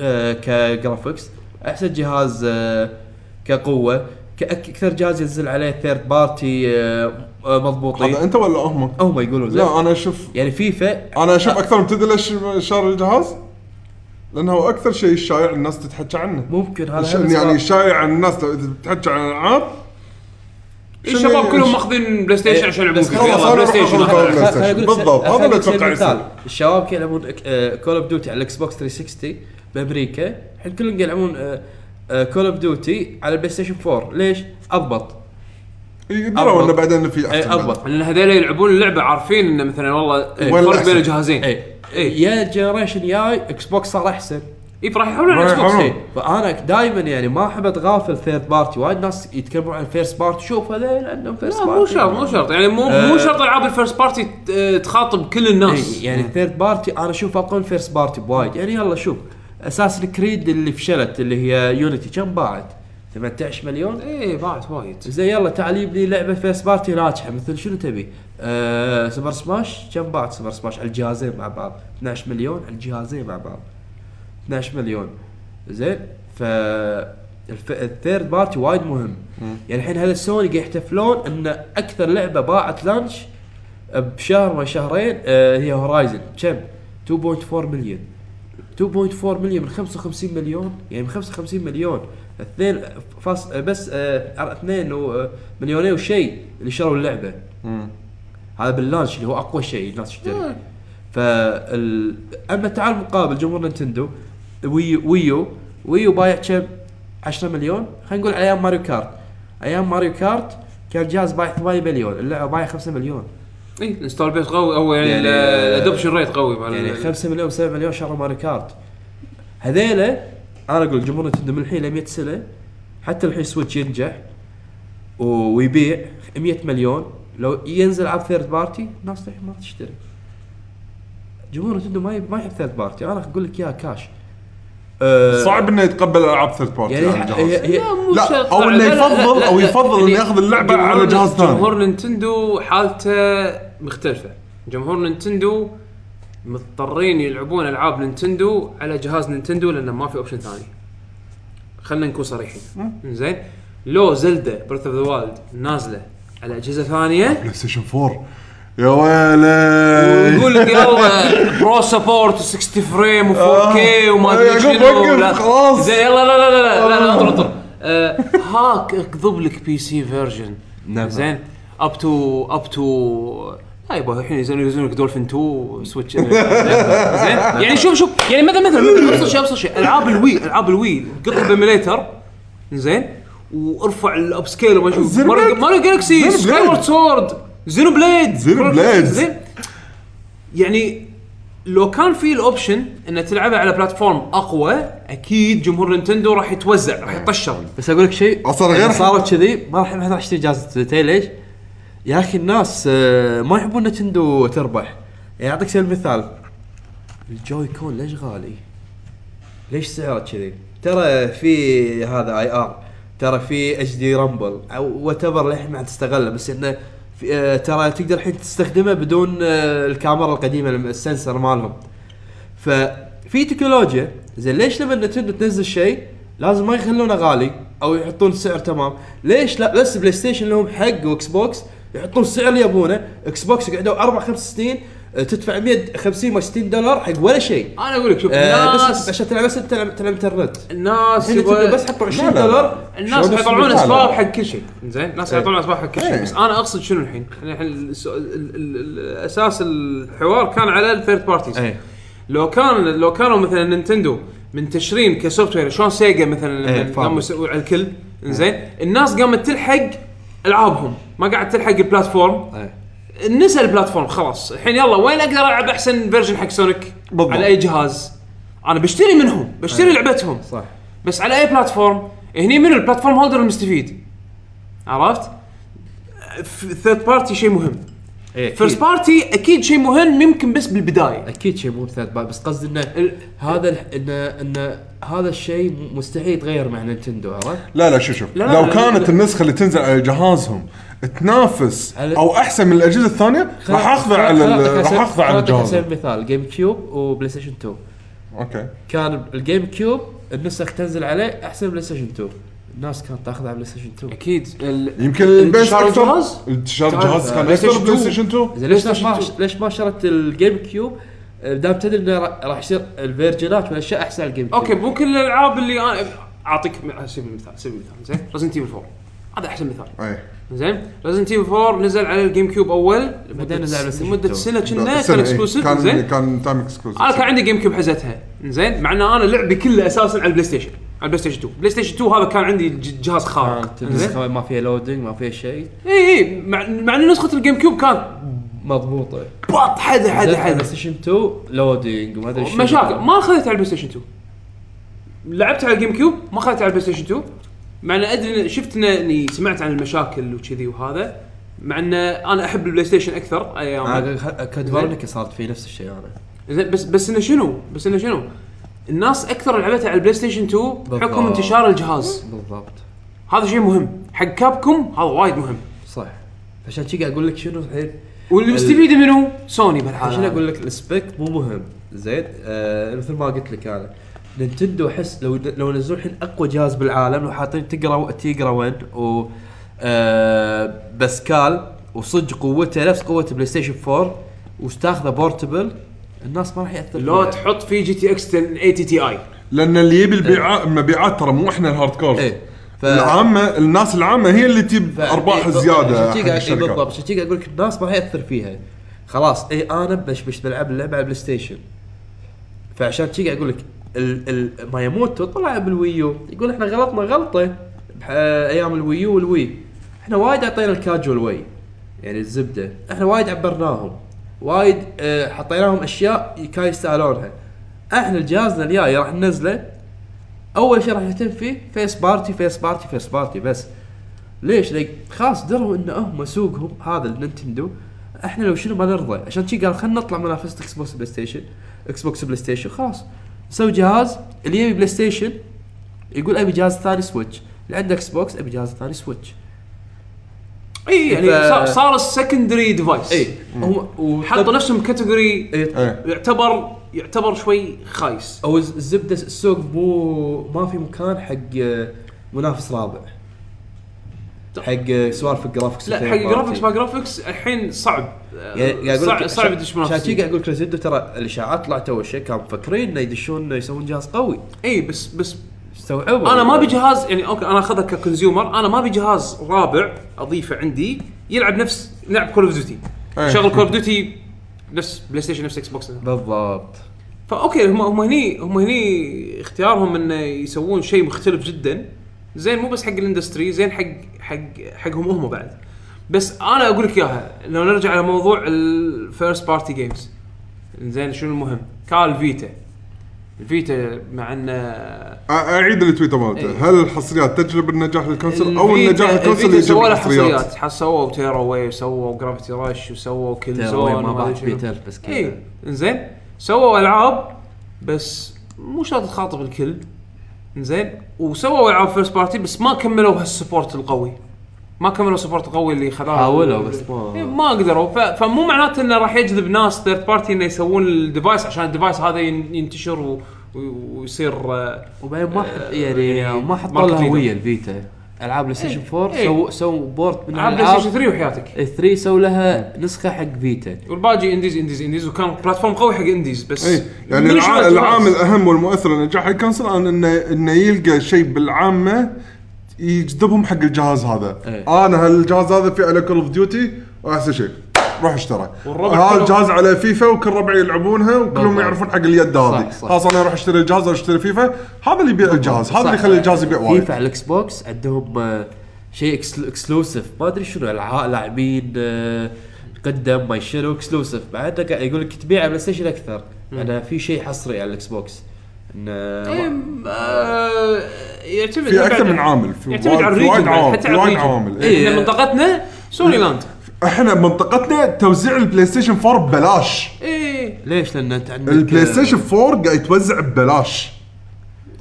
آه ك graphics أحسن جهاز آه كقوة أكثر جهاز ينزل عليه third party مضبوطين هذا أنت ولا هم؟ هم يقولون زين لا أنا أشوف يعني فيفا أنا أشوف أكثر من تدري ليش شار الجهاز؟ لأنه هو أكثر شيء الشائع الناس تتحكى عنه ممكن هذا يعني. الشائع عن الناس لو بتحكي عن الألعاب شنو الشباب كلهم إيش- ماخذين بلاي ستيشن إيه، عشان يلعبون بلاي ستيشن بالضبط، هذا اللي مثال. يصير. الشباب كانوا يلعبون Call of Duty على ال Xbox 360 بأمريكا الحين كلهم يلعبون Call of Duty على البلاي ستيشن 4 ليش؟ أضبط يدروا أضبط. إنه بعدين في اي أحسن. اضبط لأن هذول يلعبون اللعبه عارفين انه مثلا والله الفرق الأحسن؟ بين الجهازين. اي اي يا generation جاي Xbox صار أحسن. إي فراح يحاولون على راح ال Xbox. فأنا دائما يعني ما أحب أتغافل third party وايد ناس يتكلمون عن first party شوف هذول عندهم first لا party مو شرط مو شرط. يعني مو مو آه. شرط ألعاب ال first party ت- تخاطب كل الناس. إيه، يعني ال third party أنا أشوف اقوى من first party بوايد. يعني يلا شوف Assassin's Creed اللي فشلت اللي هي Unity كم باعت؟ 18 مليون؟ اي باعت وايد. زين يلا تعال جيب لي لعبة first party ناجحه مثل شنو تبي؟ آه Super Smash؟ كم باعت Super Smash؟ على الجهازين مع بعض؟ 12 مليون على الجهازين مع بعض. 12 مليون. زين ف الف... ال third party وايد مهم. يعني الحين هذا سوني قاعد يحتفلون إن أكثر لعبة باعت launch بشهر ما شهرين آه هي Horizon. كم؟ 2.4 مليون 2.4 مليون من 55 مليون. يعني من 55 مليون. اثنين فاصل بس آه، اثنين و- مليونين وشيء اللي شروا اللعبة. هذا بال launch اللي هو أقوى شيء الناس تشتري فال أما تعال مقابل جمهور نينتندو Wii U Wii U Wii U بايع كم؟ 10 مليون. خلينا نقول أيام ماريو كارت. أيام ماريو كارت كان الجهاز بايع 8 مليون اللعبة بايع 5 مليون. اي ال install base قوي أو يعني يعني- ال adoption rate قوي. يعني ال- 5 مليون 7 مليون شروا ماريو كارت. هذيلا أنا أقول جمهور نينتندو من الحين ل 100 سنة حتى الحين Switch ينجح ويبيع 100 مليون. لو ينزل العاب third party الناس الحين ما تشتري. جمهور نينتندو ما ما يحب third party أنا أقول لك اياها كاش. أه صعب إنه يتقبل العاب third party يعني على الجهاز هي هي لا لا، لا، يفضل- لا، يفضل إنه يأخذ اللعبة جمهور- على جهاز ثاني. جمهور نينتندو حالته مختلفة. جمهور نينتندو مضطرين يلعبون ألعاب نينتندو على جهاز نينتندو لأنه ما في option ثاني. خلينا نكون صريحين. زين؟ لو Zelda Breath of the Wild نازلة على أجهزة ثانية؟ بلاي ستيشن 4 يا ويلي. ويقول لك يلا برو سبورت 60 فريم و4 كي وما أدري شنو. خلاص. زين يلا لا لا لا لا لا لا انطر انطر. (laughs) آه، هاك اكذب لك بي سي فيرجن. زين؟ اب تو اب تو لا يبا الحين ينزلون ينزلون لك دولفين 2 سويتش. (laughs) زين. يعني شوف شوف يعني مثلا مثلا ابسط شيء ابسط شيء. العاب الوي العاب الوي قطها بايميليتر زين. وارفع الاب سكيل وما شوف زينو ماريو جالكسي سكاي بليد. وورد سورد Xenoblade Xenoblade. زين يعني لو كان في ال option ان تلعبها على platform أقوى أكيد جمهور نينتندو راح يتوزع راح يطشر. بس أقول لك شيء. غير- صارت كذي ما راح ما راح أشتري جهاز ليش؟ يا أخي الناس آه، ما يحبون نتندو تربح يعني أعطيك سبيل المثال. ال Joy-Con ليش غالي؟ ليش سعره كذي؟ ترى في هذا IR ترى في HD rumble أو whatever للحين ما تستغله بس إنه آه، ترى تقدر الحين تستخدمه بدون آه، الكاميرا القديمة ال sensor مالهم. ففي تكنولوجيا زين ليش لما نتندو تنزل شيء لازم ما يخلونه غالي أو يحطون السعر تمام؟ ليش لا؟ بس بلاي ستيشن لهم حق وإكس بوكس يحطون السعر اللي يبونه. إكس بوكس قعدوا أربع خمس سنين آه، تدفع 150 و 60 دولار حق ولا شيء. أنا أقول لك شوف آه بس الناس عشان تلعب بس تلعب تلعب إنترنت. الناس بس حطوا 20 لا، لا. دولار. الناس شلون يطلعون بس اسباب؟ حق كل شيء. زين؟ الناس يطلعون اسباب حق كل شيء. إيه. بس أنا أقصد شنو الحين؟ الحين الس- ال- ال- ال- أساس الحوار كان على ال third parties إيه. لو كان لو كانوا مثلا نينتندو منتشرين ك software شلون سيجا مثلا إيه،. قاموا يسوون على الكل؟ زين؟ الناس قامت تلحق ألعابهم. ما قاعد تلحق ال platform. إيه. نسى ال platform خلاص. الحين يلا وين أقدر العب احسن version حق سونيك بالضبط. على أي جهاز؟ أنا بشتري منهم بشتري لعبتهم. صح. بس على أي platform؟ هني من ال platform holder المستفيد. عرفت؟ third party شيء مهم. إيه، first أكيد. party أكيد شيء مهم يمكن بس بالبداية. أكيد شيء مو ثلاث بس قصدي إنه ال- هذا ال- انه انه هذا الشيء مستحيل يتغير مع نينتندو عرفت؟ لا لا شوف شوف. لو لا، كانت لا. النسخة اللي تنزل على جهازهم تنافس على- أو أحسن من الأجهزة الثانية؟ راح أخذه على ال- راح أخذه على الجهاز. سبيل مثال جيم كيوب وبلاي ستيشن 2 أوكي. كان الجيم كيوب النسخ تنزل عليه أحسن من بلاي ستيشن 2 الناس كانت تاخذها على بلاي ستيشن 2 أكيد. ال- يمكن البيس انتشار أكثر الجهاز؟ انتشار تعرف، الجهاز كان بلاي أكثر ستيشن بلاي 2. ستيشن 2 زين ليش ما 2. ليش ما شرت الجيم كيوب آه، دام تدري إنه را- راح يصير الفيرجنات والاشياء أحسن على الجيم كيوب أوكي مو كل الألعاب اللي أنا أعطيك م- سيب المثال سيب المثال زين. ريزنت ايفل 4 هذا أحسن مثال. اي زين؟ ريزنت ايفل 4 نزل على الجيم كيوب أول. بعدين نزل على لمدة 2. سنه كنا سنة، كان. اكسكلوسيف كان زين؟ كان timed exclusive أنا كان عندي GameCube حزتها زين؟ مع إن أنا لعبي كله أساسا على البلاي ستيشن على البلاي ستيشن 2 بلاي ستيشن 2 هذا كان عندي ج- جهاز خارق. النسخه ما فيها loading ما فيها شيء. اي اي مع مع إن نسخة ال GameCube كانت مضبوطة. بط حدا حدا حدا بلاي ستيشن 2 loading وما أدري. مشاكل. ما أخذتها على البلاي ستيشن 2 لعبت على ال GameCube ما أخذتها على البلاي ستيشن 2 مع إن أدري شفت إني سمعت عن المشاكل وكذي وهذا مع إن أنا أحب البلاي ستيشن أكثر أيام فيرونيكا صارت فيه نفس الشيء أنا بس بس إنه شنو؟ بس إنه شنو؟ الناس أكثر لعبتها على البلاي ستيشن 2 بحكم بالضبط. انتشار الجهاز. بالضبط. هذا شيء مهم. حق كابكم هذا وايد مهم. صح. عشان كذا أقول لك شنو الحين؟ واللي مستفيد منه سوني بالحالة. عشان أقول لك ال spec مو مهم. زين آه مثل ما قلت لك أنا. نينتندو أحس لو لو نزلوا الحين أقوى جهاز بالعالم لو حاطين تيجرا تيجرا وين؟ و آه بسكال وصدق قوته نفس قوة بلاي ستيشن 4 وتاخذه portable الناس ما راح يأثر لو. تحط فيه GTX 1080 Ti لأن اللي يبي البيعات المبيعات ترى مو إحنا ال hardcore إيه. ف... العامه الناس العامة هي اللي تجيب ف- أرباح إيه، زيادة عشان إيه، بالضبط. عشان أقول لك؟ الناس ما راح يأثر فيها. خلاص اي أنا بش بش بلعب اللعبة على بلاي ستيشن فعشان قاعد أقول لك مياموتو طلع بال Wii U يقول إحنا غلطنا غلطة أيام ال Wii U وال Wii. إحنا وايد أعطينا الكاجوال واي يعني الزبدة. إحنا وايد عبرناهم. وايد آه حطيناهم أشياء كانوا يستاهلونها. إحنا جهازنا الجاي راح ننزله. أول شيء راح نهتم فيه first party first party first party بس. ليش؟ ليك خلاص دروا إن هم سوقهم هذا النينتندو. إحنا لو شنو ما نرضى؟ عشان شي قال خلينا نطلع منافسة إكس بوكس بلاي ستيشن إكس بوكس بلاي ستيشن خلاص. نسوي جهاز اللي يبي بلاي ستيشن يقول أبي جهاز ثاني Switch اللي عنده إكس بوكس أبي جهاز ثاني Switch إي يعني ف- صار- ال secondary device إي وحطوا حطوا نفسهم category إيه. يعتبر يعتبر شوي خايس. أو الز- الزبدة السوق مو ما في مكان حق آه، منافس رابع. حق سوالف ال graphics لا حق graphics ما graphics الحين صعب. يعني صعب لك صعب عشان- منافسين قاعد أقول لك ريزيدو ترى الإشاعات طلعت اول شيء كانوا مفكرين إنه يدشون يسوون جهاز قوي. إي بس بس استوعبوا أنا ما ابي جهاز يعني أوكي أنا أخذها ك consumer أنا ما ابي جهاز رابع أضيفه عندي يلعب نفس لعب Call of Duty. شغل Call of Duty نفس بلاي ستيشن نفس إكس بوكس بالضبط. فأوكي هم هم هني هم هني اختيارهم إنه يسوون شيء مختلف جدا. زين مو بس حق ال industry زين حق حق حقهم هم بعد. بس أنا أقول لك إياها لو نرجع على موضوع ال first party games زين شنو المهم؟ كان ال Vita ال Vita مع إنه أ- أعيد التويتر مالته. إيه. هل الحصريات تجلب النجاح لل console أو النجاح لل console يجلب سووا له حصريات. سووا Tearaway وسووا Gravity Rush وسووا Killzone ما وما بعد. 100000 بس كذا. اي إنزين. سووا ألعاب بس مو شرط تخاطب الكل. انزين وسووا العاب first party بس ما كملوا هال support القوي. ما كملوا ال support القوي اللي خذاه. حاولوا بس إيه، ما ما قدروا. ف... فمو معناته إنه راح يجذب ناس third party إنه يسوون ال device عشان ال device هذا ين- ينتشر و... ويصير آه، وبعدين ما حط يعني يعني ما حطوا لها leader. هويه ال Vita. ألعاب بلاي ستيشن 4 إيه. سووا سووا port من ألعاب بلاي ستيشن 3 وحياتك 3 سووا لها نسخة حق Vita والباقي indies indies indies وكان platform قوي حق indies بس اي يعني من شوية الع... العامل. الأهم والمؤثر لنجاح ال console انه انه يلقى شيء بالعامة يجذبهم حق الجهاز هذا إيه. أنا هالجهاز هذا في على Call of Duty وأحسن شيء روح اشترى والربع هذا الجهاز على فيفا وكل ربعي يلعبونها وكلهم. يعرفون حق اليد هذه. خلاص أنا أروح أشتري الجهاز أو أشتري فيفا. هذا اللي يبيع الجهاز. هذا اللي يخلي الجهاز يبيع وايد. فيفا على الإكس بوكس عندهم آه، شيء exclusive. ما أدري شنو لاعبين آه، قدم ما شنو exclusive. بعد يقول لك تبيع على بلاي ستيشن أكثر يعني في شيء حصري على الإكس بوكس. انه إيه، آه، يعتمد في أكثر من عامل في يعتمد وايد- على ال region حتى على وايد ال region. إيه. إحنا منطقتنا سوني land إحنا منطقتنا توزيع البلاي ستيشن 4 ببلاش. إيه. ليش؟ لأن أنت عندك البلاي ستيشن 4 قاعد يتوزع ببلاش.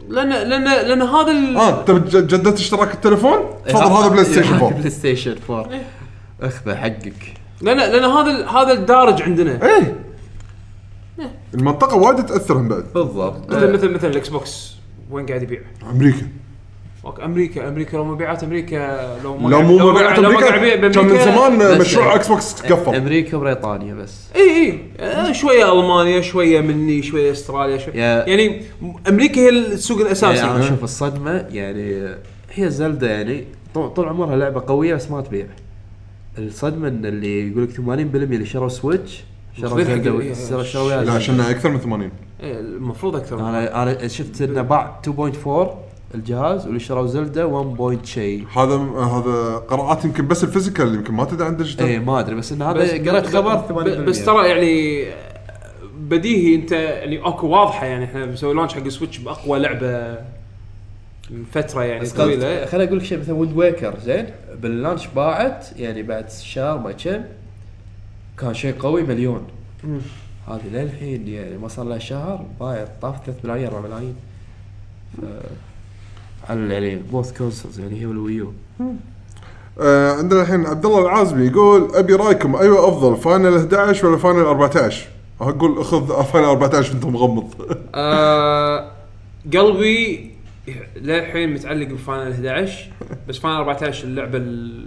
لأن لأن لأن هذا ال... آه تبي ج- جددت اشتراك التليفون؟ تفضل هذا بلاي ستيشن 4 بلاي ستيشن 4 اخذه حقك. لأن لأن هذا ال- هذا الدارج عندنا. إيه. المنطقة وايد تاثر هم بعد. بالضبط. مثل مثل مثل الإكس بوكس. وين قاعد يبيع؟ أمريكا. أوكي، أمريكا أمريكا لو مبيعات أمريكا لو ما لو مو مبيعات أمريكا كان من زمان مشروع إكس بوكس تقفل أمريكا وبريطانيا بس. اي اي آه، شوية ألمانيا شوية مني شوية أستراليا شوية يعني أمريكا هي السوق الأساسي. يعني أنا أشوف الصدمة يعني هي Zelda يعني طول, طول عمرها لعبة قوية بس ما تبيع. الصدمة إن اللي يقول لك 80% اللي شروا Switch شروا ال- شروا لا عشان أكثر من 80 إيه، المفروض أكثر من أنا أنا شفت إنه باع 2.4 الجهاز واللي شروا Zelda 1 point شيء. هذا هذا قراءات يمكن بس ال physical يمكن ما تدري عن اي digital ما أدري بس إن هذا قريت خبر 80% ب- بس ترى يعني بديهي أنت يعني أكو واضحة يعني إحنا بنسوي launch حق Switch بأقوى لعبة من فترة يعني بس طويلة. خليني أقول لك شيء مثلا Wind Waker زين؟ بال launch باعت يعني بعد شهر ما كم كان شيء قوي مليون. هذه للحين يعني ما صار لها شهر بايع طاف 3 ملايين 4 ملايين. يعني both consoles يعني هي وال Wii U آه عندنا الحين عبد الله العازمي يقول أبي رأيكم أيوه أفضل Final 11 ولا Final 14 أقول خذ Final 14 وأنت مغمض (laughs) آه قلبي للحين متعلق ب Final 11 بس Final 14 اللعبة ال-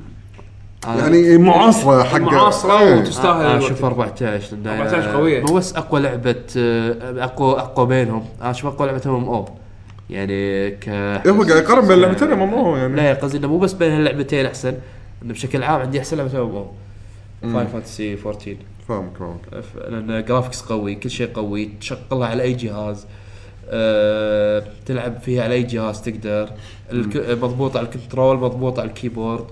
يعني معاصرة حق معاصرة إيه. وتستاهل أنا. أشوف 14 لأن 14 قوية. مو بس أقوى لعبة آه، اقوى أقوى بينهم أنا أشوف أقوى لعبة MMO يعني ك إيه، هو قاعد يقارن بين لعبتين MMO يعني. لا قصدي إنه مو بس بين هاللعبتين أحسن إنه بشكل عام عندي أحسن لعبة MMO Final Fantasy 14 فاهمك فاهمك. لأن graphics قوي كل شيء قوي تشغلها على أي جهاز. أه تلعب فيها على أي جهاز تقدر. مضبوط على ال control مضبوط على ال keyboard.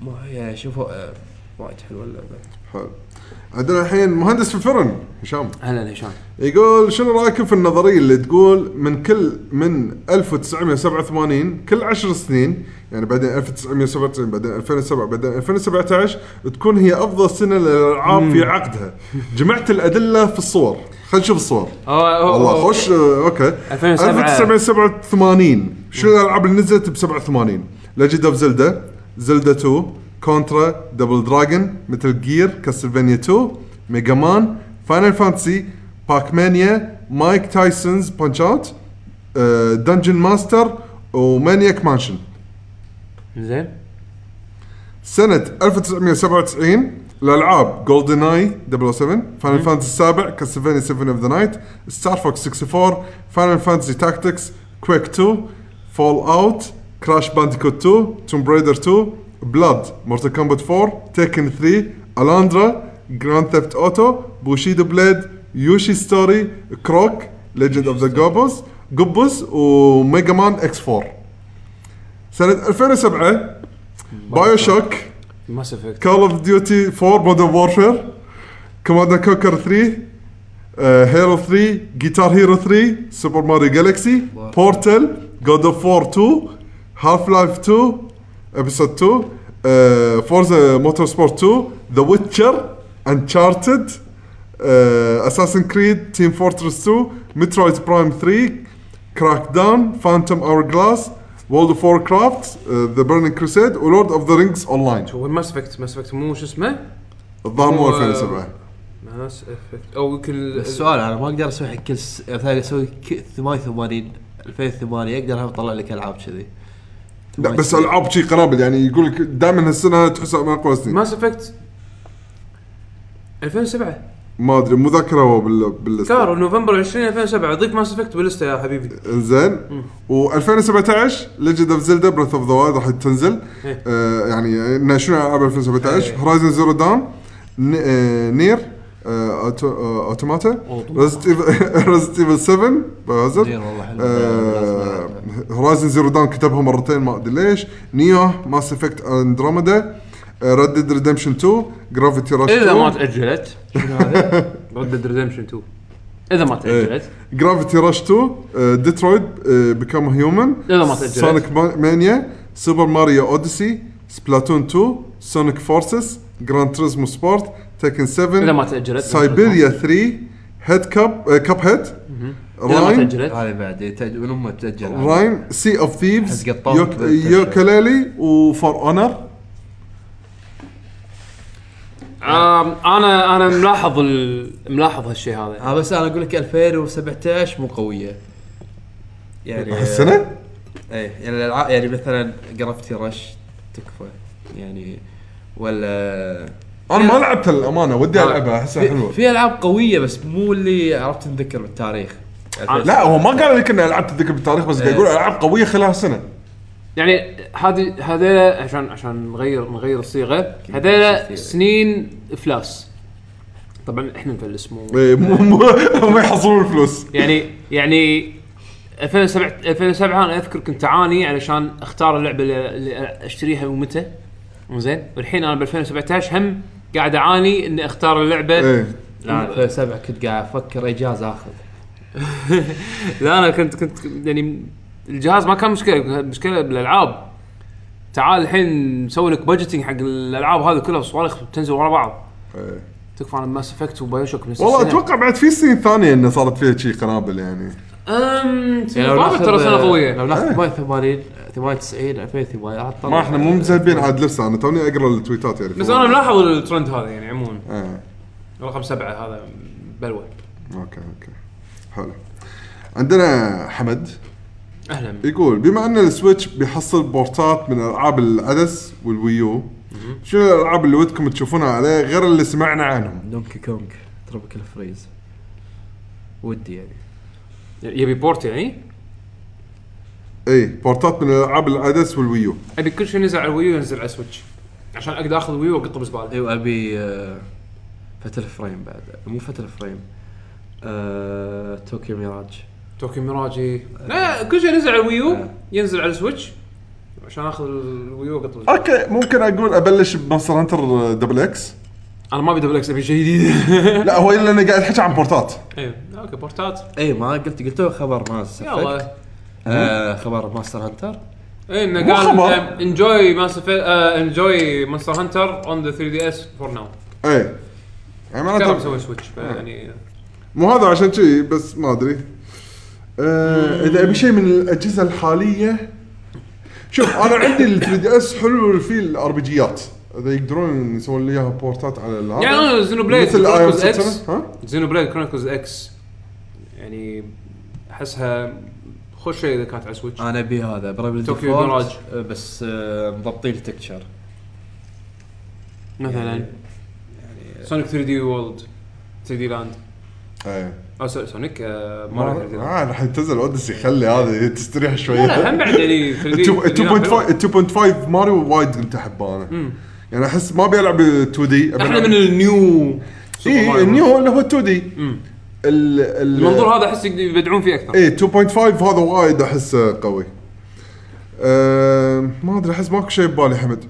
ما هي شوفوا أه وايد حلوة اللعبة. حلو. عندنا الحين مهندس في الفرن هشام. أهلا هشام. يقول شنو رايكم في النظرية اللي تقول من كل من 1987 كل 10 سنين يعني بعدين 1997 بعدين 2007 بعدين 2017 تكون هي أفضل سنة للألعاب في عقدها؟ جمعت الأدلة في الصور. خلينا نشوف الصور. والله خش آه، أوكي. 2007. 1987 شنو الألعاب اللي نزلت ب 87 Legend of Zelda Zelda 2 Contra Double Dragon Metal Gear Castlevania 2 Mega Man Final Fantasy Pac-Mania Mike Tyson's Punch-Out Dungeon Master و Maniac Mansion زين سنة 1997 الالعاب GoldenEye 007 Final Fantasy السابع Castlevania Symphony of the Night Star Fox 64 Final Fantasy Tactics Quake 2 Fallout Crash Bandicoot 2 Tomb Raider 2 Blood Mortal Kombat 4 Tekken 3 Alundra Grand Theft Auto Bushido Blade Yoshi Story Croc Legend of the Gobbos Gobbos و Mega Man X 4 سنة 2007 BioShock Mass Effect Call of Duty 4 Modern Warfare Command & Conquer 3 Hero 3 Guitar Hero 3 Super Mario Galaxy Portal God of War 2 Half-Life 2 Episode 2 Forza Motorsport 2 The Witcher Uncharted Assassin's Creed Team Fortress 2 Metroid Prime 3 Crackdown Phantom Hourglass World of Warcraft The Burning Crusade و Lord of the Rings Online هو Mass Effect Mass Effect مو شو اسمه؟ الظاهر مو هو- 2007 Mass Effect أو يمكن السؤال أنا ما أقدر أسوي حق كل س... أسوي ك- 88 2008 أقدر أطلع لك ألعاب كذي؟ لا بس العاب شي قنابل يعني يقول لك دائما هالسنة تحسها من اقوى السنين Mass Effect 2007 ما أدري مو ذاكره بال باللستة. كارو نوفمبر 20 2007 ضيف Mass Effect باللستة يا حبيبي. زين و2017 Legend of Zelda Breath of the Wild راح تنزل. إيه. آه يعني شنو ألعاب 2017 إيه. Horizon Zero Dawn Nier Automata. Resident Evil 7 Biohazard زين والله حلو. آه، Horizon Zero Dawn كتبها مرتين ما أدري ليش. New Mass Effect Andromeda Red Dead Redemption 2 Gravity Rush إذا 2 ما تأجلت. شنو هذا؟ Red Redemption 2 إذا ما تأجلت. Gravity Rush 2 ديترويد Become Human إذا ما تأجلت. Sonic Mania Super Mario Odyssey Splatoon 2 Sonic Forces Gran Turismo Sport Tekken 7 إذا ما تأجلت Syberia 3 Head Cup Cuphead إذا ما راين تأجلت. هذه بعد يتأج- من هم تأجل. Rime Sea of Thieves بالتسعة. Yooka-Laylee و For Honor آم، أنا أنا ملاحظ ال- ملاحظ هالشيء هذا. آه بس أنا أقول لك 2017 مو قوية. يعني السنة؟ إيه يعني الالعاب يعني مثلا جرافتي رش تكفى. يعني ولا أنا ما لعبتها للامانه ودي ألعبها احسها حلوة. في ألعاب قوية بس مو اللي عرفت تتذكر بالتاريخ. لا هو ما قال لك إني لعبت الذكر بالتاريخ بس قاعد يقول ألعاب قوية خلال السنة يعني هذه هذيلا عشان عشان نغير نغير الصيغة هذيلا سنين افلاس طبعا إحنا نفلس مو إيه، مو مو (laughs) هم يحصلون الفلوس. يعني يعني 2007 2007 أنا أذكر كنت أعاني علشان أختار اللعبة اللي اللي أشتريها ومتى. زين؟ والحين أنا ب 2017 هم قاعد أعاني إني أختار اللعبة. إيه. لا 2007 كنت قاعد أفكر اجازه آخذ. (laughs) لا أنا كنت كنت يعني الجهاز ما كان مشكلة مشكلة بالألعاب. تعال الحين نسوي لك بادجتنج حق الألعاب هذه كلها صواريخ تنزل ورا بعض. إيه. تكفى أنا Mass Effect و BioShock والله السنة. أتوقع بعد في سنين ثانية انه صارت فيها شي قنابل يعني. امم يعني لو رابع ناخذ ترى سنة قوية. لو ناخذ 88 98 2008 أعطى- ما إحنا مو مزبين عاد لسه. أنا توني أقرأ التويتات يعني بس أنا ملاحظ الترند هذا يعني عموما. إيه رقم سبعة هذا بلوه أوكي أوكي. حلو. عندنا حمد. أهلا. يقول بما أن ال Switch بيحصل بورتات من ألعاب ال DS وال Wii U شنو الألعاب اللي ودكم تشوفونها عليه غير اللي سمعنا عنهم؟ Donkey Kong Tropical Freeze ودي يعني. يبي port يعني؟ اي بورتات من الالعاب ال DS وال Wii U. أبي كل شيء ينزل على ال Wii U ينزل على Switch عشان أقدر أخذ ال Wii U واقطه بزبالة. أيوه ابي آه، Fatal Frame بعد. مو Fatal Frame آه، Tokyo Mirage. Tokyo Mirage لا كل شيء ينزل على ال Wii U ينزل على ال Switch. عشان أخذ ال Wii U واقطه بزبالة. أوكي ممكن أقول أبلش ب Monster Hunter Double X أنا ما أبي Double X أبي شيء جديد. (laughs) لا هو إلا انه قاعد يحكي عن بورتات. أيوه أوكي بورتات. اي ما قلت قلت له خبر ما يلا. آه خبر Monster Hunter. اي إنه قال خبر. enjoy Monster enjoy Monster Hunter on the 3DS for now اي يعني كان معناته مسوي Switch يعني مو هذا عشان كذي بس ما أدري. آه إذا أبي شيء من الأجهزة الحالية شوف أنا عندي ال 3DS حلو فيه ال RPG ات. إذا يقدرون يسوون لي إياها بورتات على الهذا يعني أنا Xenoblade مثل اي Chronicles X ها؟ Xenoblade Chronicles X يعني أحسها خوش شيء إذا كانت على Switch أنا أبي هذا بريفل Tokyo Mirage. بس آه مضبطين ال texture. مثلا. Sonic 3D World 3D Land إيه. أو سوري Sonic آه، Mario 3D Land ما راح تنزل Odyssey خلي هذا تستريح شوية. لا هم بعد يعني 3D 2.5 2.5 ماريو وايد كنت احبه أنا يعني أحس ما ابي العب 2D إحنا من ال New اي. ال New اللي هو 2D. ال- ال- المنظور هذا أحس يبدعون فيه أكثر. إيه 2.5 هذا وايد احسه قوي. أه ما أدري أحس ماكو شيء ببالي حمد.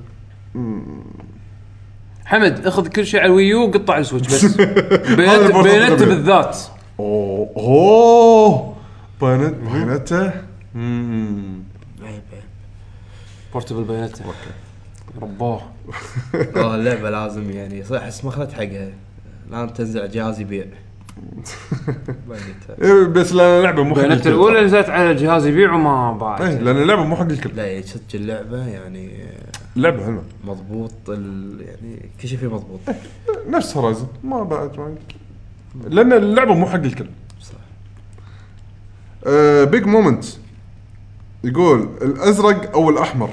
حمد اخذ كل شيء على الويو وقطع على السويتش بس. (laughs) بينت بينت. بالذات. أوه! (laughs) اوه باينت باينته مم. بورتبل بينت. رباه. والله اللعبه لازم يعني صح أحس ما اخذت حقها. لازم تنزل على جهاز يبيع. (laughs) بس لأن اللعبة مو حق الكل. الأولى نزلت على الجهاز يبيع وما باعت. إيه لأن اللعبة مو حق الكل. لا يعني صدق اللعبة يعني اللعبه حلوة. مضبوط ال... يعني كل شيء فيه مضبوط. نفس Horizon ما بعد ما لأن اللعبة مو حق الكل. صح. Big Moment يقول الأزرق أو الأحمر.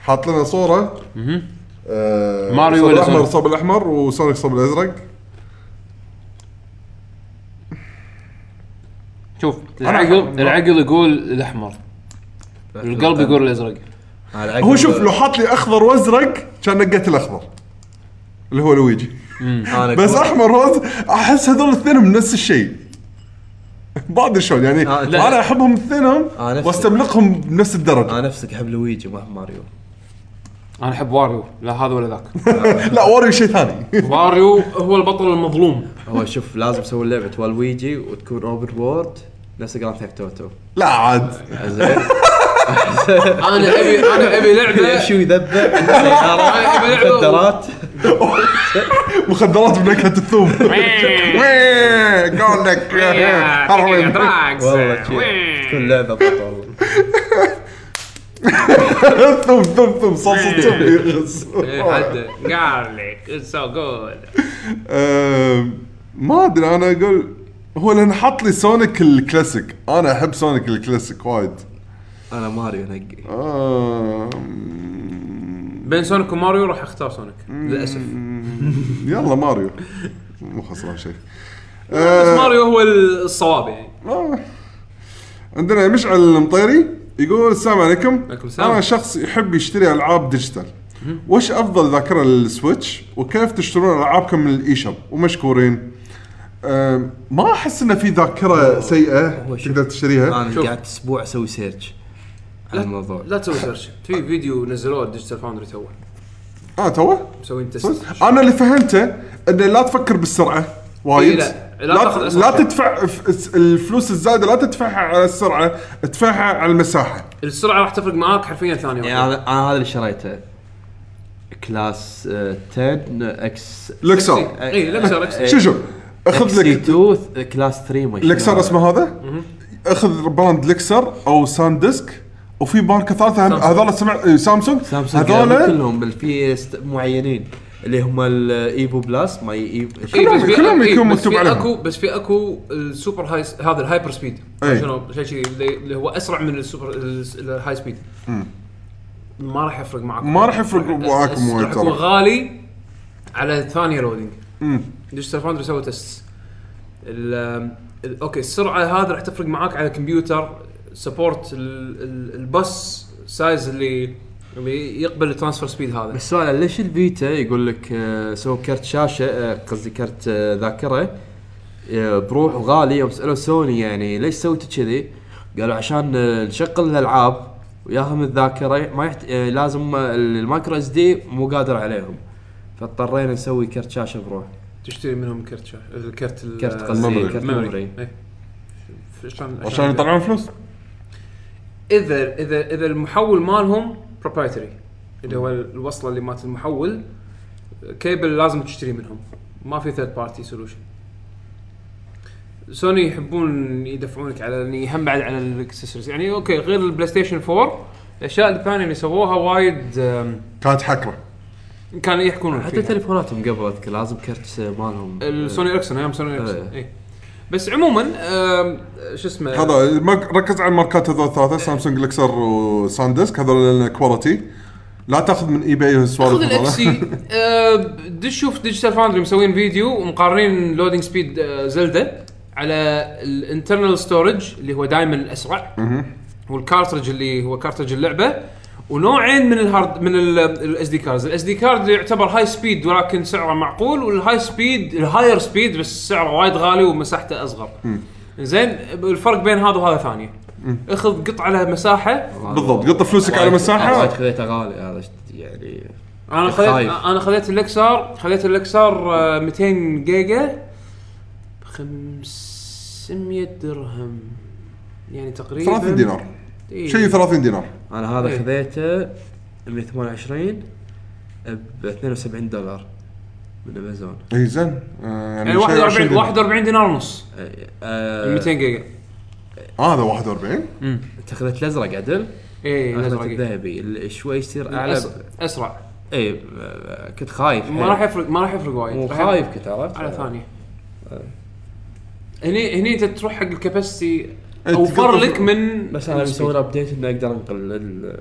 حاط لنا صورة. آه ماريو صوب ولا الأحمر سونيك؟ صوب الأحمر وسونيك صوب الأزرق. شوف العقل العقل يقول الأحمر. القلب يقول الأزرق. هو شوف لو حاط لي أخضر وأزرق كان نقيت الأخضر. اللي هو لويجي. بس أحمر وأز... أحس هذول الاثنين نفس الشيء. ما ادري شلون يعني آه،. أنا أحبهم اثنينهم آه، نفس- وأستملقهم بنفس الدرجة. أنا نفسك أحب لويجي ما أحب ماريو. أنا أحب واريو لا هذا ولا ذاك. (laughs) لا واريو شيء ثاني. واريو (laughs) هو البطل المظلوم. هو شوف لازم أسوي لعبه والويجي وتكون open world نفس Grand Theft Auto لا عاد. زين. أنا ابي أنا أبي لعبة. (laughs) شو يذبح؟ (laughs) أنا أبي لعبة. و- مخدرات. مخدرات بنكهة الثوم. (laughs) قال لك. والله. تكون لعبة بطل. ثوم ثوم ثوم. صلصه ثوم يغص garlic so good ما أدري أنا أقول هو لأن حط لي سونيك الكلاسيك. أنا أحب سونيك الكلاسيك وايد. أنا ماريو نقي. آم، بين سونيك وماريو راح أختار سونيك للأسف. (laughs) يلا ماريو. مو خسران شيء. (laughs) بس آه، ماريو هو الصواب يعني. آه. عندنا مشعل المطيري يقول السلام عليكم. عليكم السلام. أنا شخص يحب يشتري ألعاب digital. وش أفضل ذاكرة لل Switch وكيف تشترون ألعابكم من ال eShop؟ ومشكورين. أم، ما أحس انه في ذاكرة سيئة هو شوف. تقدر تشتريها أنا شوف. قعدت أسبوع أسوي search على الموضوع لا تسوي search في فيديو نزلوه Digital Foundry توه آه توه مسوين test صدق؟ أنا اللي فهمته إنه لا تفكر بالسرعة وايد إيه، لا. لا تاخذ لا, أسرع لا. تدفع ف- الفلوس الزايدة لا تدفعها على السرعة ادفعها على المساحة السرعة راح تفرق معاك حرفيا ثانية يعني واحدة. أنا أنا هذا اللي شريته كلاس آه، 10 إكس لكسر اي لكسر لكسر شو شو أخذ لك 2 كلاس 3 ما شنو لكسر. اسمه هذا أخذ براند لكسر أو سان ديسك وفي ماركه ثالثه سامسونج. هذول سمع إيه، سامسونج سامسونج هذول كلهم بل في است- معينين اللي هم الايفو بلاس ما ايفو إيه، بس في- كلهم إيه، يكون بس مكتوب في عليهم. اكو بس في أكو السوبر هاي هذا الهايبر سبيد إيه. شنو شيء اللي اللي هو أسرع من السوبر ال- الهاي سبيد ما راح يفرق معكم ما راح يفرق معاكم وايد. غالي على ثانية loading. Digital Foundry سووا test okay السرعة هذا راح تفرق معاك على الكمبيوتر support ال bus size اللي اللي يقبل ال transfer speed هذا. بس سؤال ليش ال Vita يقول لك آه، سووا كرت شاشة آه، قصدي كرت آه، ذاكرة بروح وغالي يوم سألوا سوني يعني ليش سويتوا كذي؟ قالوا عشان نشغل الألعاب وياها من الذاكرة ما يحت... لازم ال micro SD مو قادر عليهم فاضطرينا نسوي كرت شاشة بروح تشتري منهم كرت شا... الكرت ال- كرت قصدي ال memory. كرت memory إيه. عشان عشان يطلعون فلوس؟ اذا اذا إذا المحول مالهم proprietary اللي هو الوصلة اللي مالت المحول كيبل لازم تشتري منهم. ما في third party solution سوني يحبون يدفعونك على يعني هم بعد على الاكسسوارز. يعني okay غير ال PlayStation 4 الأشياء الثانية اللي سووها وايد كانت حكره كانوا يحكرون حتى تليفوناتهم قبل اذكر لازم كرت مالهم. ال Sony Ericsson أيام Sony Ericsson إيه. اي بس عموما شو اسمه؟ هذا ما- ركز على الماركات هذول الثلاثة سامسونج Lexar و SanDisk هذول quality لا تأخذ من eBay خذ السوالف هذول. الاكسي (laughs) دش شوف Digital Foundry مسوين فيديو ومقارنين loading speed آه، Zelda على ال internal storage اللي هو دائما الأسرع. وال cartridge اللي هو cartridge اللعبة. ونوعين من ال hard من ال SD cards ال SD card يعتبر high speed ولكن سعره معقول وال high speed ال higher speed بس سعره وايد غالي ومساحته أصغر. زين الفرق بين هذا وهذا ثانية اخذ قط على مساحة. بالضبط قط فلوسك على وايد مساحة. خذيته غالي هذا يعني أنا. خذيت أنا خذيت Lexar. خذيت Lexar آه، 200 جيجا. ب 500 درهم. يعني تقريبا. 30 دينار. إيه. شيء 30 دينار. أنا هذا إيه. خذيته 128 ب 72 دولار من أمازون. اي زين. آه، يعني شيء 20 41 دينار. 41 دينار ونص. آه، 200 جيجا. آه هذا 41 أنت خذيت الأزرق عدل؟ اي أنا الأزرق إيه. الذهبي. اللي شوي يصير أعلى. أسرع. اي آه، كنت خايف ما راح يفرق ما راح يفرق وايد. مو خايف كنت عرفت؟ على ثانية. هني هني أنت تروح حق الكاباسيتي أنت اوفر قلت- لك من بس أنا. مسوي ابديت إنه أقدر انقل ال-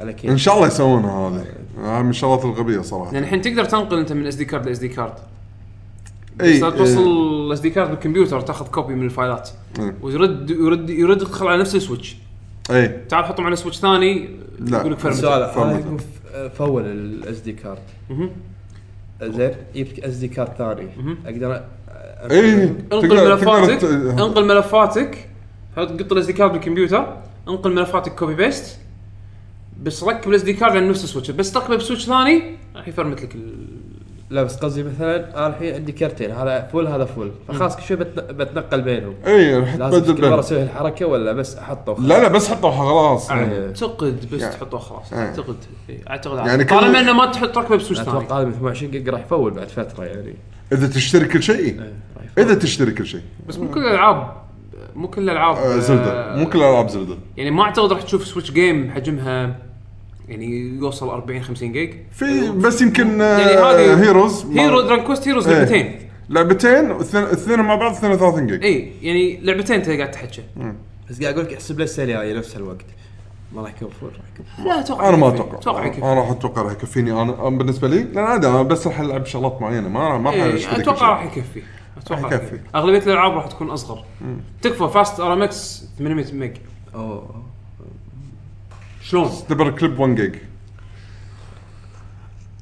على كيف إن شاء الله يسوونها هذه. آه، من الشغلات الغبية صراحة. يعني الحين تقدر تنقل أنت من اس دي كارد لاس دي كارد اي لا توصل اس دي كارد بالكمبيوتر تاخذ كوبي من الفايلات. إيه. ويرد يرد يرد يدخل على نفس السويتش. اي تعال حطهم على سويتش ثاني لا. يقول لك فرمت فول الاس دي كارد زين جبت SD card ثاني. أقدر اي أنقل ملفاتك. انقل ملفاتك. حط قط ال SD card بالكمبيوتر؟ انقل ملفاتك copy paste بس ركب ال SD card على نفس ال Switch. بس تركبه ب Switch ثاني راح يفرمت لك ال... لا بس قصدي مثلا أنا الحين عندي كرتين هذا full هذا full فخلاص كل شوي بتن- بتنقل بينهم. إي راح لازم كل مره أسوي الحركة ولا بس أحطه وخلاص؟ لا لا بس حطوها خلاص أعتقد بس يعني- تحطه خلاص. أعتقد إيه، أعتقد يعني كل- طالما إنه ما تحط ركبه ب Switch ثاني. أتوقع هذا من 28 جيجا راح يفول بعد فترة يعني. إذا تشتري كل شيء. إذا تشتري كل شيء. بس مو كل الألعاب مو كل الألعاب آه، Zelda. مو كل ألعاب Zelda. يعني ما اعتقد راح تشوف Switch game حجمها يعني يوصل 40 50 جيج في بس يمكن يعني آه، هذه Heroes Hero Dragon Quest Heroes. لعبتين. لعبتين اثنين مع بعض 32 جيج اي يعني لعبتين انت قاعد تحكي بس قاعد أقول لك احسب له السنة الجايه نفس الوقت. ما راح يكون لا أتوقع أنا ما. أتوقع. أتوقع يكفي. أنا راح أتوقع راح يكفيني. أنا أنا بالنسبة لي لأن عادي أنا بس راح ألعب شغلات معينة. ما ما راح إيه، أتوقع راح يكفي. أتوقع يكفي. أغلبية الألعاب راح تكون أصغر تكفى Fast RMX 800 meg اوه شلون؟ Snipperclips 1 gig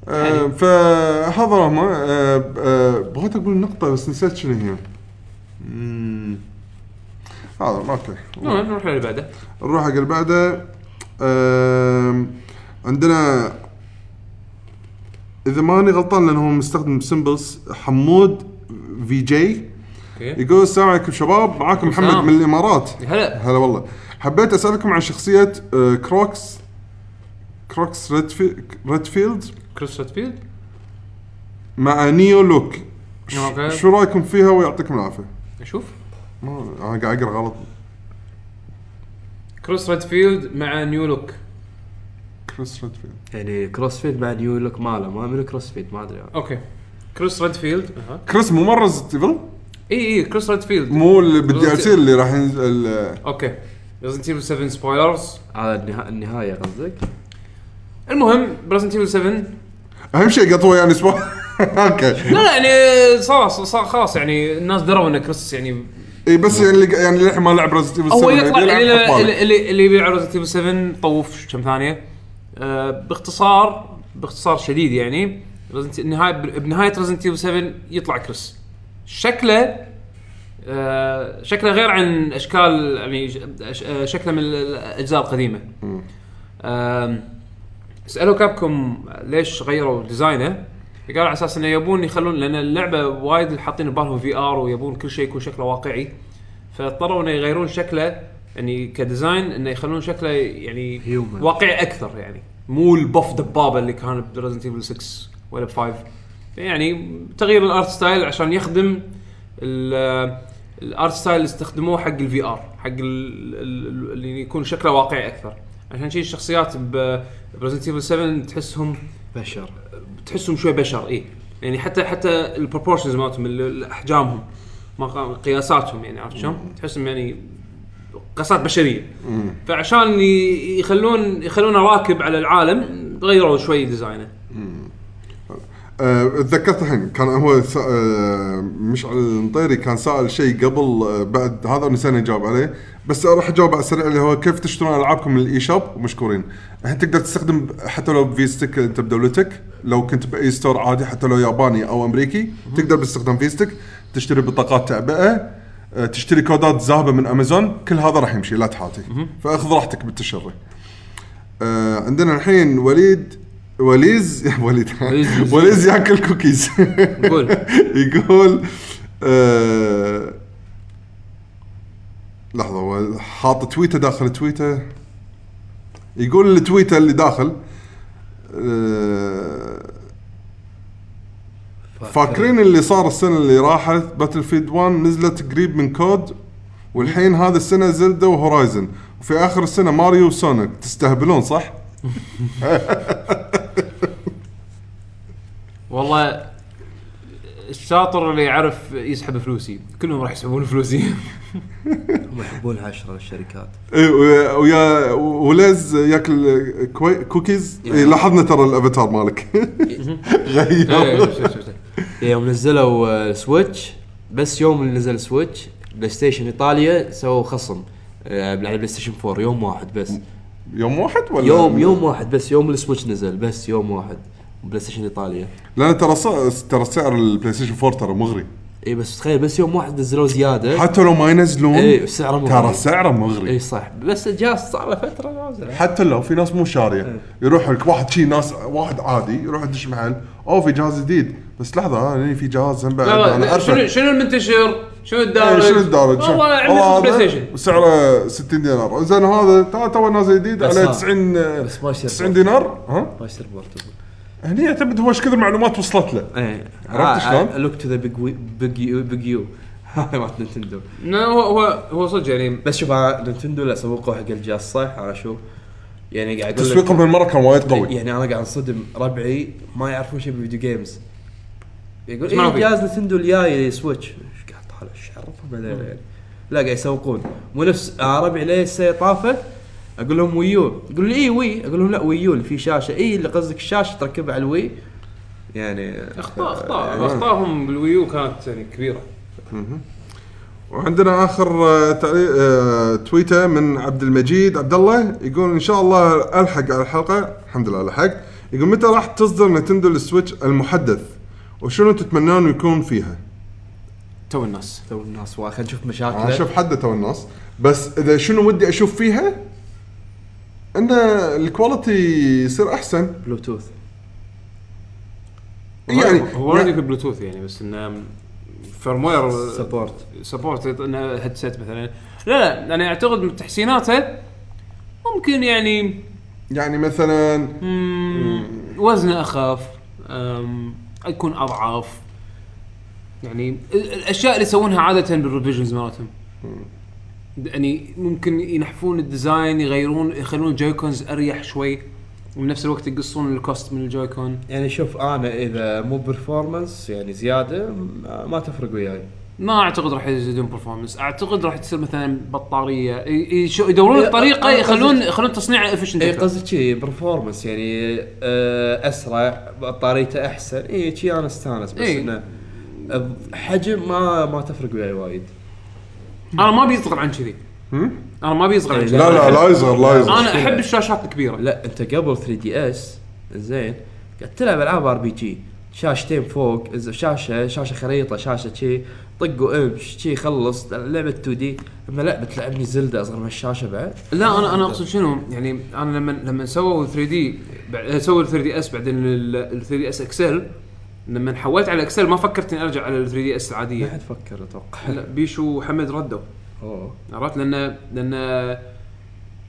آه فهذا هم آه آه بغيت أقول نقطة بس نسيت شنو هي. مم. هذا okay المهم نروح للي بعده نروح حق اللي بعده عندنا إذا ماني غلطان لأنه هو مستخدم symbols حمود في جي يقول السلام عليكم شباب. معاكم محمد السلام. من الإمارات. هلا. هلا والله. حبيت أسألكم عن شخصية آه، كروكس كروكس Redfi- Redfield. Chris Redfield؟ مع new look. ش- okay. شو رأيكم فيها ويعطيكم العافية؟ أشوف. ما- أنا قاعد أقرأ غلط. Cross Redfield مع new look. Chris Redfield. يعني CrossFit مع new look ماله. ما من CrossFit ما أدري. okay. Cross Redfield. Chris مو مرة Resident Evil إي إي Cross Redfield. مو اللي بال DLC اللي راح ينزل okay. Resident Evil 7 spoilers النها- النهاية قصدك؟ المهم ب Resident Evil 7 أهم شيء قطوة يعني أسبوع (laughs) okay. لا لا يعني صار صار خلاص يعني الناس دروا إن كريس يعني إي بس يعني اللي يعني اللي ما لعب Resident Evil 7 هو يطلع يلعب اللي. اللي, اللي, اللي يبيع Resident Evil 7 طوف كم ثانية. آه باختصار باختصار شديد يعني Resident- نهايه بنهاية Evil 7 يطلع كريس. شكله آه شكله غير عن أشكال يعني آه، شكله من الأجزاء القديمة. آم، سألوا Capcom ليش غيروا design ه. قال على أساس إنه يبون يخلون لأن اللعبة وايد حاطين ببالهم VR ويبون كل شيء يكون شكله واقعي. فاضطروا إنه يغيرون شكله يعني ك design إنه يخلون شكله يعني. واقعي أكثر يعني. مو ال buff دبابة اللي كان ب Resident Evil 6 ولا ب 5 يعني تغيير ال art style عشان يخدم ال- ال art style اللي استخدموه حق ال VR حق ال- ال- اللي يكون شكله واقعي أكثر. عشان شيء الشخصيات ب Resident Evil 7 تحسهم بشر. تحسهم شوي بشر اي يعني حتى حتى ال proportions مالتهم ال- ال- أحجامهم قياساتهم يعني عرفت شلون؟ تحسهم يعني قياسات بشرية. فعشان يخلون يخلونه راكب على العالم غيروا شوي design ه. تذكرت الحين كان هو سا... آه، مشعل المطيري كان سأل شيء قبل آه، بعد هذا ونسينا نجاوب عليه بس راح أجاوب على السريع اللي هو كيف تشترون ألعابكم من ال eShop ومشكورين الحين تقدر تستخدم حتى لو فيزتك أنت بدولتك لو كنت بأي store عادي حتى لو ياباني أو أمريكي تقدر باستخدام فيزتك تشتري بطاقات تعبئه آه، تشتري كودات ذهبة من أمازون كل هذا راح يمشي لا تحاتي. فأخذ راحتك بالتشري. آه عندنا الحين وليد وليز (laughs) وليد. وليز. (laughs) ياكل كوكيز قول (laughs) يقول آه لحظة هو حاط تويته داخل تويته يقول التويته اللي داخل آه فاكرين. اللي صار السنة اللي راحت؟ Battlefield 1 نزلت قريب من COD والحين هذه السنة Zelda و Horizon. وفي آخر السنة Mario و Sonic. تستهبلون صح؟ والله الشاطر اللي يعرف يسحب فلوسي. كلهم راح يسحبون فلوسي. (laughs) هم يحبون عشرة الشركات. إيه، ويا- وليز ياكل coo- cookies. إيه، لاحظنا ترى الأفاتار مالك. (laughs) غير. إيه، شوف- شوف- شوف. يوم نزلوا آه، Switch بس يوم اللي نزل Switch PlayStation إيطاليا سووا خصم آه، على PlayStation 4 يوم واحد بس. يوم واحد ولا؟ يوم يوم واحد بس يوم ال Switch نزل بس يوم واحد. PlayStation إيطاليا. لأن ترى ترى سعر ال PlayStation 4 ترى مغري. اي بس تخيل بس يوم واحد نزلوه زيادة. حتى لو ما ينزلون اي سعره مغري. ترى سعره مغري. اي صح. بس الجهاز صار له فترة نازل حتى لو في ناس مو شارية يروح لك واحد شي ناس واحد عادي يروح يدش محل اوه في جهاز جديد. بس لحظة ها هني في جهاز هم بعد لا أنا لا شنو شنو المنتشر؟ شنو الدارج؟ إيه، شنو الدارج؟ والله عندنا بلاي ستيشن. سعره 60 دينار. زين هذا تو نازل جديد عليه ها. 90 بس ما يصير 90 دينار؟ ها؟ ما يصير بورتبل هني يعتمد هو إيش كثر معلومات وصلت له. إيه. عرفت شلون؟ لوك تو ذا بيج بيج يو بيج يو هاي مالت نينتندو لا هو هو هو صدق يعني بس شوف أنا نينتندو لا سوقوا حق الجهاز صح أنا أشوف يعني قاعد أقول تسويقهم هالمره كان وايد قوي. يعني أنا قاعد أنصدم ربعي ما يعرفون شيء بال video games يقول إيه؟ جهاز Nintendo الجاي Switch إيش قاعد طالع إيش عرفهم يعني. لا قاعد يسوقون. مو نفس آه ربعي ليه السنة طافت أقول لهم Wii U. يقول لي اي Wii؟ أقول لهم لا Wii U. اللي فيه شاشة. اي اللي قصدك الشاشه تركبها على ال Wii. يعني أخطاء أخطاء. اخطائهم بال Wii U كانت يعني كبيرة. وعندنا آخر آه، آه، تويتة من عبد المجيد عبد الله. يقول إن شاء الله ألحق على الحلقة. الحمد لله لحق يقول متى راح تصدر Nintendo ال Switch المحدث؟ وشنو تتمنون يكون فيها؟ تو الناس. تو الناس. خلينا نشوف أنا مشاكل أشوف حده تو الناس. بس إذا شنو ودي أشوف فيها؟ ان ال quality يصير أحسن. بلوتوث يعني هو already في بلوتوث يعني بس إنه firmware support support إنه headset مثلا. لا لا أنا أعتقد من تحسيناته ممكن يعني يعني مثلا وزنه أخف يكون أضعف. يعني ال- الأشياء اللي يسوونها عادة بال revisions مالتهم. يعني ممكن ينحفون ال design يغيرون يخلون ال Joy-Cons أريح شوي وبنفس الوقت يقصون ال cost من ال Joy-Con. يعني شوف أنا إذا مو performance يعني زيادة ما, تفرق وياي. ما أعتقد راح يزيدون performance أعتقد راح تصير مثلا بطارية. يدورون طريقه أنا يخلون يخلون تصنيعه efficient إي قصدي شي performance يعني آه، أسرع بطاريته أحسن. إي شي أنا استانس بس إيه. إنه حجم ما ما تفرق وياي وايد. أنا ما بيصغر عن كذي. أنا ما بيصغر عن كذي. لا لا لا يصغر لا يصغر. أنا أحب الشاشات الكبيرة. لا أنت قبل 3 DS زين قاعد تلعب ألعاب آر بي جي. شاشتين فوق إذا شاشة شاشة خريطة شاشة شي طق وإمش شي خلص لعبة 2 دي. أما لا بتلعبني زلدة أصغر من الشاشة بعد. لا أنا أنا أقصد شنو؟ يعني أنا لما لما سووا 3 دي سووا 3 دي إس بعدين ال 3 دي إس إكسل لما حولت على اكسل ما فكرت إني أرجع على ال 3 دي اس ما العاديه حد فكر أتوقع. لا بيشو وحمد ردوا. أوه. عرفت؟ لأن لأن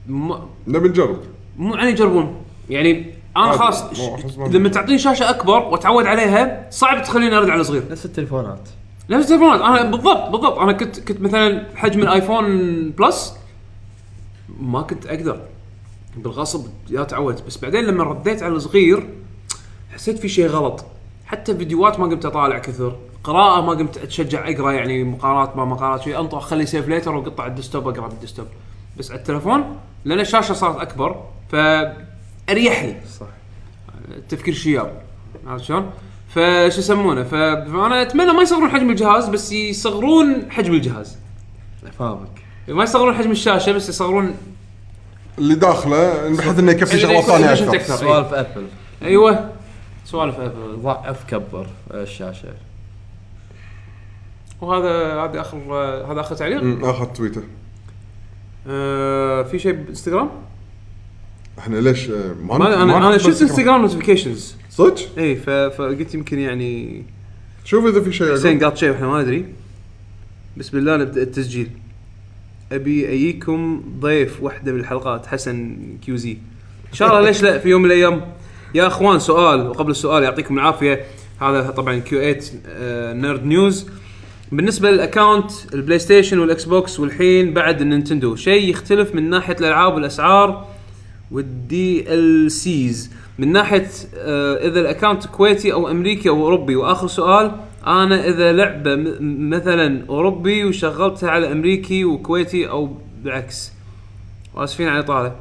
م- نبي نجرب مو يعني يجربون يعني أنا. خلاص ش- ما- لما تعطيني شاشة أكبر واتعود عليها صعب تخليني أرد على صغير. نفس التليفونات. نفس التليفونات. أنا بالضبط بالضبط. أنا كنت كنت مثلا حجم ال iPhone Plus ما كنت أقدر. بالغصب يا تعودت بس بعدين لما رديت على الصغير حسيت في شيء غلط. حتى فيديوهات ما قمت أطالع كثر. قراءة ما قمت أتشجع أقرأ يعني مقالات ما مقالات شيء انطر اخلي save later واقطع ال desktop أقرأ بال desktop بس على التليفون لأن الشاشة صارت أكبر فأريح لي. صح. التفكير شياب. عرفت شلون؟ فشو يسمونه؟ ف- فانا أتمنى ما يصغرون حجم الجهاز بس يصغرون حجم الجهاز. فاهمك. ما يصغرون حجم الشاشة بس يصغرون اللي داخله بحيث إنه يكفي شغلات ثانية أكثر. سوالف Apple أيوه. سوالف Apple ضعف كبر الشاشه وهذا هذا آخر هذا آخر تعليق؟ آخر تويته آه في شيء بإنستغرام؟ إحنا ليش آه، ما ما أنا أنا شفت Instagram notifications صدق؟ اي ف- فقلت يمكن يعني شوف إذا في شيء حسين. قال شيء وإحنا ما ندري. بسم الله نبدأ التسجيل. أبي اجيكم ضيف واحدة من الحلقات حسن كيوزي إن شاء الله ليش لا في يوم من الأيام يا اخوان سؤال وقبل السؤال يعطيكم العافية. هذا طبعا Q 8 آه Nerd News. بالنسبة لل account ال PlayStation وال Xbox والحين بعد ال Nintendo شيء يختلف من ناحية الألعاب والأسعار وال DLCs من ناحية آه إذا ال account كويتي أو أمريكي أو أوروبي. وآخر سؤال أنا إذا لعبة مثلا أوروبي وشغلتها على أمريكي وكويتي أو بالعكس وآسفين على الاطاله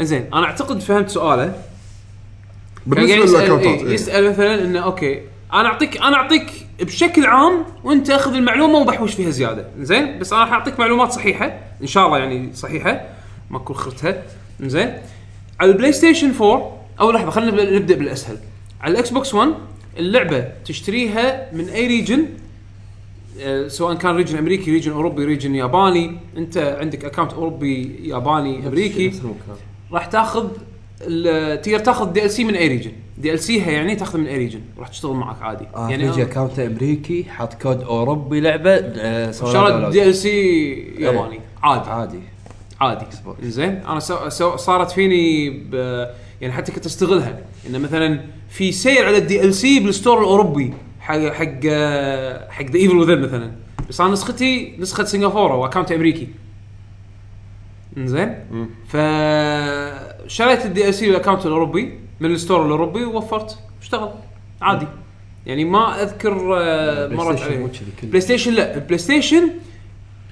إنزين أنا أعتقد فهمت سؤاله. بالنسبة يعني يسأل, للأكونتات إيه إيه. يسأل مثلا إنه okay أنا اعطيك أنا أعطيك بشكل عام وأنت أخذ المعلومة وبحوش فيها زيادة. زين؟ بس أنا راح أعطيك معلومات صحيحة إن شاء الله يعني صحيحة. ما اكون خرتها زين؟ على ال PlayStation 4 أو لحظة خلينا نبدا بالأسهل. على ال Xbox 1 اللعبة تشتريها من أي region آه، سواء كان region أمريكي region أوروبي region ياباني. أنت عندك account أوروبي ياباني أمريكي. راح تاخذ تقدر تاخذ DLC من أي region DLC يعني تاخذ من أي region راح تشتغل معك عادي. آه يعني يجي account أمريكي حط كود أوروبي لعبة آه، شرط. DLC ياباني. عادي. عادي. عادي. زين. أنا so so صارت فيني ب يعني حتى كنت أستغلها. انه مثلا في sale على ال DLC بال store الأوروبي حق حق حق The Evil Within مثلا. بس أنا نسختي نسخة سنغافورة و account أمريكي. زين ف شريت ال DLC بال account الأوروبي من ال store الأوروبي ووفرت. اشتغل. عادي. يعني ما أذكر آه، PlayStation مرت علي. مو كذي كله. PlayStation لا. ال PlayStation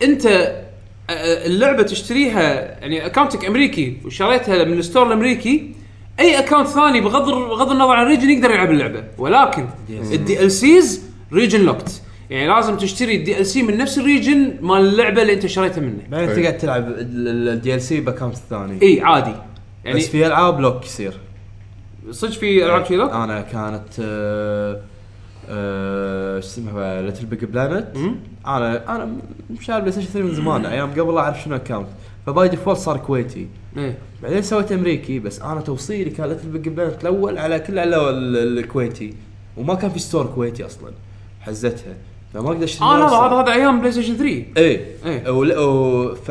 أنت آه، اللعبة تشتريها يعني اكونتك أمريكي وشريتها من ال store الأمريكي أي account ثاني بغض بغض النظر عن ال region يقدر يلعب اللعبة. ولكن ال DLCs region locked يعني لازم تشتري ال DLC من نفس ال region مال اللعبة اللي أنت شريتها منه. بعدين. تقعد تلعب ال DLC ب account ثاني. إي عادي. يعني بس في ألعاب lock يصير. صدق في ألعاب شي lock؟ أنا كانت شو اسمها LittleBigPlanet. أنا أنا مشاري PlayStation 3 من زمان أيام قبل لا أعرف شنو account ف by default صار كويتي. إيه. بعدين سويت أمريكي بس أنا توصيلي كان LittleBigPlanet الأول على كل على ال- الكويتي. وما كان في store كويتي أصلا. حزتها. فما أقدر أشتري آه لا. هذا هذا أيام بلاي ستيشن 3 إيه. و... ف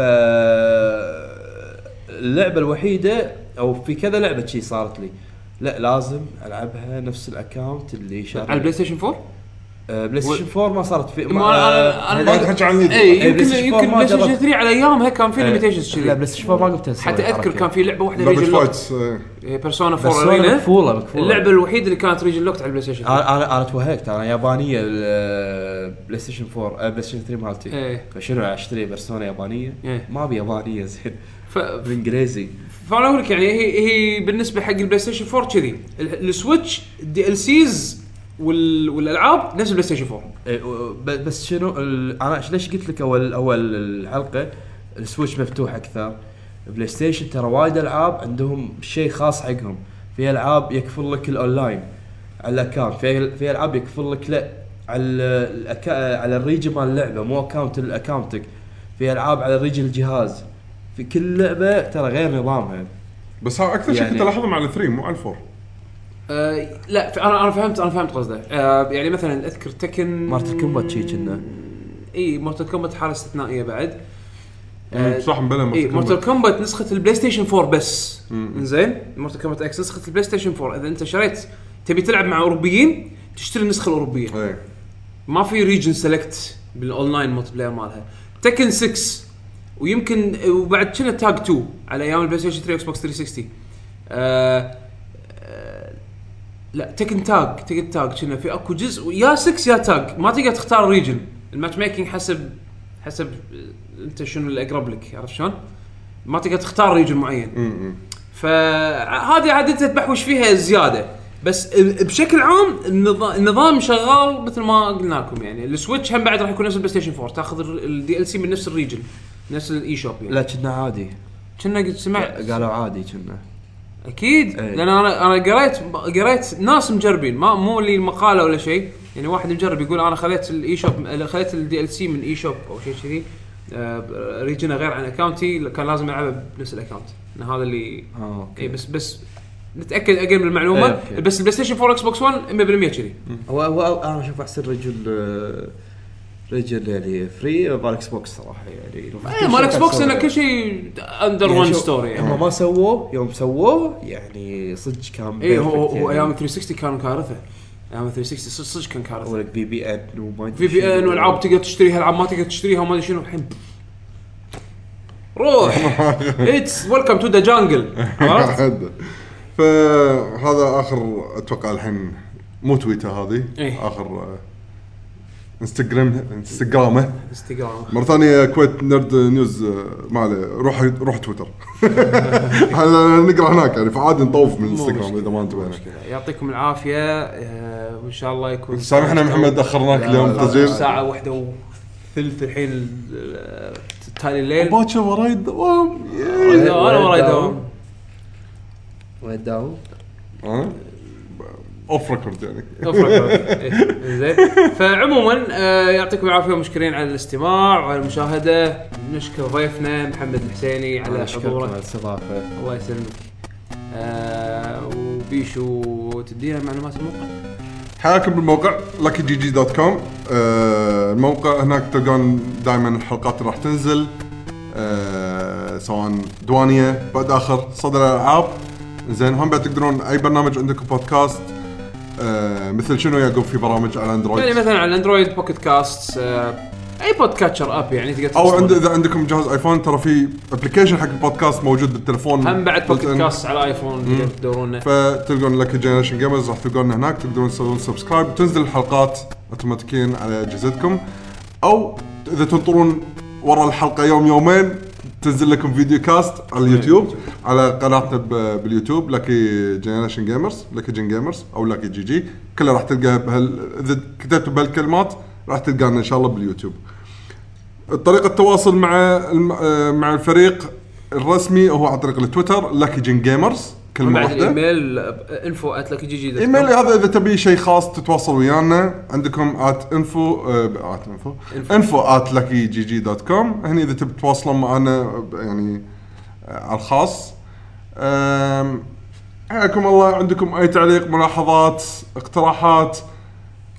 اللعبة الوحيدة أو في كذا لعبة شي صارت لي لا لازم ألعبها نفس الاكونت اللي شاري على البلاي ستيشن 4 آه، بلاي ستيشن 4 ما صارت في ما أنا أنا ما تحكي عن يد. اي إيه، يمكن بلاي ستيشن يمكن 4 ما بلاي ستيشن جربت. 3 على ايامها كان في آه، ليميتيشنز لا كذي بلاي ستيشن 4 ما قمت أسوي حتى أذكر الحركة. كان في لعبة واحدة لعبه ريجن لوك فايتس آه. بيرسونا بس 4 ولا ارينا مقفولة مقفولة اللعبة الوحيدة اللي كانت ريجن لوكت على البلاي ستيشن 3 أنا أنا أنا توهقت أنا يابانية ال- PlayStation 4 آه، PlayStation 3 مالتي إيه. فشنو أشتري Persona يابانية؟ إيه. ما أبي يابانية زين ف... بالإنجليزي فانا أقول لك يعني هي هي بالنسبة حق ال PlayStation 4 كذي. ال- ال Switch ال DLCs وال... والألعاب نفس ال PlayStation 4 إيه، بس شنو أنا ليش قلت لك اول أول الحلقة؟ ال Switch مفتوح أكثر. PlayStation ترى وايد ألعاب عندهم شيء خاص حقهم. في ألعاب يقفل لك الأونلاين على ال account في في ألعاب يقفل لك لا على الأكا... على ال region مال اللعبة مو account ال account ك في ألعاب على region الجهاز. في كل لعبة ترى غير نظامها بس ها أكثر شيء يعني- كنت ألاحظه مع ال three مو على ال four آه لا أنا أنا فهمت أنا فهمت قصده. آه يعني مثلا أذكر Tekken Mortal Kombat شي كنا. إي Mortal Kombat حالة استثنائية بعد. آه، صح مبلا إي Mortal Kombat نسخة ال PlayStation 4 بس. زين Mortal Kombat X نسخة ال PlayStation 4 إذا أنت شريت تبي تلعب مع أوروبيين تشتري النسخة الأوروبية. إيه. ما في region select بال online multiplayer مالها. Tekken 6 ويمكن وبعد Tekken Tag 2 على أيام ال PlayStation 3 Xbox 360 آه آه لا Tekken Tag Tekken Tag Tekken في أكو جزء. يا 6 يا Tag ما تقدر تختار region ال matchmaking حسب حسب آه، أنت شنو اللي اقرب لك عرفت شلون؟ ما تقدر تختار region معين. فهذه عاد انت تبحوش فيها زيادة. بس بشكل عام النظام شغال مثل ما قلنا لكم يعني ال Switch هم بعد راح يكون نفس ال PlayStation 4 تاخذ ال DLC من نفس ال region. نفس ال eShop يعني. لا كنا عادي. كنا قد سمعت. قالوا عادي كنا. أكيد. إيه. لأن أنا أنا قريت قريت ناس مجربين. ما مو اللي مقالة ولا شيء. يعني واحد مجرب يقول أنا خذيت ال eShop خذيت ال DLC من eShop أو شيء كذي. آه، ريجنه غير عن اكونتي كان لازم العبه بنفس الاكونت إن هذا اللي آه اي بس بس نتأكد اجين من المعلومه إيه،. بس البلاي ستيشن 4 إكس بوكس 1 100% كذي هو هو أنا أشوف أحسن رجل آه، رجل يعني فري مال إكس بوكس صراحة يعني إيه، مال إكس بوكس إنه كل شيء اندر شوف، ستوري يعني. هم ما سووه يوم سووه يعني صدق كان اي هو هو يعني. أيام 360 كان كارثة. أيام 360 صدق كان كارثة. أقول لك بي بي ان وما في بي ان والعاب تقدر تشتريها العاب ما تقدر تشتريها وما أدري شنو الحين. روح. it's welcome to the jungle عرفت؟ (laughs) فهذا آخر أتوقع الحين مو تويتر هذه. إيه. آخر Instagram Instagram ه Instagram مره ثانية Kuwait Nerd News ما عليه روح روح تويتر إحنا نقرا هناك يعني فعادي نطوف من الانستغرام إذا ما انتبهنا. يعطيكم العافية آه، وإن شاء الله يكون سامحنا محمد اخرناك اليوم تسجيل. ساعه واحدة وثلث الحين آه، تالي الليل باكر وراي الدوام وراي دوام، أنا وراي دوام. وين داون؟ off record يعني. (laughs) إيه، زين. فعموما آه، يعطيكم العافية ومشكورين على الاستماع وعلى المشاهدة. نشكر ضيفنا محمد الحسيني على اشكركم على حضوره. الاستضافة. الله يسلمك. آه وبيشو تدينا معلومات الموقع؟ حياكم بالموقع luckygg dot com الموقع هناك تلقون دائما الحلقات اللي راح تنزل. آه سواء دوانية بعد آخر صدى الالعاب زين هم بعد تقدرون أي برنامج عندكم بودكاست آه مثل شنو يعقوب في برامج على Android يعني مثلا على ال Android Pocket Casts آه أي podcatcher app يعني تقدر أو. عند إذا عندكم جهاز iPhone ترى في application حق البودكاست موجود بالتليفون هم بعد Pocket. Casts على iPhone تدورونه. فتلقون Lucky Generation Gamers راح تلقون هناك. تقدرون تسوون subscribe تنزل الحلقات اوتوماتيكيا على اجهزتكم أو إذا تنطرون ورا الحلقة يوم يومين تنزل لكم video cast على اليوتيوب على قناتنا بال YouTube Lucky Generation Gamers Lucky Gen Gamers أو Lucky GG كلها راح تلقاها بهال إذا كتبت بهالكلمات راح تلقانا إن شاء الله باليوتيوب. طريقة التواصل مع الم- آه، مع الفريق الرسمي هو عن طريق التويتر Lucky Gen Gamers كلمة بعد واحدة الإيميل info at GG إيميل هذا إذا تبي شيء خاص تتواصل ويانا. عندكم at info at info info at Lucky GG dot com هني إذا تبي تتواصلون معنا يعني آه، على الخاص. آم، حياكم الله. عندكم أي تعليق ملاحظات اقتراحات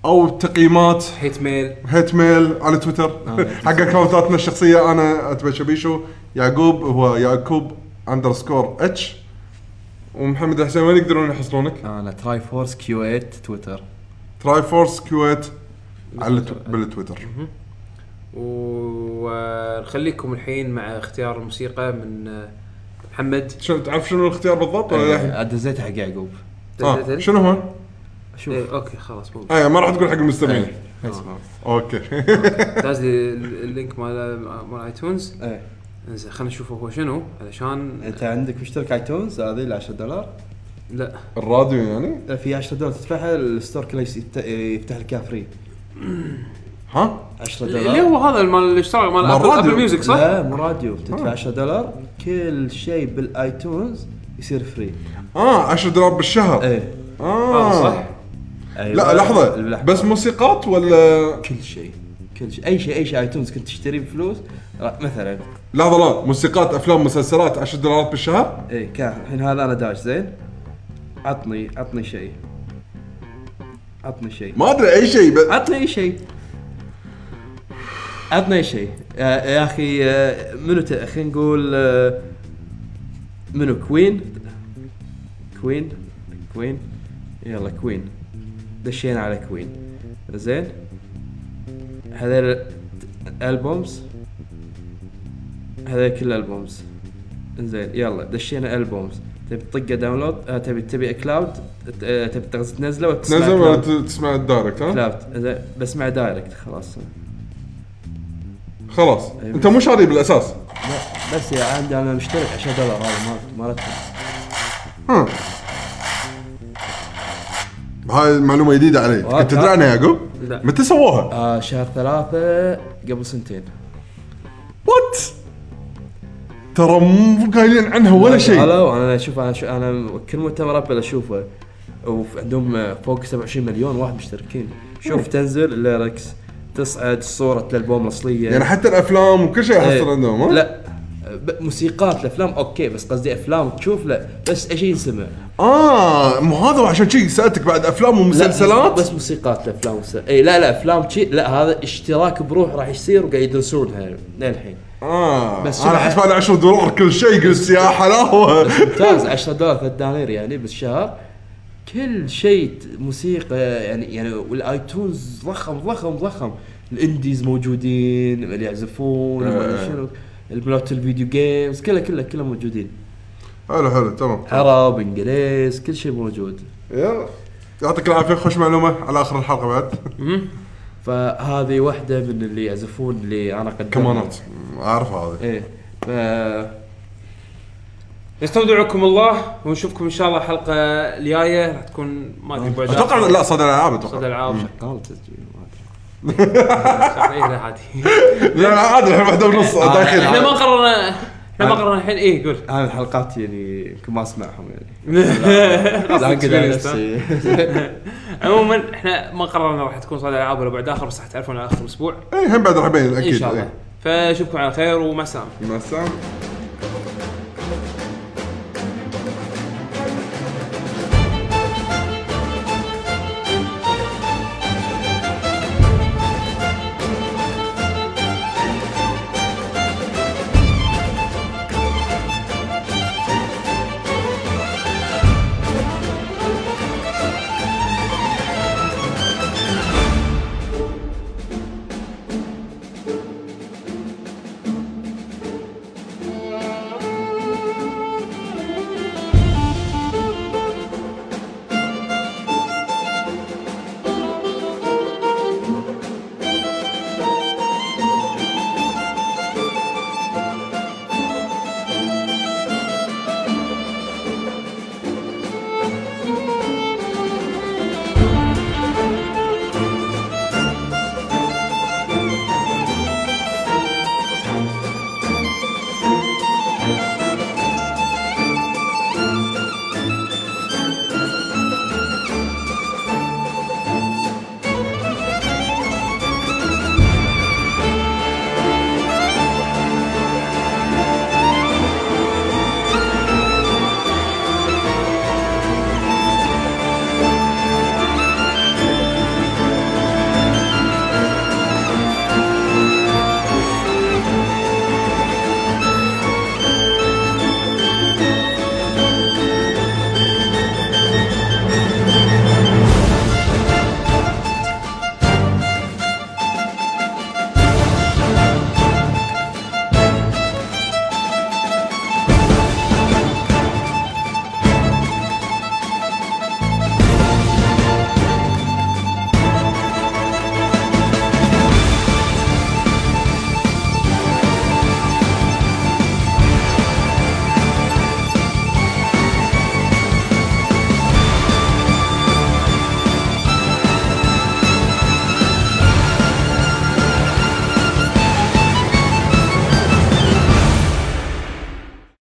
أو تقييمات؟ hate mail hate mail على تويتر. حق اكونتاتنا الشخصية أنا اتبع شبيشو يعقوب هو يعقوب underscore H ومحمد الحسين وين يقدرون يحصلونك؟ أنا Triforce Q 8 تويتر Triforce كويت على التو- بالتويتر. ونخليكم الحين مع اختيار الموسيقى من آه، محمد. شو تعرف شنو الاختيار بالضبط ولا للحين؟ آه، دزيت حق يعقوب. آه، شنو هو؟ شوف. إيه. okay خلاص مو اي ما راح تقول حق المستمعين. okay. (laughs) (laughs) داز لي ال link مال مال iTunes إيه. إنزين خلينا نشوفه هو شنو علشان أنت عندك مشترك iTunes هذه ال 10 دولار. لا. الراديو يعني؟ في 10 دولار تدفعها ال store كله يفتح لك إياه free ها؟ 10 اللي دولار. هو هذا مال اللي اشتغل مال مال Apple Radio. Apple Music صح؟ لا مو راديو. تدفع 10 دولار كل شيء بال iTunes يصير free آه 10 دولار بالشهر. إيه. آه. هذا صح؟ أيوة. لا لحظة. بس موسيقات ولا؟ كل شيء كل شيء. أي شيء أي شيء ايتونز كنت تشتري بفلوس را- مثلا لحظة لا موسيقات أفلام مسلسلات 10 دولارات بالشهر؟ إيه كان الحين هذا أنا داش زين. عطني عطني شيء. عطني شيء. ما أدري أي شيء بس عطني أي شيء. عطني أي شيء. يا يا أخي آه، منو خلينا نقول آه، منو؟ Queen؟ Queen؟ Queen؟ يلا Queen. دشينا على Queen. زين. هذول albums هذول كل albums. زين يلا دشينا albums. تبي تطقه download؟ آه تبي تبي cloud آه، تبي تنزله وتسمع تنزل ولا تسمع ال direct ها؟ cloud بسمع direct خلاص. خلاص. أيوة. أنت مو شاري بالأساس؟ لا بس يا عندي أنا مشترك 10 دولار هذا ما ما ها. هاي معلومة جديدة علي. كنت تدري عنها يا يعقوب؟ لا. متى سووها؟ آه شهر ثلاثة قبل سنتين. وات؟ ترى مو قايلين عنها ولا شيء. هلا أنا شوف أنا شو أنا كل مؤتمر أبل أشوفه. وعندهم فوق 27 مليون واحد مشتركين. شوف تنزل ال lyrics تصعد صورة الألبوم الأصلية. يعني حتى الأفلام وكل شيء إيه. يحصل عندهم ها؟ لا موسيقات الأفلام okay بس قصدي أفلام تشوف لا بس اي شيء ينسمع؟ آه مو هذا عشان شيء سألتك بعد أفلام لا، ومسلسلات؟ بس موسيقات الأفلام. اي لا لا أفلام شي لا هذا اشتراك بروح راح يصير وقاعد يدرسونها للحين. آه. بس أنا شوف- حسب على 10 دولار كل شيء قلت يا حلاوه ممتاز (laughs) 10 دولار 3 دنانير يعني بالشهر. كل شيء موسيقى يعني يعني وال iTunes ضخم ضخم ضخم. ال indies موجودين اللي يعزفون آه. شنو. الملوت ال video games كلها كلها كلها موجودين. حلو حلو تمام. عرب إنجليز كل شيء موجود. يلا. يعطيك العافية خوش معلومة. على آخر الحلقة بعد. فهذه واحدة من اللي يعزفون اللي أنا قدمت كمانات. أعرف هذا إيه. ف نستودعكم الله ونشوفكم إن شاء الله الحلقة الجاية. راح تكون ما أدري بعد أتوقع. لا صدى الالعاب صدى أتوقع العاب قال تسجيل ما أدري. (laughs) عادي. لا عادي الحين واحدة ونص آه. داخل إحنا ما قررنا. إحنا ما قررنا الحين. إيه قول. أنا الحلقات يعني يمكن ما أسمعهم يعني. (laughs) على نفسي. (laughs) عموما إحنا ما قررنا راح تكون صدى العاب ولا بعد آخر بس راح تعرفون على آخر أسبوع. اي هم بعد راح يبين أكيد إن شاء الله. إيه. فأشوفكم على خير ومع السلامة. مع السلامة.